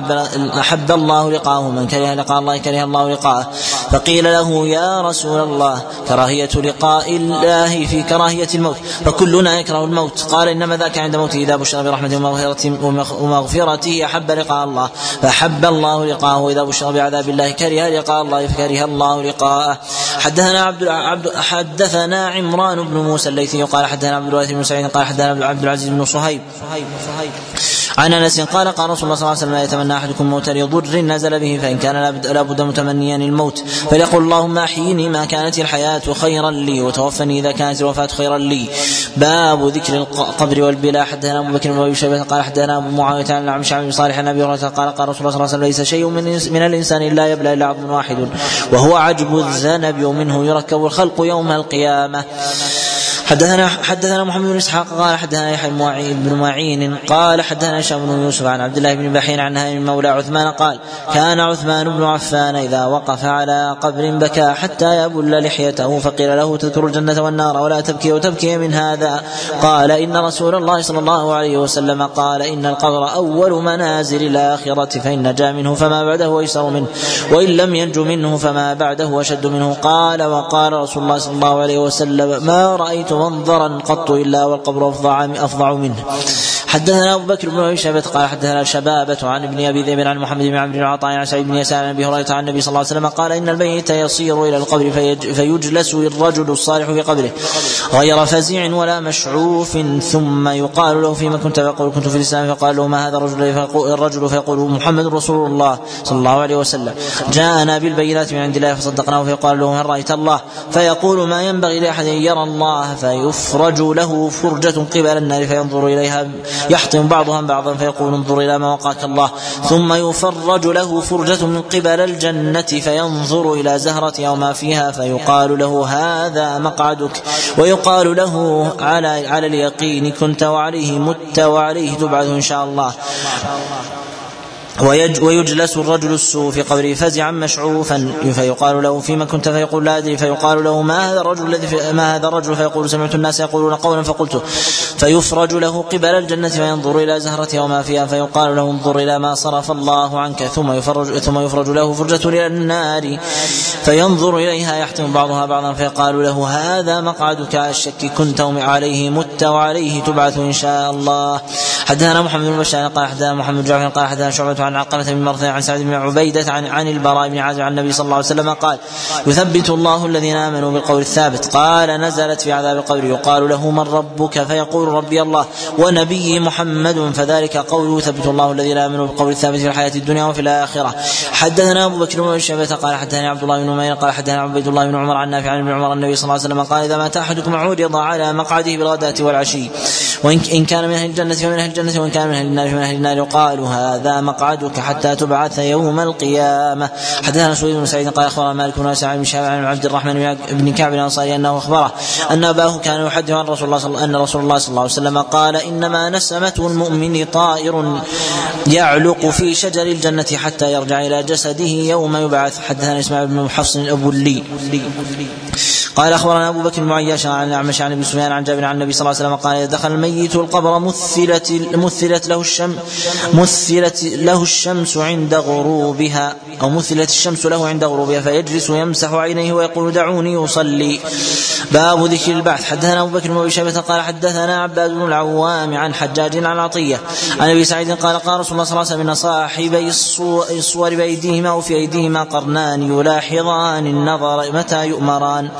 أحب الله لقاءه من كره لقاء الله كره الله لقاءه. فقيل له يا رسول الله كراهية لقاء الله في كراهية الموت فكلنا يكره الموت. قال إنما ذاك عند موته إذا بشر برحمة ومغفرته أحب لقاء الله فأحب الله لقاءه وإذا بشر بعذاب الله كره لقاء الله فكره الله لقاءه. حدثنا عبد عبد حدثنا عمران بن موسى الليثي قال حدثنا عبد الوارث بن سعيد قال حدثنا عبد العزيز بن صهيب صهيب صهيب. عن أنس قال قال رسول الله صلى الله عليه وسلم لا يتمنى أحدكم موت لضر نزل به فإن كان لابد متمنيا الموت. فليقول اللهم أحيني ما كانت الحياة خيرا لي وتوفني إذا كانت الوفاة خيرا لي. باب ذكر القبر والبلاء حدثنا أبو بكر بن أبي شيبة قال حدثنا أبو معاوية عن عم شعب بن صالح عن أبي هريرة قال قال رسول الله صلى الله عليه وسلم ليس شيء من, من الإنسان إلا يبلى الا عظم واحد وهو عجب الذنب ومنه يركب الخلق يوم القيامة. حدثنا حدثنا محمد بن إسحاق قال حدثنا يحيى بن معين قال حدثنا هشام بن يوسف عن عبد الله بن بحين عن هاني مولى عثمان قال كان عثمان بن عفان إذا وقف على قبر بكى حتى يبل لحيته فقيل له تذكر الجنة والنار ولا تبكي وتبكي من هذا. قال إن رسول الله صلى الله عليه وسلم قال إن القبر أول منازل الآخرة فإن نجا منه فما بعده أيسر منه وإن لم ينج منه فما بعده أشد منه. قال وقال رسول الله صلى الله عليه وسلم ما رأيت منظرا قط إلا والقبر أفظع منه. حدثنا أبو بكر بن ابي شيبه قال حدثنا شبابة عن ابن أبي ذئب عن محمد بن عمرو بن عطاء عن سعيد بن يسار عن أبي هريرة عن النبي صلى الله عليه وسلم قال إن الميت يصير إلى القبر فيجلس الرجل الصالح في قبره غير فزع ولا مشعوف ثم يقال له فيما كنت فيقول كنت في الإسلام فقال له ما هذا الرجل الرجل فيقول محمد رسول الله صلى الله عليه وسلم. جاءنا بالبينات من عند الله فصدقناه فيقال له هل رأيت الله؟ فيقول ما ينبغي لأحد أن يرى الله فيفرج له فرجة قبل النار فينظر إليها يحطم بعضها بعضا فيقول انظر إلى ما وقاك الله. ثم يفرج له فرجة من قبل الجنة فينظر إلى زهرة أو ما فيها فيقال له هذا مقعدك. ويقال له على على اليقين كنت وعليه مت وعليه تبعث إن شاء الله. ويجلس الرجل السوء في قبره فزعا مشعوفا فيقال له فيما كنت فيقول لا أدري فيقال له ما هذا الرجل الذي ما هذا الرجل؟ فيقول سمعت الناس يقولون قولا فقلت. فيفرج له قبل الجنة فينظر إلى زهرتها وما فيها فيقال له انظر إلى ما صرف الله عنك. ثم يفرج ثم يفرج له فرجة إلى النار فينظر إليها يحتم بعضها بعضا فيقال له هذا مقعدك على الشك كنت عليه مت وعليه تبعث إن شاء الله. حدثنا محمد بن بشار قال حدثنا محمد جعفر قال حدثنا شعبة عن علقمة بن مرثد عن سعد بن عبيدة عن عن البراء بن عازب عن النبي صلى الله عليه وسلم قال يثبت الله الذين آمنوا بالقول الثابت. قال نزلت في عذاب القبر. يقال له من ربك? فيقول ربي الله. ونبي محمد. فذلك قوله يثبت الله الذين آمنوا بالقول الثابت في الحياة الدنيا وفي الآخرة. حدثنا أبو بكر بن شيبة. قال حدثنا عبد الله بن نمير. قال حدثنا عبيد الله بن عمر عن نافع عن ابن عمر النبي صلى الله عليه وسلم قال إذا مات أحدكم عرض على مقعده بالغداة والعشي. وإن كان من أهل الجنة فمن أهل الجنة وإن كان من أهل النار فمن أهل النار. يقال هذا مقعدك حتى تبعث يوم القيامة. حدثنا سويد بن سعيد قال أخبرنا مالك بن سعد بن شهاب عن عبد الرحمن بن كعب الأنصاري أنه أخبره أن أباه كان يحدث عن رسول الله صلى أن رسول الله صلى الله عليه وسلم قال إنما نسمة المؤمن طائر يعلق في شجر الجنة حتى يرجع إلى جسده يوم يبعث. حدثنا إسماعيل بن محصن أبو اللي قال أخبرنا أبو بكر بن عياش عن الأعمش عن ابي سفيان عن جابر عن النبي صلى الله عليه وسلم قال إذا دخل الميت القبر مثلت مثلت له الشمس مثلت له الشمس عند غروبها أو مثلت الشمس له عند غروبها فيجلس يمسح عينيه ويقول دعوني أصلي. باب ذكر البعث. حدثنا أبو بكر بن أبي شيبة قال حدثنا عباد بن العوام عن حجاج عن عطية عن أبي سعيد قال قال رسول الله صلى الله عليه وسلم إن صاحبي الصور بأيديهما أو في أيديهما قرنان يلاحظان النظر متى يؤمران.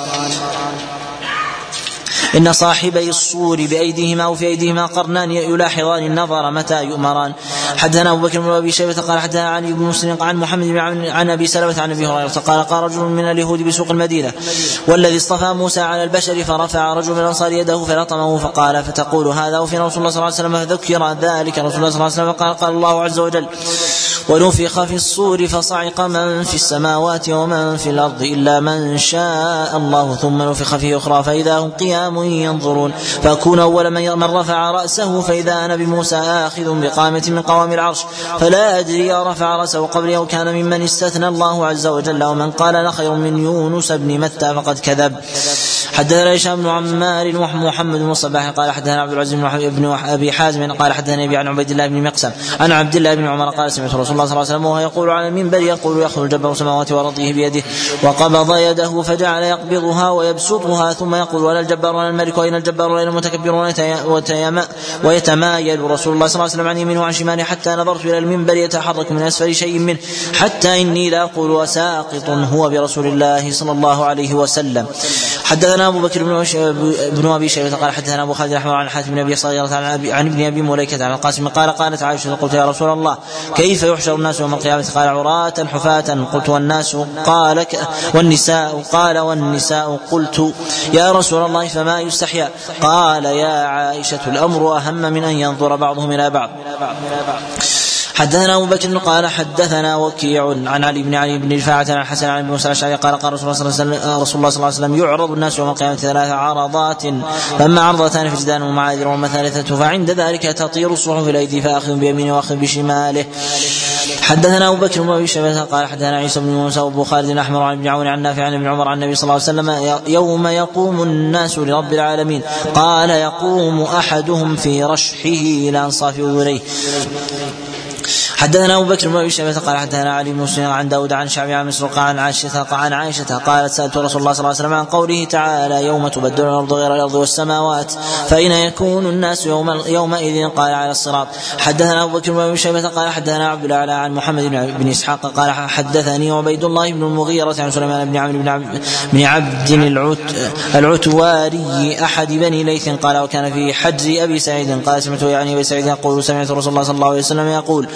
إن صاحبي الصور بأيديهما أو في أيديهما قرنان يلاحظان النظر متى يؤمران. حدثنا أبو بكر بن أبي شيبة قال حدثنا علي بن مسلم عن محمد بن عن أبي سلمة عن أبي هريرة قال قال رجل من اليهود بسوق المدينة والذي اصطفى موسى على البشر فرفع رجل من الأنصار يده فلطمه فقال فتقول هذا وفي رسول الله صلى الله عليه وسلم فذكر ذلك. رسول الله صلى الله عليه وسلم قال قال الله عز وجل ونفخ في الصور فصعق من في السماوات ومن في الأرض إلا من شاء الله ثم نفخ فيه أخرى فإذا هم قيام ينظرون. فأكون أول من رفع رأسه فإذا أنا بموسى آخذ بقامة من قوام العرش. فلا أدري رفع رأسه قبلي أو كان ممن استثنى الله عز وجل ومن قال أنا خير من يونس بن متى فقد كذب. حدثنا هشام بن عمار ومحمد بن الصباح قال حدثنا عبد العزيز بن أبي حازم قال حدثنا أبي عن عبيد الله بن مقسم. عن عبد الله بن عمر قال سمعت رسول الله صلى الله عليه وسلم وهو يقول على المنبر يقول يخرج جبر السماوات وارضه بيده وقبض يده فجعل يقبضها ويبسطها ثم يقول ولا الجبار ولا الملك واين الجبار ولا المتكبر ويتمايل رسول الله صلى الله عليه وسلم عن يمينه وعن شماله حتى نظرت إلى المنبر يتحرك من أسفل شيء منه حتى إني لا أقول وساقط هو برسول الله صلى الله عليه وسلم. حدثنا أبو بكر بن بن أبي شيبة قال حدثنا أبو خالد الأحمر عن حاتم بن أبي صغيرة عن, عن ابن أبي مليكة عن القاسم قال قالت عائشة قلت يا رسول الله كيف يحشر الناس يوم القيامة؟ قال عراة حفاة. قلت والناس قال والنساء قال والنساء قلت يا رسول الله فما يستحيا؟ قال يا عائشة الأمر أهم من أن ينظر بعضهم إلى بعض. حدثنا أبو بكر قال حدثنا وكيع عن علي بن علي بن رفاعة عن الحسن عن ابي موسى الاشعري قال قال رسول الله صلى الله عليه وسلم يعرض الناس يوم القيامة ثلاث عرضات فأما عرضتان في جدان ومعاذر وأما ثالثة فعند ذلك تطير الصحف الأيدي فأخذ بيمينه وأخذ بشماله. حدثنا أبو بكر بن ابي شيبة قال حدثنا عيسى بن موسى وأبو خالد الأحمر عن ابن عون عن نافع عن ابن عمر عن النبي صلى الله عليه وسلم يوم يقوم الناس لرب العالمين. قال يقوم أحدهم في رشحه إلى انصاف اذنيه حدثنا أبو بكر بن أبي شيبة قال حدثنا علي بن مسلم عن داود عن شعبي عن مسروق عن عائشة عن عائشة قالت سألت رسول الله صلى الله عليه وسلم عن قوله تعالى يوم تبدل الأرض غير الأرض والسماوات فأين يكون الناس يوم يومئذ قال على الصراط. حدثنا أبو بكر بن أبي شيبة قال حدثنا عبد الأعلى عن محمد بن إسحاق قال حدثني عبيد الله بن المغيرة عن سليمان بن عمرو بن عبد بن عبد العت العتواري أحد بني ليث قال وكان في حجز أبي سعيد قال سمعت يعني أبي سعيد يقول سمعت رسول الله صلى الله عليه وسلم يقول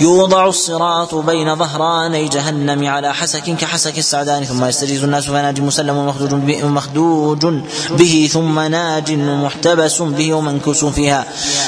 يوضع الصراط بين ظهراني جهنم على حسك كحسك السعدان ثم يستجيز الناس فناج مسلم مخدوج به, مخدوج به ثم ناج محتبس به ومنكوس فيها.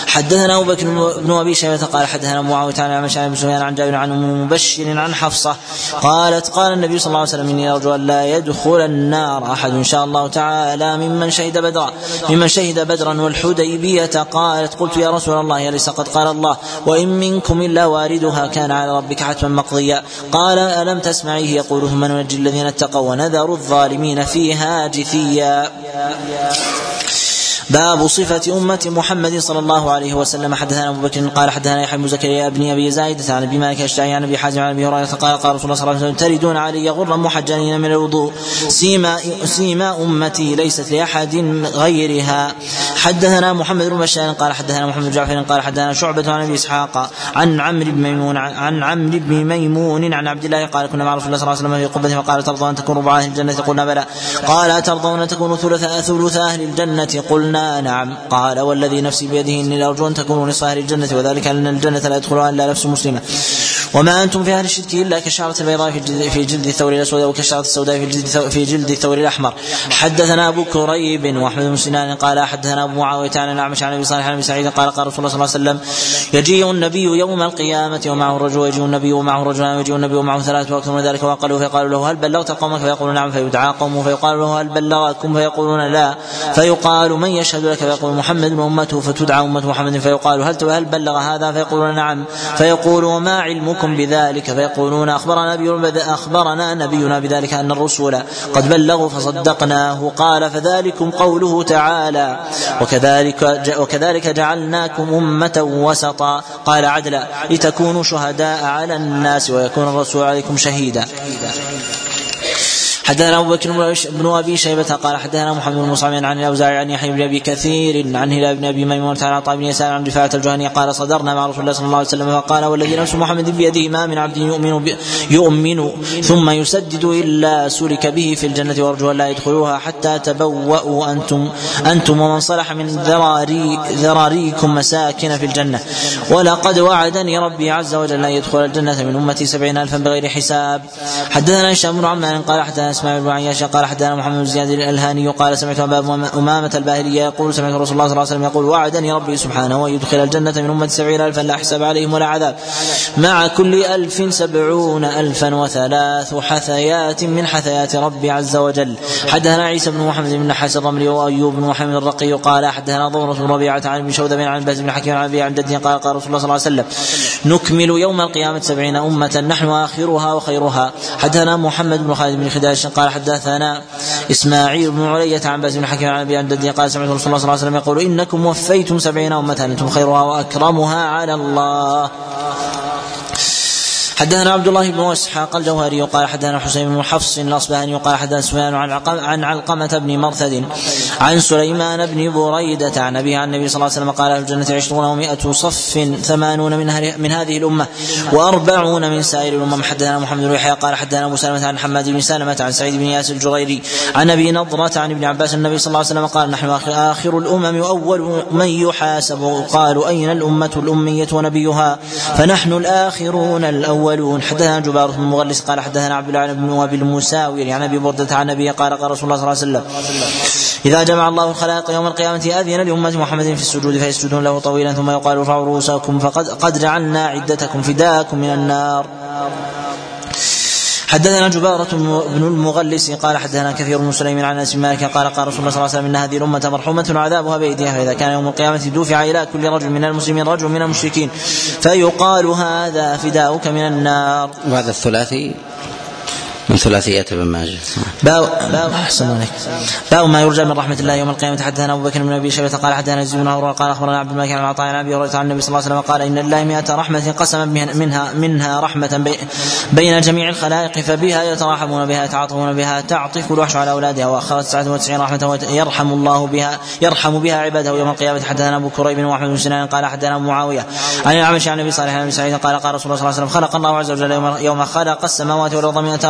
حدثنا أبو بكر بن أبي شيبة قال حدثنا معاويه عن عمش عن سفيان عن جابر عن مبشر عن حفصة قالت قال النبي صلى الله عليه وسلم إني أرجو أن لا يدخل النار أحد إن شاء الله تعالى ممن شهد بدرا ممن شهد بدرا والحديبية قالت قلت يا رسول الله اليس قد قال الله وإن منكم إلا واردها كان على ربك حتما مقضيا. قال ألم تسمعيه يقول ثم ننجي الذين اتقوا ونذر الظالمين فيها جثيا. باب صفة أمة محمد صلى الله عليه وسلم. حدثنا أبو بكر قال حدثنا يحيى بن زكريا بن أبي زايدة عن أبي مالك الشافعي عن أبي حازم عن أبي هريرة قال قال رسول الله صلى الله عليه وسلم تردون علي غرا محجلين من الوضوء. سيما سيما أمتي ليست لأحد غيرها. حدثنا محمد بن بشار قال حدثنا محمد بن جعفر قال حدثنا شعبة عن أبي إسحاق عن عمرو بن ميمون عن عمرو بن ميمون عن عبد الله قال كنا مع رسول الله صلى الله عليه وسلم في قبة فقال ترضون أن تكونوا ربع أهل الجنة؟ قلنا بلى. قال أترضون أن تكونوا ثلث ثلث أهل الجنة؟ قلنا نعم. قال والذي نفسي بيده إني لأرجو أن تكونوا نصف أهل الجنة وذلك ان الجنة لا يدخلها إلا نفس مسلمة. وما أنتم في أهل الشرك إلا كالشعرة البيضاء في جلد في جلد الثور الأسود أو كالشعره السوداء في جلد في جلد الثور الأحمر. حدثنا أبو كريب وأحمد بن سنان قال حدثنا أبو معاوية عن الأعمش عن أبي صالح عن أبي سعيد قال قال رسول الله صلى الله عليه وسلم يجيء النبي يوم القيامة ومعه الرجل ويجيء النبي ومعه رجلان ويجيء النبي ومعه ثلاثة وأكثر من ذلك وقالوا فيقال له هل بلغت قومك فيقول نعم فيدعى قومه فيقال له هل بلغكم فيقولون لا فيقال من يشهد لك فيقول محمد وامته فتدعى أمة محمد فيقال هل هل بلغ هذا فيقولون نعم فيقول وما علمكم بذلك فيقولون أخبرنا نبي أخبرنا نبينا بذلك أن الرسل قد بلغوا فصدقناه. قال فذلكم قوله تعالى وكذلك وكذلك جعلناكم أمة وسطا. قال عدلا لتكونوا شهداء على الناس ويكون الرسول عليكم شهيدا. حدثنا أبو بكر بن أبي شيبة قال حدثنا محمد بن مصعب عن الأوزاعي عن يحيى بن أبي كثير عن هلال بن أبي ميمونه عن عطاء بن يسار عن رفاعة الجهني قال صدرنا مع رسول الله صلى الله عليه وسلم فقال والذي نفس محمد بيده ما من عبد يؤمن يؤمن ثم يسدد إلا سلك به في الجنة وأرجو أن لا يدخلوها حتى تبوأوا أنتم أنتم ومن صلح من ذراري ذراريكم مساكن في الجنة. ولقد وعدني ربي عز وجل أن يدخل الجنة من أمتي سبعين الفا بغير حساب. حدثنا هشام بن عمار قال حدثنا اسماعيل بن عياش قال حدثنا محمد بن زياد الألهاني قال سمعت أبا أمامة الباهلية يقول سمعت رسول الله صلى الله عليه وسلم يقول وعدني ربي سبحانه أن يدخل الجنة من أمتي سبعين الفا لا حساب عليهم ولا عذاب. مع كل ألف سبعون الفا وثلاث حثيات من حثيات ربي عز وجل. حدثنا عيسى بن محمد بن نحاس الرملي وأيوب بن محمد الرقي قال حدثنا ضمرة بن ربيعة عن ابن شوذب عن بهز بن حكيم عن عن جده قال قال رسول الله صلى الله عليه وسلم نكمل يوم القيامة سبعين أمة نحن آخرها وخيرها. حدثنا محمد بن خالد بن خداش قال حدثنا إسماعيل بن علية عن باز بن حكيم عن أبي عن قال سمعت رسول الله صلى الله عليه وسلم يقول إنكم وفيتم سبعين أمة أنتم خيرها وأكرمها على الله. حدثنا عبد الله بن إسحاق الجوهري قال حدثنا حسين بن حفص الأصبهاني قال حدثنا سفيان عن عن علقمة بن مرثد عن سليمان بن بريدة عن ابي عن النبي صلى الله عليه وسلم قال في الجنة عشرون ومائة صف ثمانون من من هذه الأمة وأربعون من سائر الأمم. حدثنا محمد بن يحيى قال حدثنا أبو سلمة عن حماد بن سلمة عن سعيد بن ياس الجريري عن أبي نضرة عن ابن عباس النبي صلى الله عليه وسلم قال نحن آخر الأمم وأول من يحاسب. قالوا أين الأمة الأمية ونبيها؟ فنحن الآخرون الأول. الأولون. حدثنا جبار بن مغلس قال حدثنا عبد الله بن أبي المساور عن أبي بردة عن ابي قال قال رسول الله صلى الله عليه وسلم إذا جمع الله الخلائق يوم القيامة أذن لأمة محمد في السجود فيسجدون له طويلا ثم يقال ارفعوا رؤوسكم فقد قد جعلنا عدتكم فداءكم من النار. حدثنا جبارة بن المغلس قال حدثنا كثير بن سليم عن أنس مالك قال قال رسول الله صلى الله عليه وسلم إن هذه الأمة مرحومة وعذابها بأيديها فإذا كان يوم القيامة دفع إلى كل رجل من المسلمين رجل من المشركين فيقال هذا فداؤك من النار. وهذا الثلاثي من ثلاثيات ابن ماجه. باو باو أحسن عليك. باو ما يرجى من رحمة الله يوم القيامة. حدثنا أبو بكر بن أبي شيبة قال حدثنا يزيد بن قال أخبرنا عبد الملك بن عطاء عن أبي هريرة عن النبي صلى الله عليه وسلم قال إن لله مئة رحمة قسما منها منها رحمة بين جميع الخلائق فبها يتراحمون بها يتعاطفون بها تعطف الوحش على أولادها واخرت 99 رحمة يرحم الله بها يرحم بها عباده يوم القيامة. حدثنا أبو كريب وأحمد بن سنان قال حدثنا أبو معاوية عن الأعمش عن النبي صالح عن أبي سعيد قال قال رسول الله صلى الله عليه وسلم خلق الله عز وجل يوم خلق السماوات والأرض مئة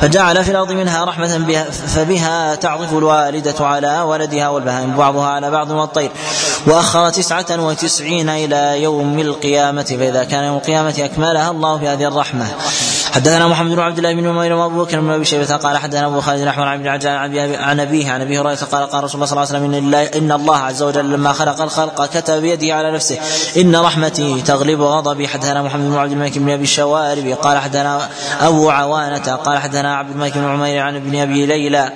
فجعل جعل في الأرض منها رحمة بها فبها تعطف الوالدة على ولدها والبهائم بعضها على بعض والطير. وأخر تسعة وتسعين إلى يوم القيامة فإذا كان يوم القيامة أكملها الله في هذه الرحمة. حدثنا محمد بن عبد الله بن نمير وأبو بكر بن أبي شيبة قال حدثنا أبو خالد الاحمر عن ابن عن أبيه عن أبي هريرة قال قال رسول الله صلى الله عليه وسلم إن الله, إن الله عز وجل لما خلق الخلق كتب بيده على نفسه. إن رحمتي تغلب غضبي. حدثنا محمد بن عبد الملك بن أبي الشوارب قال حدثنا أبو عوانة قال حدثنا عبد الملك بن عمير عن ابن أبي ليلى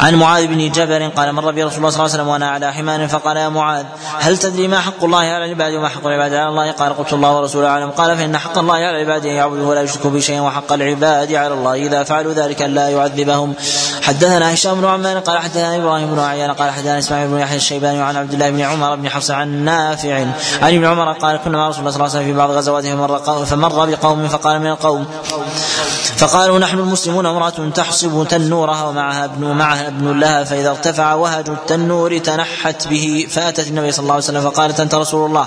عن معاذ بن جبل قال مر بي رسول الله صلى الله عليه وسلم وأنا على حمار فقال يا معاذ هل تدري ما حق الله على العباد وما حق العباد على الله؟ قال قلت الله ورسوله أعلم. قال فإن حق الله على العباد أن يعبدوه ولا يشركوا به شيئا وحق العباد على الله. إذا فعلوا ذلك لا يعذبهم. حدثنا هشام بن عمان قال حدثنا إبراهيم بن عيان قال حدثنا إسماعيل بن يحيى الشيباني عن عبد الله بن عمر بن حفص عن نافع عن ابن عمر قال كنا مع رسول الله صلى الله عليه وسلم في بعض غزواته فمر بقوم فقال من القوم؟ فقالوا نحن المسلمون امرأة تحصب تنورها ومعها ابن معها ابن لها فإذا ارتفع وهج التنور تنحت به فأتت النبي صلى الله عليه وسلم فقالت أنت رسول الله.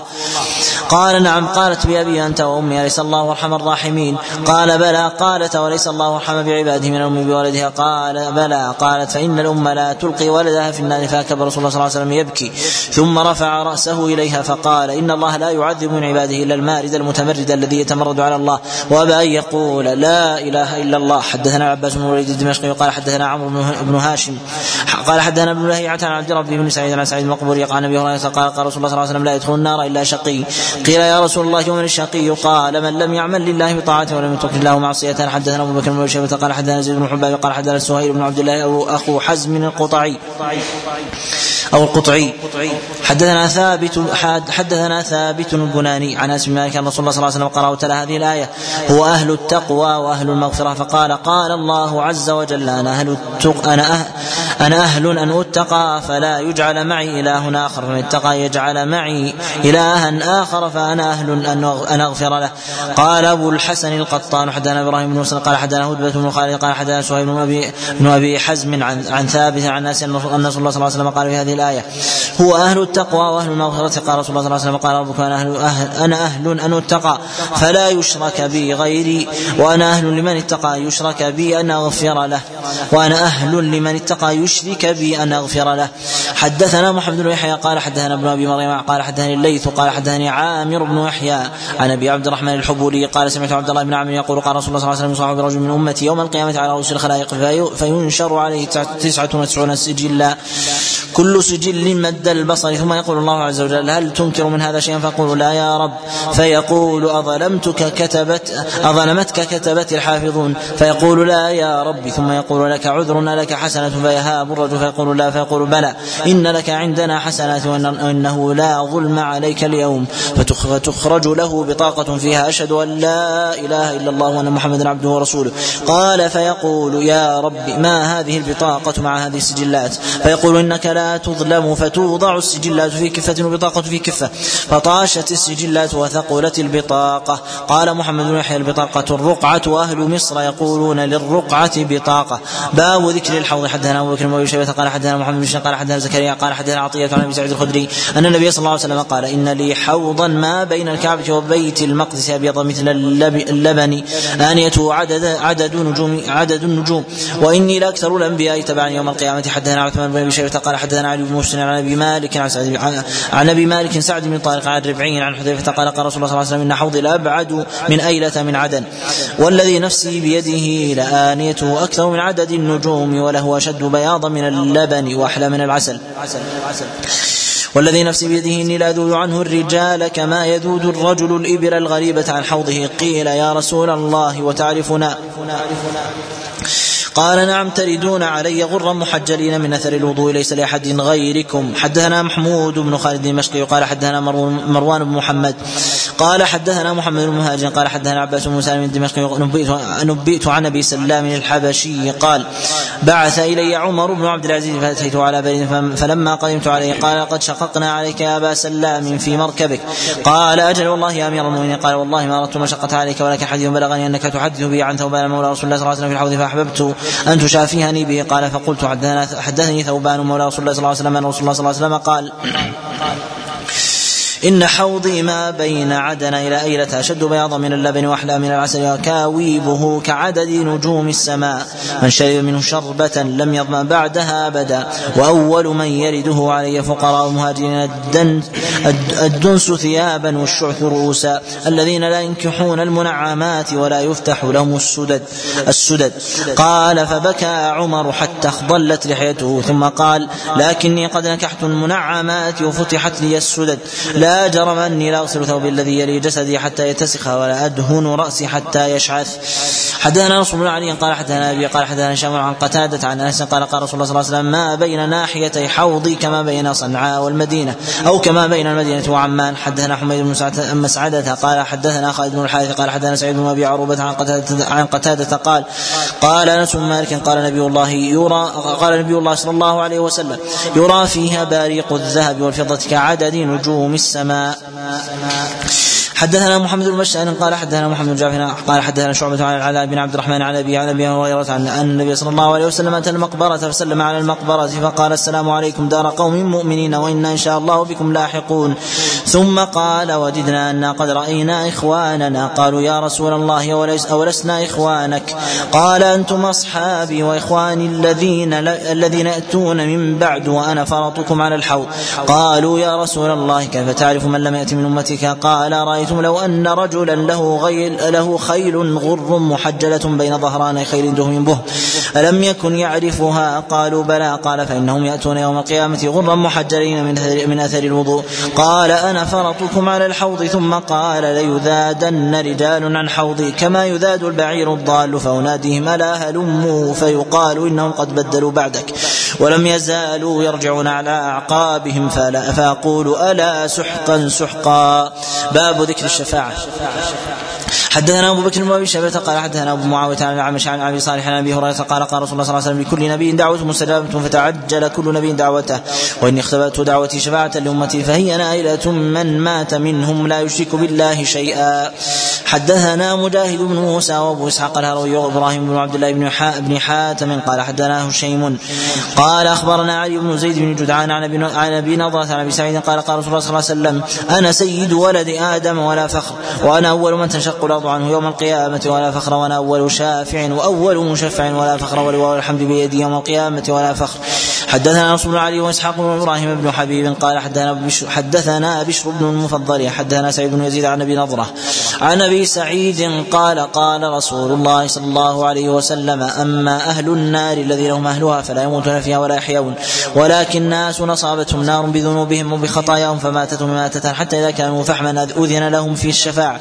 قال نعم قالت بأبي أنت وأمي أليس الله أرحم الراحمين؟ قال بلى قالت وليس الله أرحم بعباده من الأم بولدها؟ قال بلى قالت فإن الأم لا تلقي ولدها في النار فأكب رسول الله صلى الله عليه وسلم يبكي. ثم رفع رأسه إليها فقال إن الله لا يعذب من عباده إلا المارد المتمرد الذي يتمرد على الله. وأبى أن يقول لا إله إلا الله. حدثنا العباس بن الوليد الدمشقي وقال حدثنا عمرو بن هاشم. قال حدثنا ابن لهيعة عن عبد ربي بن سعيد عن سعيد المقبوري قال النبي هريره قال قال رسول الله صلى الله عليه وسلم لا يدخل النار إلا شقي. قيل يا رسول الله ومن الشقي؟ قال من لم يعمل لله بطاعته ولم يترك الله معصية. حدثنا أبو بكر بن شيبة قال حدثنا زيد بن حباب قال حدثنا سهيل بن عبد الله أخو حزم القطعي. أو القطعي. حدثنا ثابت حدثنا ثابت البناني عن أنس بن مالك أن رسول الله صلى الله عليه وسلم قرأ وتلا هذه الآية. هو أهل التقوى وأهل المغفرة. فقال قال الله عز وجل أنا أهل التق... أنا أهل أنا أهل أن أتقى فلا يجعل معي إله آخر. فمن اتقى يجعل معي إلها آخر فأنا أهل أن أغفر له. قال أبو الحسن القطان حدثنا إبراهيم بن مسلم قال حدثنا هدبة بن خالد قال حدثنا سهيل بن أبي بن أبي حزم عن عن ثابت عن ناس أن رسول الله صلى الله عليه وسلم قال في هذه الآية هو أهل التقوى وأهل المغفرة. قال رسول الله صلى الله عليه وسلم قال ربك أنا أهل, أهل أنا أهل أن أتقى فلا يشرك بي غيري وأنا أهل لمن اتقى يشرك بي أن أغفر له وأنا أهل لمن اتقى يشرك بي أن أغفر له. حدثنا محمد بن يحيى قال حدثنا ابن أبي مريم قال حدثني الليث قال حدثني عامر بن يحيى عن أبي عبد الرحمن الحبلي قال سمعت عبد الله بن عمرو يقول قال رسول الله صلى الله عليه وسلم يصاح برجل من أمتي يوم القيامة على رؤوس الخلائق فينشر عليه تسعة وتسعون سجلا كل سجل مد البصر. ثم يقول الله عز وجل هل تنكر من هذا شيئا؟ فقول لا يا رب. فيقول أظلمتك كتبت أظلمتك كتبت الحافظون. فيقول لا يا رب. ثم يقول لك عذر لك حسنة فيهاب الرجل. فيقول لا فيقول بلى. إن لك عندنا حسنات وإنه لا ظلم عليك اليوم. فتخرج له بطاقة فيها أشهد أن لا إله إلا الله وأن محمدا عبده ورسوله. قال فيقول يا رب ما هذه البطاقة مع هذه السجلات؟ فيقول إنك لا تظلم فتوضع السجلات في كفة والبطاقة في كفة. فطاشت السجلات وثقلت البطاقة. قال محمد بن يحيى البطاقة الرقعة وأهل مصر يقولون للرقعة بطاقة. باب ذكر الحوض. حدثنا أبو بكر شيبة قال حدثنا محمد بن قال حدثنا زكريا قال حدثنا عطية عن أبي سعيد الخدري أن النبي صلى الله عليه وسلم قال إن لي حوضا ما بين الكعبة وبيت المقدس أبيض مثل اللبن آنيته عدد عدد نجوم عدد النجوم. وإني لأكثر الأنبياء تبعا يوم القيامة. حدثنا عثمان بن أبي قال حدثنا علي بن مسلم عن أبي مالك عن سعد عن أبي مالك سعد بن طارق عن ربعي عن حذيفة قال قال رسول الله صلى الله عليه وسلم إن حوضي لأبعد من أيلة من عدن والذي نفسي بيده لآنيته أكثر من عدد النجوم وله أشد بياضا من اللبن وأحلى من العسل والذي نفسي بيده إني لأذود عنه الرجال كما يذود الرجل الإبل الغريبة عن حوضه قيل يا رسول الله وتعرفنا قال نعم تردون علي غرا محجلين من أثر الوضوء ليس لأحد غيركم. حدثنا محمود بن خالد المشقي قال حدثنا مروان بن محمد قال حدثنا محمد بن مهاجر قال حدثنا عباس بن سالم الدمشقي نبئت, نبئت عن أبي سلام الحبشي قال بعث إلي عمر بن عبد العزيز فاتيته على بريد فلما قدمت عليه قال قد شققنا عليك يا أبا سلام في مركبك. قال أجل والله يا أمير المؤمنين. قال والله ما أردت المشقه عليك ولكن حديث بلغني أنك تحدث بي عن ثوبان مولى رسول الله صلى الله عليه وسلم في الحوض فأحببت ان تشافهني به؟ قال فقلت حدثني ثوبان مولى رسول الله صلى الله عليه وسلم أن رسول الله صلى الله عليه وسلم قال إن حوضي ما بين عدن إلى أيلة أشد بياضا من اللبن وأحلى من العسل وكاويبه كعدد نجوم السماء. من شرب منه شربة لم يظمأ بعدها أبدا. وأول من يرده علي فقراء المهاجرين الدنس, ثيابا والشعث رؤوسا. الذين لا ينكحون المنعمات ولا يفتح لهم السدد السدد. قال فبكى عمر حتى اخضلت لحيته. ثم قال لكني قد نكحت المنعمات وفتحت لي السدد. لا جرم أني لا اغسل ثوبي الذي يلي جسدي حتى يتسخ ولا أدهن رأسي حتى يشعث. حدثنا نصر بن علي قال حدثنا أبي قال حدثنا هشام عن قتادة عن أنس قال قال رسول الله صلى الله عليه وسلم ما بين ناحيتي حوضي كما بين صنعاء والمدينة أو كما بين المدينة وعمان. حدثنا حميد بن مسعدة قال حدثنا خالد بن الحارث قال حدثنا سعيد بن أبي عروبة عن قتاده عن قتادة قال قال أنس بن مالك قال نبي الله يرى قال نبي الله صلى الله عليه وسلم يرى فيها باريق الذهب والفضة كعدد نجوم السماء السماء. حدثنا محمد بن بشار قال حدثنا محمد بن جعفر قال حدثنا شعبة عن العلاء بن عبد الرحمن عن ابي عن أبي هريرة عن أن النبي صلى الله عليه وسلم أتى المقبرة فسلم على المقبرة فقال السلام عليكم دار قوم مؤمنين وإنا إن شاء الله بكم لاحقون. ثم قال وددنا أنا قد رأينا إخواننا. قالوا يا رسول الله أوليس أولسنا إخوانك؟ قال أنتم أصحابي وإخواني الذين الذين يأتون من بعد وأنا فرطكم على الحوض. قالوا يا رسول الله كيف تعرف من لم يأت من أمتك؟ قال رأيتم لو أن رجلا له غيل له خيل غر محجلة بين ظهراني خيل دهم به. ألم يكن يعرفها؟ قالوا بلى. قال فإنهم يأتون يوم القيامة غرا محجلين من أثر, من أثر الوضوء. قال أنا فرطكم على الحوض. ثم قال ليذادن رجال عن حوضي. كما يذاد البعير الضال. فأناديهم ألا هلموا؟ فيقال إنهم قد بدلوا بعدك. ولم يزالوا يرجعون على أعقابهم. فلا فاقول ألا سحقا سحقا. باب ذكر الشفاعة. حدثنا أبو بكر بن أبي شيبة قال حدثنا أبو معاوية عن الأعمش عن أبي صالح عن أبي هريرة قال قال رسول الله صلى الله عليه وسلم لكل نبي دعوه مستجابة فتعجل كل نبي دعوته. وإني اختبأت دعوتي شفاعة لأمتي فهي نائلة من مات منهم لا يشرك بالله شيئا. حدثنا مجاهد بن موسى وأبو إسحاق الهروي وإبراهيم بن عبد الله بن بن حاتم قال حدثنا هشيم. قال أخبرنا علي بن زيد بن جدعان عن عن أبي نضرة عن أبي سعيد قال قال رسول الله صلى الله عليه وسلم أنا سيد ولد آدم ولا فخر وأنا أول من تنشق الأرض عنه يوم القيامة ولا فخر وأنا أول شافع وأول مشفع ولا فخر ولواء الحمد بيدي يوم القيامة ولا فخر. حدثنا نصر بن علي وإسحاق بن إبراهيم بن حبيب قال حدثنا بشر حدثنا بشر بن المفضل حدثنا سعيد بن يزيد عن أبي نضرة. عن أبي سعيد قال قال رسول الله صلى الله عليه وسلم أما أهل النار الذين هم أهلها فلا يموتون فيها ولا يحيون ولكن ناس أصابتهم نار بذنوبهم وبخطاياهم فماتتهم ماتة حتى إذا كانوا فحما أذن لهم في الشفاعة.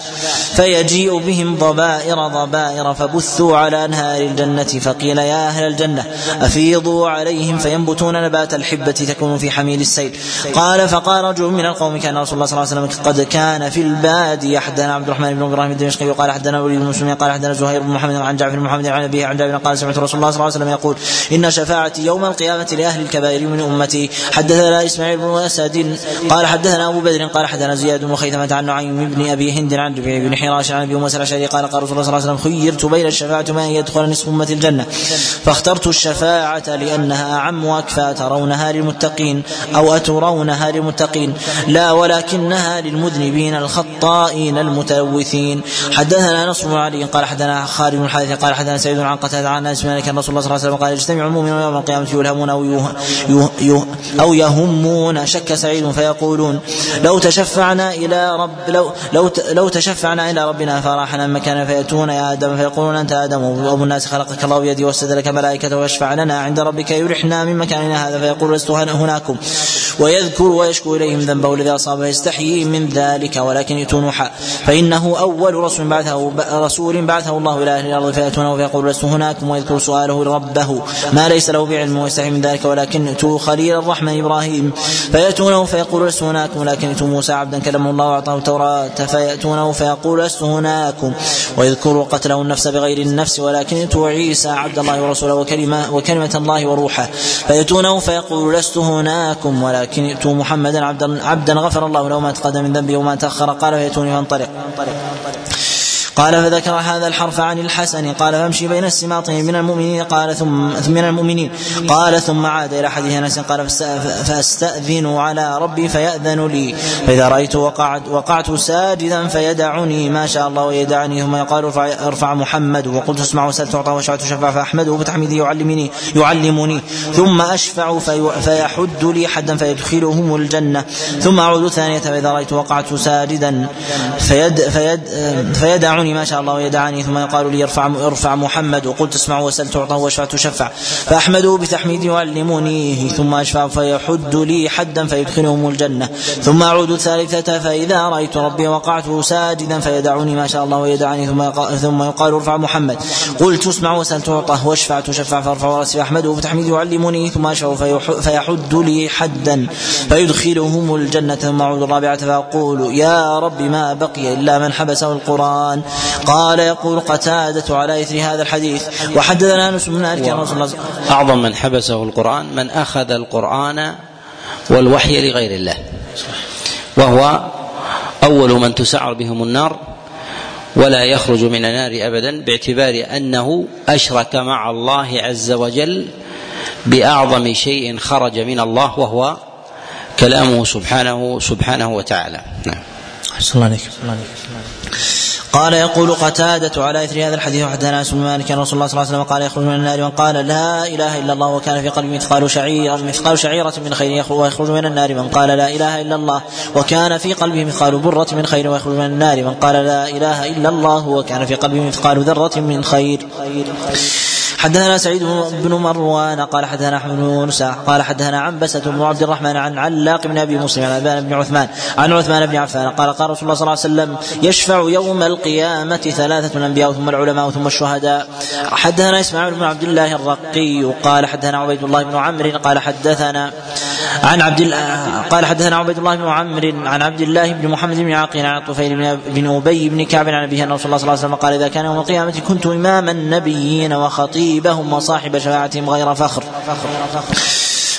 فيجيء بهم ضبائر ضبائر فبثوا على انهار الجنة فقيل يا أهل الجنة أفيضوا عليهم فينبتون نبات الحبة تكون في حميل السيل. قال فقال رجل من القوم كان رسول الله صلى الله عليه وسلم قد كان في الباديه حدثنا عبد الرحمن بن إبراهيم الدمشقي وقال حدثنا وليد بن مسلم قال حدثنا زهير بن محمد عن جعفر بن محمد عن أبيه عن جابر قال سمعت رسول الله صلى الله عليه وسلم يقول إن شفاعتي يوم القيامة لأهل الكبائر من أمتي. حدثنا إسماعيل بن أسد قال حدثنا أبو بدر قال حدثنا زياد بن خيثمة عن نعيم بن أبي هند عن ربيع بن حراش عن أبي موسى الأشعري قال قال رسول الله صلى الله عليه وسلم خيرت بين الشفاعة أن يدخل نصف أمة الجنة. فاخترت الشفاعة لأنها اعم وأكفى ترونها للمتقين أو أترونها للمتقين. لا ولكنها للمذنبين الخطائين المتلوثين. حدثنا نصر بن علي قال حدثنا خالد بن الحارث قال حدثنا سعيد عن قتادة عن أنس مالك رسول الله صلى الله عليه وسلم قال يجتمع المؤمنون يوم القيامة يلهمون أو يه يه يه أو يهمون شك سعيد فيقولون لو تشفعنا إلى رب لو لو لو تشفعنا إلى ربنا فراحنا مكانا فياتون يا آدم فيقولون أنت آدم وأبو الناس خلقك الله بيدي واسجد لك ملائكته ويشفع لنا عند ربك يرحنا من مكاننا هذا فيقول لست هناكم. ويذكر ويشكو إليهم ذنبه الذي اصابه يستحيي من ذلك ولكن يؤتون نوحا فإنه أول رسول بعثه رسول بعثه الله إلى أهل الأرض فيأتونه فيقول لست هناكم ويذكر سؤاله ربه ما ليس له بعلم ويستحي من ذلك ولكن ائتوا خليل الرحمن إبراهيم. فيأتونه فيقول لست هناكم ولكن ائتوا موسى عبدا كلمه الله وأعطاه التوراة فيأتونه فيقول لست هناكم ويذكر قتله النفس بغير النفس ولكن ائتوا عيسى عبد الله ورسوله وكلمه وكلمة الله وروحه. فياتونه فيقول لست هناكم ولكن ائتوا محمدا عبدا عبدا غفر الله له ما تقدم من ذنبه وما تأخر. قال فياتوني فانطلق. قال فذكر هذا الحرف عن الحسن. قال فامشي بين السماطين من المؤمنين. قال ثم من المؤمنين. قال ثم عاد إلى حديث أنس. قال فاستاذن على ربي فيأذن لي. فإذا رأيت وقعت وقعت ساجدا فيدعني. ما شاء الله ويدعني ثم يقال ارفع, ارفع محمد. وقلت اسمع وسال تعطى وشعت شفع فأحمده. فتحميدي يعلمني يعلمني. ثم أشفع في فيحد لي حدا فيدخلهم الجنة. ثم أعود ثانية. فإذا رأيت وقعت ساجدا فيد فيد فيدعني. ما شاء الله ويدعني ثم يقال لي ارفع ارفع محمد وقلت اسمع وسل تعطى واشفع تشفع فاحمده بتحميد يعلمنيه ثم أشفع فيحد لي حدا فيدخلهم الجنة. ثم أعود الثالثه فإذا رأيت ربي وقعت ساجدا فيدعني ما شاء الله ويدعني ثم ثم يقال ارفع محمد. قلت اسمع وسل تعطى واشفع تشفع فارفع رأسي فاحمده بتحميد يعلمني ثم أشفع فيحد لي حدا فيدخلهم الجنة. ثم أعود الرابعة فأقول يا رب ما بقي إلا من حبسه القرآن. قال يقول قتادة على إثر هذا الحديث. وحدثنا أنس بن مالك رسول الله أعظم من حبسه القرآن من أخذ القرآن والوحي لغير الله. وهو أول من تسعر بهم النار ولا يخرج من النار أبدا باعتبار أنه أشرك مع الله عز وجل بأعظم شيء خرج من الله وهو كلامه سبحانه سبحانه وتعالى. نعم. الله عليك قال يقول قتادة على إثر هذا الحديث وحدثنا أنس بن مالك أن رسول الله صلى الله عليه وسلم قال يخرج من النار من قال لا إله إلا الله وكان في قلبه مثقال شعير مثقال شعيرة من خير ويخرج من النار من قال لا إله إلا الله وكان في قلبه مثقال برة من خير ويخرج من النار من قال لا إله إلا الله وكان في قلبه مثقال ذرة من خير. حدثنا سعيد بن مروان قال حدثنا أحمد بن قال حدثنا عنبسة بن عبد الرحمن عن علاق بن أبي مسلم عن أبان بن عثمان عن عثمان بن عفان قال قال رسول الله صلى الله عليه وسلم يشفع يوم القيامة ثلاثة الانبياء ثم العلماء ثم الشهداء. حدثنا إسماعيل بن عبد الله الرقي قال حدثنا عبيد الله بن عمرو قال حدثنا عن عبد الله قال حدثنا عبيد الله بن عمرو عن عبد الله بن محمد بن عقيل عن الطفيل بن أبي بن كعب عن أبيه أن رسول الله صلى الله عليه وسلم قال إذا كان يوم القيامة كنت امام النبيين وخطيبهم وصاحب شفاعتهم غير فخر.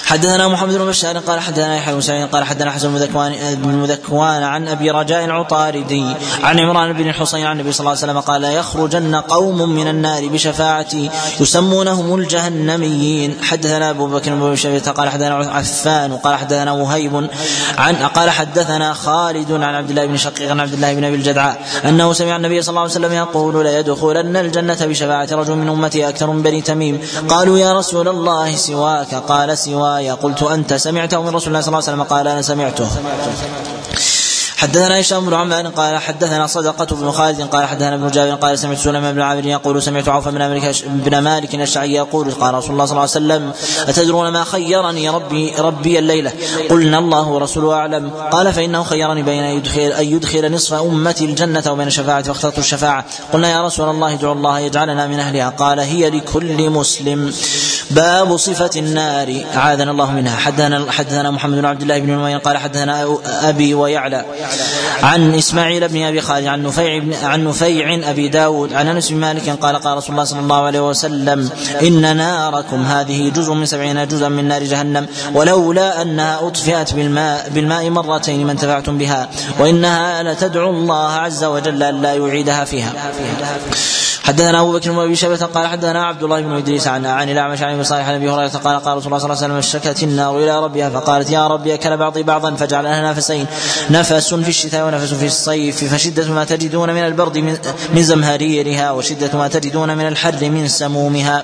حدثنا محمد بن بشار قال حدثنا يحيى بن سعيد قال حدثنا حسن بن ذكوان بن مذكوان عن أبي رجاء العطاردي عن عمران بن الحصين عن النبي صلى الله عليه وسلم قال يخرجن قوم من النار بشفاعتي يسمونهم الجهنميين. حدثنا أبو بكر بن شيبه قال حدثنا عفان قال حدثنا وهيب عن قال حدثنا خالد عن عبد الله بن شقيق عن عبد الله بن أبي الجدعاء أنه سمع النبي صلى الله عليه وسلم يقول ليدخلن الجنة بشفاعة رجل من أمتي أكثر من بني تميم. قالوا يا رسول الله سواك. قال سواك. الرواية قلت أنت سمعته من رسول الله صلى الله عليه وسلم؟ قال أنا سمعته. حدثنا هشام بن عمار قال حدثنا صدقة بن خالد قال حدثنا ابن جابر قال سمعت سليمان بن عامر يقول سمعت عوف بن مالك بن مالك الشعي يقول قال رسول الله صلى الله عليه وسلم أتدرون ما خيرني ربي ربي الليلة؟ قلنا الله ورسوله أعلم. قال فإنه خيرني بين أن يدخل, أن يدخل نصف أمتي الجنة وبين الشفاعة فاخترت الشفاعة. قلنا يا رسول الله ادعو الله يجعلنا من أهلها. قال هي لكل مسلم. باب صفة النار. أعاذنا الله منها. حدثنا حدثنا محمد بن عبد الله بن نمير قال حدثنا أبي ويعلى. عن إسماعيل بن أبي خالد عن نفيع بن عن نفيع أبي داود عن أنس بن مالك قال قال رسول الله صلى الله عليه وسلم إن ناركم هذه جزء من سبعين جزءا من نار جهنم ولولا أنها أطفئت بالماء بالماء مرتين ما انتفعتم بها وإنها لتدعو الله عز وجل أن لا يعيدها فيها. حدثنا أبو بكر بن أبي شيبة قال حدثنا عبد الله بن إدريس عن عن الأعمش عن صالح أبي هريرة قال قال رسول الله صلى الله عليه وسلم اشتكت النار إلى ربها فقالت يا ربي أكل بعضي بعضا فجعل لها نفسين نفس في الشتاء ونفس في الصيف فشدة ما تجدون من البرد من, من زمهريرها وشدة ما تجدون من الحر من سمومها.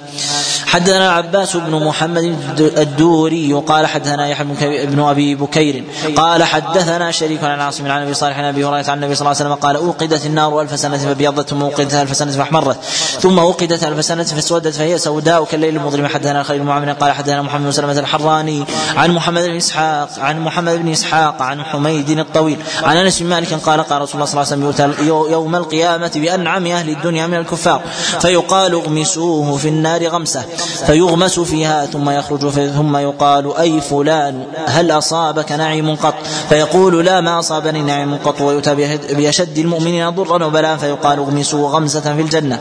حدثنا العباس بن محمد الدوري قال حدثنا يحيى بن أبي بكير قال حدثنا شريك عن عاصم عن أبي صالح عن أبي هريرة عن النبي صلى الله عليه وسلم قال أوقدت النار ألف سنة فابيضت ثم اوقدت ألف سنة فاحمرت. ثم وقدت ألف سنة فاسودت فهي سوداء كالليل المظلم حدثنا خليل بن قال حدثنا محمد بن سلمة الحراني عن محمد بن إسحاق عن محمد بن إسحاق عن حميد الطويل عن أنس بن مالك قال قال رسول الله صلى الله عليه وسلم يوم القيامة بأنعم أهل الدنيا من الكفار. فيقال اغمسوه في النار غمسة. فيغمس فيها ثم يخرج ثم يقال أي فلان هل أصابك نعيم قط؟ فيقول لا ما أصابني نعيم قط. ويؤتى بأشد المؤمنين ضرا وبلاء. فيقال اغمسوه غمسة في الجنة.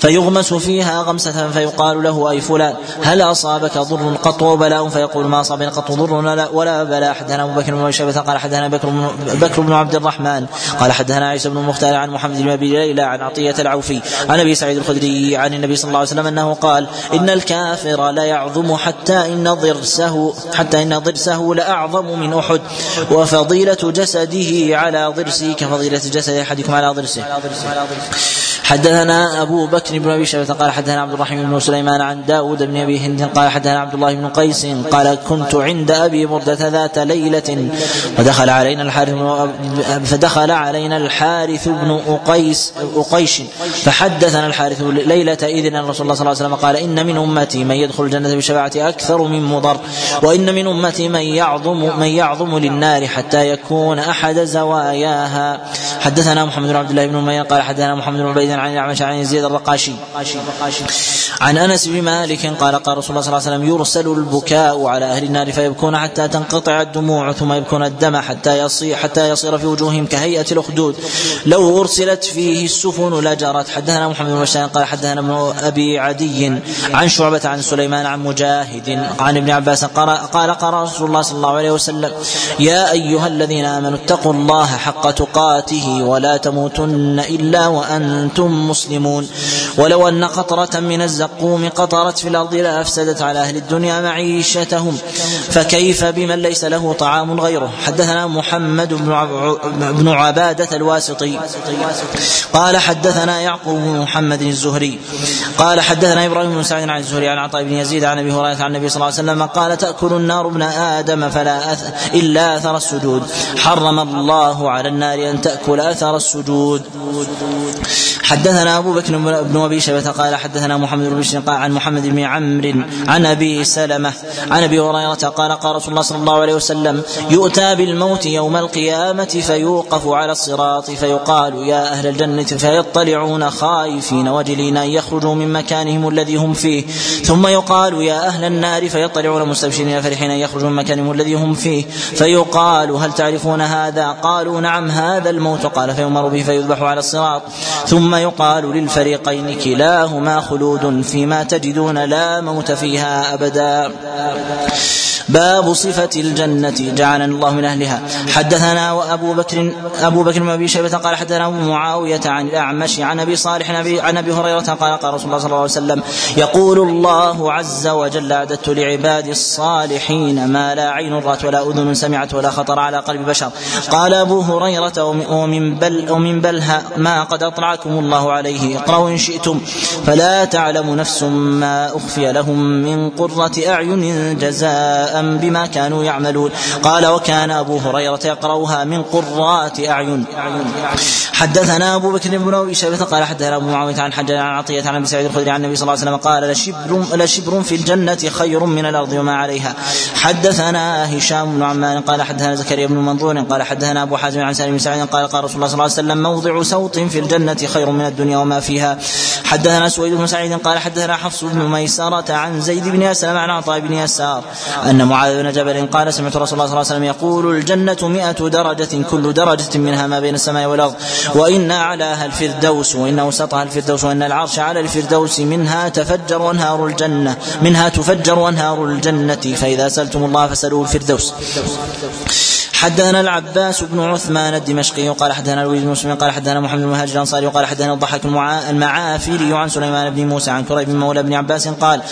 فيغمس فيها غمسة فيقال له أي فلان؟ هل أصابك ضر قط وبلاء؟ فيقول ما أصابني قط ضر ولا, ولا بلاء. حدثنا أبو بكر بن شيبة قال حدثنا بكر بن, بكر بن عبد الرحمن قال حدثنا عيسى بن المختار عن محمد بن أبي ليلى عن عطية العوفي عن أبي سعيد الخدري عن النبي صلى الله عليه وسلم أنه قال إن الكافر لا يعظم حتى إن ضرسه حتى إن ضرسه لأعظم من أحد. وفضيلة جسده على ضرسه كفضيلة جسد أحدكم على ضرسه. حدثنا أبو بكر بن أبي شيبة قال حدثنا عبد الرحيم بن سليمان عن داود بن أبي هند قال حدثنا عبد الله بن قيس قال كنت عند أبي بردة ذات ليلة فدخل علينا الحارث فدخل علينا الحارث بن أقيس أقيش. فحدثنا الحارث ليلة إذن رسول الله صلى الله عليه وسلم قال إن من أمتي من يدخل الجنة بشفاعة أكثر من مضر وإن من أمتي من يعظم من يعظم للنار حتى يكون أحد زواياها. حدثنا محمد بن عبد الله بن قال حدثنا محمد بن عبيد عن الاعمش عن يزيد الرقاشي. عن أنس بن مالك قال قال رسول الله صلى الله عليه وسلم يرسل البكاء على أهل النار فيبكون حتى تنقطع الدموع ثم يبكون الدم حتى يصير حتى يصير في وجوههم كهيئة الأخدود. لو أرسلت فيه السفن لجرت. حدثنا محمد بن قال حدثنا ابن أبي عدي عن شعبة عن سليمان عن مجاهد عن ابن عباس قال قال رسول الله صلى الله عليه وسلم يا أيها الذين آمنوا اتقوا الله حق تقاته ولا تموتن إلا وأنتم مسلمون. ولو أن قطرة من الزقوم قطرت في الأرض لأفسدت على أهل الدنيا معيشتهم. فكيف بمن ليس له طعام غيره؟ حدثنا محمد بن عبادة الواسطي. قال حدثنا يعقوب بن محمد الزهري. قال حدثنا إبراهيم بن سعيد عن الزهري عن عطاء بن يزيد عن أبي هريرة عن النبي صلى الله عليه وسلم قال تأكل النار ابن آدم فلا أث إلا أثر السجود. حرم الله على النار أن تأكل أثر السجود. حدثنا أبو بكر بن أبي شيبة قال حدثنا محمد بن بشر قال عن محمد بن عمرو عن أبي سلمة عن أبي هريرة قال قال رسول الله صلى الله عليه وسلم يؤتى بالموت يوم القيامة فيوقف على الصراط فيقال يا أهل الجنة فيطلعون خائفين وجلين أن يخرجوا من مكانهم الذي هم فيه ثم يقال يا أهل النار فيطلعون مستبشرين فرحين أن يخرجوا من مكانهم الذي هم فيه فيقال هل تعرفون هذا؟ قالوا نعم هذا الموت قال فيؤمر به فيذبح على الصراط ثم يقال للفريقين كلاهما خلود فيما تجدون لا موت فيها أبدا. باب صفة الجنة. جعلنا الله من أهلها. حدثنا وأبو بكر أبو بكر بن أبي شيبة قال حدثنا أبو معاوية عن الأعمش عن أبي صالح عن أبي هريرة قال قال رسول الله صلى الله عليه وسلم يقول الله عز وجل أعددت لعبادي الصالحين ما لا عين رأت ولا أذن سمعت ولا خطر على قلب بشر. قال أبو هريرة ومن بل ومن بلها ما قد أطلعكم الله عليه. اقرأوا إن شئتم. فلا تعلم نفس ما أخفي لهم من قرة أعين جزاء بما كانوا يعملون. قال وكان أبو هريرة يقرأها من قرات أعين. حدثنا أبو بكر بن أبي شيبة قال حدثنا أبو معاوية عن حجاج عن عطية عن أبي سعيد الخدري عن النبي صلى الله عليه وسلم قال لشبر, لشبر في الجنة خير من الأرض وما عليها. حدثنا هشام بن عمان قال حدثنا زكريا بن منظور قال حدثنا أبو حازم عن سالم بن سعيد قال قال رسول الله صلى الله عليه وسلم موضع سوط في الجنة خير من الدنيا وما فيها. حدثنا سويد بن سعيد قال حدثنا حفص بن ميسرة عن زيد بن أسلم عن عطاء بن يسار أن معاذ بن جبل قال سمعت رسول الله صلى الله عليه وسلم يقول الجنة مئة درجة كل درجة منها ما بين السماء والأرض. وإن أعلاها الفردوس وإن أوسطها الفردوس وإن العرش على الفردوس منها تفجر أنهار الجنة منها تفجر أنهار الجنة. فإذا سألتم الله فسألوه الفردوس. حدثنا العباس بن عثمان الدمشقي قال حدثنا لويس بن قال حدثنا محمد بن المهاجر الأنصاري وقال حدثنا الضحاك المعافري عن سليمان بن موسى عن كريب مولى بن عباس قال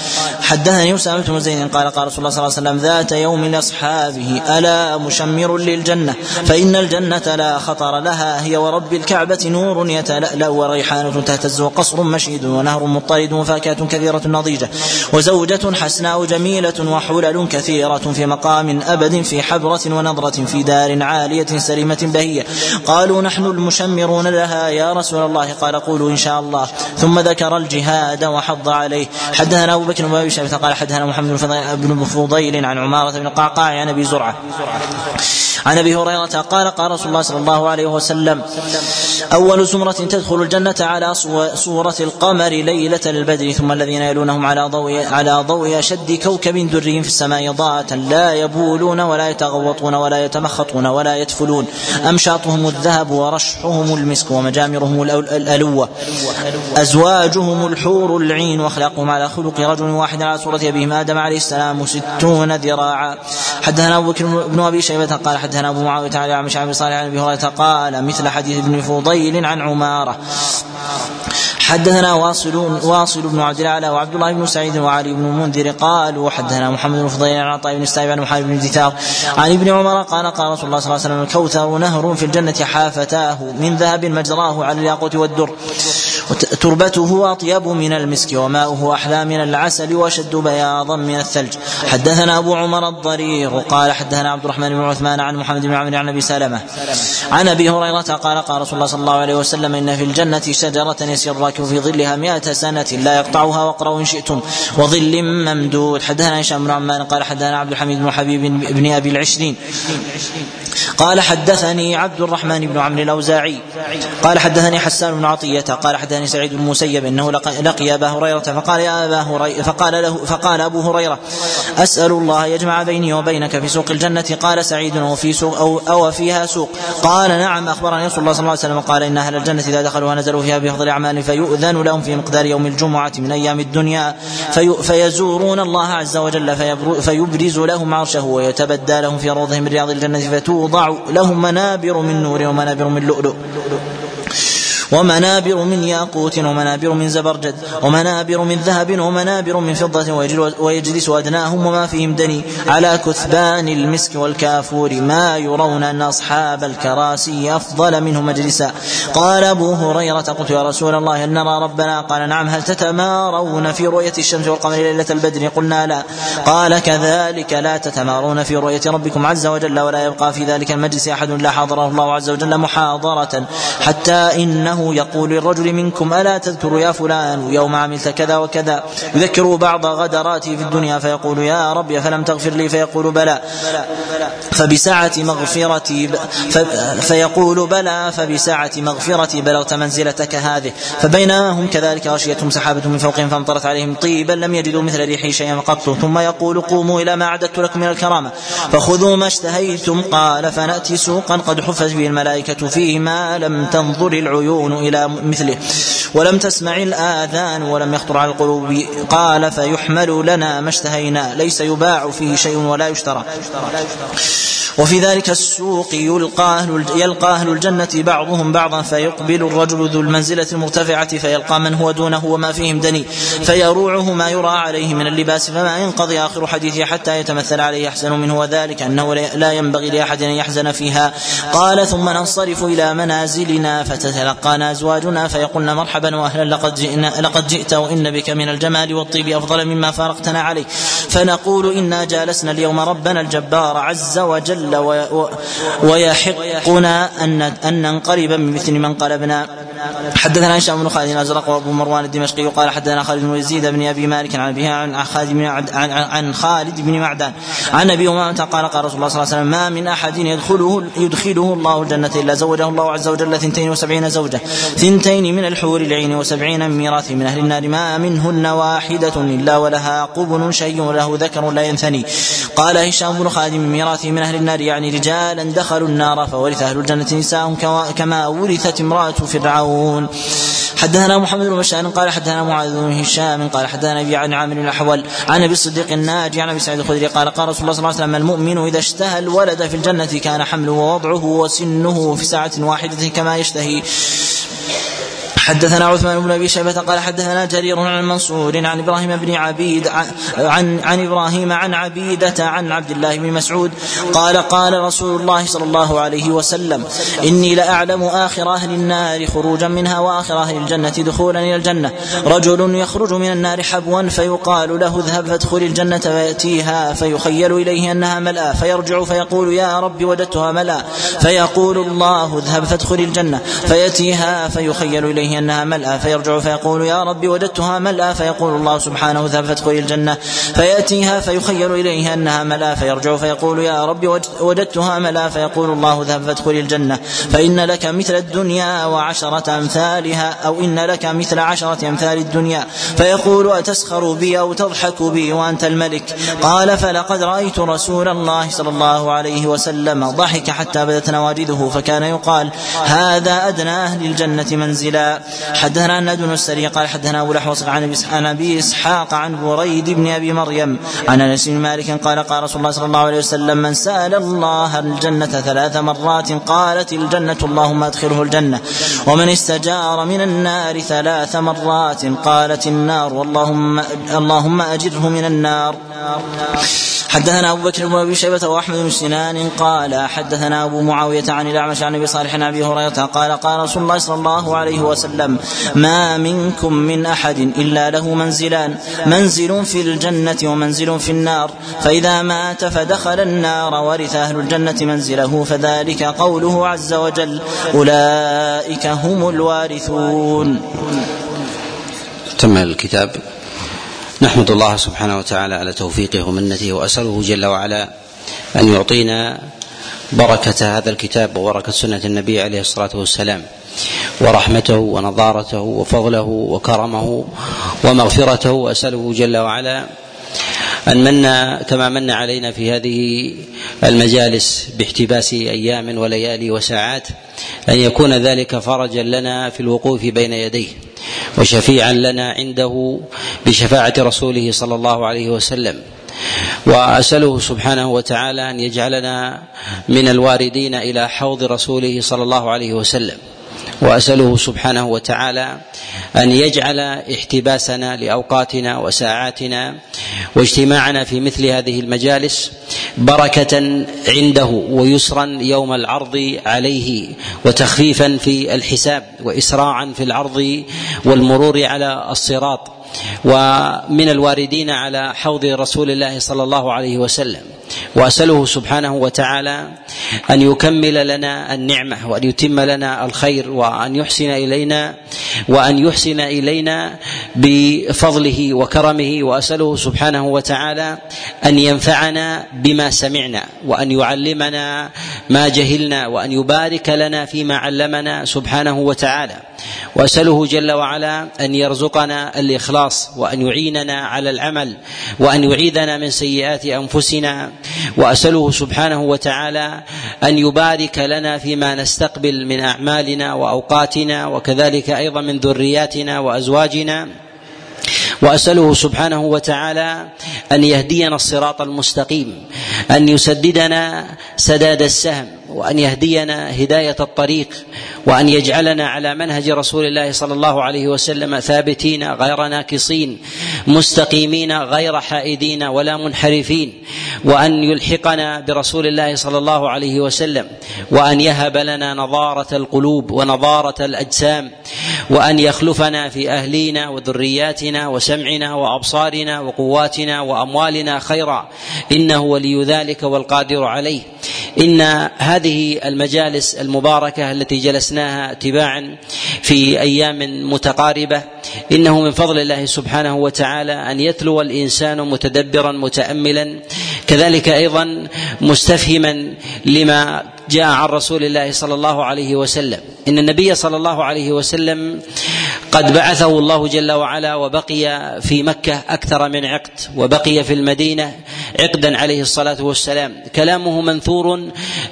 حدثني اسامه بن زيد قال قال رسول الله صلى الله عليه وسلم ذات يوم لأصحابه ألا مشمر للجنة؟ فإن الجنة لا خطر لها هي ورب الكعبة نور يتلألأ وريحانه تهتز وقصر مشيد ونهر مضطرد وفاكهة كثيرة نضيجة وزوجة حسناء جميلة وحلل كثيرة في مقام أبد في حبرة ونضرة في دار عالية سليمة بهية. قالوا نحن المشمرون لها يا رسول الله. قال قولوا إن شاء الله. ثم ذكر الجهاد وحض عليه. حدثنا أبو بكر بن أبي قال حدثنا محمد بن فضيل عن عمارة بن قعقاع عن أبي زرعة. عن أبي هريرة قال قال رسول الله صلى الله عليه وسلم أول زمرة تدخل الجنة على صورة القمر ليلة البدر ثم الذين يلونهم على ضوء على ضوء أشد كوكب دري في السماء ضاءة لا يبولون ولا يتغوطون ولا يتمخطون ولا يتفلون. أمشاطهم الذهب ورشحهم المسك ومجامرهم الألوة. أزواجهم الحور العين. وأخلاقهم على خلق رجل واحد على صورة أبيهم آدم عليه السلام ستون ذراعا. حدثنا أبو بكر بن أبي شيبة قال حدثنا أبو معاوية على عن بن صالح عن أبي هريرة قال مثل حديث ابن فضيل عن عمارة. حدثنا واصل واصل بن عبد الأعلى وعبد الله بن سعيد وعلي بن المنذر قالوا حدثنا محمد بن فضيل عن عطاء بن السائب عن محمد بن دثار عن ابن عمر قال قال رسول الله صلى الله عليه وسلم الكوثر نهر في الجنة حافتاه من ذهب مجراه على الياقوت والدر. تربته أطيب من المسك وماؤه أحلى من العسل وأشد بياضا من الثلج. حدثنا أبو عمر الضرير قال حدثنا عبد الرحمن بن عثمان عن محمد بن عمرو عن أبي سلمة. عن أبي هريرة قال قال رسول الله صلى الله عليه وسلم إن في الجنة شجرة يسير الراكب في ظلها مئة سنة لا يقطعها واقرأوا إن شئتم وظل ممدود. حدثنا هشام بن عمان قال حدثنا عبد الحميد بن حبيب بن أبي العشرين. قال حدثني عبد الرحمن بن عمرو الأوزاعي. قال حدثني حسان بن عطية. قال حدثني سعيد بن المسيب إنه لقي أبا هريرة فقال يا أبا هريرة فقال له فقال أبو هريرة أسأل الله يجمع بيني وبينك في سوق الجنة. قال سعيد وفي سوق أو أو فيها سوق. قال نعم أخبرني رسول الله صلى الله عليه وسلم. قال إن أهل الجنة إذا دخلوا ونزلوا فيها بفضل أعمال فيؤذن لهم في مقدار يوم الجمعة من أيام الدنيا. في فيزورون الله عز وجل فيبرز لهم عرشه ويتبدى لهم في روضهم من رياض الجنة فتوضع لهم منابر من نور ومنابر من لؤلؤ. ومنابر من ياقوت ومنابر من زبرجد ومنابر من ذهب ومنابر من فضة ويجلس أدناهم وما فيهم دني على كثبان المسك والكافور ما يرون أن أصحاب الكراسي أفضل منه مجلسا. قال أبو هريرة قلت يا رسول الله هل نرى ربنا؟ قال نعم. هل تتمارون في رؤية الشمس والقمر ليلة البدر؟ قلنا لا. قال كذلك لا تتمارون في رؤية ربكم عز وجل ولا يبقى في ذلك المجلس أحد لا حضره الله عز وجل محاضرة حتى إنه يقول للرجل منكم ألا تذكر يا فلان يوم عملت كذا وكذا؟ يذكر بعض غدراته في الدنيا فيقول يا رب فلم تغفر لي؟ فيقول بلى. فبسعة مغفرتي فيقول بلى. فبسعة مغفرتي بلغت منزلتك هذه. فبينما هم كذلك غشيتهم سحابة من فوقهم فامطرت عليهم طيبا لم يجدوا مثل ريحه شيئا قط. ثم يقول قوموا إلى ما أعددت لكم من الكرامة. فخذوا ما اشتهيتم قال فنأتي سوقا قد حفت به الملائكة فيه ما لم تنظر العيون إلى مثله. ولم تسمع الآذان ولم يخطر على القلوب. قال فيحمل لنا ما اشتهينا. ليس يباع فيه شيء ولا يشترى. وفي ذلك السوق يلقى أهل يلقى أهل الجنة بعضهم بعضا فيقبل الرجل ذو المنزلة المرتفعة فيلقى من هو دونه وما فيهم دني فيروعه ما يرى عليه من اللباس فما ينقضي آخر حديثه حتى يتمثل عليه أحسن منه وذلك أنه لا ينبغي لأحد أن يحزن فيها. قال ثم ننصرف إلى منازلنا فتتلقانا أزواجنا فيقولن مرحبا وأهلا لقد جئنا لقد جئت وإن بك من الجمال والطيب أفضل مما فارقتنا عليه. فنقول إنا جالسنا اليوم ربنا الجبار عز وجل ويحقنا أن أن ننقلب بمثل من قلبنا. حدثنا هشام بن خالد الأزرق وأبو مروان الدمشقي قال حدثنا خالد بن يزيد بن أبي مالك عن ابيه عن خالد بن عن, عن خالد بن معدان عن أبي أمامة قال قال رسول الله صلى الله عليه وسلم ما من أحد يدخله يدخله الله الجنة إلا زوجه الله عز وجل ثنتين وسبعين زوجة ثنتين من الحور العين وسبعين من ميراث من أهل النار ما منهن واحدة إلا ولها قبل شيء وله ذكر لا ينثني. قال هشام بن خالد من ميراثه من أهل النار يعني رجالا دخلوا النار فورث أهل الجنة نساء كما ورثت امرأة فرعون. حدثنا محمد بن بشار قال حدثنا معاذ بن هشام قال حدثنا ابي عن عامر الأحول عن أبي الصديق الناجي عن أبي سعيد الخدري قال قال رسول الله صلى الله عليه وسلم المؤمن إذا اشتهى الولد في الجنة كان حمله ووضعه وسنه في ساعة واحدة كما يشتهي. حدثنا عثمان بن أبي شيبة قال حدثنا جرير عن منصور عن إبراهيم بن عبيد عن عن إبراهيم عن عبيدة عن عبد الله بن مسعود قال قال رسول الله صلى الله عليه وسلم إني لأعلم آخر أهل النار خروجا منها وآخر أهل الجنة دخولا إلى الجنة. رجل يخرج من النار حبوا فيقال له اذهب فادخل الجنة فيأتيها فيخيل إليه أنها ملأى فيرجع فيقول يا رب وجدتها ملأى فيقول الله اذهب فادخل الجنة. فيأتيها فيخيل إليه انها ملأى فيرجع فيقول يا رب وجدتها ملأى فيقول الله سبحانه اذهب فادخل الجنة. فيأتيها فيخيل اليه أنها ملأى فيرجع فيقول يا رب وجدتها ملأى فيقول الله اذهب فادخل الجنة. فإن لك مثل الدنيا وعشرة أمثالها أو إن لك مثل عشرة أمثال الدنيا. فيقول أتسخر بي أو تضحك بي وأنت الملك؟ قال فلقد رأيت رسول الله صلى الله عليه وسلم ضحك حتى بدت نواجذه فكان يقال هذا ادنى أهل الجنه منزلا. حدثنا الناد بن السري قال حدثنا أبو الأحوص عن أبي إسحاق عن بريد بن أبي مريم عن أنس بن مالك قال قال رسول الله صلى الله عليه وسلم من سأل الله الجنة ثلاث مرات قالت الجنة اللهم أدخله الجنة ومن استجار من النار ثلاث مرات قالت النار واللهم اللهم أجره من النار. حدثنا أبو بكر بن أبي شيبة وأحمد بن سنان قال حدثنا أبو معاوية عن الأعمش عن أبي صالح عن أبي هريرة قال قال رسول الله صلى الله عليه وسلم ما منكم من أحد إلا له منزلان. منزل في الجنة ومنزل في النار. فإذا مات فدخل النار ورث أهل الجنة منزله. فذلك قوله عز وجل أولئك هم الوارثون. تم الكتاب. نحمد الله سبحانه وتعالى على توفيقه ومنته وأسأله جل وعلا أن يعطينا بركة هذا الكتاب وبركة سنة النبي عليه الصلاة والسلام. ورحمته ونضارته وفضله وكرمه ومغفرته وأسأله جل وعلا أن من كما من علينا في هذه المجالس باحتباس أيام وليالي وساعات أن يكون ذلك فرجا لنا في الوقوف بين يديه وشفيعا لنا عنده بشفاعة رسوله صلى الله عليه وسلم. وأسأله سبحانه وتعالى أن يجعلنا من الواردين إلى حوض رسوله صلى الله عليه وسلم. وأسأله سبحانه وتعالى أن يجعل احتباسنا لأوقاتنا وساعاتنا واجتماعنا في مثل هذه المجالس بركة عنده ويسرا يوم العرض عليه وتخفيفا في الحساب وإسراعا في العرض والمرور على الصراط. ومن الواردين على حوض رسول الله صلى الله عليه وسلم. وأسأله سبحانه وتعالى أن يكمل لنا النعمة وأن يتم لنا الخير وأن يحسن إلينا وأن يحسن إلينا بفضله وكرمه. وأسأله سبحانه وتعالى أن ينفعنا بما سمعنا وأن يعلمنا ما جهلنا وأن يبارك لنا فيما علمنا سبحانه وتعالى. وأسأله جل وعلا أن يرزقنا الإخلاص وأن يعيننا على العمل وأن يعيذنا من سيئات أنفسنا. وأسأله سبحانه وتعالى أن يبارك لنا فيما نستقبل من أعمالنا وأوقاتنا وكذلك أيضا من ذرياتنا وأزواجنا. وأسأله سبحانه وتعالى أن يهدينا الصراط المستقيم أن يسددنا سداد السهم وأن يهدينا هداية الطريق وأن يجعلنا على منهج رسول الله صلى الله عليه وسلم ثابتين غير ناكصين مستقيمين غير حائدين ولا منحرفين وأن يلحقنا برسول الله صلى الله عليه وسلم وأن يهب لنا نضاره القلوب ونضاره الأجسام وأن يخلفنا في أهلينا وذرياتنا وسمعنا وأبصارنا وقواتنا وأموالنا خيرا إنه ولي ذلك والقادر عليه. إن هذه المجالس المباركة التي جلسناها تباعا في أيام متقاربة إنه من فضل الله سبحانه وتعالى أن يتلو الإنسان متدبرا متاملا كذلك أيضا مستفهما لما جاء عن رسول الله صلى الله عليه وسلم. إن النبي صلى الله عليه وسلم قد بعثه الله جل وعلا وبقي في مكة أكثر من عقد وبقي في المدينة عقدا عليه الصلاة والسلام. كلامه منثور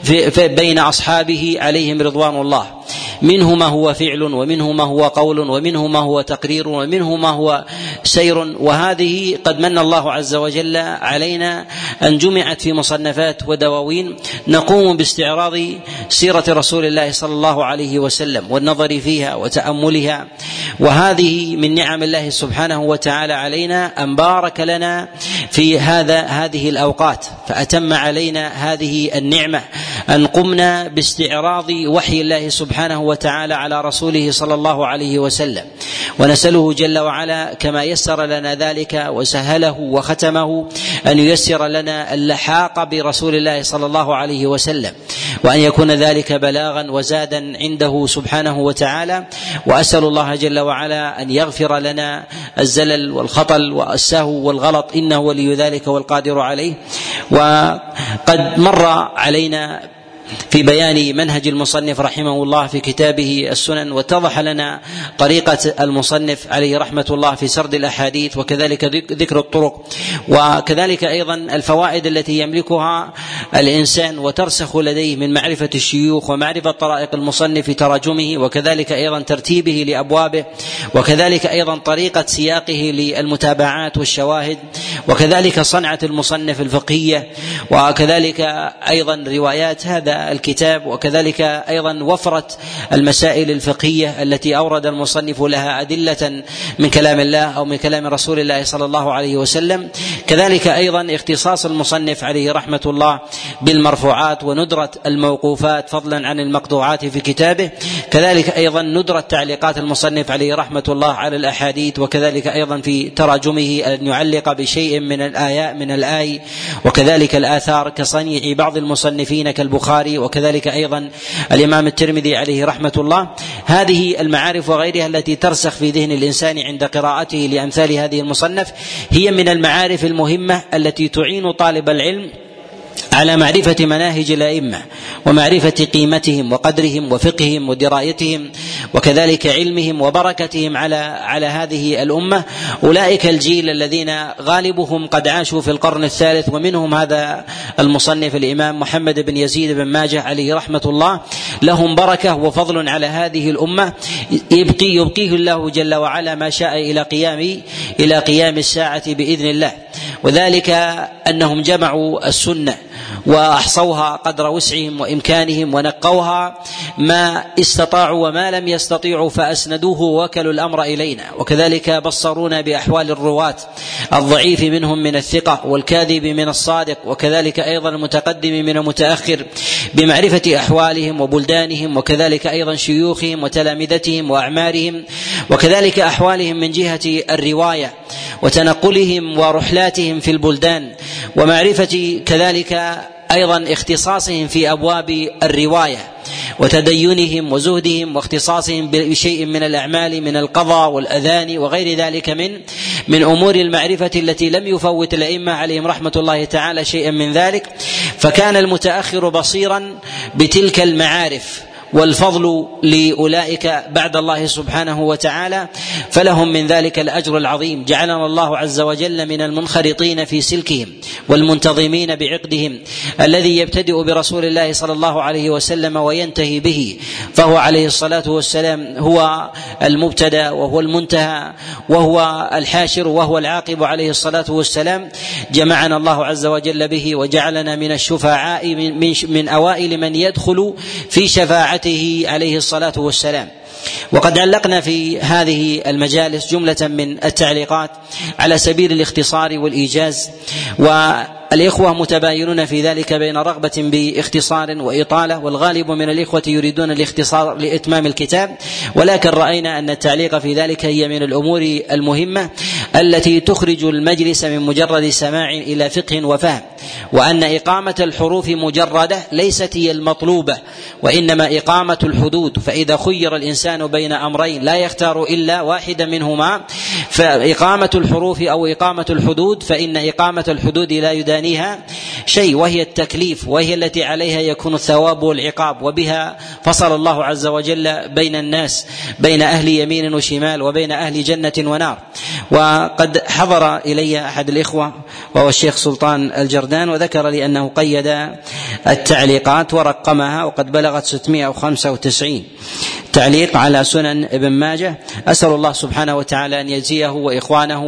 في بين أصحابه عليهم رضوان الله. منه ما هو فعل ومنه ما هو قول ومنه ما هو تقرير ومنه ما هو سير. وهذه قد من الله عز وجل علينا أن جمعت في مصنفات ودواوين نقوم باستعراض سيرة رسول الله صلى الله عليه وسلم والنظر فيها وتأملها. وهذه من نعم الله سبحانه وتعالى علينا أن بارك لنا في هذا هذه الأوقات. فأتم علينا هذه النعمة أن قمنا باستعراض وحي الله سبحانه وتعالى على رسوله صلى الله عليه وسلم. ونسأله جل وعلا كما يسر لنا ذلك وسهله وختمه أن ييسر لنا اللحاق برسول الله صلى الله عليه وسلم. وأن يكون ذلك بلاغا وزادا عنده سبحانه وتعالى. وأسأل الله جل وعلا أن يغفر لنا الزلل والخطل والسهو والغلط. إنه ولي ذلك والقادر عليه. وقد مر علينا في بيان منهج المصنف رحمه الله في كتابه السنن واتضح لنا طريقة المصنف عليه رحمة الله في سرد الأحاديث وكذلك ذكر الطرق وكذلك أيضا الفوائد التي يملكها الإنسان وترسخ لديه من معرفة الشيوخ ومعرفة طرائق المصنف في تراجمه وكذلك أيضا ترتيبه لأبوابه وكذلك أيضا طريقة سياقه للمتابعات والشواهد وكذلك صنعة المصنف الفقهية وكذلك أيضا روايات. هذا الكتاب وكذلك أيضا وفره المسائل الفقهية التي أورد المصنف لها أدلة من كلام الله أو من كلام رسول الله صلى الله عليه وسلم. كذلك أيضا اختصاص المصنف عليه رحمة الله بالمرفوعات وندرة الموقوفات فضلا عن المقطوعات في كتابه. كذلك أيضا ندرة تعليقات المصنف عليه رحمة الله على الأحاديث وكذلك أيضا في تراجمه أن يعلق بشيء من الايات من الآي. وكذلك الآثار كصنيع بعض المصنفين كالبخاري البخاري وكذلك أيضا الإمام الترمذي عليه رحمة الله. هذه المعارف وغيرها التي ترسخ في ذهن الإنسان عند قراءته لأمثال هذه المصنف هي من المعارف المهمة التي تعين طالب العلم على معرفة مناهج الأئمة ومعرفة قيمتهم وقدرهم وفقههم ودرايتهم وكذلك علمهم وبركتهم على على هذه الأمة. أولئك الجيل الذين غالبهم قد عاشوا في القرن الثالث ومنهم هذا المصنف الإمام محمد بن يزيد بن ماجه عليه رحمة الله. لهم بركة وفضل على هذه الأمة. يبقي يبقيه الله جل وعلا ما شاء إلى قيام إلى قيام الساعة بإذن الله. وذلك أنهم جمعوا السنة وأحصوها قدر وسعهم وإمكانهم ونقوها ما استطاعوا وما لم يستطيعوا فأسندوه ووكلوا الأمر إلينا. وكذلك بصرونا بأحوال الرواة الضعيف منهم من الثقة والكاذب من الصادق وكذلك أيضا المتقدم من المتأخر بمعرفة أحوالهم وبلدانهم وكذلك أيضا شيوخهم وتلامذتهم وأعمارهم وكذلك أحوالهم من جهة الرواية وتنقلهم ورحلاتهم في البلدان ومعرفة كذلك أيضا اختصاصهم في أبواب الرواية وتدينهم وزهدهم واختصاصهم بشيء من الأعمال من القضاء والأذان وغير ذلك من من أمور المعرفة التي لم يفوت الأئمة عليهم رحمة الله تعالى شيئا من ذلك. فكان المتأخر بصيرا بتلك المعارف والفضل لأولئك بعد الله سبحانه وتعالى فلهم من ذلك الأجر العظيم. جعلنا الله عز وجل من المنخرطين في سلكهم والمنتظمين بعقدهم. الذي يبتدئ برسول الله صلى الله عليه وسلم وينتهي به فهو عليه الصلاة والسلام هو المبتدأ وهو المنتهى وهو الحاشر وهو العاقب عليه الصلاة والسلام. جمعنا الله عز وجل به وجعلنا من الشفعاء من, من, أوائل من يدخل في شفاعته عليه الصلاة والسلام. وقد علقنا في هذه المجالس جملة من التعليقات على سبيل الاختصار والإيجاز و الإخوة متباينون في ذلك بين رغبة باختصار وإطالة والغالب من الإخوة يريدون الاختصار لإتمام الكتاب. ولكن رأينا أن التعليق في ذلك هي من الأمور المهمة التي تخرج المجلس من مجرد سماع إلى فقه وفهم وأن إقامة الحروف مجردة ليست هي المطلوبة وإنما إقامة الحدود. فإذا خير الإنسان بين أمرين لا يختار إلا واحدا منهما فإقامة الحروف أو إقامة الحدود فإن إقامة الحدود لا يداني ثانيها شيء وهي التكليف وهي التي عليها يكون الثواب والعقاب وبها فصل الله عز وجل بين الناس بين أهل يمين وشمال وبين أهل جنة ونار وقد حضر إلي أحد الإخوة وهو الشيخ سلطان الجردان وذكر لي أنه قيد التعليقات ورقمها وقد بلغت 695 تعليق على سنن ابن ماجه أسأل الله سبحانه وتعالى أن يجزيه وإخوانه.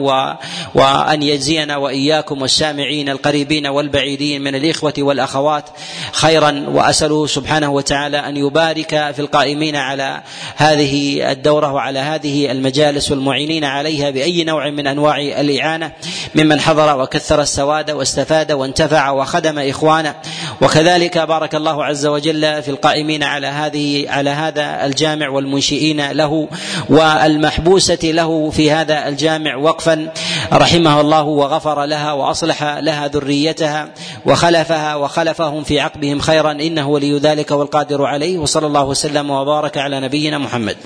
وأن يجزينا وإياكم والسامعين القريبين والبعيدين من الإخوة والأخوات خيرا وأسأله سبحانه وتعالى أن يبارك في القائمين على هذه الدورة وعلى هذه المجالس والمعينين عليها بأي نوع من أنواع الإعانة ممن حضر وكثر السواد واستفاد وانتفع وخدم إخوانه. وكذلك بارك الله عز وجل في القائمين على هذه على هذا الجامع والمنشئين له والمحبوسة له في هذا الجامع وقفا. رحمه الله وغفر لها وأصلح لها ذريتها وخلفها وخلفهم في عقبهم خيرا إنه ولي ذلك والقادر عليه وصلى الله وسلم وبارك على نبينا محمد.